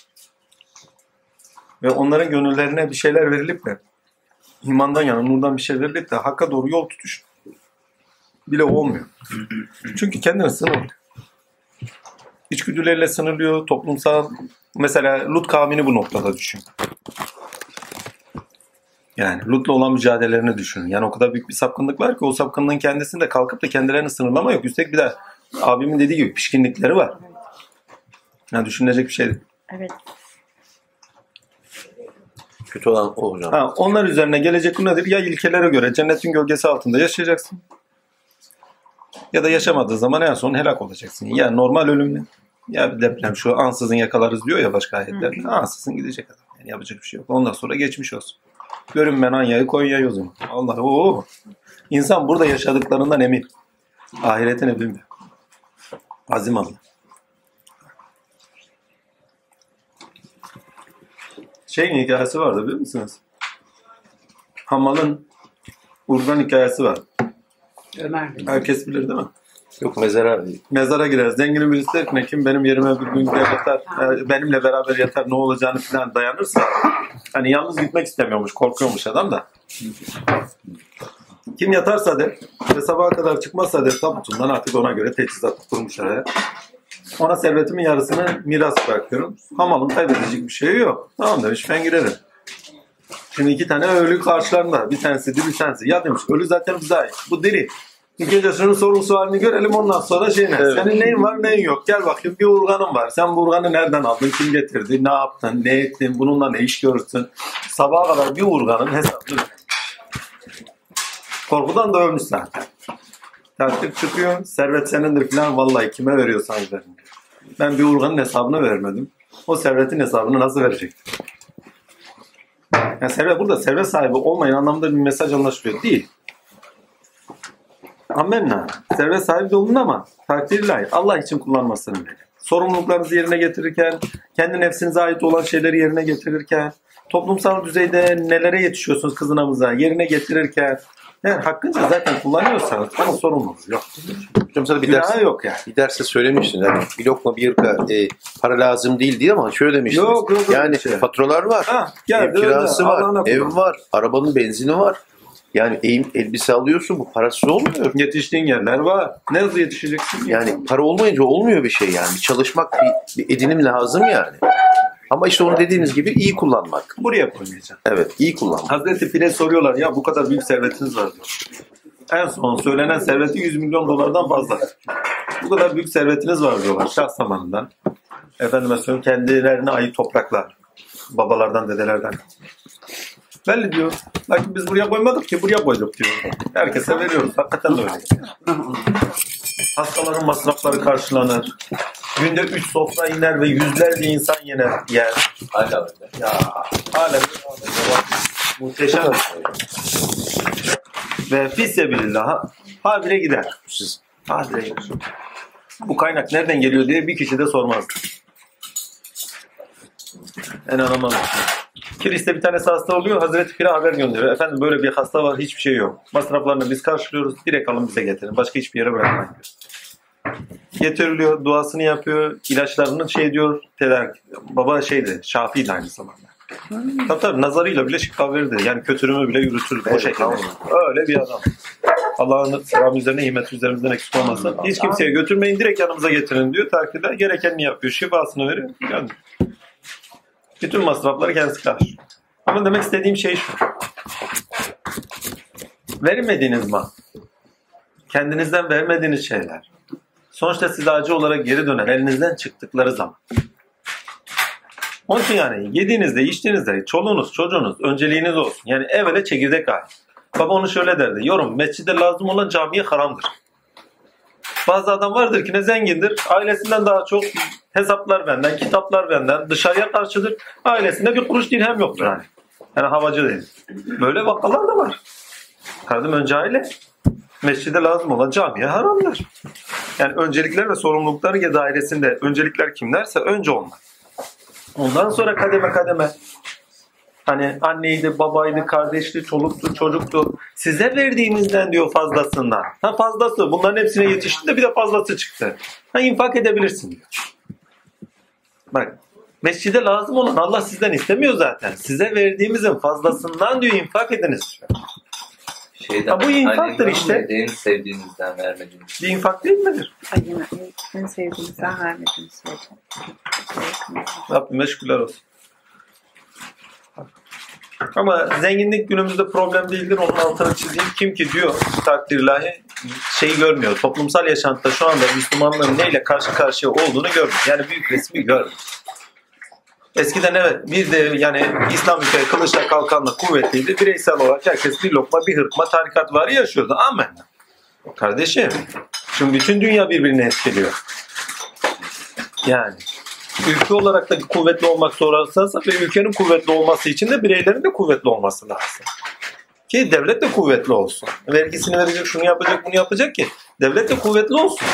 Ve onların gönüllerine bir şeyler verilip de imandan yana nurdan bir şey verilip de hakka doğru yol tutuş bile olmuyor. Çünkü kendini sınırlıyor. İçgüdüleriyle sınırlıyor. Toplumsal mesela Lut kavmini bu noktada düşün. Yani Lut'la olan mücadelelerini düşünün. Yani o kadar büyük bir sapkınlık var ki o sapkınlığın kendisinde kalkıp da kendilerini sınırlama yok. Üstelik bir de abimin dediği gibi pişkinlikleri var. Yani düşünülecek bir şey değil. Evet. Kötü olan o hocam. Ha, onlar üzerine gelecek bu nedir? Ya ilkelere göre cennetin gölgesi altında yaşayacaksın. Ya da yaşamadığı zaman en son helak olacaksın. Ya normal ölümle. Ya bir deprem şu ansızın yakalarız diyor ya başka ayetler. Ansızın gidecek adam. Yani yapacak bir şey yok. Ondan sonra geçmiş olsun. Görünmen Anya'yı Konya'yı o zaman. Allah o. İnsan burada yaşadıklarından emin. Ahiretine bilmiyor. Azim Allah. Şeyin hikayesi vardı biliyor musunuz? Hamal'ın Urgan hikayesi var. Ömer. Herkes bilir değil mi? Yok mezara Mezara girer. Zenginin birisi der ki "Ne kim benim yerime bir gün yatar, benimle beraber yatar ne olacağını falan dayanırsa. Hani yalnız gitmek istemiyormuş, korkuyormuş adam da. Kim yatarsa de ve sabaha kadar çıkmazsa de tabutundan artık ona göre teçhizat kurmuşlar. ya. Ona servetimin yarısını miras bırakıyorum. Hamalın kaybedecek bir şey yok. Tamam demiş ben girerim. Şimdi iki tane ölü karşılarında. Bir tanesi diri bir tanesi. Ya demiş ölü zaten bize ait. Bu diri. İlk önce şunun sorumlusu halini görelim ondan sonra şey ne? Evet. Senin neyin var neyin yok. Gel bakayım bir urganın var. Sen bu urganı nereden aldın? Kim getirdi? Ne yaptın? Ne ettin? Bununla ne iş görürsün? Sabaha kadar bir urganın hesabını. Korkudan da ölmüş zaten. Takdir çıkıyor. Servet senindir falan. Vallahi kime veriyorsanız verin. Ben bir urganın hesabını vermedim. O servetin hesabını nasıl verecektim? Yani servet burada servet sahibi olmayın anlamda bir mesaj anlaşılıyor. Değil. Amenna. Servet sahibi de olun ama takdir ilahi. Allah için kullanmasını verin. Sorumluluklarınızı yerine getirirken, kendi nefsinize ait olan şeyleri yerine getirirken, toplumsal düzeyde nelere yetişiyorsunuz kızınamıza yerine getirirken, eğer hakkınca zaten kullanıyorsanız ama sorumluluğunuz yok. Hocam sana bir Günahı ders, yok yani. bir derste söylemiştin. Yani bir lokma bir yırka e, para lazım değil diye ama şöyle demiştiniz. Yok, yok, yani şey. faturalar var. Ha, Ev geldi kirası öyle. var, Allah'ına ev kullan. var, arabanın benzini var. Yani eğim, elbise alıyorsun bu parasız olmuyor. Yetiştiğin yerler var. Ne hızlı yetişeceksin? Yani para olmayınca olmuyor bir şey yani. Bir çalışmak, bir, bir edinim lazım yani. Ama işte onu dediğiniz gibi iyi kullanmak. Buraya koymayacaksın. Evet, iyi kullanmak. Hazreti Pire soruyorlar ya bu kadar büyük servetiniz var diyor. En son söylenen serveti 100 milyon dolardan fazla. Bu kadar büyük servetiniz var diyorlar şah zamanından. Efendime söyleyeyim kendilerine ait topraklar. Babalardan, dedelerden. Belli diyor. Lakin biz buraya koymadık ki buraya koyduk diyor. Herkese veriyoruz. Hakikaten de öyle. Hastaların masrafları karşılanır. Günde 3 sofra iner ve yüzlerce insan yener, yer. Hala. Ya hala muhteşem. Ve fisyebilillah habire gider. Siz Habire gider. Bu kaynak nereden geliyor diye bir kişi de sormazdı. En anlamam. Kiliste bir tanesi hasta oluyor. Hazreti Pire haber gönderiyor. Efendim böyle bir hasta var hiçbir şey yok. Masraflarını biz karşılıyoruz. Direkt alın bize getirin. Başka hiçbir yere bırakmayın diyor. Getiriliyor, duasını yapıyor, ilaçlarını şey diyor, tedarik. Baba şeydi, Şafi'ydi aynı zamanda. Tabii tabii nazarıyla bile şifa verirdi. Yani kötürümü bile yürütürdü. o şekilde. Öyle bir adam. Allah'ın selam üzerine, nimet üzerimizden eksik olmasın. Hiç kimseye götürmeyin, direkt yanımıza getirin diyor. Takdirde gerekenini yapıyor. Şifasını veriyor. Yani bütün masrafları kendisi karşılıyor. Ama demek istediğim şey şu. Vermediğiniz mal, kendinizden vermediğiniz şeyler, sonuçta size acı olarak geri döner elinizden çıktıkları zaman. Onun için yani yediğinizde, içtiğinizde çoluğunuz, çocuğunuz önceliğiniz olsun. Yani evvela çekirdek aile. Baba onu şöyle derdi. Yorum, mescide lazım olan camiye haramdır. Bazı adam vardır ki ne zengindir, ailesinden daha çok hesaplar benden, kitaplar benden, dışarıya karşıdır. Ailesinde bir kuruş dirhem yoktur hani. Yani havacı değil. Böyle vakalar da var. Kardeşim önce aile, mescide lazım olan camiye haramdır. Yani öncelikler ve sorumlulukları dairesinde öncelikler kimlerse önce onlar. Ondan sonra kademe kademe hani anneydi, babaydı, kardeşti, çoluktu, çocuktu. Size verdiğimizden diyor fazlasından. Ha fazlası. Bunların hepsine yetişti de bir de fazlası çıktı. Ha infak edebilirsin diyor. Bak mescide lazım olan Allah sizden istemiyor zaten. Size verdiğimizin fazlasından diyor infak ediniz. diyor. Şeyden, Ha, bu infaktır işte. En sevdiğinizden vermediğiniz. Bir infak değil midir? Ay, yine en sevdiğimizden vermediğim sürece. Rabbime şükürler olsun. Ama zenginlik günümüzde problem değildir. Onun altını çizeyim. Kim ki diyor takdir ilahi şeyi görmüyor. Toplumsal yaşantıda şu anda Müslümanların neyle karşı karşıya olduğunu görmüyor. Yani büyük resmi görmüyor. Eskiden evet bir de yani İslam ülke kılıçla kalkanla kuvvetliydi. Bireysel olarak herkes bir lokma bir hırtma tarikat var yaşıyordu. Amen. Kardeşim şimdi bütün dünya birbirini etkiliyor. Yani ülke olarak da kuvvetli olmak zorundaysa ve ülkenin kuvvetli olması için de bireylerin de kuvvetli olması lazım. Ki devlet de kuvvetli olsun. Vergisini verecek, şunu yapacak, bunu yapacak ki devlet de kuvvetli olsun.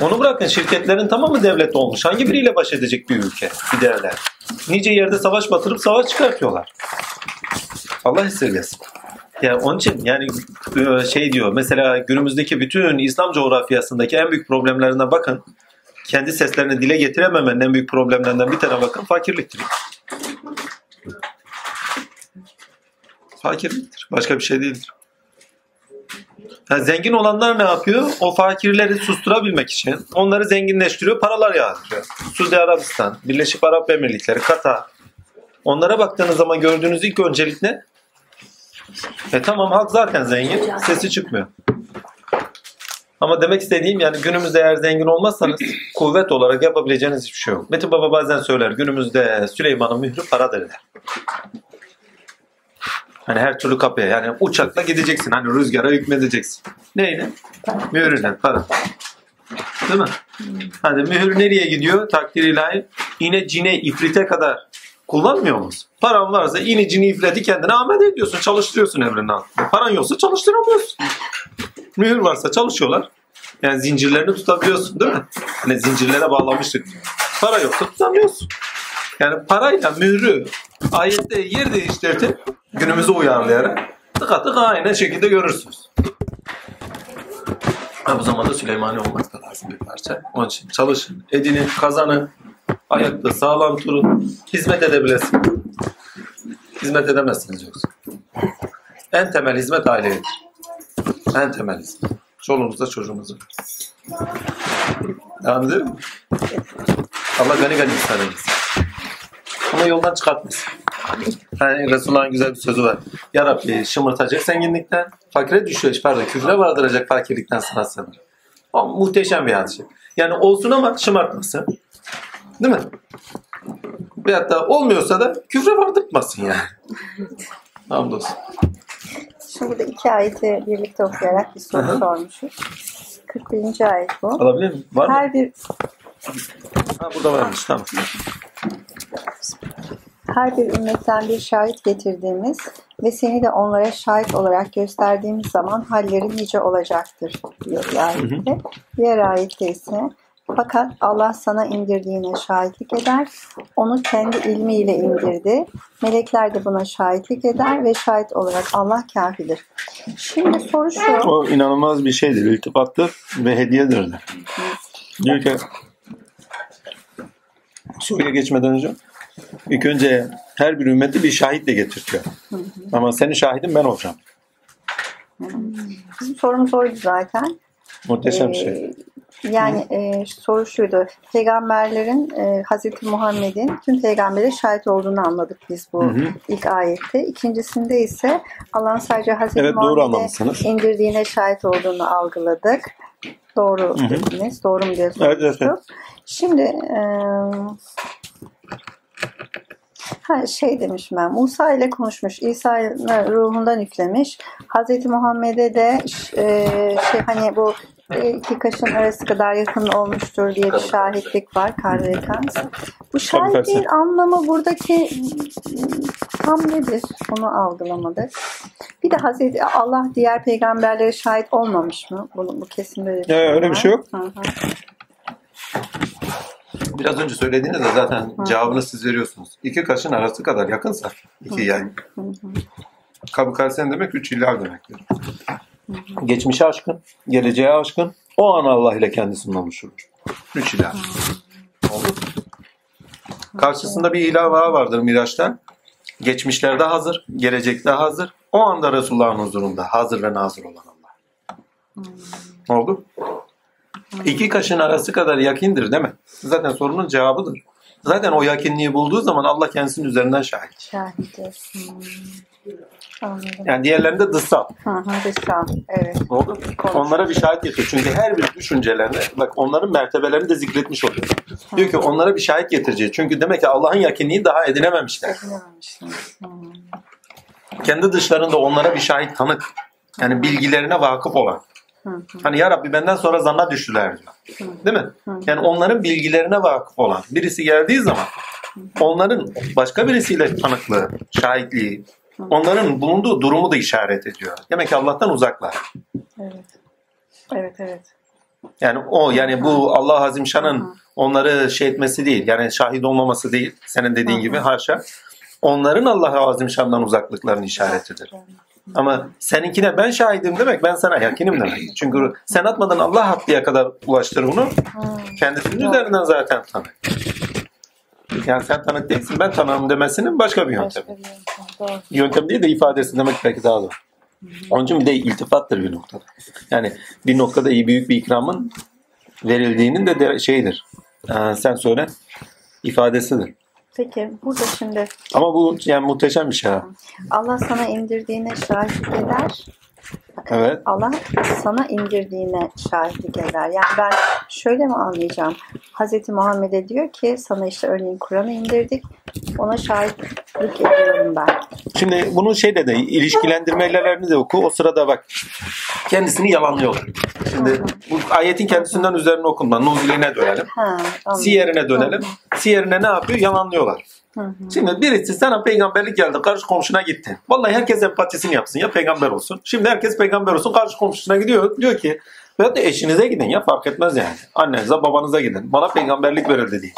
Onu bırakın şirketlerin tamamı devlet olmuş. Hangi biriyle baş edecek bir ülke, bir devlet? Nice yerde savaş batırıp savaş çıkartıyorlar. Allah esirgesin. Ya onun için yani e, şey diyor mesela günümüzdeki bütün İslam coğrafyasındaki en büyük problemlerine bakın. Kendi seslerini dile getirememenin en büyük problemlerinden bir tane bakın fakirliktir. Fakirliktir. Başka bir şey değildir. Ha, zengin olanlar ne yapıyor? O fakirleri susturabilmek için onları zenginleştiriyor, paralar yağdırıyor. Suudi Arabistan, Birleşik Arap Emirlikleri, Katar. Onlara baktığınız zaman gördüğünüz ilk öncelik ne? E tamam halk zaten zengin, sesi çıkmıyor. Ama demek istediğim yani günümüzde eğer zengin olmazsanız kuvvet olarak yapabileceğiniz hiçbir şey yok. Metin Baba bazen söyler günümüzde Süleyman'ın mührü paradır der. Hani her türlü kapıya yani uçakla gideceksin hani rüzgara hükmedeceksin. Neyle? Mühürle para. Değil mi? Hadi mühür nereye gidiyor? Takdir ilahi. İne cine ifrite kadar kullanmıyor musun? Paran varsa ini cini ifriti kendine amel ediyorsun. Çalıştırıyorsun evrenin. Paran yoksa çalıştıramıyorsun. Mühür varsa çalışıyorlar. Yani zincirlerini tutabiliyorsun değil mi? Hani zincirlere bağlamıştık. Para yoksa tutamıyorsun. Yani parayla mührü ayette yer değiştirdi günümüze uyarlayarak tıka tıka aynı şekilde görürsünüz. Ha, bu zamanda Süleymani olmak da lazım bir parça. Onun için çalışın, edinin, kazanın, ayakta sağlam durun, hizmet edebilesin. Hizmet edemezsiniz yoksa. En temel hizmet ailedir. En temel hizmet. Çoluğunuzda çocuğunuzda. Devam edelim? Allah gani gani eylesin. Ama yoldan çıkartmasın. Yani Resulullah'ın güzel bir sözü var. Ya Rabbi şımartacak zenginlikten, fakire düşüyor, pardon küfre vardıracak fakirlikten sana sığınır. O muhteşem bir hadise. Yani olsun ama şımartmasın. Değil mi? Veyahut da olmuyorsa da küfre vardırtmasın yani. Hamdolsun. Şimdi burada iki ayeti birlikte okuyarak bir soru hı. sormuşuz. 41. ayet bu. Alabilir miyim? Var mı? Her bir Ha, burada varmış tamam. Her bir ümmetten bir şahit getirdiğimiz ve seni de onlara şahit olarak gösterdiğimiz zaman halleri nice olacaktır diyor ayette. Diğer ayette ise fakat Allah sana indirdiğine şahitlik eder. Onu kendi ilmiyle indirdi. Melekler de buna şahitlik eder ve şahit olarak Allah kafidir. Şimdi soru şu. O inanılmaz bir şeydir. İltifattır ve hediyedir. Diyor ki soruya geçmeden önce ilk önce her bir ümmeti bir şahitle getirtiyor. Ama senin şahidin ben olacağım. Bizim sorumuz oydu zaten. Muhteşem bir şey. Ee, Yani e, soru şuydu. Peygamberlerin e, Hazreti Muhammed'in tüm peygambere şahit olduğunu anladık biz bu Hı hı. ilk ayette. İkincisinde ise Allah'ın sadece Hazreti Evet, Muhammed'e indirdiğine şahit olduğunu algıladık. Doğru Hı hı. dediniz. Doğru mu diye Evet, evet, evet. Şimdi e, ha, şey demişim ben. Musa ile konuşmuş. İsa'yı ruhundan yüklemiş. Hazreti Muhammed'e de e, şey hani bu iki kaşın arası kadar yakın olmuştur diye bir şahitlik var. Karrekans. Bu şahitliğin anlamı buradaki tam nedir? Onu algılamadık. Bir de Hazreti Allah diğer peygamberlere şahit olmamış mı? Bunu, bu kesin böyle bir Ya, öyle bir şey yok. Hı hı. Biraz önce söylediğinizde zaten Hı. cevabını siz veriyorsunuz. İki kaşın arası kadar yakınsa iki hı. Kabı karsen demek üç illa demektir. Geçmişe aşkın, geleceğe aşkın, o an Allah ile kendisini oluşturur. Üç ilah. Oldu. Karşısında bir ilah daha vardır Miraç'ta. Geçmişlerde hazır, gelecekte hazır. O anda Resulullah'ın huzurunda hazır ve nazır olan Allah. Oldu. İki kaşın arası kadar yakindir değil mi? Zaten sorunun cevabıdır. Zaten o yakinliği bulduğu zaman Allah kendisinin üzerinden şahit. Şahidi. Hmm. Anladım. Yani diğerlerinde dışsal. Hı hı, dışsal. Evet. Oldu. Onlara bir şahit getiriyor. Çünkü her bir düşüncelerine bak onların mertebelerini de zikretmiş oluyor. Diyor ki onlara bir şahit getireceğiz. Çünkü demek ki Allah'ın yakinliği daha edinememişler. Edinememişsiniz. Hmm. Kendi dışlarında onlara bir şahit tanık. Yani bilgilerine vakıf olan. Hı hı. Hani ya Rabbi benden sonra zanna düştüler diyor. Değil mi? Yani onların bilgilerine vakıf olan birisi geldiği zaman onların başka birisiyle tanıklığı, şahitliği, onların bulunduğu durumu da işaret ediyor. Demek ki Allah'tan uzaklar. Evet. Evet evet. Yani o yani bu Allah Azimşan'ın onları şey etmesi değil. Yani şahit olmaması değil. Senin dediğin gibi haşa. Onların Allah Azimşan'dan uzaklıklarının işaretidir. Ama seninkine ben şahidim demek ben sana yakinim demek. Çünkü sen atmadan Allah hakkıya kadar ulaştır bunu. Kendisinin üzerinden zaten tanı. Yani sen tanık değilsin ben tanığım demesinin başka bir yöntem. Başka bir yöntem. Doğru. Yöntem değil de ifadesi demek belki daha doğru. Onun için bir de iltifattır bir noktada. Yani bir noktada iyi büyük bir ikramın verildiğinin de, de şeydir. Ee, sen söyle ifadesidir. Peki burada şimdi Ama bu yani muhteşem bir şey. ha. Allah sana indirdiğine şahitlik eder. Evet. Allah sana indirdiğine şahitlik eder. Yani ben şöyle mi anlayacağım? Hazreti Muhammed'e diyor ki sana işte örneğin Kur'an'ı indirdik. Ona şahitlik ediyorum ben. Şimdi bunu şeyle de ilişkilendirmelerini de oku. O sırada bak kendisini yalanlıyor. Şimdi bu ayetin kendisinden üzerine okunma. Nuzuline dönelim. Ha. Siyerine dönelim. Siyerine ne yapıyor? Yalanlıyorlar. Hı hı. Şimdi birisi sana peygamberlik geldi. Karşı komşuna gitti. Vallahi herkes empatisini yapsın. Ya peygamber olsun. Şimdi herkes peygamber olsun. Karşı komşusuna gidiyor. Diyor ki ya da eşinize gidin ya fark etmez yani. Annenize babanıza gidin. Bana peygamberlik verildi diye.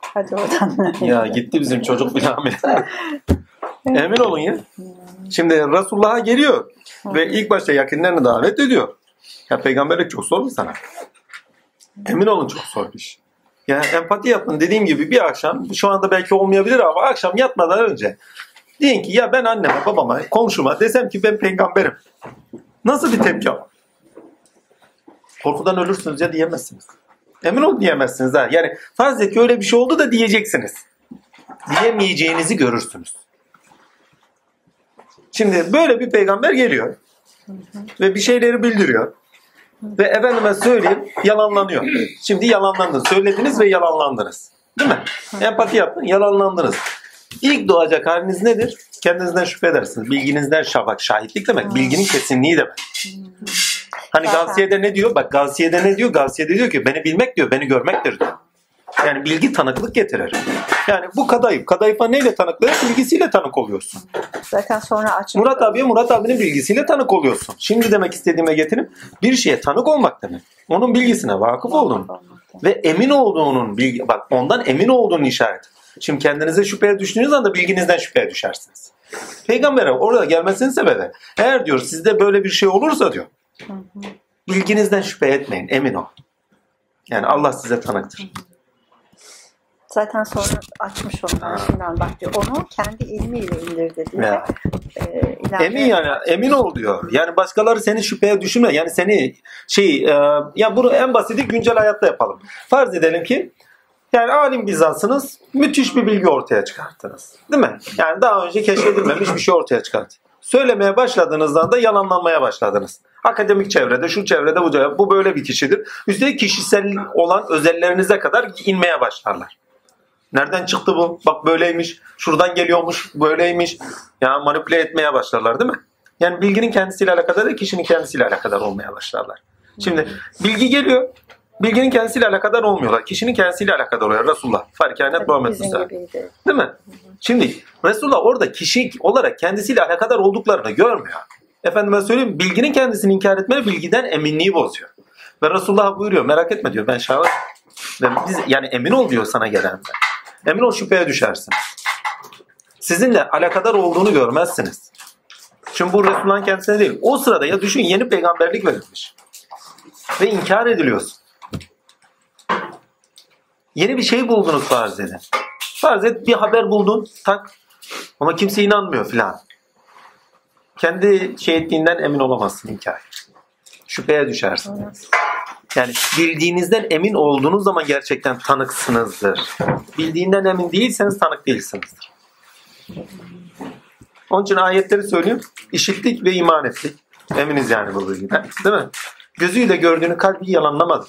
Hadi oradan. Ya gitti bizim çocuk filan. Emin olun ya. Şimdi Resulullah'a geliyor ve ilk başta yakınlarını davet ediyor. Ya peygamberlik çok zor bir sana. Emin olun çok zor bir iş. Yani empati yapın dediğim gibi bir akşam şu anda belki olmayabilir ama akşam yatmadan önce deyin ki ya ben anneme babama komşuma desem ki ben peygamberim. Nasıl bir tepki alır? Korkudan ölürsünüz ya diyemezsiniz. Emin olun diyemezsiniz ha. Yani farz et ki öyle bir şey oldu da diyeceksiniz. Diyemeyeceğinizi görürsünüz. Şimdi böyle bir peygamber geliyor ve bir şeyleri bildiriyor. Ve efendime söyleyeyim yalanlanıyor. Şimdi yalanlandınız. Söylediniz ve yalanlandınız. Değil mi? Empati yaptın, yalanlandınız. İlk doğacak haliniz nedir? Kendinizden şüphe edersiniz. Bilginizden şafak, şahitlik demek. Bilginin kesinliği demek. Hani. Gavsiye'de ne diyor? Bak Gavsiye'de ne diyor? Gavsiye'de diyor ki beni bilmek diyor, beni görmektir diyor. Yani bilgi tanıklık getirir. Yani bu kadayıf. Kadayıfa neyle tanıklık? Bilgisiyle tanık oluyorsun. Zaten sonra açık. Murat abiye Murat abinin bilgisiyle tanık oluyorsun. Şimdi demek istediğime getirip bir şeye tanık olmak demek. Onun bilgisine vakıf olduğun ve emin olduğunun bilgi bak ondan emin olduğunun işareti. Şimdi kendinize şüpheye düştüğünüz anda bilginizden şüpheye düşersiniz. Peygamber'e orada gelmesinin sebebi eğer diyor sizde böyle bir şey olursa diyor bilginizden şüphe etmeyin emin ol. Yani Allah size tanıktır. Zaten sonra açmış onu. Şundan bak diyor. Onu kendi ilmiyle indirdi diyor. Ya. İleride- Emin yani emin ol diyor. Yani başkaları seni şüpheye düşürme. Yani seni şey e, ya bunu en basiti güncel hayatta yapalım. Farz edelim ki yani alim bizansınız müthiş bir bilgi ortaya çıkarttınız. Değil mi? Yani daha önce keşfedilmemiş bir şey ortaya çıkart. Söylemeye başladığınızda da yalanlanmaya başladınız. Akademik çevrede, şu çevrede, bu çevrede, bu böyle bir kişidir. Üstelik kişisel olan özellerinize kadar inmeye başlarlar. Nereden çıktı bu? Bak böyleymiş. Şuradan geliyormuş. Böyleymiş. Ya manipüle etmeye başlarlar değil mi? Yani bilginin kendisiyle alakadar değil, kişinin kendisiyle alakadar olmaya başlarlar. Şimdi bilgi geliyor. Bilginin kendisiyle alakadar olmuyorlar. Kişinin kendisiyle alakadar oluyor. Resulullah. Farikanet Muhammed Musa. Değil mi? Şimdi Resulullah orada kişi olarak kendisiyle alakadar olduklarını görmüyor. Efendime söyleyeyim bilginin kendisini inkar etme bilgiden eminliği bozuyor. Ve Resulullah buyuruyor merak etme diyor ben şahit. Ve biz, yani emin ol diyor sana gelen. Emin ol şüpheye düşersin. Sizinle alakadar olduğunu görmezsiniz. Şimdi bu Resulullah'ın kendisine değil. O sırada ya düşün yeni peygamberlik verilmiş. Ve inkar ediliyorsun. Yeni bir şey buldunuz farz edin. Farz et bir haber buldun tak ama kimse inanmıyor filan. Kendi şey ettiğinden emin olamazsın hikaye. Şüpheye düşersin. Yani bildiğinizden emin olduğunuz zaman gerçekten tanıksınızdır. Bildiğinden emin değilseniz tanık değilsinizdir. Onun için ayetleri söyleyeyim. İşittik ve iman ettik. Eminiz yani bu bilgiden. Değil mi? Gözüyle gördüğünü kalbi yalanlamadı.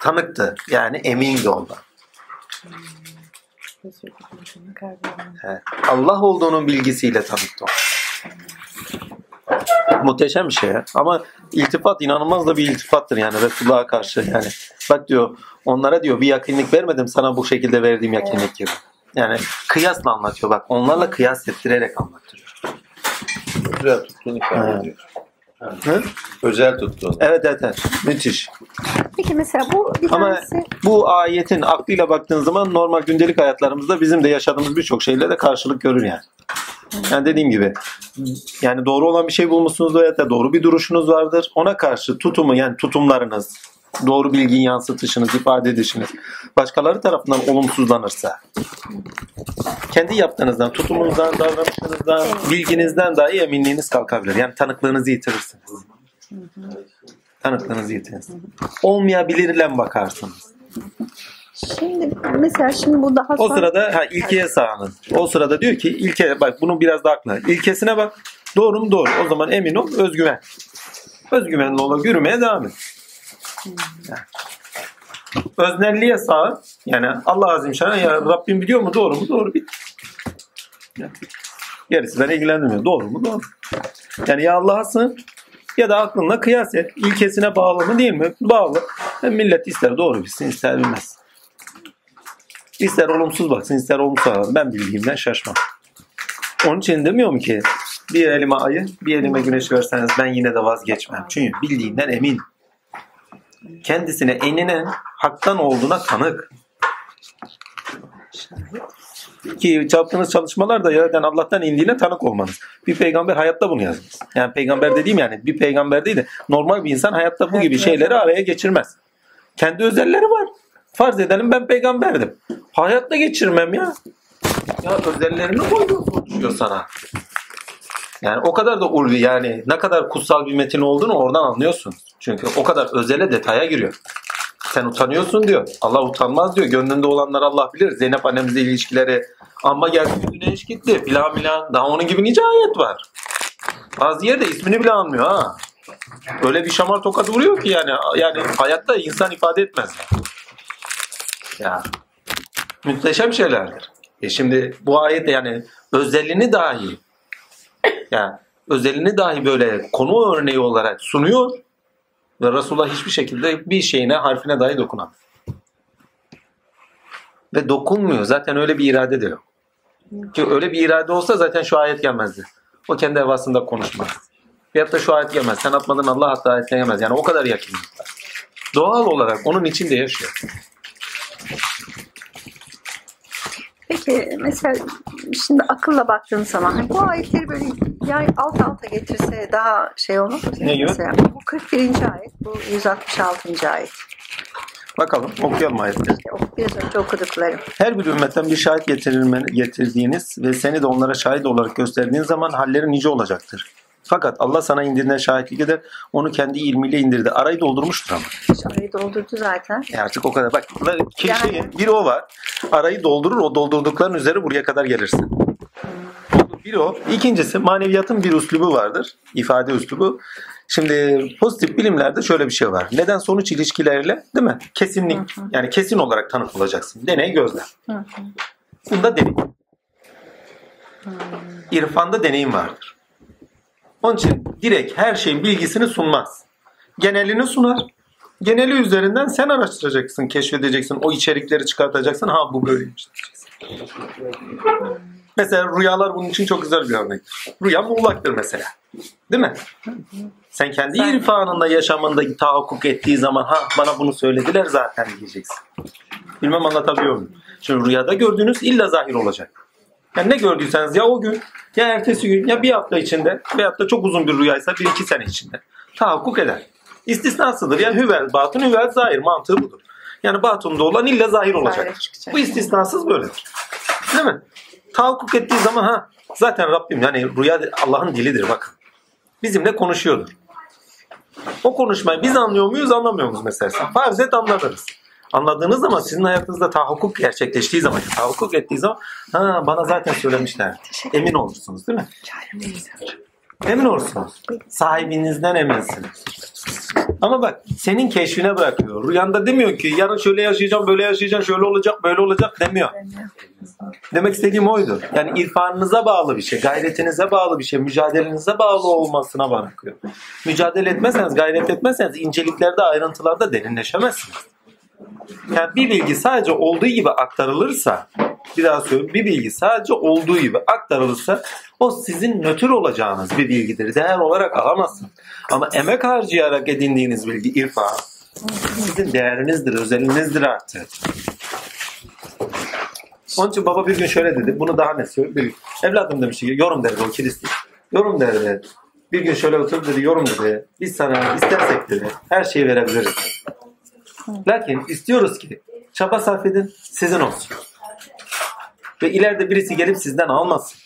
Tanıktı. Yani emindi ondan. Allah olduğunun bilgisiyle tanıktı o. Muhteşem bir şey ya. Ama iltifat inanılmaz da bir iltifattır yani Resulullah'a karşı yani. Bak diyor onlara diyor bir yakınlık vermedim sana bu şekilde verdiğim yakınlık gibi. Yani kıyasla anlatıyor bak onlarla kıyas ettirerek anlatıyor. Özel tuttuğunu ifade Evet. ediyor. Hı? Özel tuttuğunu. Evet evet evet. Müthiş. Peki mesela bu bir Ama tanesi bu ayetin aklıyla baktığın zaman normal gündelik hayatlarımızda bizim de yaşadığımız birçok şeyle de karşılık görür yani. Yani dediğim gibi yani doğru olan bir şey bulmuşsunuz veya da doğru bir duruşunuz vardır. Ona karşı tutumu yani tutumlarınız, doğru bilgiyi yansıtışınız, ifade edişiniz başkaları tarafından olumsuzlanırsa kendi yaptığınızdan, tutumunuzdan, davranışınızdan, bilginizden dahi eminliğiniz kalkabilir. Yani tanıklığınızı yitirirsiniz. Tanıklığınızı yitirirsiniz. Olmayabilirle bakarsınız. Şimdi mesela şimdi bu daha O sonra sırada ha, ilkeye sağlanın. O sırada diyor ki ilke bak bunu biraz da aklına. İlkesine bak. Doğru mu? Doğru. O zaman emin ol. Özgüven. Özgüvenli olarak yürümeye devam et. Yani. Öznelliğe sağ. Yani Allah azim şana ya Rabbim biliyor mu? Doğru mu? Doğru. Bit. Yani. Gerisi beni ilgilendirmiyor. Doğru mu? Doğru. Yani ya Allah'a sığın ya da aklınla kıyas et. İlkesine bağlı mı değil mi? Bağlı. Hem millet ister doğru bilsin ister bilmez. İster olumsuz baksın ister olumsuz baksın. Ben bildiğimden şaşmam. Onun için demiyorum ki bir elime ayı bir elime güneş verseniz ben yine de vazgeçmem. Çünkü bildiğinden emin. Kendisine eninen haktan olduğuna tanık. Ki yaptığınız çalışmalar da yaradan Allah'tan indiğine tanık olmanız. Bir peygamber hayatta bunu yazmaz. Yani peygamber dediğim yani bir peygamber değil de normal bir insan hayatta bu gibi şeyleri araya geçirmez. Kendi özelleri var. Farz edelim ben peygamberdim. Hayatta geçirmem ya. Ya özellerini koydu konuşuyor sana. Yani o kadar da ulvi yani ne kadar kutsal bir metin olduğunu oradan anlıyorsun. Çünkü o kadar özele detaya giriyor. Sen utanıyorsun diyor. Allah utanmaz diyor. Gönlünde olanlar Allah bilir. Zeynep annemizle ilişkileri amma geldi yüzüne iş gitti. Filan filan. Daha onun gibi nice ayet var. Bazı yerde ismini bile anmıyor ha. Öyle bir şamar tokadı vuruyor ki yani yani hayatta insan ifade etmez. Ya muhteşem şeylerdir. E şimdi bu ayet yani özelliğini dahi yani özelliğini dahi böyle konu örneği olarak sunuyor ve Resulullah hiçbir şekilde bir şeyine harfine dahi dokunamıyor. Ve dokunmuyor. Zaten öyle bir irade de yok. Ki öyle bir irade olsa zaten şu ayet gelmezdi. O kendi evasında konuşmaz. Veyahut da şu ayet gelmez. Sen atmadın Allah hatta ayet gelmez. Yani o kadar yakın. Doğal olarak onun içinde yaşıyor. Peki mesela şimdi akılla baktığın zaman hani bu ayetleri böyle yani alt alta getirse daha şey olmaz mı? Ne gibi? Mesela bu 41. ayet, bu 166. ayet. Bakalım okuyalım ayetleri. Biraz önce okuduklarım. Her bir ümmetten bir şahit getirilmeni, getirdiğiniz ve seni de onlara şahit olarak gösterdiğin zaman halleri nice olacaktır. Fakat Allah sana indirdiğine şahitlik eder. Onu kendi ilmiyle indirdi. Arayı doldurmuştur ama. Arayı doldurdu zaten. E artık o kadar. Bak ki Yani- şeyin, bir o var. Arayı doldurur. O doldurdukların üzeri buraya kadar gelirsin. Bir o. İkincisi maneviyatın bir üslubu vardır. İfade üslubu. Şimdi pozitif bilimlerde şöyle bir şey var. Neden sonuç ilişkileriyle değil mi? Kesinlik. Yani kesin olarak tanık olacaksın. Deney gözlem. Hı hı. Bunda deneyim. İrfanda deneyim vardır. Onun için direkt her şeyin bilgisini sunmaz. Genelini sunar. Geneli üzerinden sen araştıracaksın, keşfedeceksin, o içerikleri çıkartacaksın. Ha bu böyleymiş. Mesela rüyalar bunun için çok güzel bir örnektir. Rüya muğlaktır mesela. Değil mi? Sen kendi irfanında yaşamında tahakkuk ettiği zaman ha bana bunu söylediler zaten diyeceksin. Bilmem anlatabiliyor muyum? Şimdi rüyada gördüğünüz illa zahir olacak. Yani ne gördüyseniz ya o gün ya ertesi gün ya bir hafta içinde veyahut da çok uzun bir rüyaysa bir iki sene içinde tahakkuk eder. İstisnasıdır. Yani hüvel batın hüvel zahir mantığı budur. Yani batında olan illa zahir çıkacak. Bu istisnasız böyledir. Değil mi? Tahakkuk ettiği zaman ha zaten Rabbim yani rüya Allah'ın dilidir bakın. Bizimle konuşuyordur. O konuşmayı biz anlıyor muyuz anlamıyor muyuz mesela? Farz et anladınız. Anladığınız zaman sizin hayatınızda tahakkuk gerçekleştiği zaman, tahakkuk ettiği zaman ha bana zaten söylemişler. Emin olursunuz değil mi? Emin olursunuz. Sahibinizden eminsiniz. Ama bak senin keşfine bırakıyor. Rüyanda demiyor ki yarın şöyle yaşayacağım, böyle yaşayacağım, şöyle olacak, böyle olacak demiyor. Demek istediğim oydu. Yani irfanınıza bağlı bir şey, gayretinize bağlı bir şey, mücadelenize bağlı olmasına bırakıyor. Mücadele etmezseniz, gayret etmezseniz inceliklerde, ayrıntılarda derinleşemezsiniz. Yani bir bilgi sadece olduğu gibi aktarılırsa, bir daha söyleyeyim, bir bilgi sadece olduğu gibi aktarılırsa o sizin nötr olacağınız bir bilgidir. Değer olarak alamazsınız. Ama emek harcayarak edindiğiniz bilgi irfan sizin değerinizdir, özelinizdir artık. Onun için baba bir gün şöyle dedi. Bunu daha ne söylüyor? Evladım demiş ki yorum derdi o kiliste. Yorum derdi. Bir gün şöyle oturup dedi yorum dedi. Biz sana istersek dedi her şeyi verebiliriz. Lakin istiyoruz ki çaba sarf edin sizin olsun. Ve ileride birisi gelip sizden almasın.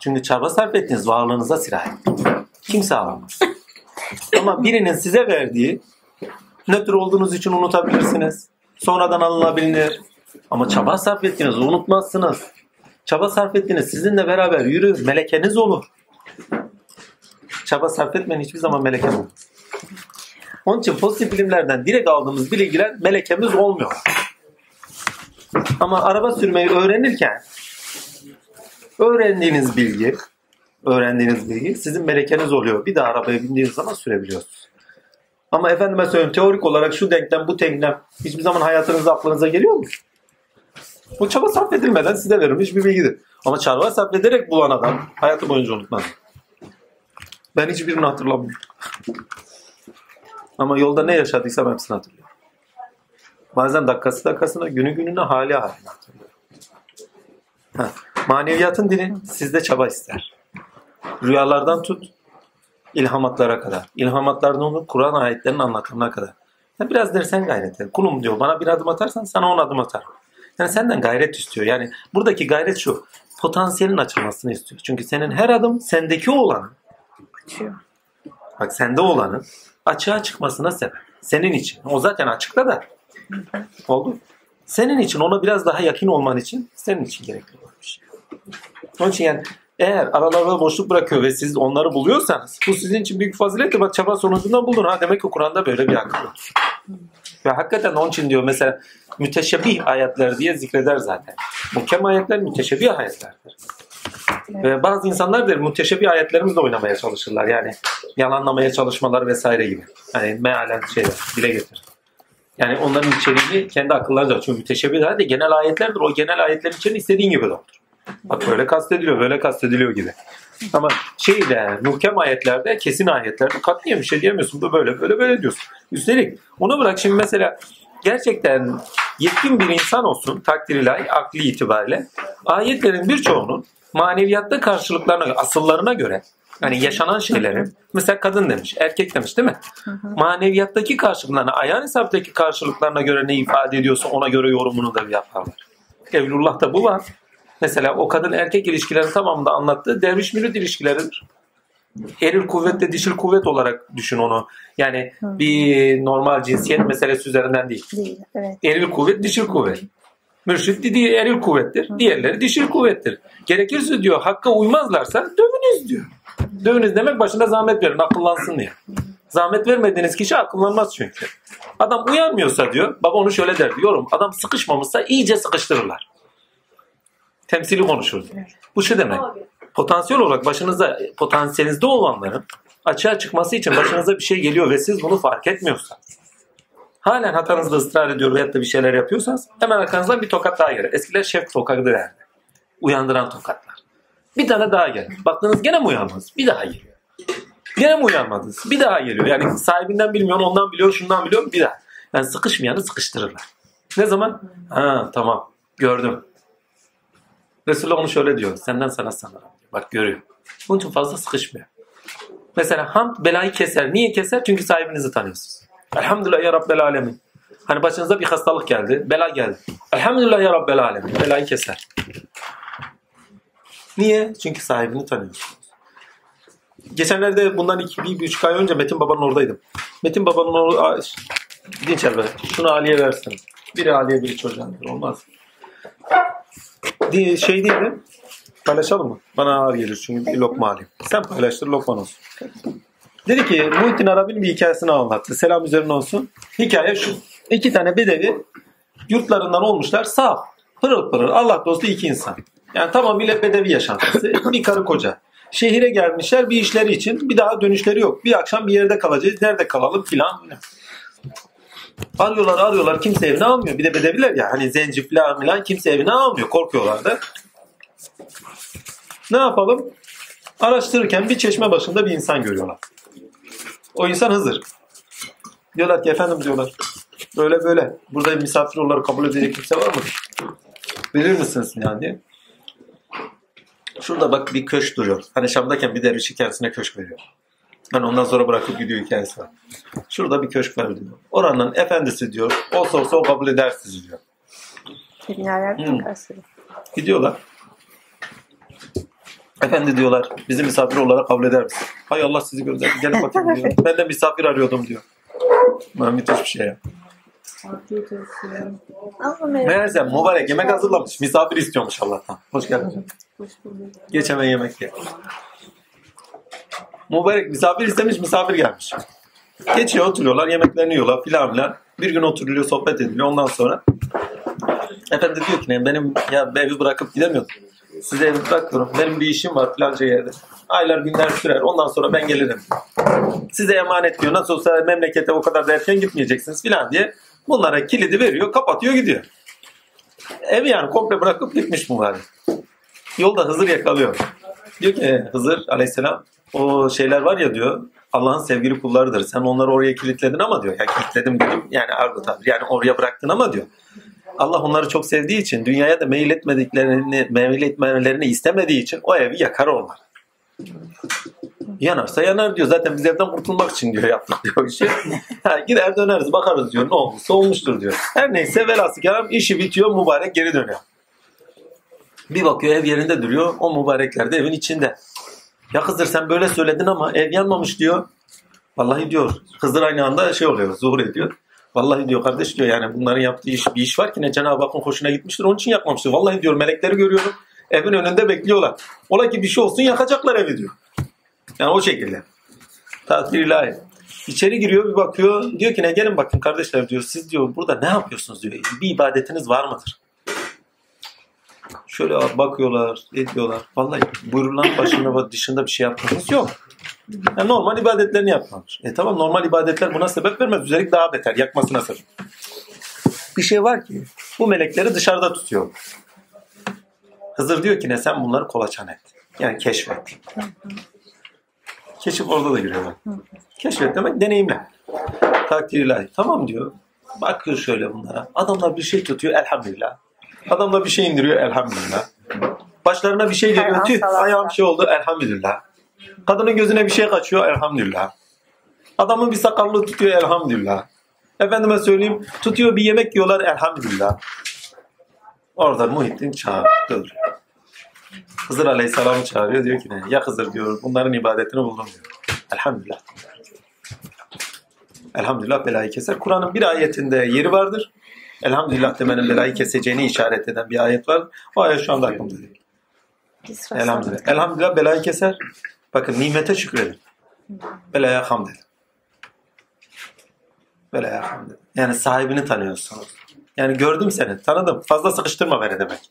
Çünkü çaba sarf ettiğiniz varlığınıza sirayet. Kimse alamaz. Ama birinin size verdiği nötr olduğunuz için unutabilirsiniz. Sonradan alınabilir. Ama çaba sarf ettiğinizi unutmazsınız. Çaba sarf ettiğiniz sizinle beraber yürür. Melekeniz olur. Çaba sarf etmeyen hiçbir zaman meleke olmaz. Onun için pozitif bilimlerden direkt aldığımız bilgiler melekemiz olmuyor. Ama araba sürmeyi öğrenirken öğrendiğiniz bilgi öğrendiğiniz bilgi sizin melekeniz oluyor. Bir daha arabaya bindiğiniz zaman sürebiliyorsunuz. Ama efendime söyleyeyim teorik olarak şu denklem bu denklem hiçbir zaman hayatınızda aklınıza geliyor mu? Bu çaba sarf edilmeden size verilmiş bir bilgidir. Ama çaba sarf ederek bulan adam hayatı boyunca unutmaz. Ben hiçbirini hatırlamıyorum. Ama yolda ne yaşadıysam hepsini hatırlıyorum. Bazen dakikası dakikasına, günü gününe, hali haline hatırlıyorum. Ha, maneviyatın dili sizde çaba ister. Rüyalardan tut, ilhamatlara kadar. İlhamatlardan onu Kur'an ayetlerinin anlatımına kadar. Ya biraz dersen gayret et. Kulum diyor bana bir adım atarsan sana on adım atarım. Yani senden gayret istiyor. Yani buradaki gayret şu. Potansiyelin açılmasını istiyor. Çünkü senin her adım sendeki olanı. Bak sende olanın açığa çıkmasına sebep. Senin için. O zaten açıkta da. Oldu. Senin için ona biraz daha yakın olman için senin için gerekli olan bir şey. Onun için yani eğer aralarında boşluk bırakıyor ve siz onları buluyorsanız bu sizin için büyük fazilettir. Bak çaba sonucunda buldun. Ha demek ki Kur'an'da böyle bir akıl var. Ve hakikaten onun için diyor mesela müteşebbih ayetler diye zikreder zaten. Muhkem ayetler müteşebbih ayetlerdir. Ve bazı insanlar der müteşebbih ayetlerimizle oynamaya çalışırlar. Yani yalanlamaya çalışmalar vesaire gibi. Yani mealen şeyler dile getirir. Yani onların içeriğini kendi akıllarınca çünkü müteşebbih de genel ayetlerdir. O genel ayetlerin içeriğini istediğin gibi doldur. Bak böyle kastediliyor, böyle kastediliyor gibi. Ama şeyde, muhkem ayetlerde, kesin ayetlerde katliye bir şey diyemiyorsun. Bu böyle, böyle, böyle diyorsun. Üstelik onu bırak şimdi mesela gerçekten yetkin bir insan olsun takdir ilahi, akli itibariyle ayetlerin birçoğunun maneviyatta karşılıklarına, asıllarına göre yani yaşanan şeylerin mesela kadın demiş, erkek demiş değil mi? Maneviyattaki karşılıklarına, ayağın hesaptaki karşılıklarına göre ne ifade ediyorsa ona göre yorumunu da yaparlar. Evlullah'ta bu var. Mesela o kadın erkek ilişkilerin tamamında anlattığı derviş mürit ilişkileridir. Eril kuvvetle dişil kuvvet olarak düşün onu. Yani bir normal cinsiyet meselesi üzerinden değil. Değil. Evet. Eril kuvvet, dişil kuvvet. Mürşit dediği eril kuvvettir. Diğerleri dişil kuvvettir. Gerekirse diyor hakka uymazlarsa dövünüz diyor. Dövünüz demek başına zahmet verin akıllansın diye. Zahmet vermediğiniz kişi akıllanmaz çünkü. Adam uyanmıyorsa diyor, baba onu şöyle der diyorum. Adam sıkışmamışsa iyice sıkıştırırlar. Temsili konuşur. Bu şu demek. Potansiyel olarak başınıza, potansiyelinizde olanların açığa çıkması için başınıza bir şey geliyor ve siz bunu fark etmiyorsanız. Halen hatanızda ısrar ediyor veyahut da bir şeyler yapıyorsanız hemen arkanızdan bir tokat daha gelir. Eskiler şef tokadı derdi. Uyandıran tokatlar. Bir tane daha gelir. Baktınız gene mi uyanmadınız? Bir daha geliyor. Gene mi uyanmadınız? Bir daha geliyor. Yani sahibinden bilmiyor, ondan biliyor, şundan biliyor, bir daha. Yani sıkışmayanı sıkıştırırlar. Ne zaman? Ha tamam gördüm. Resulullah onu şöyle diyor. Senden sana sanırım. Bak görüyor. Bunun için fazla sıkışmıyor. Mesela hamd belayı keser. Niye keser? Çünkü sahibinizi tanıyorsunuz. Elhamdülillah ya Rabbel Alemin. Hani başınıza bir hastalık geldi. Bela geldi. Elhamdülillah ya Rabbel Alemin. Belayı keser. Niye? Çünkü sahibini tanıyorsunuz. Geçenlerde bundan iki, bir, bir üç ay önce Metin Baba'nın oradaydım. Metin Baba'nın orada... Dinç elbette. Şunu Ali'ye versin. Biri Ali'ye biri çocuğa. Olmaz. Şey değil mi? Paylaşalım mı? Bana ağır gelir çünkü bir lokma alayım. Sen paylaştır lokman olsun. Dedi ki Muhittin Arabi'nin bir hikayesini anlattı. Selam üzerine olsun. Hikaye şu. İki tane bedevi yurtlarından olmuşlar sağ. Pırıl pırıl Allah dostu iki insan. Yani tamamıyla bedevi yaşantısı. Bir karı koca. Şehire gelmişler bir işleri için. Bir daha dönüşleri yok. Bir akşam bir yerde kalacağız. Nerede kalalım filan. Arıyorlar arıyorlar kimse evine almıyor. Bir de bedeviler ya hani zenci filan filan kimse evine almıyor. Korkuyorlar da. Ne yapalım? Araştırırken bir çeşme başında bir insan görüyorlar. O insan Hızır. Diyorlar ki efendim diyorlar. Böyle böyle. Burada misafir olarak kabul edecek kimse var mı? Verir misiniz yani diye. Şurada bak bir köşk duruyor. Hani Şam'dayken bir dervişi kendisine köşk veriyor. Yani ondan sonra bırakıp gidiyor hikayesi var. Şurada bir köşk var diyor. Oranın efendisi diyor. Olsa olsa o kabul eder sizi diyor. Dünyaya Hmm. Gidiyorlar. Efendi diyorlar bizi misafir olarak kabul eder misin? Hay Allah sizi gönderdi. Gelin bakayım diyor. Ben de misafir arıyordum diyor. Lan müthiş bir şey ya. Meğerse mübarek yemek hazırlamış. Misafir istiyormuş Allah'tan. Hoş geldin. Hoş bulduk. Geç hemen yemek ye. Mübarek misafir istemiş, misafir gelmiş. Geçiyor, oturuyorlar, yemeklerini yiyorlar filan filan. Bir gün oturuluyor, sohbet ediliyor. Ondan sonra efendi diyor ki ne, benim ya evi bırakıp gidemiyorum. Size evi bırakıyorum. Benim bir işim var filanca yerde. Aylar günler sürer. Ondan sonra ben gelirim. Size emanet diyor. Nasıl olsa memlekete o kadar da gitmeyeceksiniz filan diye. Bunlara kilidi veriyor, kapatıyor gidiyor. Evi yani komple bırakıp gitmiş mübarek. Yolda Hızır yakalıyor. Diyor ki Hızır aleyhisselam o şeyler var ya diyor Allah'ın sevgili kullarıdır. Sen onları oraya kilitledin ama diyor. Ya kilitledim dedim yani argo tabir. Yani oraya bıraktın ama diyor. Allah onları çok sevdiği için dünyaya da meyil etmediklerini, meyil etmelerini istemediği için o evi yakar onlar. Yanarsa yanar diyor. Zaten biz evden kurtulmak için diyor yaptık diyor işi. Ha, gider döneriz bakarız diyor. Ne olmuşsa olmuştur diyor. Her neyse velhasıl kelam işi bitiyor mübarek geri dönüyor. Bir bakıyor ev yerinde duruyor. O mübarekler de evin içinde. Ya Hızır sen böyle söyledin ama ev yanmamış diyor. Vallahi diyor. Hızır aynı anda şey oluyor. Zuhur ediyor. Vallahi diyor kardeş diyor yani bunların yaptığı iş bir iş var ki ne Cenab-ı Hakk'ın hoşuna gitmiştir. Onun için yapmamıştır. Vallahi diyor melekleri görüyorum. Evin önünde bekliyorlar. Ola ki bir şey olsun yakacaklar evi diyor. Yani o şekilde. Takdir ilahi. İçeri giriyor bir bakıyor. Diyor ki ne gelin bakın kardeşler diyor. Siz diyor burada ne yapıyorsunuz diyor. Bir ibadetiniz var mıdır? Şöyle bakıyorlar, ediyorlar. Vallahi buyurulan başında dışında bir şey yapmanız yok. Yani normal ibadetlerini yapmamış. E tamam normal ibadetler buna sebep vermez. Üstelik daha beter. Yakmasına sebep. Bir şey var ki bu melekleri dışarıda tutuyor. Hızır diyor ki ne sen bunları kolaçan et. Yani keşfet. Keşif orada da giriyor. bak. Keşfet demek deneyimle. Takdir ilahi. Tamam diyor. Bakıyor şöyle bunlara. Adamlar bir şey tutuyor elhamdülillah. Adamlar bir şey indiriyor elhamdülillah. Başlarına bir şey geliyor. Tüh ayağım şey oldu elhamdülillah. Kadının gözüne bir şey kaçıyor elhamdülillah. Adamın bir sakallığı tutuyor elhamdülillah. Efendime söyleyeyim tutuyor bir yemek yiyorlar elhamdülillah. Orada Muhittin çağırıyor. Hızır Aleyhisselam'ı çağırıyor diyor ki ne? Ya Hızır diyor bunların ibadetini buldum diyor. Elhamdülillah. Elhamdülillah belayı keser. Kur'an'ın bir ayetinde yeri vardır. Elhamdülillah demenin belayı keseceğini işaret eden bir ayet var. O ayet şu anda aklımda değil. Elhamdülillah. Elhamdülillah belayı keser. Bakın nimete şükredin. Belaya hamd edin. Belaya hamd edin. Yani sahibini tanıyorsunuz. Yani gördüm seni, tanıdım. Fazla sıkıştırma beni demek.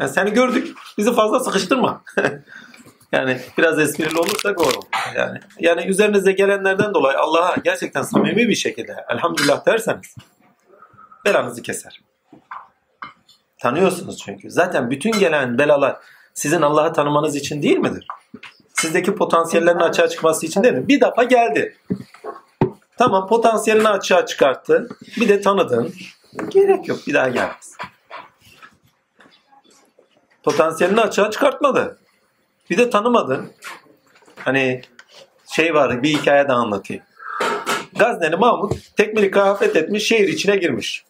Yani seni gördük, bizi fazla sıkıştırma. yani biraz esprili olursak doğru. Yani yani üzerinize gelenlerden dolayı Allah'a gerçekten samimi bir şekilde elhamdülillah derseniz belanızı keser. Tanıyorsunuz çünkü. Zaten bütün gelen belalar sizin Allah'ı tanımanız için değil midir? Sizdeki potansiyellerin açığa çıkması için değil mi? Bir defa geldi. Tamam potansiyelini açığa çıkarttı. Bir de tanıdın. Gerek yok bir daha gelmez. Potansiyelini açığa çıkartmadı. Bir de tanımadın. Hani şey var bir hikaye daha anlatayım. Gazneli Mahmut tekmili kıyafet etmiş şehir içine girmiş.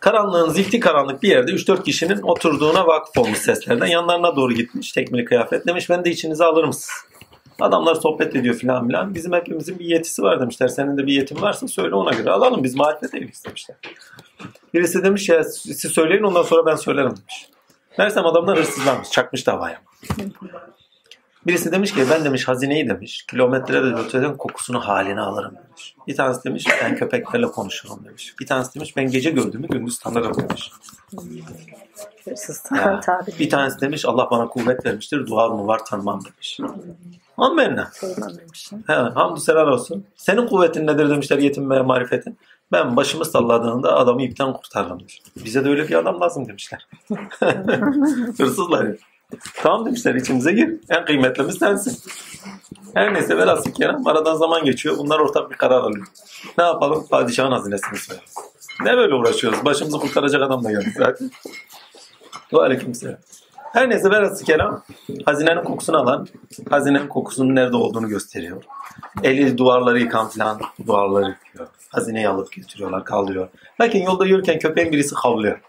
Karanlığın zifti karanlık bir yerde 3-4 kişinin oturduğuna vakıf olmuş seslerden. Yanlarına doğru gitmiş tekmili kıyafet. Demiş ben de içinize alır mısınız? Adamlar sohbet ediyor filan filan. Bizim hepimizin bir yetisi var demişler. Senin de bir yetin varsa söyle ona göre alalım. Biz marifet değiliz demişler. Birisi demiş ya siz söyleyin ondan sonra ben söylerim demiş. Meğersem adamlar hırsızlanmış. Çakmış davaya. Birisi demiş ki ben demiş hazineyi demiş. Kilometrelerce öteden kokusunu haline alırım demiş. Bir tanesi demiş ben köpeklerle konuşurum demiş. Bir tanesi demiş ben gece gördüğümü gündüz tanırım demiş. Ya, bir tanesi demiş Allah bana kuvvet vermiştir duvar mı var tanımam demiş. Söylememişim. He, hamdü selam olsun. Senin kuvvetin nedir demişler yetim ve marifetin. Ben başımı salladığında adamı ipten kurtarırım demiş. Bize de öyle bir adam lazım demişler. Hırsızlar. ya. Tamam demişler içimize gir. En kıymetlimiz sensin. Her neyse velhasıl kelam aradan zaman geçiyor. Bunlar ortak bir karar alıyor. Ne yapalım? Padişahın hazinesini soyarız. Ne böyle uğraşıyoruz? Başımızı kurtaracak adam da geldi zaten. Ve aleyküm selam. Her neyse velhasıl kelam hazinenin kokusunu alan hazinenin kokusunun nerede olduğunu gösteriyor. Eli duvarları yıkan falan duvarları yıkıyor. Hazineyi alıp götürüyorlar kaldırıyor. Lakin yolda yürürken köpeğin birisi havlıyor.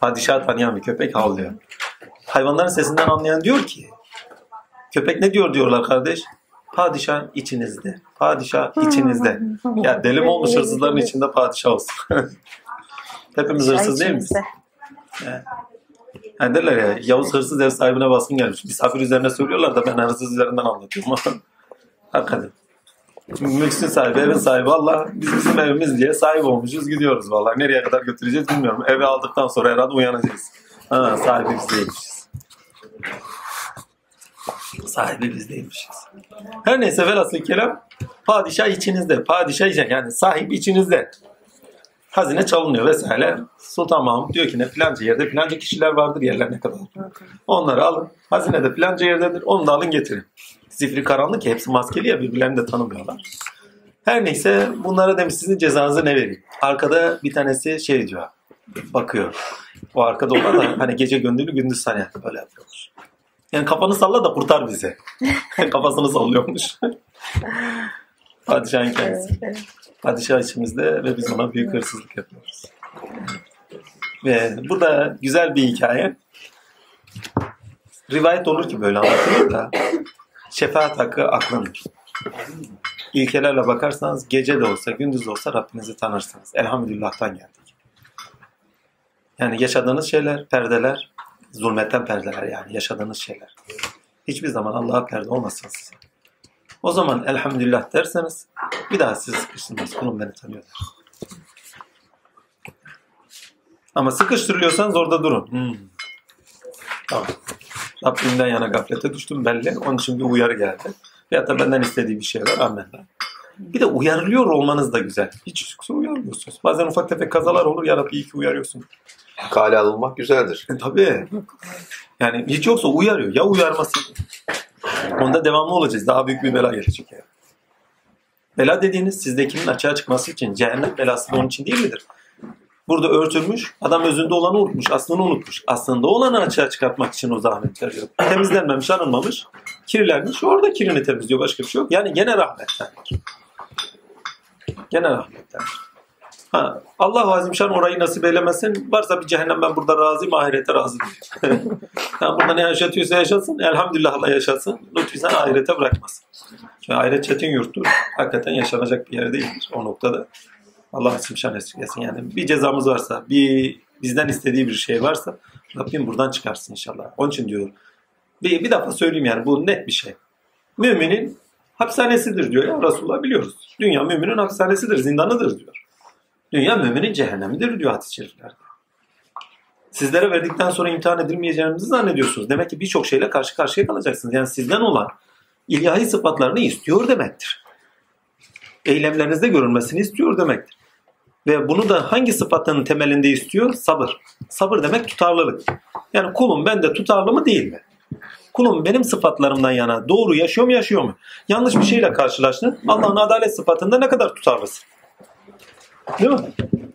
Padişah tanıyan bir köpek havlıyor. Hayvanların sesinden anlayan diyor ki köpek ne diyor diyorlar kardeş? Padişah içinizde. Padişah içinizde. Ya deli olmuş hırsızların içinde padişah olsun. Hepimiz hırsız değil miyiz? Yani derler ya Yavuz hırsız ev sahibine baskın gelmiş. Misafir üzerine söylüyorlar da ben hırsız üzerinden anlatıyorum. Hakikaten. Mülksün sahibi, evin sahibi. Allah biz bizim evimiz diye sahip olmuşuz. Gidiyoruz vallahi. Nereye kadar götüreceğiz bilmiyorum. Eve aldıktan sonra herhalde uyanacağız. Ha, sahibi biz değilmişiz. Sahibi biz değilmişiz. Her neyse velhasıl kelam padişah içinizde. Padişah içinizde. Yani sahip içinizde. Hazine çalınıyor vesaire. Sultan Mahmut diyor ki ne filanca yerde filanca kişiler vardır yerlerine kadar. Onları alın. Hazine de filanca yerdedir. Onu da alın getirin. Zifiri karanlık ya hepsi maskeli ya birbirlerini de tanımıyorlar. Her neyse bunlara demiş sizin cezanızı ne vereyim? Arkada bir tanesi şey diyor. Bakıyor. O arkada olan da hani gece gündüzü gündüz hani böyle yapıyormuş. Yani kafanı salla da kurtar bizi. Kafasını sallıyormuş. Padişahın kendisi. Padişah içimizde ve biz ona büyük hırsızlık yapıyoruz. Ve bu da güzel bir hikaye. Rivayet olur ki böyle anlatılır da şefaat hakkı aklındır. İlkelerle bakarsanız gece de olsa gündüz de olsa Rabbinizi tanırsınız. Elhamdülillah'tan geldik. Yani yaşadığınız şeyler, perdeler, zulmetten perdeler yani yaşadığınız şeyler. Hiçbir zaman Allah'a perde olmasın size. O zaman elhamdülillah derseniz bir daha sizi sıkıştırmaz. Kulum beni tanıyor der. Ama sıkıştırılıyorsanız orada durun. Hmm. Tamam. Rabbimden yana gaflete düştüm belli. Onun için bir uyarı geldi. Veyahut da benden istediği bir şey var. Amenna. Bir de uyarılıyor olmanız da güzel. Hiç yoksa uyarmıyorsunuz. Bazen ufak tefek kazalar olur. Ya Rabbi iyi ki uyarıyorsun. Kale alınmak güzeldir. E, tabii. Yani hiç yoksa uyarıyor. Ya uyarması. Onda devamlı olacağız. Daha büyük bir bela gelecek yani. Bela dediğiniz sizdekinin açığa çıkması için cehennem belası da onun için değil midir? Burada örtülmüş, adam özünde olanı unutmuş, aslını unutmuş. Aslında olanı açığa çıkartmak için o zahmet veriyor. Temizlenmemiş, arınmamış, kirlenmiş. Orada kirini temizliyor, başka bir şey yok. Yani gene rahmetten. Gene rahmetten. Ha, Allah Azimşan orayı nasip eylemesin. Varsa bir cehennem ben burada razıyım, ahirete razı değilim. ha, burada ne yaşatıyorsa yaşasın, elhamdülillah Allah yaşasın. Lütfen sen ahirete bırakmasın. Çünkü ahiret çetin yurttur. Hakikaten yaşanacak bir yer değildir o noktada. Allah Azimşan esirgesin. Yani bir cezamız varsa, bir bizden istediği bir şey varsa Rabbim buradan çıkarsın inşallah. Onun için diyorum. Bir, bir defa söyleyeyim yani bu net bir şey. Müminin hapishanesidir diyor ya Resulullah biliyoruz. Dünya müminin hapishanesidir, zindanıdır diyor. Dünya müminin cehennemidir diyor hadis-i şeriflerde. Sizlere verdikten sonra imtihan edilmeyeceğinizi zannediyorsunuz. Demek ki birçok şeyle karşı karşıya kalacaksınız. Yani sizden olan ilahi sıfatlarını istiyor demektir. Eylemlerinizde görülmesini istiyor demektir. Ve bunu da hangi sıfatının temelinde istiyor? Sabır. Sabır demek tutarlılık. Yani kulum bende tutarlı mı değil mi? Kulum benim sıfatlarımdan yana doğru yaşıyor mu yaşıyor mu? Yanlış bir şeyle karşılaştın. Allah'ın adalet sıfatında ne kadar tutarlısın? Değil mi?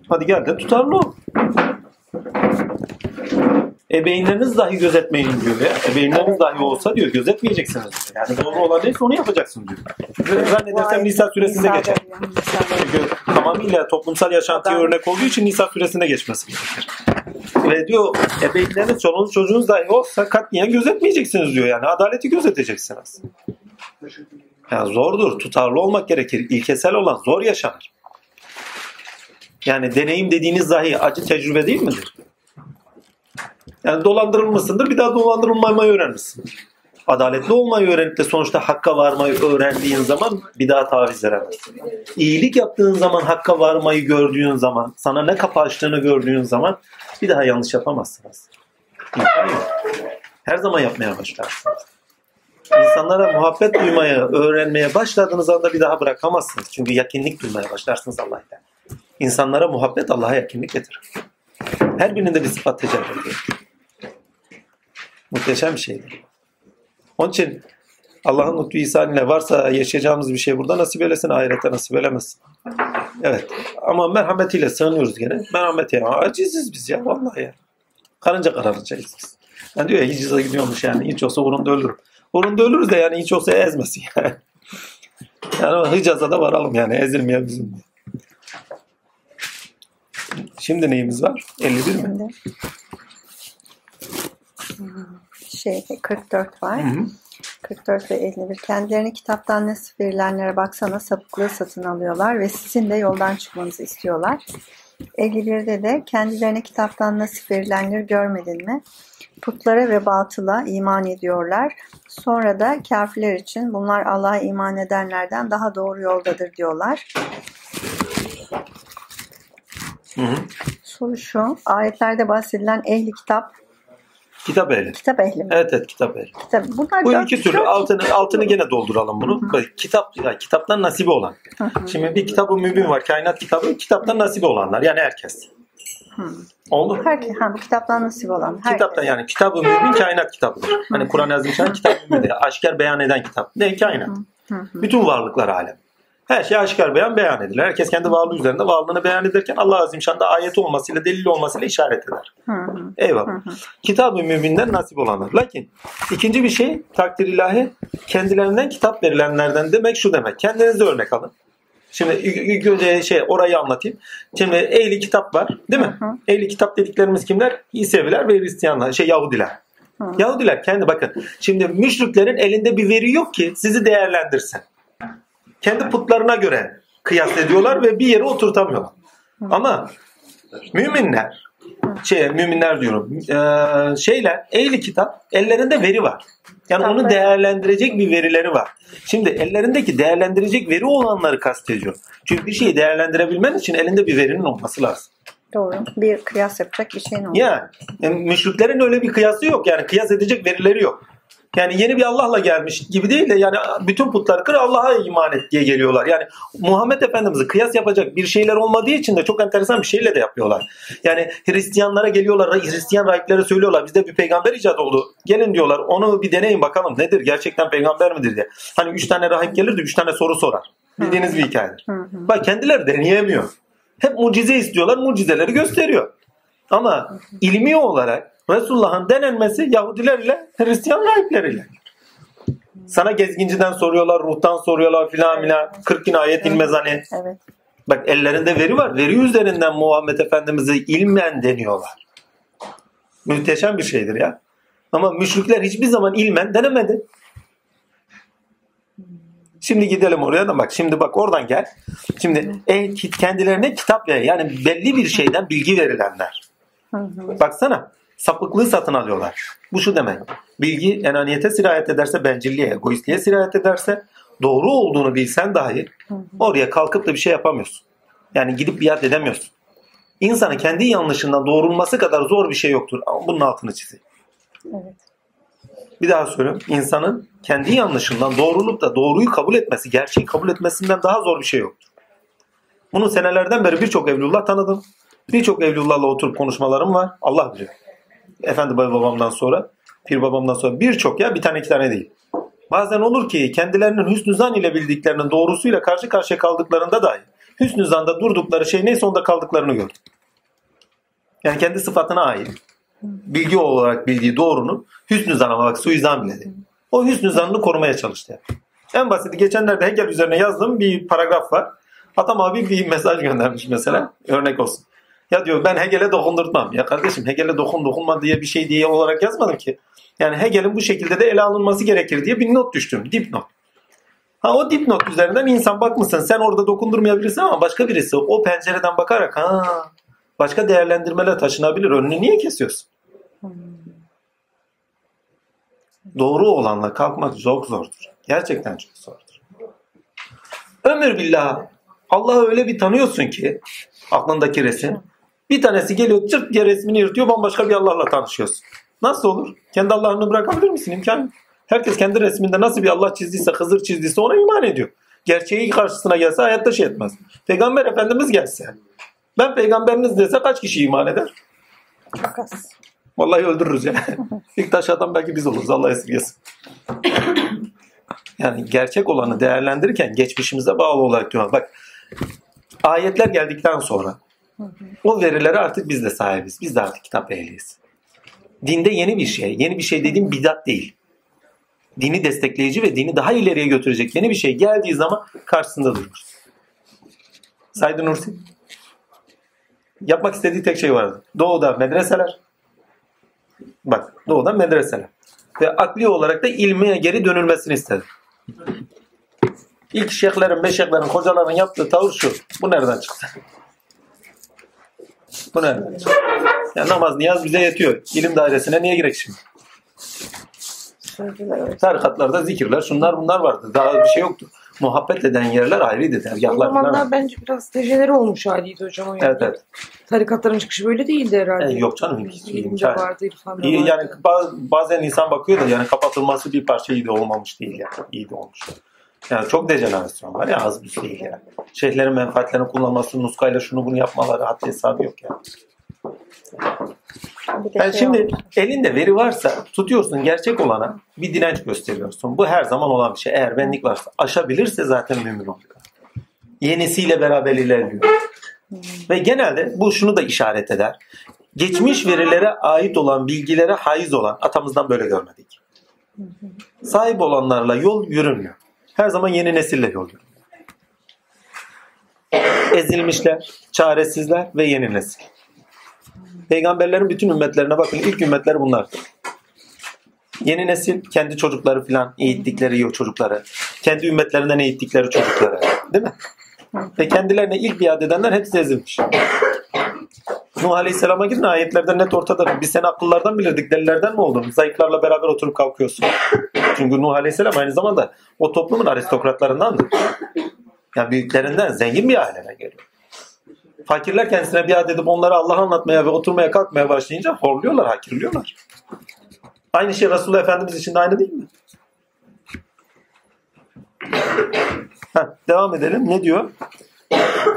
Hadi gel de tutarlı ol. Ebeğinleriniz dahi gözetmeyin diyor ya. Ebeğinleriniz dahi olsa diyor gözetmeyeceksiniz. Yani doğru olan neyse onu yapacaksın diyor. Ve Zannedersem Nisa suresinde geçer. Çünkü tamamıyla toplumsal yaşantıya örnek olduğu için Nisa suresinde geçmesi gerekir. Ve diyor ebeğinleriniz, çoluğunuz, çocuğunuz dahi olsa katliyen gözetmeyeceksiniz diyor. Yani adaleti gözeteceksiniz. Yani zordur, tutarlı olmak gerekir. İlkesel olan zor yaşanır. Yani deneyim dediğiniz dahi acı tecrübe değil midir? Yani dolandırılmışsındır, bir daha dolandırılmamayı öğrenmişsin. Adaletli olmayı öğrenip de sonuçta hakka varmayı öğrendiğin zaman bir daha taviz veremezsin. İyilik yaptığın zaman, hakka varmayı gördüğün zaman, sana ne kapı açtığını gördüğün zaman bir daha yanlış yapamazsınız. Her zaman yapmaya başlarsınız. İnsanlara muhabbet duymaya, öğrenmeye başladığınız anda bir daha bırakamazsınız. Çünkü yakınlık duymaya başlarsınız Allah'tan. İnsanlara muhabbet Allah'a yakınlık getirir. Her birinde bir sıfat tecelli ediyor. Muhteşem bir şeydir. Onun için Allah'ın lütfu ihsanıyla varsa yaşayacağımız bir şey burada nasip eylesin, ahirette nasip eylemesin. Evet. Ama merhametiyle sığınıyoruz gene. Merhameti ya. Aciziz biz ya vallahi ya. Karınca kararıncayız biz. Yani diyor ya Hicaz'a gidiyormuş yani. Hiç olsa Urun'da ölürüm. Urun'da ölürüz de yani hiç olsa ezmesin yani. Yani Hicaz'a da varalım yani ezilmeyen bizim. Şimdi neyimiz var? 51 mi? Şimdi şey 44 var. Hı hı. 44 ve 51. Kendilerini kitaptan nasip verilenlere baksana sapıklığı satın alıyorlar ve sizin de yoldan çıkmanızı istiyorlar. 51'de de kendilerine kitaptan nasip verilenleri görmedin mi? Putlara ve batıla iman ediyorlar. Sonra da kafirler için bunlar Allah'a iman edenlerden daha doğru yoldadır diyorlar. Hı hı. Soru şu, ayetlerde bahsedilen ehli kitap, Kitap ehli. kitap ehli mi? Evet evet kitap ehli. Kitap, bunlar Bu iki türlü altını altını gene dolduralım bunu. Böyle kitap yani kitaptan nasibi olan. Hı hı. Şimdi bir kitabı mübin var. Kainat kitabı kitaptan nasibi olanlar. Yani herkes. Hı. Oldu. Herkes, ha, bu kitaptan nasip olan. Herkes. Kitaptan yani kitabı mübin kainat kitabıdır. Hani Kur'an yazım için kitap mübindir. Aşikar beyan eden kitap. Ne kainat. Hı hı. Bütün varlıklar alem. Her şey aşikar beyan beyan edilir. Herkes kendi varlığı üzerinde varlığını beyan ederken Allah Azim Şan'da ayet olmasıyla delil olmasıyla işaret eder. Hı hı. Eyvallah. Hı hı. Kitab-ı müminden nasip olanlar. Lakin ikinci bir şey takdir ilahi kendilerinden kitap verilenlerden demek şu demek. Kendinize örnek alın. Şimdi ilk önce şey orayı anlatayım. Şimdi ehli kitap var değil mi? Hı hı. Ehli kitap dediklerimiz kimler? İseviler ve Hristiyanlar, şey Yahudiler. Hı. Yahudiler kendi bakın. Şimdi müşriklerin elinde bir veri yok ki sizi değerlendirsin. Kendi putlarına göre kıyas ediyorlar ve bir yere oturtamıyorlar. Ama müminler şey müminler diyorum. Eee şeyler ehli kitap ellerinde veri var. Yani onu değerlendirecek bir verileri var. Şimdi ellerindeki değerlendirecek veri olanları kastediyor. Çünkü bir şeyi değerlendirebilmen için elinde bir verinin olması lazım. Doğru. Bir kıyas yapacak bir şeyin oldu. Yani, yani müşriklerin öyle bir kıyası yok. Yani kıyas edecek verileri yok. Yani yeni bir Allah'la gelmiş gibi değil de yani bütün putları kır Allah'a iman et diye geliyorlar. Yani Muhammed Efendimiz'i kıyas yapacak bir şeyler olmadığı için de çok enteresan bir şeyle de yapıyorlar. Yani Hristiyanlara geliyorlar, Hristiyan rahiplere söylüyorlar bizde bir peygamber icat oldu. Gelin diyorlar onu bir deneyin bakalım nedir gerçekten peygamber midir diye. Hani üç tane rahip gelir de üç tane soru sorar. Bildiğiniz bir hikayedir. Bak kendileri deneyemiyor. Hep mucize istiyorlar, mucizeleri gösteriyor. Ama ilmi olarak Resulullah'ın denenmesi Yahudiler ile Hristiyan rahipleriyle. Sana gezginciden soruyorlar, ruhtan soruyorlar filan filan. 40 gün ayet ilmez hani. Evet. Bak ellerinde veri var. Veri üzerinden Muhammed Efendimiz'i ilmen deniyorlar. Muhteşem bir şeydir ya. Ama müşrikler hiçbir zaman ilmen denemedi. Şimdi gidelim oraya da bak. Şimdi bak oradan gel. Şimdi e, kendilerine kitap ver. Yani belli bir şeyden bilgi verilenler. Baksana sapıklığı satın alıyorlar. Bu şu demek. Bilgi enaniyete sirayet ederse, bencilliğe, egoistliğe sirayet ederse doğru olduğunu bilsen dahi oraya kalkıp da bir şey yapamıyorsun. Yani gidip biat edemiyorsun. İnsanın kendi yanlışından doğrulması kadar zor bir şey yoktur. Ama bunun altını çizeyim. Evet. Bir daha söylüyorum. İnsanın kendi yanlışından doğrulup da doğruyu kabul etmesi, gerçeği kabul etmesinden daha zor bir şey yoktur. Bunu senelerden beri birçok evlullah tanıdım. Birçok evlullahla oturup konuşmalarım var. Allah biliyor. Efendi babamdan sonra, pir babamdan sonra birçok ya bir tane iki tane değil. Bazen olur ki kendilerinin hüsnü zan ile bildiklerinin doğrusuyla karşı karşıya kaldıklarında dahi hüsnü zanda durdukları şey neyse onda kaldıklarını gördüm. Yani kendi sıfatına ait bilgi olarak bildiği doğrunun hüsnü zan ama bak suizan bile değil. O hüsnü zanını korumaya çalıştı. Yani. En basiti geçenlerde Hegel üzerine yazdığım bir paragraf var. Atam abi bir mesaj göndermiş mesela. Örnek olsun. Ya diyor ben Hegel'e dokundurtmam. Ya kardeşim Hegel'e dokun dokunma diye bir şey diye olarak yazmadım ki. Yani Hegel'in bu şekilde de ele alınması gerekir diye bir not düştüm. Dipnot. Ha o dipnot üzerinden insan bakmışsın sen orada dokundurmayabilirsin ama başka birisi o pencereden bakarak ha başka değerlendirmeler taşınabilir. Önünü niye kesiyorsun? Doğru olanla kalkmak çok zordur. Gerçekten çok zordur. Ömür billah Allah'ı öyle bir tanıyorsun ki aklındaki resim. Bir tanesi geliyor çırt diye resmini yırtıyor bambaşka bir Allah'la tanışıyorsun. Nasıl olur? Kendi Allah'ını bırakabilir misin? İmkan. Herkes kendi resminde nasıl bir Allah çizdiyse, Hızır çizdiyse ona iman ediyor. Gerçeği karşısına gelse hayatta şey etmez. Peygamber Efendimiz gelse. Ben peygamberiniz dese kaç kişi iman eder? Çok az. Vallahi öldürürüz ya. İlk taş atan belki biz oluruz. Allah esirgesin. Yani gerçek olanı değerlendirirken geçmişimize bağlı olarak diyorum. Bak ayetler geldikten sonra o verilere artık biz de sahibiz. Biz de artık kitap ehliyiz. Dinde yeni bir şey. Yeni bir şey dediğim bidat değil. Dini destekleyici ve dini daha ileriye götürecek yeni bir şey geldiği zaman karşısında dururuz. Said Nursi yapmak istediği tek şey vardı. Doğuda medreseler. Bak doğuda medreseler. Ve akli olarak da ilmiye geri dönülmesini istedi. İlk şeyhlerin, meşeklerin, hocaların yaptığı tavır şu. Bu nereden çıktı? Bu nereden çıktı? Ya namaz, niyaz bize yetiyor. İlim dairesine niye gerek şimdi? Tarikatlarda zikirler, şunlar bunlar vardı. Daha bir şey yoktu. Muhabbet eden yerler ayrıydı. O Dergahlar zamanlar falan. bence biraz dejenere olmuş haliydi hocam o yani. Evet evet. Tarikatların çıkışı böyle değildi herhalde. E, yok canım. hiç İlimde vardı, irfanda vardı. yani baz- bazen insan bakıyor da yani kapatılması bir parça iyi de olmamış değil yani. İyi de olmuş. Yani çok dejenerasyon var ya az bir şey değil yani. Şeyhlerin menfaatlerini kullanması, nuskayla şunu bunu yapmaları hatta hesabı yok yani. Yani şey şimdi olmuş. elinde veri varsa tutuyorsun gerçek olana bir direnç gösteriyorsun. Bu her zaman olan bir şey. Eğer benlik varsa aşabilirse zaten mümin oluyor. Yenisiyle beraber ilerliyor. Ve genelde bu şunu da işaret eder. Geçmiş verilere ait olan bilgilere haiz olan atamızdan böyle görmedik. Sahip olanlarla yol yürünmüyor. Her zaman yeni nesille yol yürünüyor. Ezilmişler, çaresizler ve yeni nesil. Peygamberlerin bütün ümmetlerine bakın. İlk ümmetler bunlar. Yeni nesil kendi çocukları filan eğittikleri yok çocukları. Kendi ümmetlerinden eğittikleri çocukları. Değil mi? Ve kendilerine ilk biat edenler hepsi ezilmiş. Nuh Aleyhisselam'a gidin ayetlerde net ortada. Biz seni akıllardan bilirdik delilerden mi oldun? Zayıflarla beraber oturup kalkıyorsun. Çünkü Nuh Aleyhisselam aynı zamanda o toplumun aristokratlarındandır. Yani büyüklerinden zengin bir ailene geliyor. Fakirler kendisine biat edip onlara Allah anlatmaya ve oturmaya kalkmaya başlayınca horluyorlar, hakirliyorlar. Aynı şey Resulullah Efendimiz için de aynı değil mi? Heh, devam edelim. Ne diyor?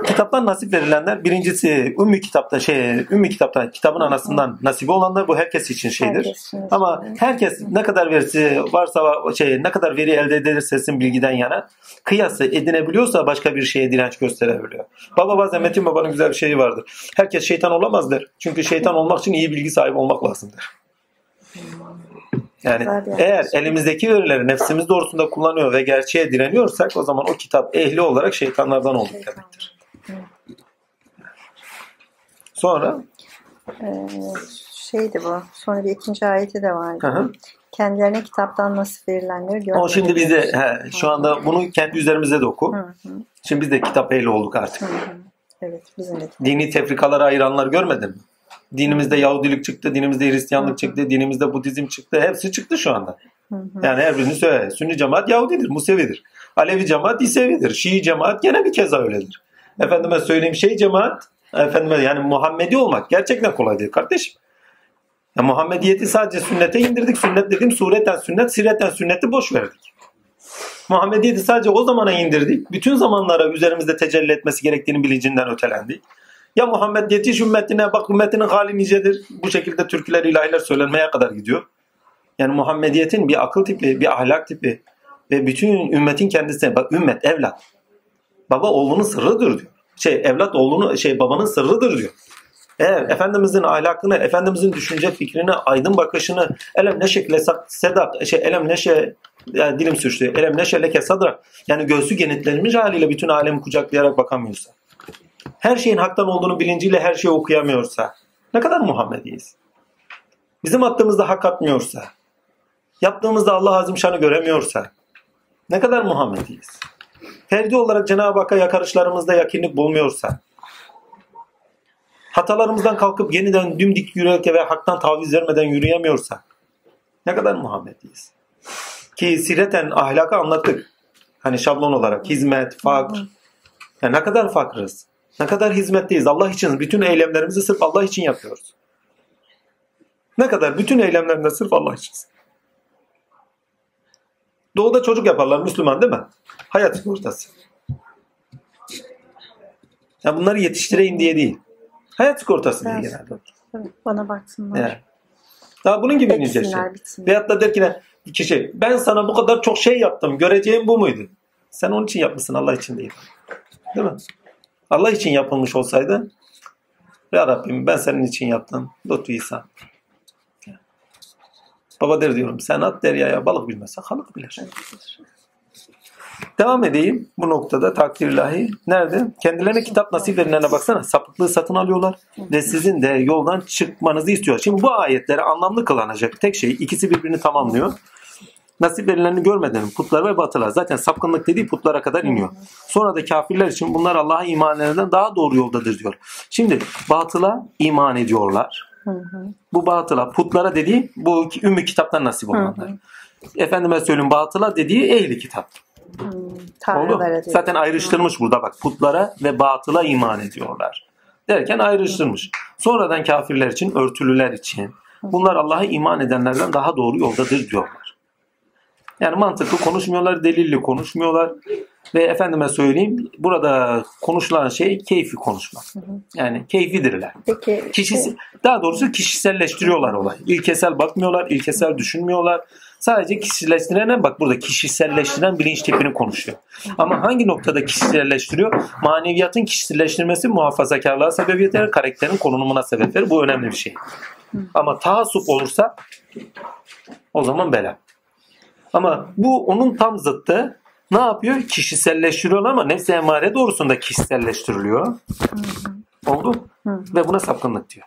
Kitaptan nasip verilenler birincisi Ümmü kitapta şey Ümmü kitapta kitabın anasından nasibi olanlar bu herkes için şeydir. Herkes için. Ama herkes ne kadar verisi varsa şey ne kadar veri elde ederse sizin bilgiden yana kıyası edinebiliyorsa başka bir şeye direnç gösterebiliyor. Baba bazen Metin Baba'nın güzel bir şeyi vardır. Herkes şeytan olamaz der. Çünkü şeytan olmak için iyi bilgi sahibi olmak lazımdır. Yani bir eğer yaklaşım. elimizdeki verileri nefsimiz doğrusunda kullanıyor ve gerçeğe direniyorsak o zaman o kitap ehli olarak şeytanlardan olduk demektir. Sonra Ee, şeydi bu. Sonra bir ikinci ayeti de vardı. Hı hı. Kendilerine kitaptan nasip verilenleri görmeleri. o şimdi bize he, şu anda bunu kendi üzerimize de oku. Hı hı, Şimdi biz de kitap ehli olduk artık. hı hı. Evet bizim de. Dini tefrikalara ayıranlar görmedin mi? Dinimizde Yahudilik çıktı, dinimizde Hristiyanlık çıktı, dinimizde Budizm çıktı. Hepsi çıktı şu anda. Yani her birini söyle. Sünni cemaat Yahudidir, Musevidir. Alevi cemaat İsevidir. Şii cemaat gene bir keza öyledir. Efendime söyleyeyim şey cemaat, efendime yani Muhammedi olmak gerçekten kolay değil kardeşim. Ya Muhammediyeti sadece sünnete indirdik. Sünnet dediğim sureten sünnet, sireten sünneti boş verdik. Muhammediyeti sadece o zamana indirdik. Bütün zamanlara üzerimizde tecelli etmesi gerektiğini bilincinden ötelendik. Ya Muhammed yetiş ümmetine bak ümmetinin hali nicedir. Bu şekilde türküler ilahiler söylenmeye kadar gidiyor. Yani Muhammediyetin bir akıl tipi, bir ahlak tipi ve bütün ümmetin kendisine bak ümmet evlat. Baba oğlunun sırrıdır diyor. Şey evlat oğlunu şey babanın sırrıdır diyor. Eğer Efendimizin ahlakını, Efendimizin düşünce fikrini, aydın bakışını, elem neşek lesak sedak, şey elem neşe yani dilim sürçtü. Elem neşe leke sadrak. Yani göğsü genetlenmiş haliyle bütün alemi kucaklayarak bakamıyorsa. Her şeyin haktan olduğunu bilinciyle her şeyi okuyamıyorsa. Ne kadar Muhammediyiz. Bizim attığımızda hak atmıyorsa. Yaptığımızda Allah Azimşan'ı göremiyorsa. Ne kadar Muhammediyiz. Ferdi olarak Cenab-ı Hakk'a yakarışlarımızda yakinlik bulmuyorsa. Hatalarımızdan kalkıp yeniden dümdik yürüyerek ve haktan taviz vermeden yürüyemiyorsa. Ne kadar Muhammediyiz. Ki sireten ahlakı anlattık. Hani şablon olarak hizmet, fakr. Ya ne kadar fakrız. Ne kadar hizmetteyiz. Allah için bütün eylemlerimizi sırf Allah için yapıyoruz. Ne kadar bütün eylemlerinde sırf Allah için. Doğuda çocuk yaparlar Müslüman değil mi? Hayat sigortası. Ya bunları yetiştireyim diye değil. Hayat sigortası diye Evet. genelde. Evet, Bana baksınlar. Yani. Daha bunun gibi nice şey. Veyahut da der ki ne? Kişi ben sana bu kadar çok şey yaptım. Göreceğim bu muydu? Sen onun için yapmışsın Allah için değil. Değil mi? Allah için yapılmış olsaydı Ya Rabbim ben senin için yaptım. Lütfü İsa. Baba der diyorum sen at deryaya balık bilmezse halık bilir. Devam edeyim bu noktada takdir ilahi. Nerede? Kendilerine kitap nasip verilenlerine baksana. Sapıklığı satın alıyorlar ve sizin de yoldan çıkmanızı istiyor. Şimdi bu ayetleri anlamlı kılınacak tek şey ikisi birbirini tamamlıyor. Nasip verilenini görmeden putlar ve batılar. Zaten sapkınlık dediği putlara kadar iniyor. Sonra da kafirler için bunlar Allah'a iman edenlerden daha doğru yoldadır diyor. Şimdi batıla iman ediyorlar. Bu batıla, putlara dediği bu ümmü kitaptan nasip olanlar. Efendime söyleyeyim batıla dediği ehli kitap. Oldu. Tanrılara diyor. Zaten ayrıştırmış burada bak putlara ve batıla iman ediyorlar. Derken ayrıştırmış. Sonradan kafirler için, örtülüler için bunlar Allah'a iman edenlerden daha doğru yoldadır diyorlar. Yani mantıklı konuşmuyorlar, delilli konuşmuyorlar. Ve efendime söyleyeyim burada konuşulan şey keyfi konuşmak. Yani keyfidirler. Peki Kişisi, daha doğrusu kişiselleştiriyorlar olayı. İlkesel bakmıyorlar, ilkesel düşünmüyorlar. Sadece kişiselleştirene bak burada kişiselleştiren bilinç tipini konuşuyor. Ama hangi noktada kişiselleştiriyor? Maneviyatın kişiselleştirmesi muhafazakarlığa sebebiyet verir, karakterin konumuna sebep verir. Bu önemli bir şey. Ama taassup olursa o zaman bela. Ama bu onun tam zıttı. Ne yapıyor? Kişiselleştiriyor ama nefs-i emare doğrusunda kişiselleştiriliyor. Oldu. Ve buna sapkınlık diyor.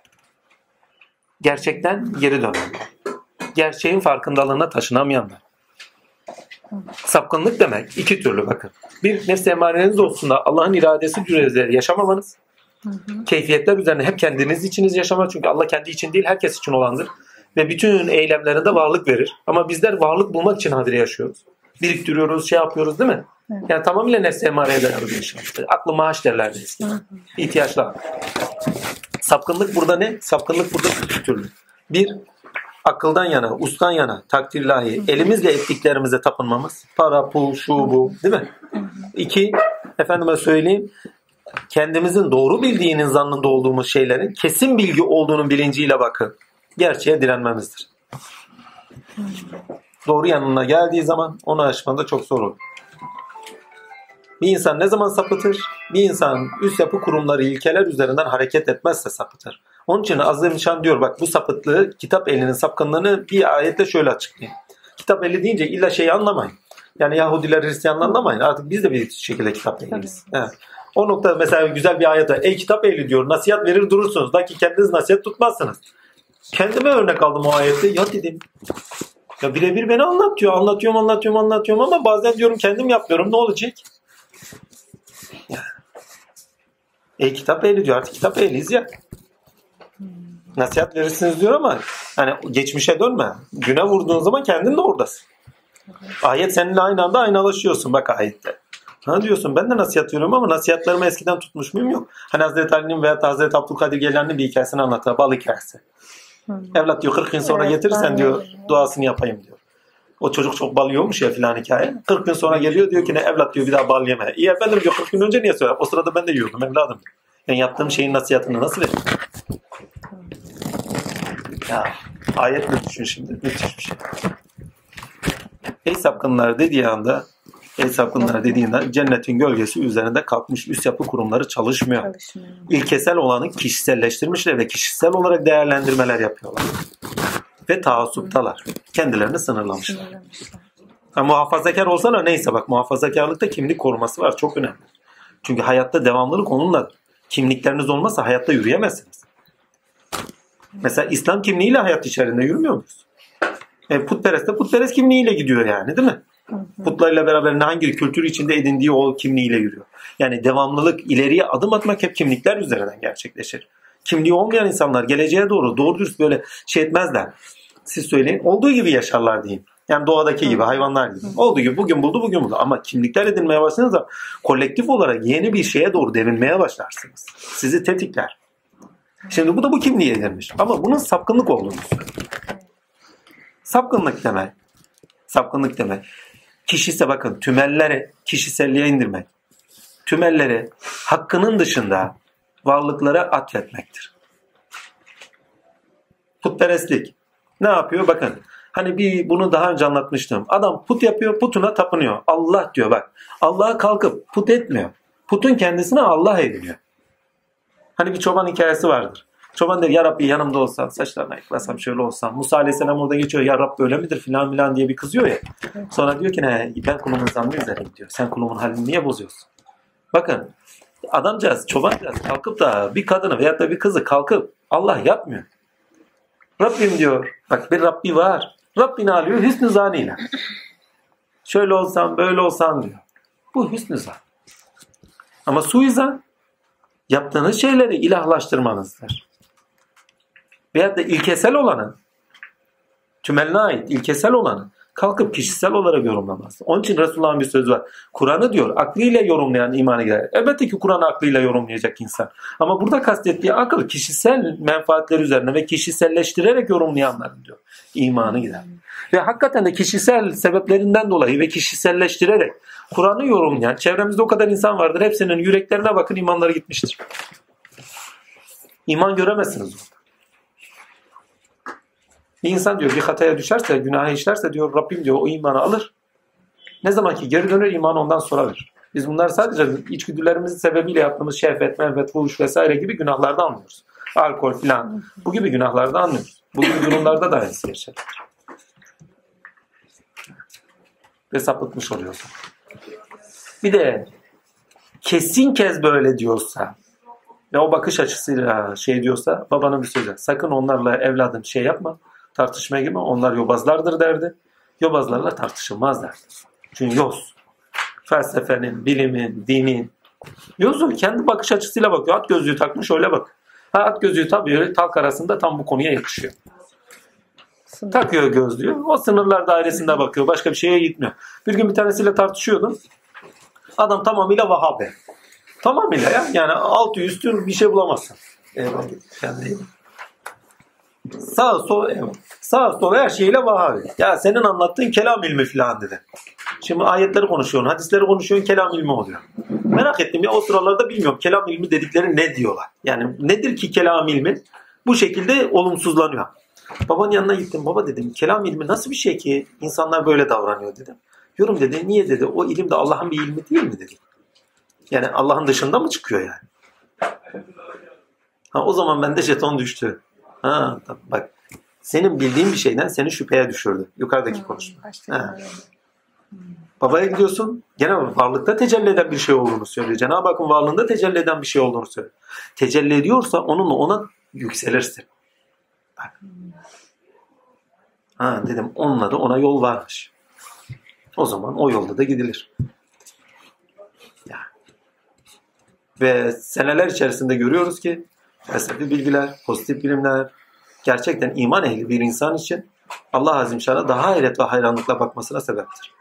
Gerçekten geri dönenler. Gerçeğin farkındalığına taşınamayanlar. Sapkınlık demek iki türlü bakın. Bir nefs emareniz olsunda Allah'ın iradesi üzerinde yaşamamanız. Keyfiyetler üzerine hep kendiniz içiniz yaşamak. Çünkü Allah kendi için değil herkes için olandır. Ve bütün eylemlerinde varlık verir. Ama bizler varlık bulmak için hadire yaşıyoruz. Biriktiriyoruz, şey yapıyoruz değil mi? Yani tamamıyla nefs emareye dayalı bir yaşam. Aklı maaş derlerdi eskiden. İhtiyaçlar. Sapkınlık burada ne? Sapkınlık burada iki türlü. Bir, akıldan yana, ustan yana, takdir ilahi, elimizle ettiklerimize tapınmamız. Para, pul, şu bu değil mi? İki, efendime söyleyeyim, kendimizin doğru bildiğinin zannında olduğumuz şeylerin kesin bilgi olduğunun bilinciyle bakın. Gerçeğe direnmemizdir. Doğru yanına geldiği zaman onu aşmada çok zor olur. Bir insan ne zaman sapıtır? Bir insan üst yapı kurumları ilkeler üzerinden hareket etmezse sapıtır. Onun için Azim diyor bak bu sapıtlığı kitap elinin sapkınlığını bir ayetle şöyle açıklayayım. Kitap eli deyince illa şeyi anlamayın. Yani Yahudiler Hristiyanlar anlamayın. Artık biz de bir şekilde kitap ehliyiz. Evet. O noktada mesela güzel bir ayet var. Ey kitap ehli diyor nasihat verir durursunuz. Belki kendiniz nasihat tutmazsınız. Kendime örnek aldım o ayette. Ya dedim ya birebir beni anlatıyor. Anlatıyorum, anlatıyorum, anlatıyorum ama bazen diyorum kendim yapmıyorum. Ne olacak? E kitap ehli diyor. Artık kitap ehliyiz ya. Nasihat verirsiniz diyor ama hani geçmişe dönme. Güne vurduğun zaman kendin de oradasın. Ayet seninle aynı anda aynalaşıyorsun bak ayette. Ha diyorsun ben de nasihat veriyorum ama nasihatlarımı eskiden tutmuş muyum yok. Hani Hazreti Ali'nin veya Hazreti Abdülkadir Geylani'nin bir hikayesini anlatır. Bal hikayesi. Evlat diyor 40 gün sonra Evet, getirirsen diyor duasını yapayım diyor. O çocuk çok bal yiyormuş ya filan hikaye. 40 gün sonra geliyor diyor ki ne evlat diyor bir daha bal yeme. İyi efendim diyor 40 gün önce niye söyle? O sırada ben de yiyordum evladım. Yani yaptığım şeyin nasihatını nasıl vereyim? Ya ayetle düşün şimdi. Müthiş bir şey. Ey sapkınlar dediği anda Ey sapkınlar dediğinde cennetin gölgesi üzerinde kalkmış üst yapı kurumları çalışmıyor. Çalışmıyor. İlkesel olanı kişiselleştirmişler ve kişisel olarak değerlendirmeler yapıyorlar. Ve taassuptalar. Kendilerini sınırlamışlar. Sınırlamışlar. Ha, muhafazakar olsana neyse bak muhafazakarlıkta kimlik koruması var. Çok önemli. Çünkü hayatta devamlılık onunla. Kimlikleriniz olmazsa hayatta yürüyemezsiniz. Mesela İslam kimliğiyle hayat içerisinde yürümüyor muyuz? E, putperest de putperest kimliğiyle gidiyor yani değil mi? Putlarla beraber hangi kültür içinde edindiği o kimliğiyle yürüyor. Yani devamlılık, ileriye adım atmak hep kimlikler üzerinden gerçekleşir. Kimliği olmayan insanlar geleceğe doğru doğru dürüst böyle şey etmezler. Siz söyleyin. Olduğu gibi yaşarlar diyeyim. Yani doğadaki gibi, hayvanlar gibi. Olduğu gibi bugün buldu, bugün buldu. Ama kimlikler edinmeye başladığınız zaman kolektif olarak yeni bir şeye doğru devinmeye başlarsınız. Sizi tetikler. Şimdi bu da bu kimliği edinmiş. Ama bunun sapkınlık olduğunu söylüyor. Sapkınlık demek. Sapkınlık demek. Kişise bakın tümellere kişiselliğe indirmek. Tümellere hakkının dışında varlıklara atfetmektir. Putperestlik. Ne yapıyor? Bakın. Hani bir bunu daha önce anlatmıştım. Adam put yapıyor, putuna tapınıyor. Allah diyor bak. Allah'a kalkıp put etmiyor. Putun kendisine Allah ediniyor. Hani bir çoban hikayesi vardır. Çoban der ya Rabbi yanımda olsan saçlarını ayıklasam şöyle olsam. Musa Aleyhisselam orada geçiyor ya Rabbi öyle midir filan filan diye bir kızıyor ya. Sonra diyor ki ne ben kulumun zannı üzereyim diyor. Sen kulumun halini niye bozuyorsun? Bakın adamcağız çobancağız kalkıp da bir kadını veyahut da bir kızı kalkıp Allah yapmıyor. Rabbim diyor. Bak bir Rabbi var. Rabbini alıyor hüsnü zanıyla. Şöyle olsam böyle olsam diyor. Bu hüsnü zan. Ama suizan yaptığınız şeyleri ilahlaştırmanızdır. Veyahut da ilkesel olanı tümeline ait ilkesel olanı kalkıp kişisel olarak yorumlamaz. Onun için Resulullah'ın bir sözü var. Kur'an'ı diyor aklıyla yorumlayan imana girer. Elbette ki Kur'an'ı aklıyla yorumlayacak insan. Ama burada kastettiği akıl kişisel menfaatler üzerine ve kişiselleştirerek yorumlayanların diyor. imanı gider. Ve hakikaten de kişisel sebeplerinden dolayı ve kişiselleştirerek Kur'an'ı yorumlayan çevremizde o kadar insan vardır. Hepsinin yüreklerine bakın imanları gitmiştir. İman göremezsiniz orada. Bir insan diyor bir hataya düşerse, günaha işlerse diyor Rabbim diyor o imanı alır. Ne zaman ki geri döner iman ondan sonra verir. Biz bunlar sadece içgüdülerimizin sebebiyle yaptığımız şehvet, menfet, fuhuş vesaire gibi günahlarda anlıyoruz. Alkol filan. Bu gibi günahlarda anlıyoruz. Bu gibi durumlarda da aynısı geçerlidir. Ve sapıtmış oluyorsun. Bir de kesin kez böyle diyorsa ve o bakış açısıyla şey diyorsa babanın bir sözü. Sakın onlarla evladım şey yapma tartışmaya girme. Onlar yobazlardır derdi. Yobazlarla tartışılmaz derdi. Çünkü yoz. Felsefenin, bilimin, dinin. Yoz. Kendi bakış açısıyla bakıyor. At gözlüğü takmış öyle bak. Ha, at gözlüğü tabii talk arasında tam bu konuya yakışıyor. Takıyor gözlüğü. O sınırlar dairesinde bakıyor. Başka bir şeye gitmiyor. Bir gün bir tanesiyle tartışıyordum. Adam tamamıyla Vahabe. Tamamıyla ya. Yani altı üstü bir şey bulamazsın. Eyvallah. Kendine Sağ sol sağ sol her şeyle Vahabi. Ya senin anlattığın kelam ilmi filan dedi. Şimdi ayetleri konuşuyorsun, hadisleri konuşuyorsun, kelam ilmi oluyor. Merak ettim ya o sıralarda bilmiyorum kelam ilmi dedikleri ne diyorlar. Yani nedir ki kelam ilmi? Bu şekilde olumsuzlanıyor. Babanın yanına gittim. Baba dedim kelam ilmi nasıl bir şey ki insanlar böyle davranıyor dedim. Yorum dedi. Niye dedi? O ilim de Allah'ın bir ilmi değil mi dedi. Yani Allah'ın dışında mı çıkıyor yani? Ha, o zaman bende jeton düştü. Ha, bak senin bildiğin bir şeyden seni şüpheye düşürdü. Yukarıdaki konuşma. Ha. Babaya gidiyorsun gene varlıkta tecelli eden bir şey olduğunu söylüyor. Cenab-ı Hakk'ın varlığında tecelli eden bir şey olduğunu söylüyor. Tecelli ediyorsa onunla ona yükselirsin. Bak. Ha dedim onunla da ona yol varmış. O zaman o yolda da gidilir. Ya. Ve seneler içerisinde görüyoruz ki felsefi bilgiler, pozitif bilimler gerçekten iman ehli bir insan için Allah Azimşan'a daha hayret ve hayranlıkla bakmasına sebeptir.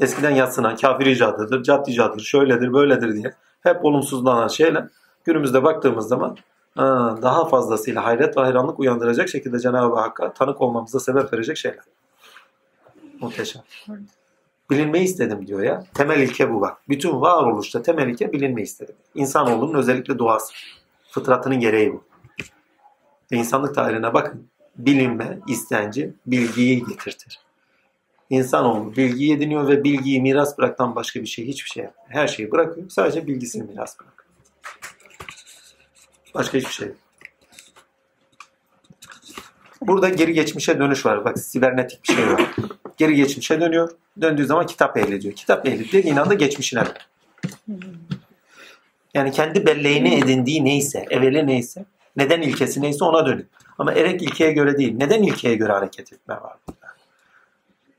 Eskiden yatsınan kafir icadıdır, cad icadıdır, şöyledir, böyledir diye hep olumsuzlanan şeyler günümüzde baktığımız zaman daha fazlasıyla hayret ve hayranlık uyandıracak şekilde Cenab-ı Hakk'a tanık olmamıza sebep verecek şeyler. Muhteşem. Bilinmeyi istedim diyor ya. Temel ilke bu bak. Bütün varoluşta temel ilke bilinmeyi istedim. İnsanoğlunun özellikle doğası. Fıtratının gereği bu. Ve insanlık tarihine bakın. Bilinme, istenci, bilgiyi getirtir. İnsanoğlu bilgiyi ediniyor ve bilgiyi miras bıraktan başka bir şey, hiçbir şey. Her şeyi bırakıyor. Sadece bilgisini miras bırakıyor. Başka hiçbir şey yok. Burada geri geçmişe dönüş var. Bak sibernetik bir şey var. Geri geçmişe dönüyor. Döndüğü zaman kitap ehli diyor. Kitap ehli dediğin anda geçmişine Yani kendi belleğini edindiği neyse, evveli neyse, neden ilkesi neyse ona dönün. Ama erek ilkeye göre değil, neden ilkeye göre hareket etme var burada.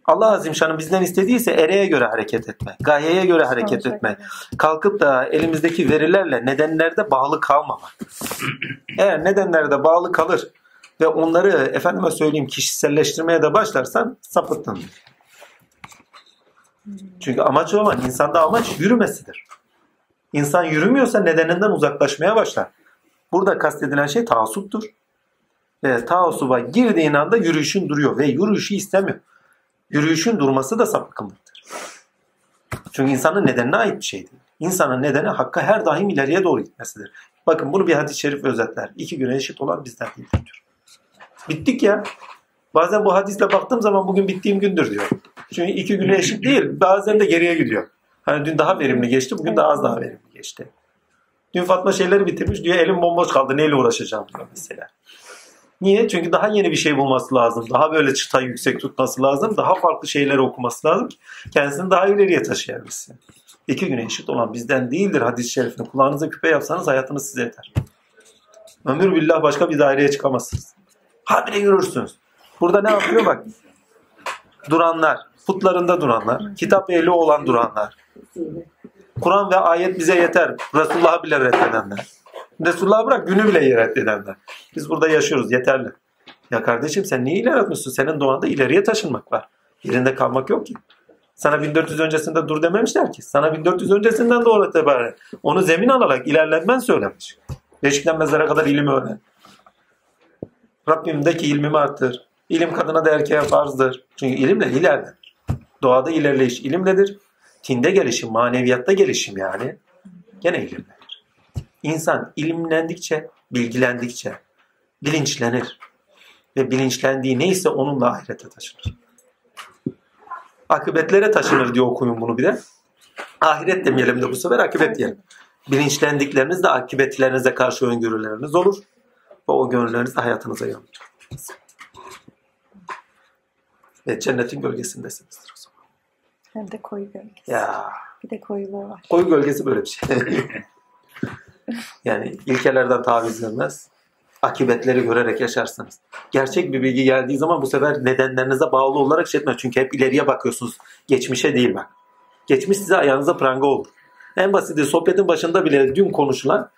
Allah Azimşan'ın bizden istediyse ereğe göre hareket etme, gayeye göre hareket etme. Kalkıp da elimizdeki verilerle nedenlerde bağlı kalmamak. Eğer nedenlerde bağlı kalır ve onları efendime söyleyeyim kişiselleştirmeye de başlarsan sapıttın. Çünkü amaç olan insanda amaç yürümesidir. İnsan yürümüyorsa nedeninden uzaklaşmaya başlar. Burada kastedilen şey taassuptur. Ve taassuba girdiğin anda yürüyüşün duruyor ve yürüyüşü istemiyor. Yürüyüşün durması da sapıklıktır. Çünkü insanın nedenine ait bir şey değil. İnsanın nedeni hakka her daim ileriye doğru gitmesidir. Bakın bunu bir hadis-i şerif özetler. İki güne eşit olan bizden değildir. Bittik ya. Bazen bu hadisle baktığım zaman bugün bittiğim gündür diyor. Çünkü iki güne eşit değil. Bazen de geriye gidiyor. Hani dün daha verimli geçti, bugün daha az daha verimli geçti. Dün Fatma şeyleri bitirmiş diyor elim bomboş kaldı neyle uğraşacağım diyor mesela. Niye? Çünkü daha yeni bir şey bulması lazım. Daha böyle çıtayı yüksek tutması lazım. Daha farklı şeyleri okuması lazım kendisini daha ileriye taşıyabilsin. İki güne eşit olan bizden değildir hadis-i şerifini. Kulağınıza küpe yapsanız hayatınız size yeter. Ömür billah başka bir daireye çıkamazsınız. Habire yürürsünüz. Burada ne yapıyor bak. Duranlar, putlarında duranlar, kitap ehli olan duranlar. Kur'an ve ayet bize yeter. Resulullah'ı bile reddedenler. Resulullah'ı bırak günü bile reddedenler. Biz burada yaşıyoruz yeterli. Ya kardeşim sen niye ileri? Senin doğanda ileriye taşınmak var. Yerinde kalmak yok ki. Sana 1400 öncesinde dur dememişler ki. Sana 1400 öncesinden doğru itibaren onu zemin alarak ilerlenmen söylemiş. Beşikten mezara kadar ilim öğren. Rabbimdeki ilmimi arttır. İlim kadına da erkeğe farzdır. Çünkü ilimle ilerlenir. Doğada ilerleyiş ilimledir. Tinde gelişim, maneviyatta gelişim yani. Gene ilimlenir. İnsan ilimlendikçe, bilgilendikçe bilinçlenir. Ve bilinçlendiği neyse onunla ahirete taşınır. Akıbetlere taşınır diye okuyun bunu bir de. Ahiret demeyelim de bu sefer akıbet diyelim. Bilinçlendikleriniz de akıbetlerinize karşı öngörüleriniz olur. Ve o gönülleriniz de hayatınıza yansır. Ve cennetin gölgesindesinizdir o zaman. Hem de koyu gölgesi. Ya Bir de koyuluğu var. koyu gölgesi böyle bir şey. yani ilkelerden taviz vermez. Akibetleri görerek yaşarsınız. Gerçek bir bilgi geldiği zaman bu sefer nedenlerinize bağlı olarak şey etmez. Çünkü hep ileriye bakıyorsunuz. Geçmişe değil bak. Geçmiş size ayağınıza pranga olur. En basiti sohbetin başında bile dün konuşulan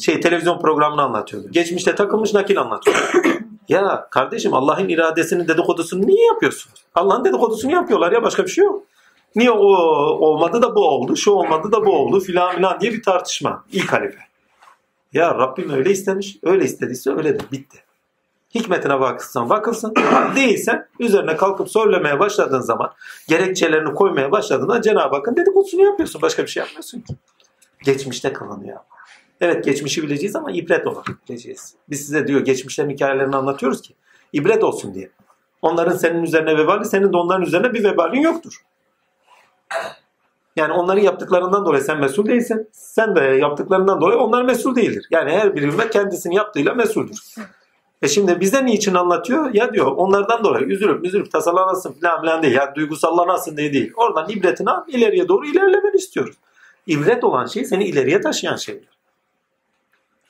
şey televizyon programını anlatıyordu. Geçmişte takılmış nakil anlatıyor. ya kardeşim Allah'ın iradesinin dedikodusunu niye yapıyorsunuz? Allah'ın dedikodusunu yapıyorlar ya başka bir şey yok. Niye o olmadı da bu oldu, şu olmadı da bu oldu filan filan diye bir tartışma. İlk halife. Ya Rabbim öyle istemiş, öyle istediyse öyledir, bitti. Hikmetine bakılsan bakılsın, değilsen üzerine kalkıp söylemeye başladığın zaman, gerekçelerini koymaya başladığında Cenab-ı Hakk'ın dedikodusunu yapıyorsun, başka bir şey yapmıyorsun ki. Geçmişte kalınıyor. Evet geçmişi bileceğiz ama ibret olarak bileceğiz. Biz size diyor geçmişlerin hikayelerini anlatıyoruz ki ibret olsun diye. Onların senin üzerine vebali, senin de onların üzerine bir vebalin yoktur. Yani onların yaptıklarından dolayı sen mesul değilsin. Sen de yaptıklarından dolayı onlar mesul değildir. Yani her bir ümmet kendisini yaptığıyla mesuldür. E şimdi bize niçin anlatıyor? Ya diyor onlardan dolayı üzülüp üzülüp tasalanasın falan filan değil. Yani duygusallanasın diye değil. Oradan ibretini al ileriye doğru ilerlemeni istiyoruz. İbret olan şey seni ileriye taşıyan şeydir.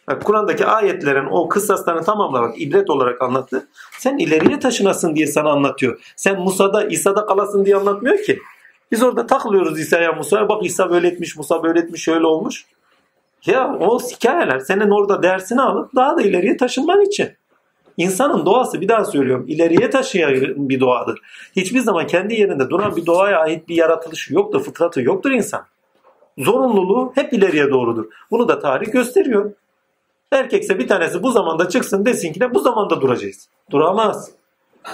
Bak, Kur'an'daki ayetlerin o kıssaslarını tamamla bak ibret olarak anlattı. Sen ileriye taşınasın diye sana anlatıyor. Sen Musa'da İsa'da kalasın diye anlatmıyor ki. Biz orada takılıyoruz İsa'ya Musa'ya. Bak İsa böyle etmiş, Musa böyle etmiş, şöyle olmuş. Ya o hikayeler senin orada dersini alıp daha da ileriye taşınman için. İnsanın doğası bir daha söylüyorum ileriye taşıyan bir doğadır. Hiçbir zaman kendi yerinde duran bir doğaya ait bir yaratılışı yoktur, fıtratı yoktur insan. Zorunluluğu hep ileriye doğrudur. Bunu da tarih gösteriyor. Erkekse bir tanesi bu zamanda çıksın desin ki de bu zamanda duracağız. Duramaz.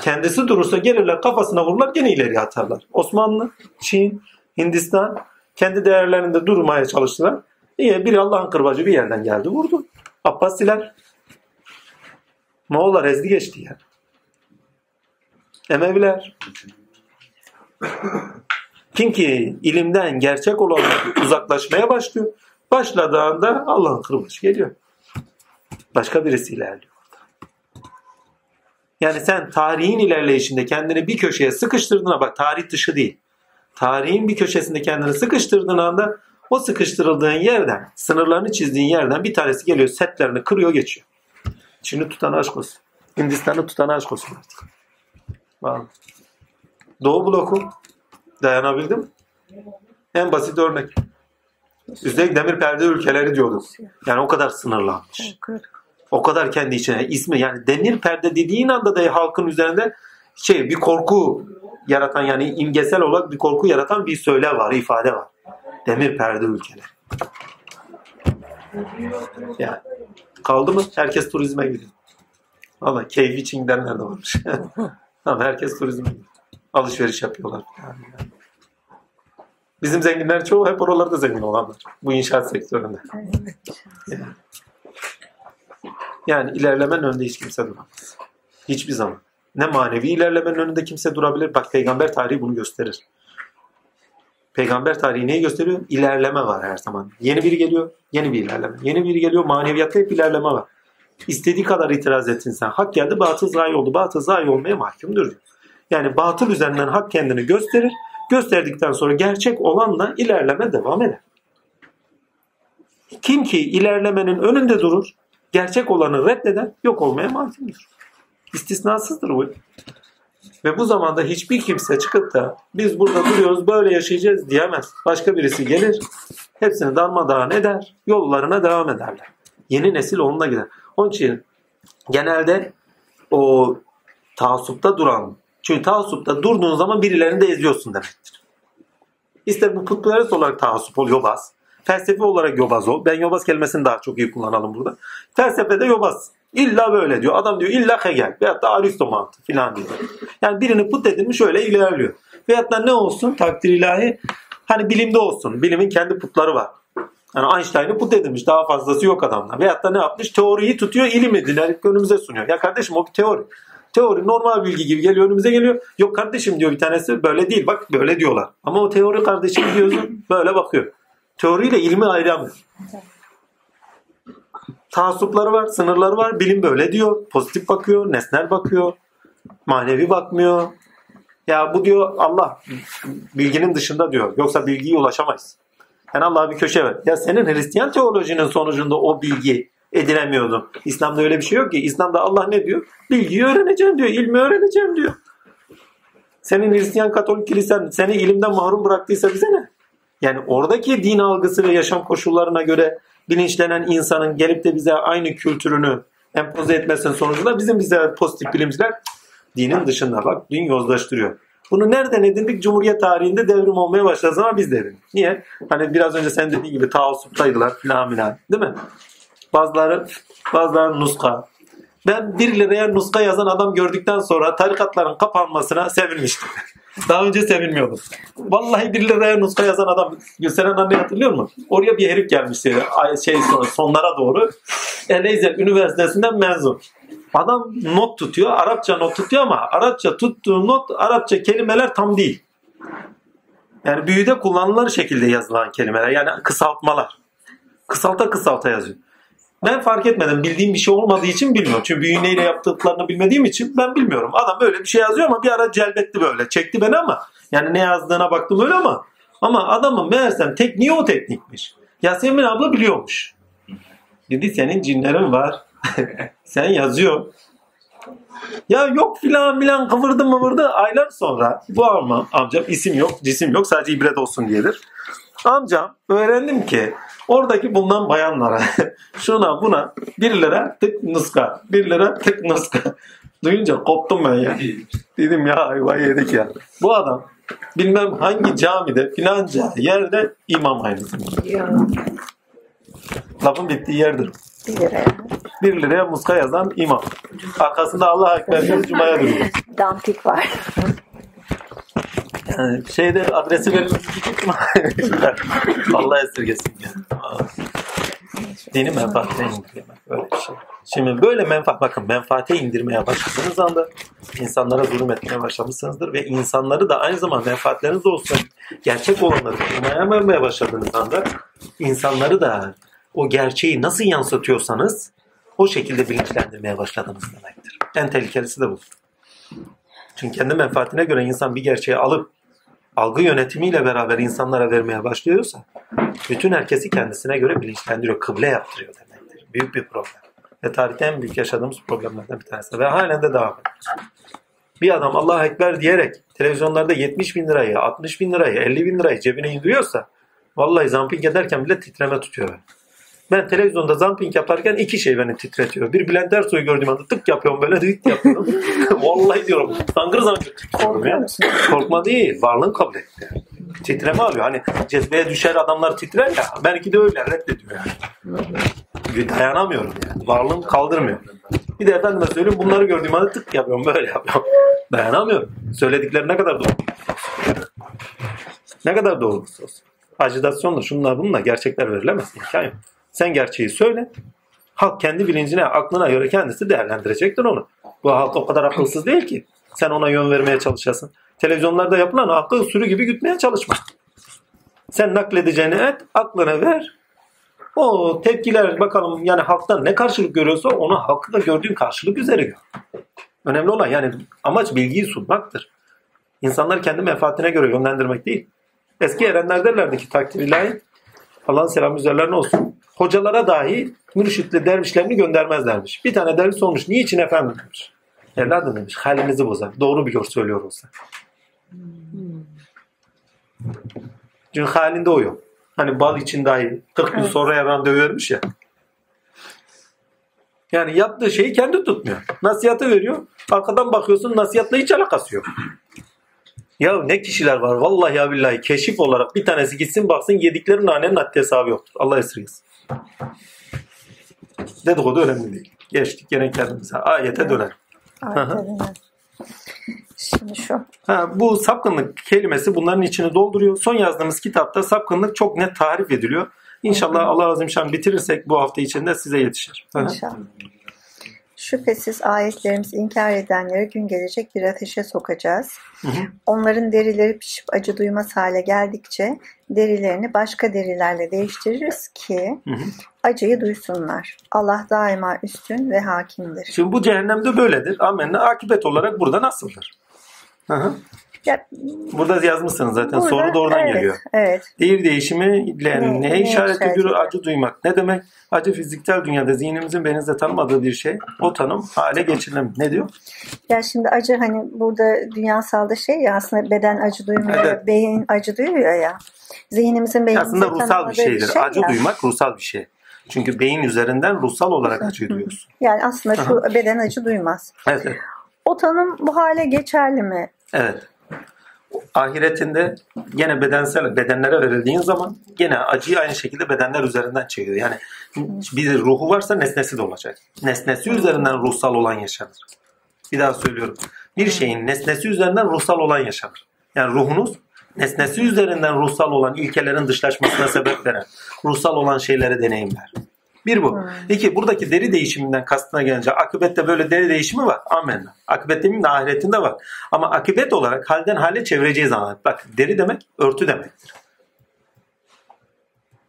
Kendisi durursa gelirler kafasına vururlar gene ileri atarlar. Osmanlı, Çin, Hindistan kendi değerlerinde durmaya çalıştılar. İyi bir Allah'ın kırbacı bir yerden geldi vurdu. Abbasiler Moğollar ezdi geçti ya. Emeviler. Kim ki ilimden gerçek olanlar uzaklaşmaya başlıyor. Başladığında Allah'ın kırbacı geliyor. Başka birisi ilerliyor. Yani sen tarihin ilerleyişinde kendini bir köşeye sıkıştırdığına bak tarih dışı değil. Tarihin bir köşesinde kendini sıkıştırdığın anda o sıkıştırıldığın yerden, sınırlarını çizdiğin yerden bir tanesi geliyor, setlerini kırıyor geçiyor. Çin'i tutan aşk olsun. Hindistan'ı tutan aşk olsun artık. Vallahi. Doğu bloku dayanabildim. En basit örnek. Üstelik demir perde ülkeleri diyorduk. Yani o kadar sınırlanmış. O kadar kendi içine ismi yani demir perde dediğin anda da halkın üzerinde şey bir korku yaratan yani imgesel olarak bir korku yaratan bir söyle var, ifade var. Demir perde ülkeleri. Yani kaldı mı? Herkes turizme gidiyor. Valla keyfi için gidenler de varmış. Ama herkes turizme gidiyor. Alışveriş yapıyorlar. Yani. Bizim zenginler çoğu hep oralarda zengin olanlar. Bu inşaat sektöründe. Yani. Yani ilerlemenin önünde hiç kimse duramaz. Hiçbir zaman. Ne manevi ilerlemenin önünde kimse durabilir. Bak peygamber tarihi bunu gösterir. Peygamber tarihi neyi gösteriyor? İlerleme var her zaman. Yeni biri geliyor, yeni bir ilerleme. Yeni biri geliyor, maneviyatta hep ilerleme var. İstediği kadar itiraz etsin sen. Hak geldi, batıl zayi oldu. Batıl zayi olmaya mahkumdur. Yani batıl üzerinden hak kendini gösterir. Gösterdikten sonra gerçek olanla ilerleme devam eder. Kim ki ilerlemenin önünde durur, gerçek olanı reddeder, yok olmaya mahkumdur. İstisnasızdır bu. Ve bu zamanda hiçbir kimse çıkıp da biz burada duruyoruz böyle yaşayacağız diyemez. Başka birisi gelir hepsini darmadağın eder yollarına devam ederler. Yeni nesil onunla gider. Onun için genelde o taassupta duran çünkü taassupta durduğun zaman birilerini de eziyorsun demektir. İster bu putperest olarak taassup ol yobaz. Felsefi olarak yobaz ol. Ben yobaz kelimesini daha çok iyi kullanalım burada. Felsefede yobaz. İlla böyle diyor. Adam diyor illa Hegel veyahut da Aristo mantığı filan diyor. Yani birini put edilmiş öyle ilerliyor. Veyahut da ne olsun takdir ilahi hani bilimde olsun. Bilimin kendi putları var. Yani Einstein'ı put edilmiş. Daha fazlası yok adamda. Veyahut da ne yapmış? Teoriyi tutuyor, ilim edinerek önümüze sunuyor. Ya kardeşim o bir teori. Teori normal bilgi gibi geliyor önümüze geliyor. Yok kardeşim diyor bir tanesi böyle değil bak böyle diyorlar. Ama o teori kardeşim diyorsun böyle bakıyor. Teoriyle ilmi ayıramıyor. Taassupları var, sınırları var. Bilim böyle diyor. Pozitif bakıyor, nesnel bakıyor. Manevi bakmıyor. Ya bu diyor Allah bilginin dışında diyor. Yoksa bilgiye ulaşamayız. Yani Allah'a bir köşe ver. Ya senin Hristiyan teolojinin sonucunda o bilgi edinemiyordun. İslam'da öyle bir şey yok ki. İslam'da Allah ne diyor? Bilgiyi öğreneceğim diyor. ilmi öğreneceğim diyor. Senin Hristiyan Katolik kilisen seni ilimden mahrum bıraktıysa bize ne? Yani oradaki din algısı ve yaşam koşullarına göre bilinçlenen insanın gelip de bize aynı kültürünü empoze etmesinin sonucunda bizim bize pozitif bilimciler dinin dışında bak din yozlaştırıyor. Bunu nereden edindik? Cumhuriyet tarihinde devrim olmaya başladı zaman biz de. Niye? Hani biraz önce sen dediğin gibi taassuptaydılar filan filan. Değil mi? Bazıları, bazıları nuska. Ben 1 liraya nuska yazan adam gördükten sonra tarikatların kapanmasına sevinmiştim. Daha önce sevinmiyordum. Vallahi 1 liraya nuska yazan adam Gülseren anne hatırlıyor musun? Oraya bir herif gelmişti şey son- sonlara doğru. Eleyzer Üniversitesi'nden mezun. Adam not tutuyor. Arapça not tutuyor ama Arapça tuttuğu not Arapça kelimeler tam değil. Yani büyüde kullanılır şekilde yazılan kelimeler. Yani kısaltmalar. Kısalta kısalta yazıyor. Ben fark etmedim. Bildiğim bir şey olmadığı için bilmiyorum. Çünkü büyüğün neyle yaptıklarını bilmediğim için ben bilmiyorum. Adam böyle bir şey yazıyor ama bir ara celbetti böyle. Çekti beni ama yani ne yazdığına baktım öyle ama ama adamın meğersem tekniği o teknikmiş. Yasemin abla biliyormuş. Dedi senin cinlerin var. Sen yazıyor. Ya yok filan filan kıvırdı mıvırdı. Aylar sonra bu amcam, amcam isim yok cisim yok sadece ibret olsun diyedir. Amcam öğrendim ki oradaki bulunan bayanlara şuna buna 1 lira tık nuska 1 lira tık nuska duyunca koptum ben ya. Dedim ya ayvayı yedik ya. Bu adam bilmem hangi camide filanca yerde imam aynı zamanda. Lafın bittiği yerdir. 1 liraya. 1 liraya muska yazan imam. Arkasında Allah Ekber diyor, Cuma'ya duruyor. Dantik var. Yani şeyde adresi verilmiş Allah esirgesin ya. Dini menfaate indirmek böyle bir şey. Şimdi böyle menfaat bakın menfaate indirmeye başladığınız anda insanlara zulüm etmeye başlamışsınızdır ve insanları da aynı zamanda menfaatleriniz olsun gerçek olanları tanımaya başladığınız anda insanları da o gerçeği nasıl yansıtıyorsanız o şekilde bilinçlendirmeye başladınız demektir. En tehlikelisi de bu. Çünkü kendi menfaatine göre insan bir gerçeği alıp algı yönetimiyle beraber insanlara vermeye başlıyorsa bütün herkesi kendisine göre bilinçlendiriyor, kıble yaptırıyor demektir. Büyük bir problem. Ve tarihte en büyük yaşadığımız problemlerden bir tanesi. Ve halen de devam ediyor. Bir adam Allah Ekber diyerek televizyonlarda 70 bin lirayı, 60 bin lirayı, 50 bin lirayı cebine indiriyorsa vallahi zamping ederken bile titreme tutuyor. Ben televizyonda zamping yaparken iki şey beni titretiyor. Bir Bülent Ersoy'u gördüğüm anda tık yapıyorum böyle tık yapıyorum. Vallahi diyorum zangır zangır titriyorum ya. Korkma değil varlığın kabul etti. Titreme alıyor. Hani cezbeye düşer adamlar titrer ya. Belki de öyle reddediyor yani. Dayanamıyorum yani. Varlığım kaldırmıyor. Bir de efendime söyleyeyim bunları gördüğüm anda tık yapıyorum böyle yapıyorum. Dayanamıyorum. Söyledikleri ne kadar doğru. Ne kadar doğru olsun. Acitasyonla şunlar bununla gerçekler verilemez. Yok. Sen gerçeği söyle. Halk kendi bilincine, aklına göre kendisi değerlendirecektir onu. Bu halk o kadar akılsız değil ki. Sen ona yön vermeye çalışasın. Televizyonlarda yapılan aklı sürü gibi gütmeye çalışma. Sen nakledeceğini et, aklına ver. O tepkiler bakalım yani halktan ne karşılık görüyorsa onu halkta gördüğün karşılık üzere gör. Önemli olan yani amaç bilgiyi sunmaktır. İnsanları kendi menfaatine göre yönlendirmek değil. Eski erenler derlerdi ki takdir ilahi Allah'ın selamı üzerlerine olsun. Hocalara dahi mürşitli dervişlerini göndermezlermiş. Bir tane derviş olmuş. Niçin efendim demiş. Evladım demiş. Halimizi bozar. Doğru bir gör söylüyor olsa. Çünkü halinde o yok. Hani bal için dahi 40 gün sonra yaran dövermiş ya. Yani yaptığı şeyi kendi tutmuyor. Nasihatı veriyor. Arkadan bakıyorsun nasihatla hiç alakası yok. Ya ne kişiler var vallahi ya billahi keşif olarak bir tanesi gitsin baksın yedikleri nanenin haddi hesabı yoktur. Allah esirgesin. Dedikodu önemli değil. Geçtik gene kendimize. Ayete döner. Aynen. Şimdi şu. Ha, bu sapkınlık kelimesi bunların içini dolduruyor. Son yazdığımız kitapta sapkınlık çok net tarif ediliyor. İnşallah Allah azim şan bitirirsek bu hafta içinde size yetişir. Hı. Şüphesiz ayetlerimizi inkar edenleri gün gelecek bir ateşe sokacağız. Hı hı. Onların derileri pişip acı duymaz hale geldikçe derilerini başka derilerle değiştiririz ki Hı hı. acıyı duysunlar. Allah daima üstün ve hakimdir. Şimdi bu cehennemde böyledir. Amenna akibet olarak burada nasıldır? Hı hı. Ya, Burada yazmışsınız zaten. burada- Soru da oradan evet, geliyor. Evet. Değir değişimiyle Ne- neye işaret ediyor? Acı duymak. Ne demek? Acı fiziksel dünyada zihnimizin beynimizde tanımadığı bir şey. O tanım hale geçirilemez. Ne diyor? Ya şimdi acı hani burada dünyasalda şey ya aslında beden acı duymuyor, Evet. beyin acı duyuyor ya. Zihnimizin beynimizin Aslında ruhsal bir tanımadığı şeydir. şey acı ya. duymak ruhsal bir şey. Çünkü beyin üzerinden ruhsal olarak acı duyuyorsun. Yani aslında şu beden acı duymaz. Evet. O tanım bu hale geçerli mi? Evet. Ahiretinde gene bedensel bedenlere verildiğin zaman gene acıyı aynı şekilde bedenler üzerinden çekiyor. Yani bir ruhu varsa nesnesi de olacak. Nesnesi üzerinden ruhsal olan yaşanır. Bir daha söylüyorum. Bir şeyin nesnesi üzerinden ruhsal olan yaşanır. Yani ruhunuz nesnesi üzerinden ruhsal olan ilkelerin dışlaşmasına sebep veren ruhsal olan şeyleri deneyimler. Bir bu. İki, buradaki deri değişiminden kastına gelince akıbette böyle deri değişimi var. Amenna. Akıbet demeyeyim de ahiretinde var. Ama akıbet olarak halden hale çevireceği zaman bak deri demek örtü demektir.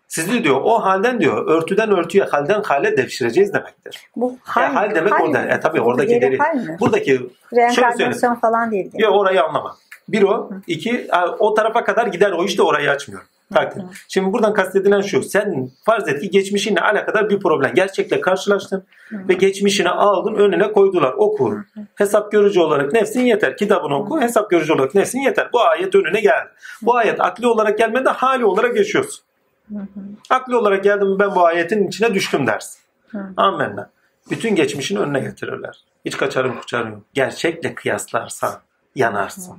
Sizi diyor o halden diyor örtüden örtüye halden hale devşireceğiz demektir. Bu hal, Ya hal demek orada. mi? E tabii oradaki deri deri. hal? Buradaki. Reenkarnasyon falan değil. mi? Yok orayı anlama. Bir o. iki o tarafa kadar gider o işte orayı açmıyor. Takdir. Şimdi buradan kastedilen şu. Sen farz et ki geçmişinle alakadar bir problem. Gerçekle karşılaştın ve geçmişini aldın önüne koydular. Oku. Hesap görücü olarak nefsin yeter. Kitabını oku. Hesap görücü olarak nefsin yeter. Bu ayet önüne geldi. Bu ayet akli olarak gelmedi hali olarak yaşıyorsun. Akli olarak geldim ben bu ayetin içine düştüm dersin. Amenna. Bütün geçmişini önüne getirirler. Hiç kaçarım kuçarım yok. Gerçekle kıyaslarsan yanarsın.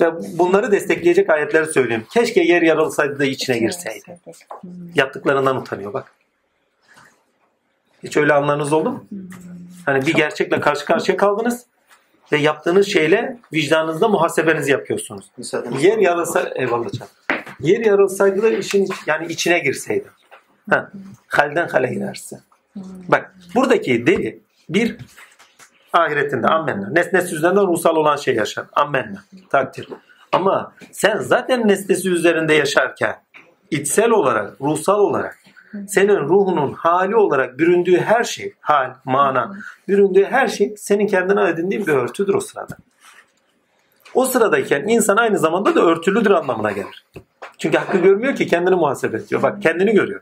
Ve bunları destekleyecek ayetleri söyleyeyim. Keşke yer yarılsaydı da içine girseydi. Yaptıklarından utanıyor bak. Hiç öyle anlarınız oldu mu? Hani bir gerçekle karşı karşıya kaldınız ve yaptığınız şeyle vicdanınızda muhasebenizi yapıyorsunuz. Yer yarılsa eyvallah canım. Yer yarılsaydı da işin yani içine girseydi. Ha, halden hale girersin. Bak buradaki deli bir ahiretinde ammenna. Nesnesi üzerinden ruhsal olan şey yaşar. Ammenna. Takdir. Ama sen zaten nesnesi üzerinde yaşarken içsel olarak, ruhsal olarak senin ruhunun hali olarak büründüğü her şey, hal, mana, büründüğü her şey senin kendine edindiğin bir örtüdür o sırada. O sıradayken insan aynı zamanda da örtülüdür anlamına gelir. Çünkü hakkı görmüyor ki kendini muhasebe ediyor. Bak kendini görüyor.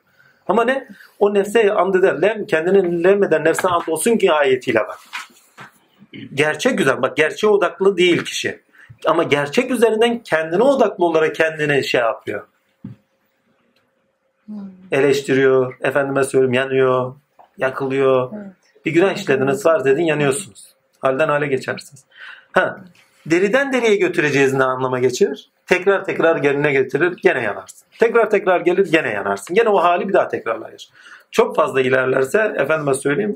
Ama ne? O nefse and eder. Lem, kendini lemmeden nefse and olsun ki ayetiyle bak. Gerçek güzel. Bak gerçeğe odaklı değil kişi. Ama gerçek üzerinden kendine odaklı olarak kendini şey yapıyor. Eleştiriyor. Efendime söyleyeyim yanıyor. Yakılıyor. Bir günah işlediniz farz edin yanıyorsunuz. Halden hale geçersiniz. Ha, deriden deriye götüreceğiz ne anlama geçirir? Tekrar tekrar geline getirir gene yanarsın. Tekrar tekrar gelir gene yanarsın. Gene o hali bir daha tekrarlar. Çok fazla ilerlerse efendime söyleyeyim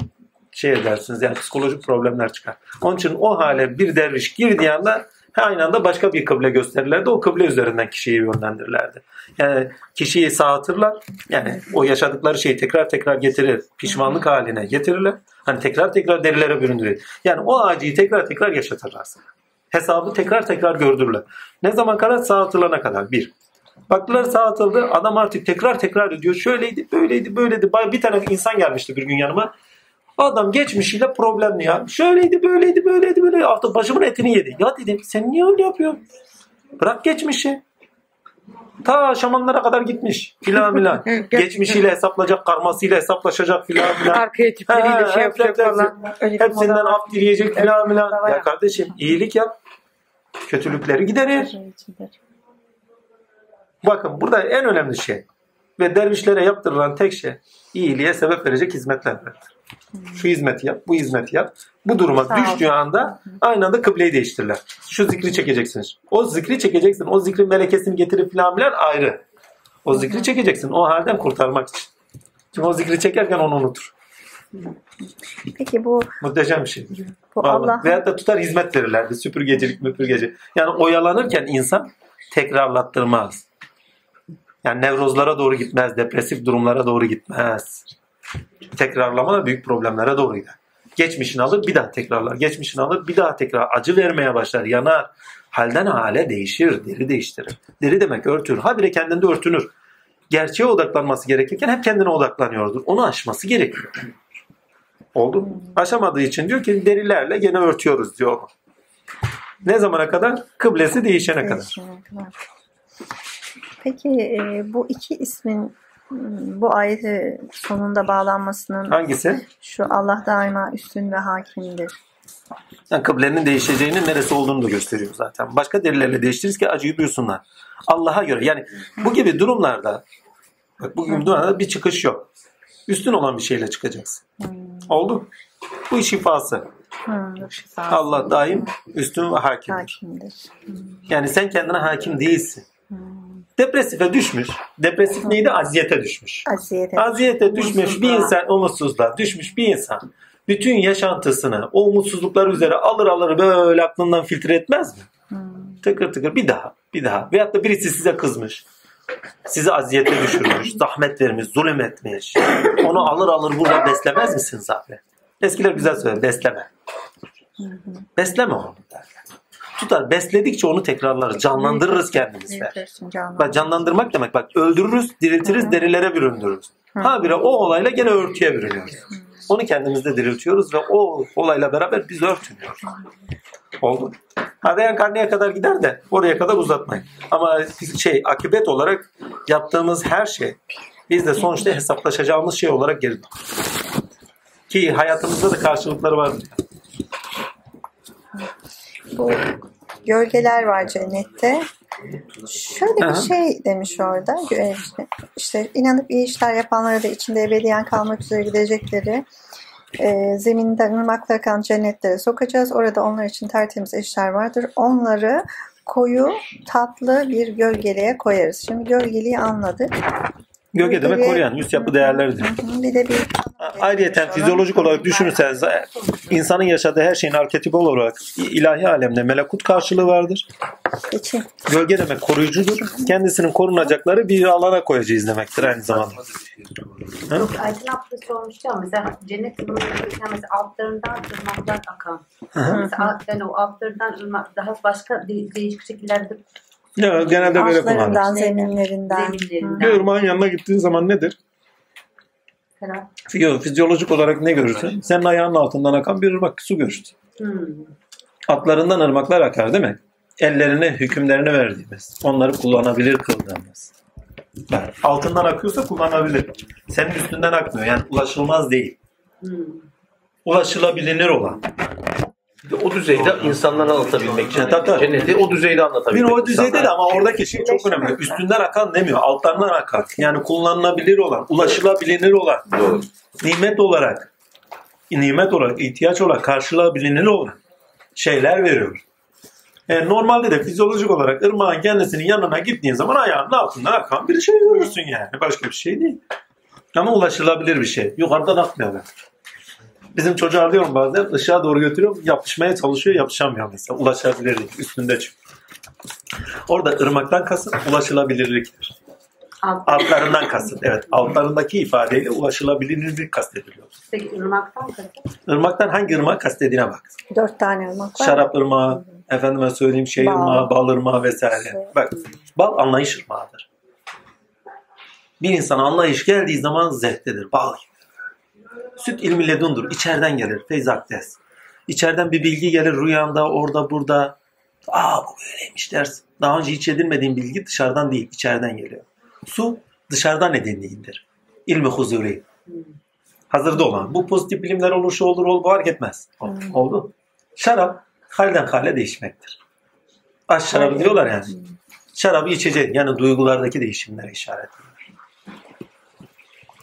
şey edersiniz yani psikolojik problemler çıkar. Onun için o hale bir derviş girdiği anda aynı anda başka bir kıble gösterirlerdi. O kıble üzerinden kişiyi yönlendirirlerdi. Yani kişiyi sağıtırlar. Yani o yaşadıkları şeyi tekrar tekrar getirir. Pişmanlık haline getirirler. Hani tekrar tekrar derilere büründürür. Yani o acıyı tekrar tekrar yaşatırlar sana. Hesabı tekrar tekrar gördürürler. Ne zaman kadar? Sağıtılana kadar. Bir. Baktılar sağa atıldı. Adam artık tekrar tekrar ediyor. Şöyleydi, böyleydi, böyleydi. Bir tane insan gelmişti bir gün yanıma. Adam geçmişiyle problemli ya. Şöyleydi, böyleydi, böyleydi, böyle. Artık başımın etini yedi. Ya dedim sen niye öyle yapıyorsun? Bırak geçmişi. Ta şamanlara kadar gitmiş. Filan filan. Geçmişiyle hesaplayacak, karmasıyla hesaplaşacak filan filan. Arketipleriyle Ha, şey yapacak hep- falan. Hepsinden af dileyecek filan filan. Ya kardeşim iyilik yap. Kötülükleri giderir. Bakın burada en önemli şey ve dervişlere yaptırılan tek şey iyiliğe sebep verecek hizmetler verdir. Şu hizmeti yap, bu hizmeti yap. Bu duruma Sağ düştüğü anda aynı anda kıbleyi değiştirirler. Şu zikri çekeceksiniz. O zikri çekeceksin. O zikrin melekesini getirip filan filan ayrı. O zikri çekeceksin. O halden kurtarmak için. Çünkü o zikri çekerken onu unutur. Peki bu Muhteşem bir şey. bu. Allah Veyahut da tutar hizmet verirlerdi. Süpürgecilik müpürgeci. Yani oyalanırken insan tekrarlattırmaz. Yani nevrozlara doğru gitmez. Depresif durumlara doğru gitmez. Tekrarlama büyük problemlere doğru gider. Geçmişini alır bir daha tekrarlar. Geçmişini alır bir daha tekrar. Acı vermeye başlar. Yanar. Halden hale değişir. Deri değiştirir. Deri demek örtür. Habire kendinde örtünür. Gerçeğe odaklanması gerekirken hep kendine odaklanıyordur. Onu aşması gerekiyor. Oldu mu? Aşamadığı için diyor ki derilerle gene örtüyoruz diyor. Ne zamana kadar? Kıblesi değişene kadar. Peki e, bu iki ismin bu ayeti sonunda bağlanmasının Hangisi? şu Allah daima üstün ve hakimdir. Yani kıblenin değişeceğinin neresi olduğunu da gösteriyor zaten. Başka derilerle değiştiririz ki acıyı duysunlar. Allah'a göre. Yani bu gibi durumlarda bak bu gibi durumlarda bir çıkış yok. Üstün olan bir şeyle çıkacaksın. Oldu. Bu şifası. Hmm, Allah daim üstün ve hakimdir. hakimdir. Yani sen kendine hakim değilsin. Depresife düşmüş. Depresif neydi? Aziyete düşmüş. Aziyete. Aziyete düşmüş bir insan, umutsuzluğa düşmüş bir insan. Bütün yaşantısını o umutsuzluklar üzere alır alır böyle aklından filtre etmez mi? Tıkır tıkır bir daha, bir daha. Veyahut da birisi size kızmış. Sizi aziyete düşürmüş, zahmet vermiş, zulüm etmiş. Onu alır alır burada beslemez misiniz abi? Eskiler güzel söyler, besleme. Besleme onu derler. Tutar, besledikçe onu tekrarlarız, canlandırırız kendimizde. Bak canlandırmak demek bak öldürürüz, diriltiriz, derilere büründürürüz. Habire o olayla gene örtüye bürünüyoruz. Onu kendimizde diriltiyoruz ve o olayla beraber biz örtünüyoruz. Oldu. Ha reenkarneye kadar gider de oraya kadar uzatmayın. Ama şey akıbet olarak yaptığımız her şey biz de sonuçta hesaplaşacağımız şey olarak geri. Ki hayatımızda da karşılıkları vardır. Bu gölgeler var cennette. Şöyle bir şey demiş orada. Gö- İşte inanıp iyi işler yapanlara da içinde ebediyen kalmak üzere gidecekleri e, zeminden ırmaklar akan cennetlere sokacağız. Orada onlar için tertemiz eşler vardır. Onları koyu, tatlı bir gölgeliğe koyarız. Şimdi gölgeliği anladık. Gölge demek Gölge- koruyan, üst yapı değerleridir. Bir de bir Ayrıyeten fizyolojik olarak düşünürseniz insanın yaşadığı her şeyin arketipi olarak ilahi alemde melekut karşılığı vardır. için Gölge demek koruyucudur. Kendisinin korunacakları bir alana koyacağız demektir aynı zamanda. Aytin abla sormuştu ama mesela cennet ırmaklarından mesela altlarından ırmaklar akan. Mesela yani o altlarından ırmak daha başka de- değişik şekillerde Ya, genelde böyle kullanılır. zeminlerinden. zeminlerinden. Bir ırmağın yanına gittiğin zaman nedir? Fiyo- Fizyolojik olarak ne görürsün? Senin ayağının altından akan bir ırmak su görürsün. Hmm. Atlarından ırmaklar akar değil mi? Ellerine hükümlerini verdiğimiz, onları kullanabilir kıldığımız. Yani altından akıyorsa kullanabilir. Senin üstünden akmıyor. Yani ulaşılmaz değil. Hmm. Ulaşılabilir olan. O düzeyde insanlara anlatabilmek için. Tabii, tabii. Cenneti o düzeyde Bir anlatabilmek. o düzeyde de insanlara. ama oradaki şey çok önemli. Üstünden akan demiyor. Altlarından akan. Yani kullanılabilir olan, ulaşılabilir olan. Doğru. Nimet olarak, nimet olarak, ihtiyaç olarak karşılanabilir olan şeyler veriyor. Yani normalde de fizyolojik olarak ırmağın kendisinin yanına gittiğin zaman ayağının altından akan bir şey görürsün yani. Başka bir şey değil. Ama ulaşılabilir bir şey. Yukarıdan akmıyor. Bizim çocuğa diyorum bazen ışığa doğru götürüyorum. Yapışmaya çalışıyor yapışamıyor mesela. Ulaşabilir değil. Üstünde çünkü. Orada ırmaktan kasıt ulaşılabilirliktir. Alt, Altlarından kasıt. Evet. Altlarındaki ifadeyle ulaşılabilirlik kastediliyor. peki ırmaktan kasıt. Irmaktan hangi ırmağı kastediğine bak. Dört tane ırmak var. Şarap ırmağı, efendime söyleyeyim şehir Bal. ırmağı, bal ırmağı vesaire. Bak bal anlayış ırmağıdır. Bir insana anlayış geldiği zaman zevktedir. Bal gibi. Süt ilmi ledundur. İçeriden gelir. Feyz akdes. İçeriden bir bilgi gelir rüyanda, orada, burada. Aa bu böyleymiş dersin. Daha önce hiç edinmediğin bilgi dışarıdan değil, içeriden geliyor. Su dışarıdan edindiğindir. İlmi huzuri. Hazırda olan. Bu pozitif bilimler olur, şu olur, olur, bu fark etmez. Oldu. Şarap halden hale değişmektir. Aş şarabı diyorlar yani. Şarabı içecek. Yani duygulardaki değişimlere işaret ediyor.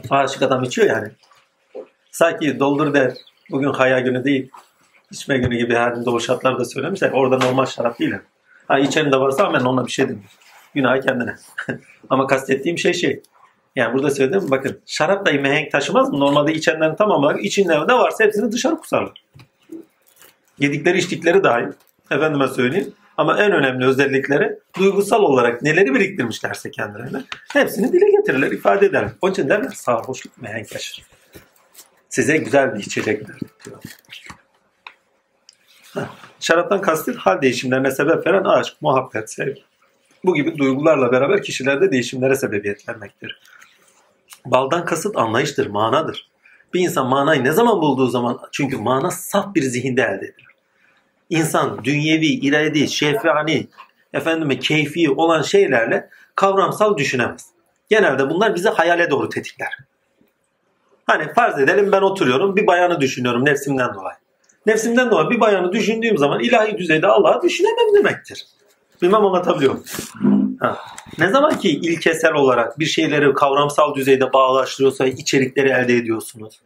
Aşık adam içiyor yani. Sanki doldur der. Bugün haya günü değil. İçme günü gibi halinde o şartlarda söylemişler. Orada normal şarap değil. Ha içen de varsa ben ona bir şey demiyorum. Günahı kendine. Ama kastettiğim şey şey. Yani burada söyledim bakın şarap da mihenk taşımaz mı? Normalde içenlerin tamamı içinde ne varsa hepsini dışarı kusarlar. Yedikleri içtikleri dahil. Efendime söyleyeyim. Ama en önemli özellikleri duygusal olarak neleri biriktirmişlerse kendilerine hepsini dile getirirler, ifade ederler. Onun için derler sarhoşluk mihenk taşır. Size güzel bir içecek diyor. Şaraptan kastet hal değişimlerine sebep veren aşk, muhabbet, sevgi. Bu gibi duygularla beraber kişilerde değişimlere sebebiyet vermektir. Baldan kasıt anlayıştır, manadır. Bir insan manayı ne zaman bulduğu zaman çünkü mana saf bir zihinde elde edilir. İnsan dünyevi, iradi, şefani, efendime keyfi olan şeylerle kavramsal düşünemez. Genelde bunlar bizi hayale doğru tetikler. Hani farz edelim ben oturuyorum bir bayanı düşünüyorum nefsimden dolayı. Nefsimden dolayı bir bayanı düşündüğüm zaman ilahi düzeyde Allah'ı düşünemem demektir. Bilmem anlatabiliyor? Ha. Ne zaman ki ilkesel olarak bir şeyleri kavramsal düzeyde bağlaştırıyorsa içerikleri elde ediyorsunuz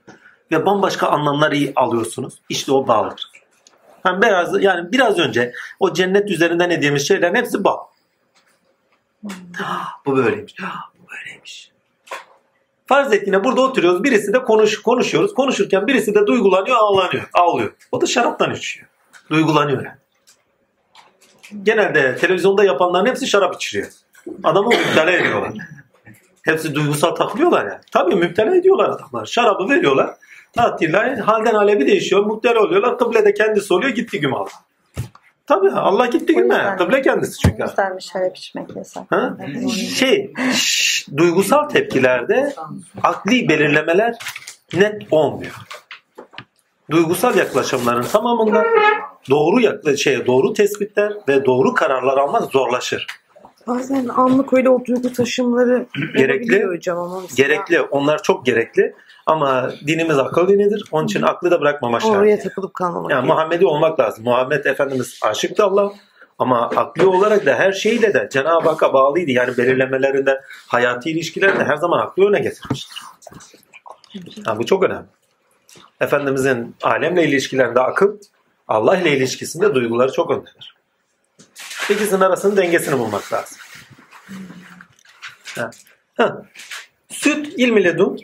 ve bambaşka anlamlar iyi alıyorsunuz. İşte o bağdır. Yani biraz, yani biraz önce o cennet üzerinden dediğimiz şeylerin hepsi bağ. Ah, Bu böyleymiş. Farz et yine burada oturuyoruz. Birisi de konuş, konuşuyoruz. Konuşurken birisi de duygulanıyor, ağlanıyor, ağlıyor. O da şaraptan içiyor. Duygulanıyor. Genelde televizyonda yapanların hepsi şarap içiriyor. Adamı müptela ediyorlar. Hepsi duygusal takılıyorlar yani. Tabii müptela ediyorlar adamlar. Şarabı veriyorlar. Tatiller halden hale bir değişiyor. Muhtela oluyorlar. Kıble de kendisi oluyor. Gitti güme Allah. Tabii Allah gitti güme. Kıble kendisi çünkü. O yüzden şarap içmek yasak? Ha? Şey, şş, duygusal tepkilerde akli belirlemeler net olmuyor. Duygusal yaklaşımların tamamında doğru yakla şeye doğru tespitler ve doğru kararlar almak zorlaşır. Bazen anlık öyle o duygu taşımları Gerekli. hocam ama mesela Gerekli, onlar çok gerekli ama dinimiz akıl dinidir. Onun için aklı da bırakmamak lazım. oraya takılıp kalmamak. Yani Muhammedi olmak lazım. Muhammed Efendimiz aşıktı Allah. Ama akli olarak da her şeyle de Cenab-ı Hakk'a bağlıydı. Yani belirlemelerinde, hayati ilişkilerinde her zaman aklı öne getirmiştir. Yani bu çok önemli. Efendimizin alemle ilişkilerinde akıl, Allah ile ilişkisinde duyguları çok öndedir. İkisinin arasının dengesini bulmak lazım. Ha. Ha. Süt ilmi ledun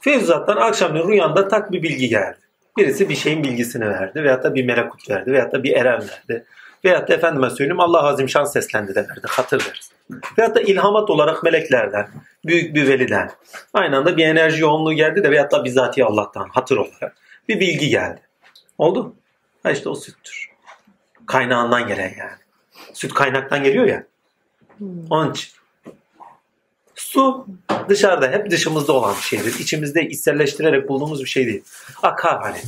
Fevzat'tan akşamleyin rüyanda tak bir bilgi geldi. Birisi bir şeyin bilgisini verdi veyahut da bir melekut verdi veyahut da bir eren verdi. Veyahut da efendime söyleyeyim Allah Azim Şan seslendi de verdi. Hatır deriz. Veyahut da ilhamat olarak meleklerden, büyük bir veliden. Aynı anda bir enerji yoğunluğu geldi de veyahut da bizatihi Allah'tan hatır olarak bir bilgi geldi. Oldu. Ha işte o süttür. Kaynağından gelen yani. Süt kaynaktan geliyor ya. Onun için. Su dışarıda hep dışımızda olan bir şeydir. İçimizde içselleştirerek bulduğumuz bir şey değil. Akar hani.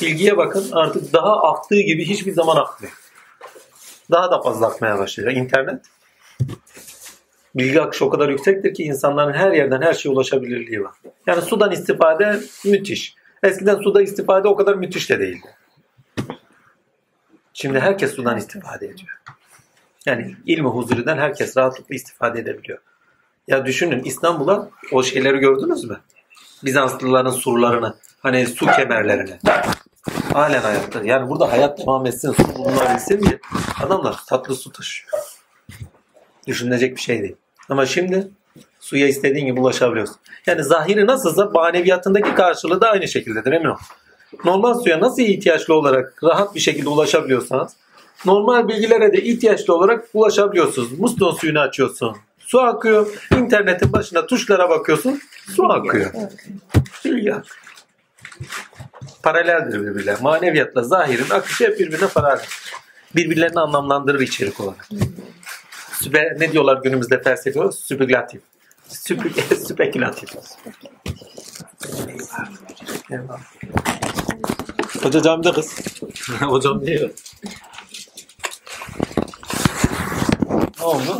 Bilgiye bakın artık daha aktığı gibi hiçbir zaman akmıyor. Daha da fazla akmaya başlıyor. İnternet bilgi akışı o kadar yüksektir ki insanların her yerden her şeye ulaşabilirliği var. Yani sudan istifade müthiş. Eskiden suda istifade o kadar müthiş de değildi. Şimdi herkes sudan istifade ediyor. Yani ilmi huzuriden herkes rahatlıkla istifade edebiliyor. Ya düşünün İstanbul'a o şeyleri gördünüz mü? Bizanslıların surlarını, hani su kemerlerini. Halen hayatta. Yani burada hayat devam etsin, su bulunabilsin diye adamlar tatlı su taşıyor. Düşünülecek bir şey değil. Ama şimdi suya istediğin gibi ulaşabiliyorsun. Yani zahiri nasılsa maneviyatındaki karşılığı da aynı şekildedir emin ol. Normal suya nasıl ihtiyaçlı olarak rahat bir şekilde ulaşabiliyorsanız normal bilgilere de ihtiyaçlı olarak ulaşabiliyorsunuz. Musluğun suyunu açıyorsun. Su akıyor. İnternetin başına tuşlara bakıyorsun. Su akıyor. Akıyor. Paraleldir birbirine. Maneviyatla zahirin akışı hep birbirine paralel. birbirlerini anlamlandırır içerik olarak. Süper, ne diyorlar günümüzde felsefe? Süpülatif. Süpü, spekülatif. Hoca camide kız. Hocam diyor. Ne oldu?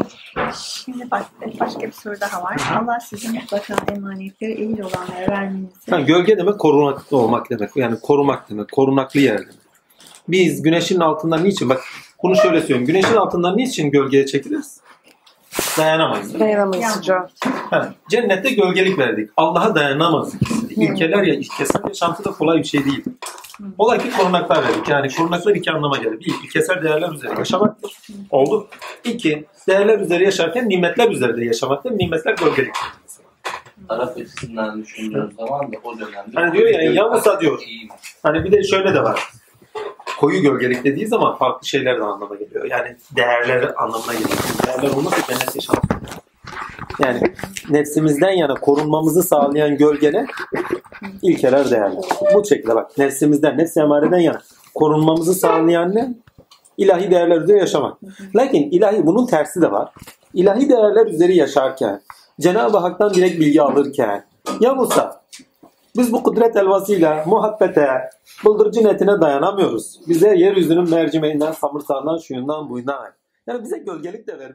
Şimdi bak, başka bir soru daha var. Allah sizin mutlaka emanetleri ehil olanlara vermenizi Ha, gölge demek korunaklı olmak demek. Yani korumak demek. Korunaklı yer demek. Biz güneşin altından niçin? Bak bunu şöyle söyleyeyim. Güneşin altından niçin gölgeye çekiliriz? Dayanamayız. Dayanamayız. Ha, cennette gölgelik verdik. Allah'a dayanamaz. İlkeler ya, ilkesel yaşantı da kolay bir şey değil. Olay ki korunaklar verdik. Yani korunaklar iki anlama gelir. Bir, ilkesel değerler üzerine yaşamaktır. Oldu. İki, değerler üzerine yaşarken nimetler üzerinde yaşamaktır. Nimetler gölgelik. Taraf açısından düşündüğüm zaman da o dönemde... Hani diyor ya, Yamusa diyor. Hani bir de şöyle de var. Koyu gölgelik dediği zaman farklı şeyler de anlama geliyor. Yani değerler anlamına geliyor. Değerler olmazsa cennet yaşamaz. Yani nefsimizden yana korunmamızı sağlayan gölgene ilkeler değerler. Bu şekilde bak nefsimizden, nefsi emareden yana korunmamızı sağlayan ne? İlahi değerler üzere yaşamak. Lakin ilahi bunun tersi de var. İlahi değerler üzeri yaşarken, Cenab-ı Hak'tan direkt bilgi alırken, ya Musa biz bu kudret elvasıyla muhabbete, bıldırcın etine dayanamıyoruz. Bize yeryüzünün mercimeğinden, samırsağından, şuyundan, buyundan. Yani bize gölgelik de ver.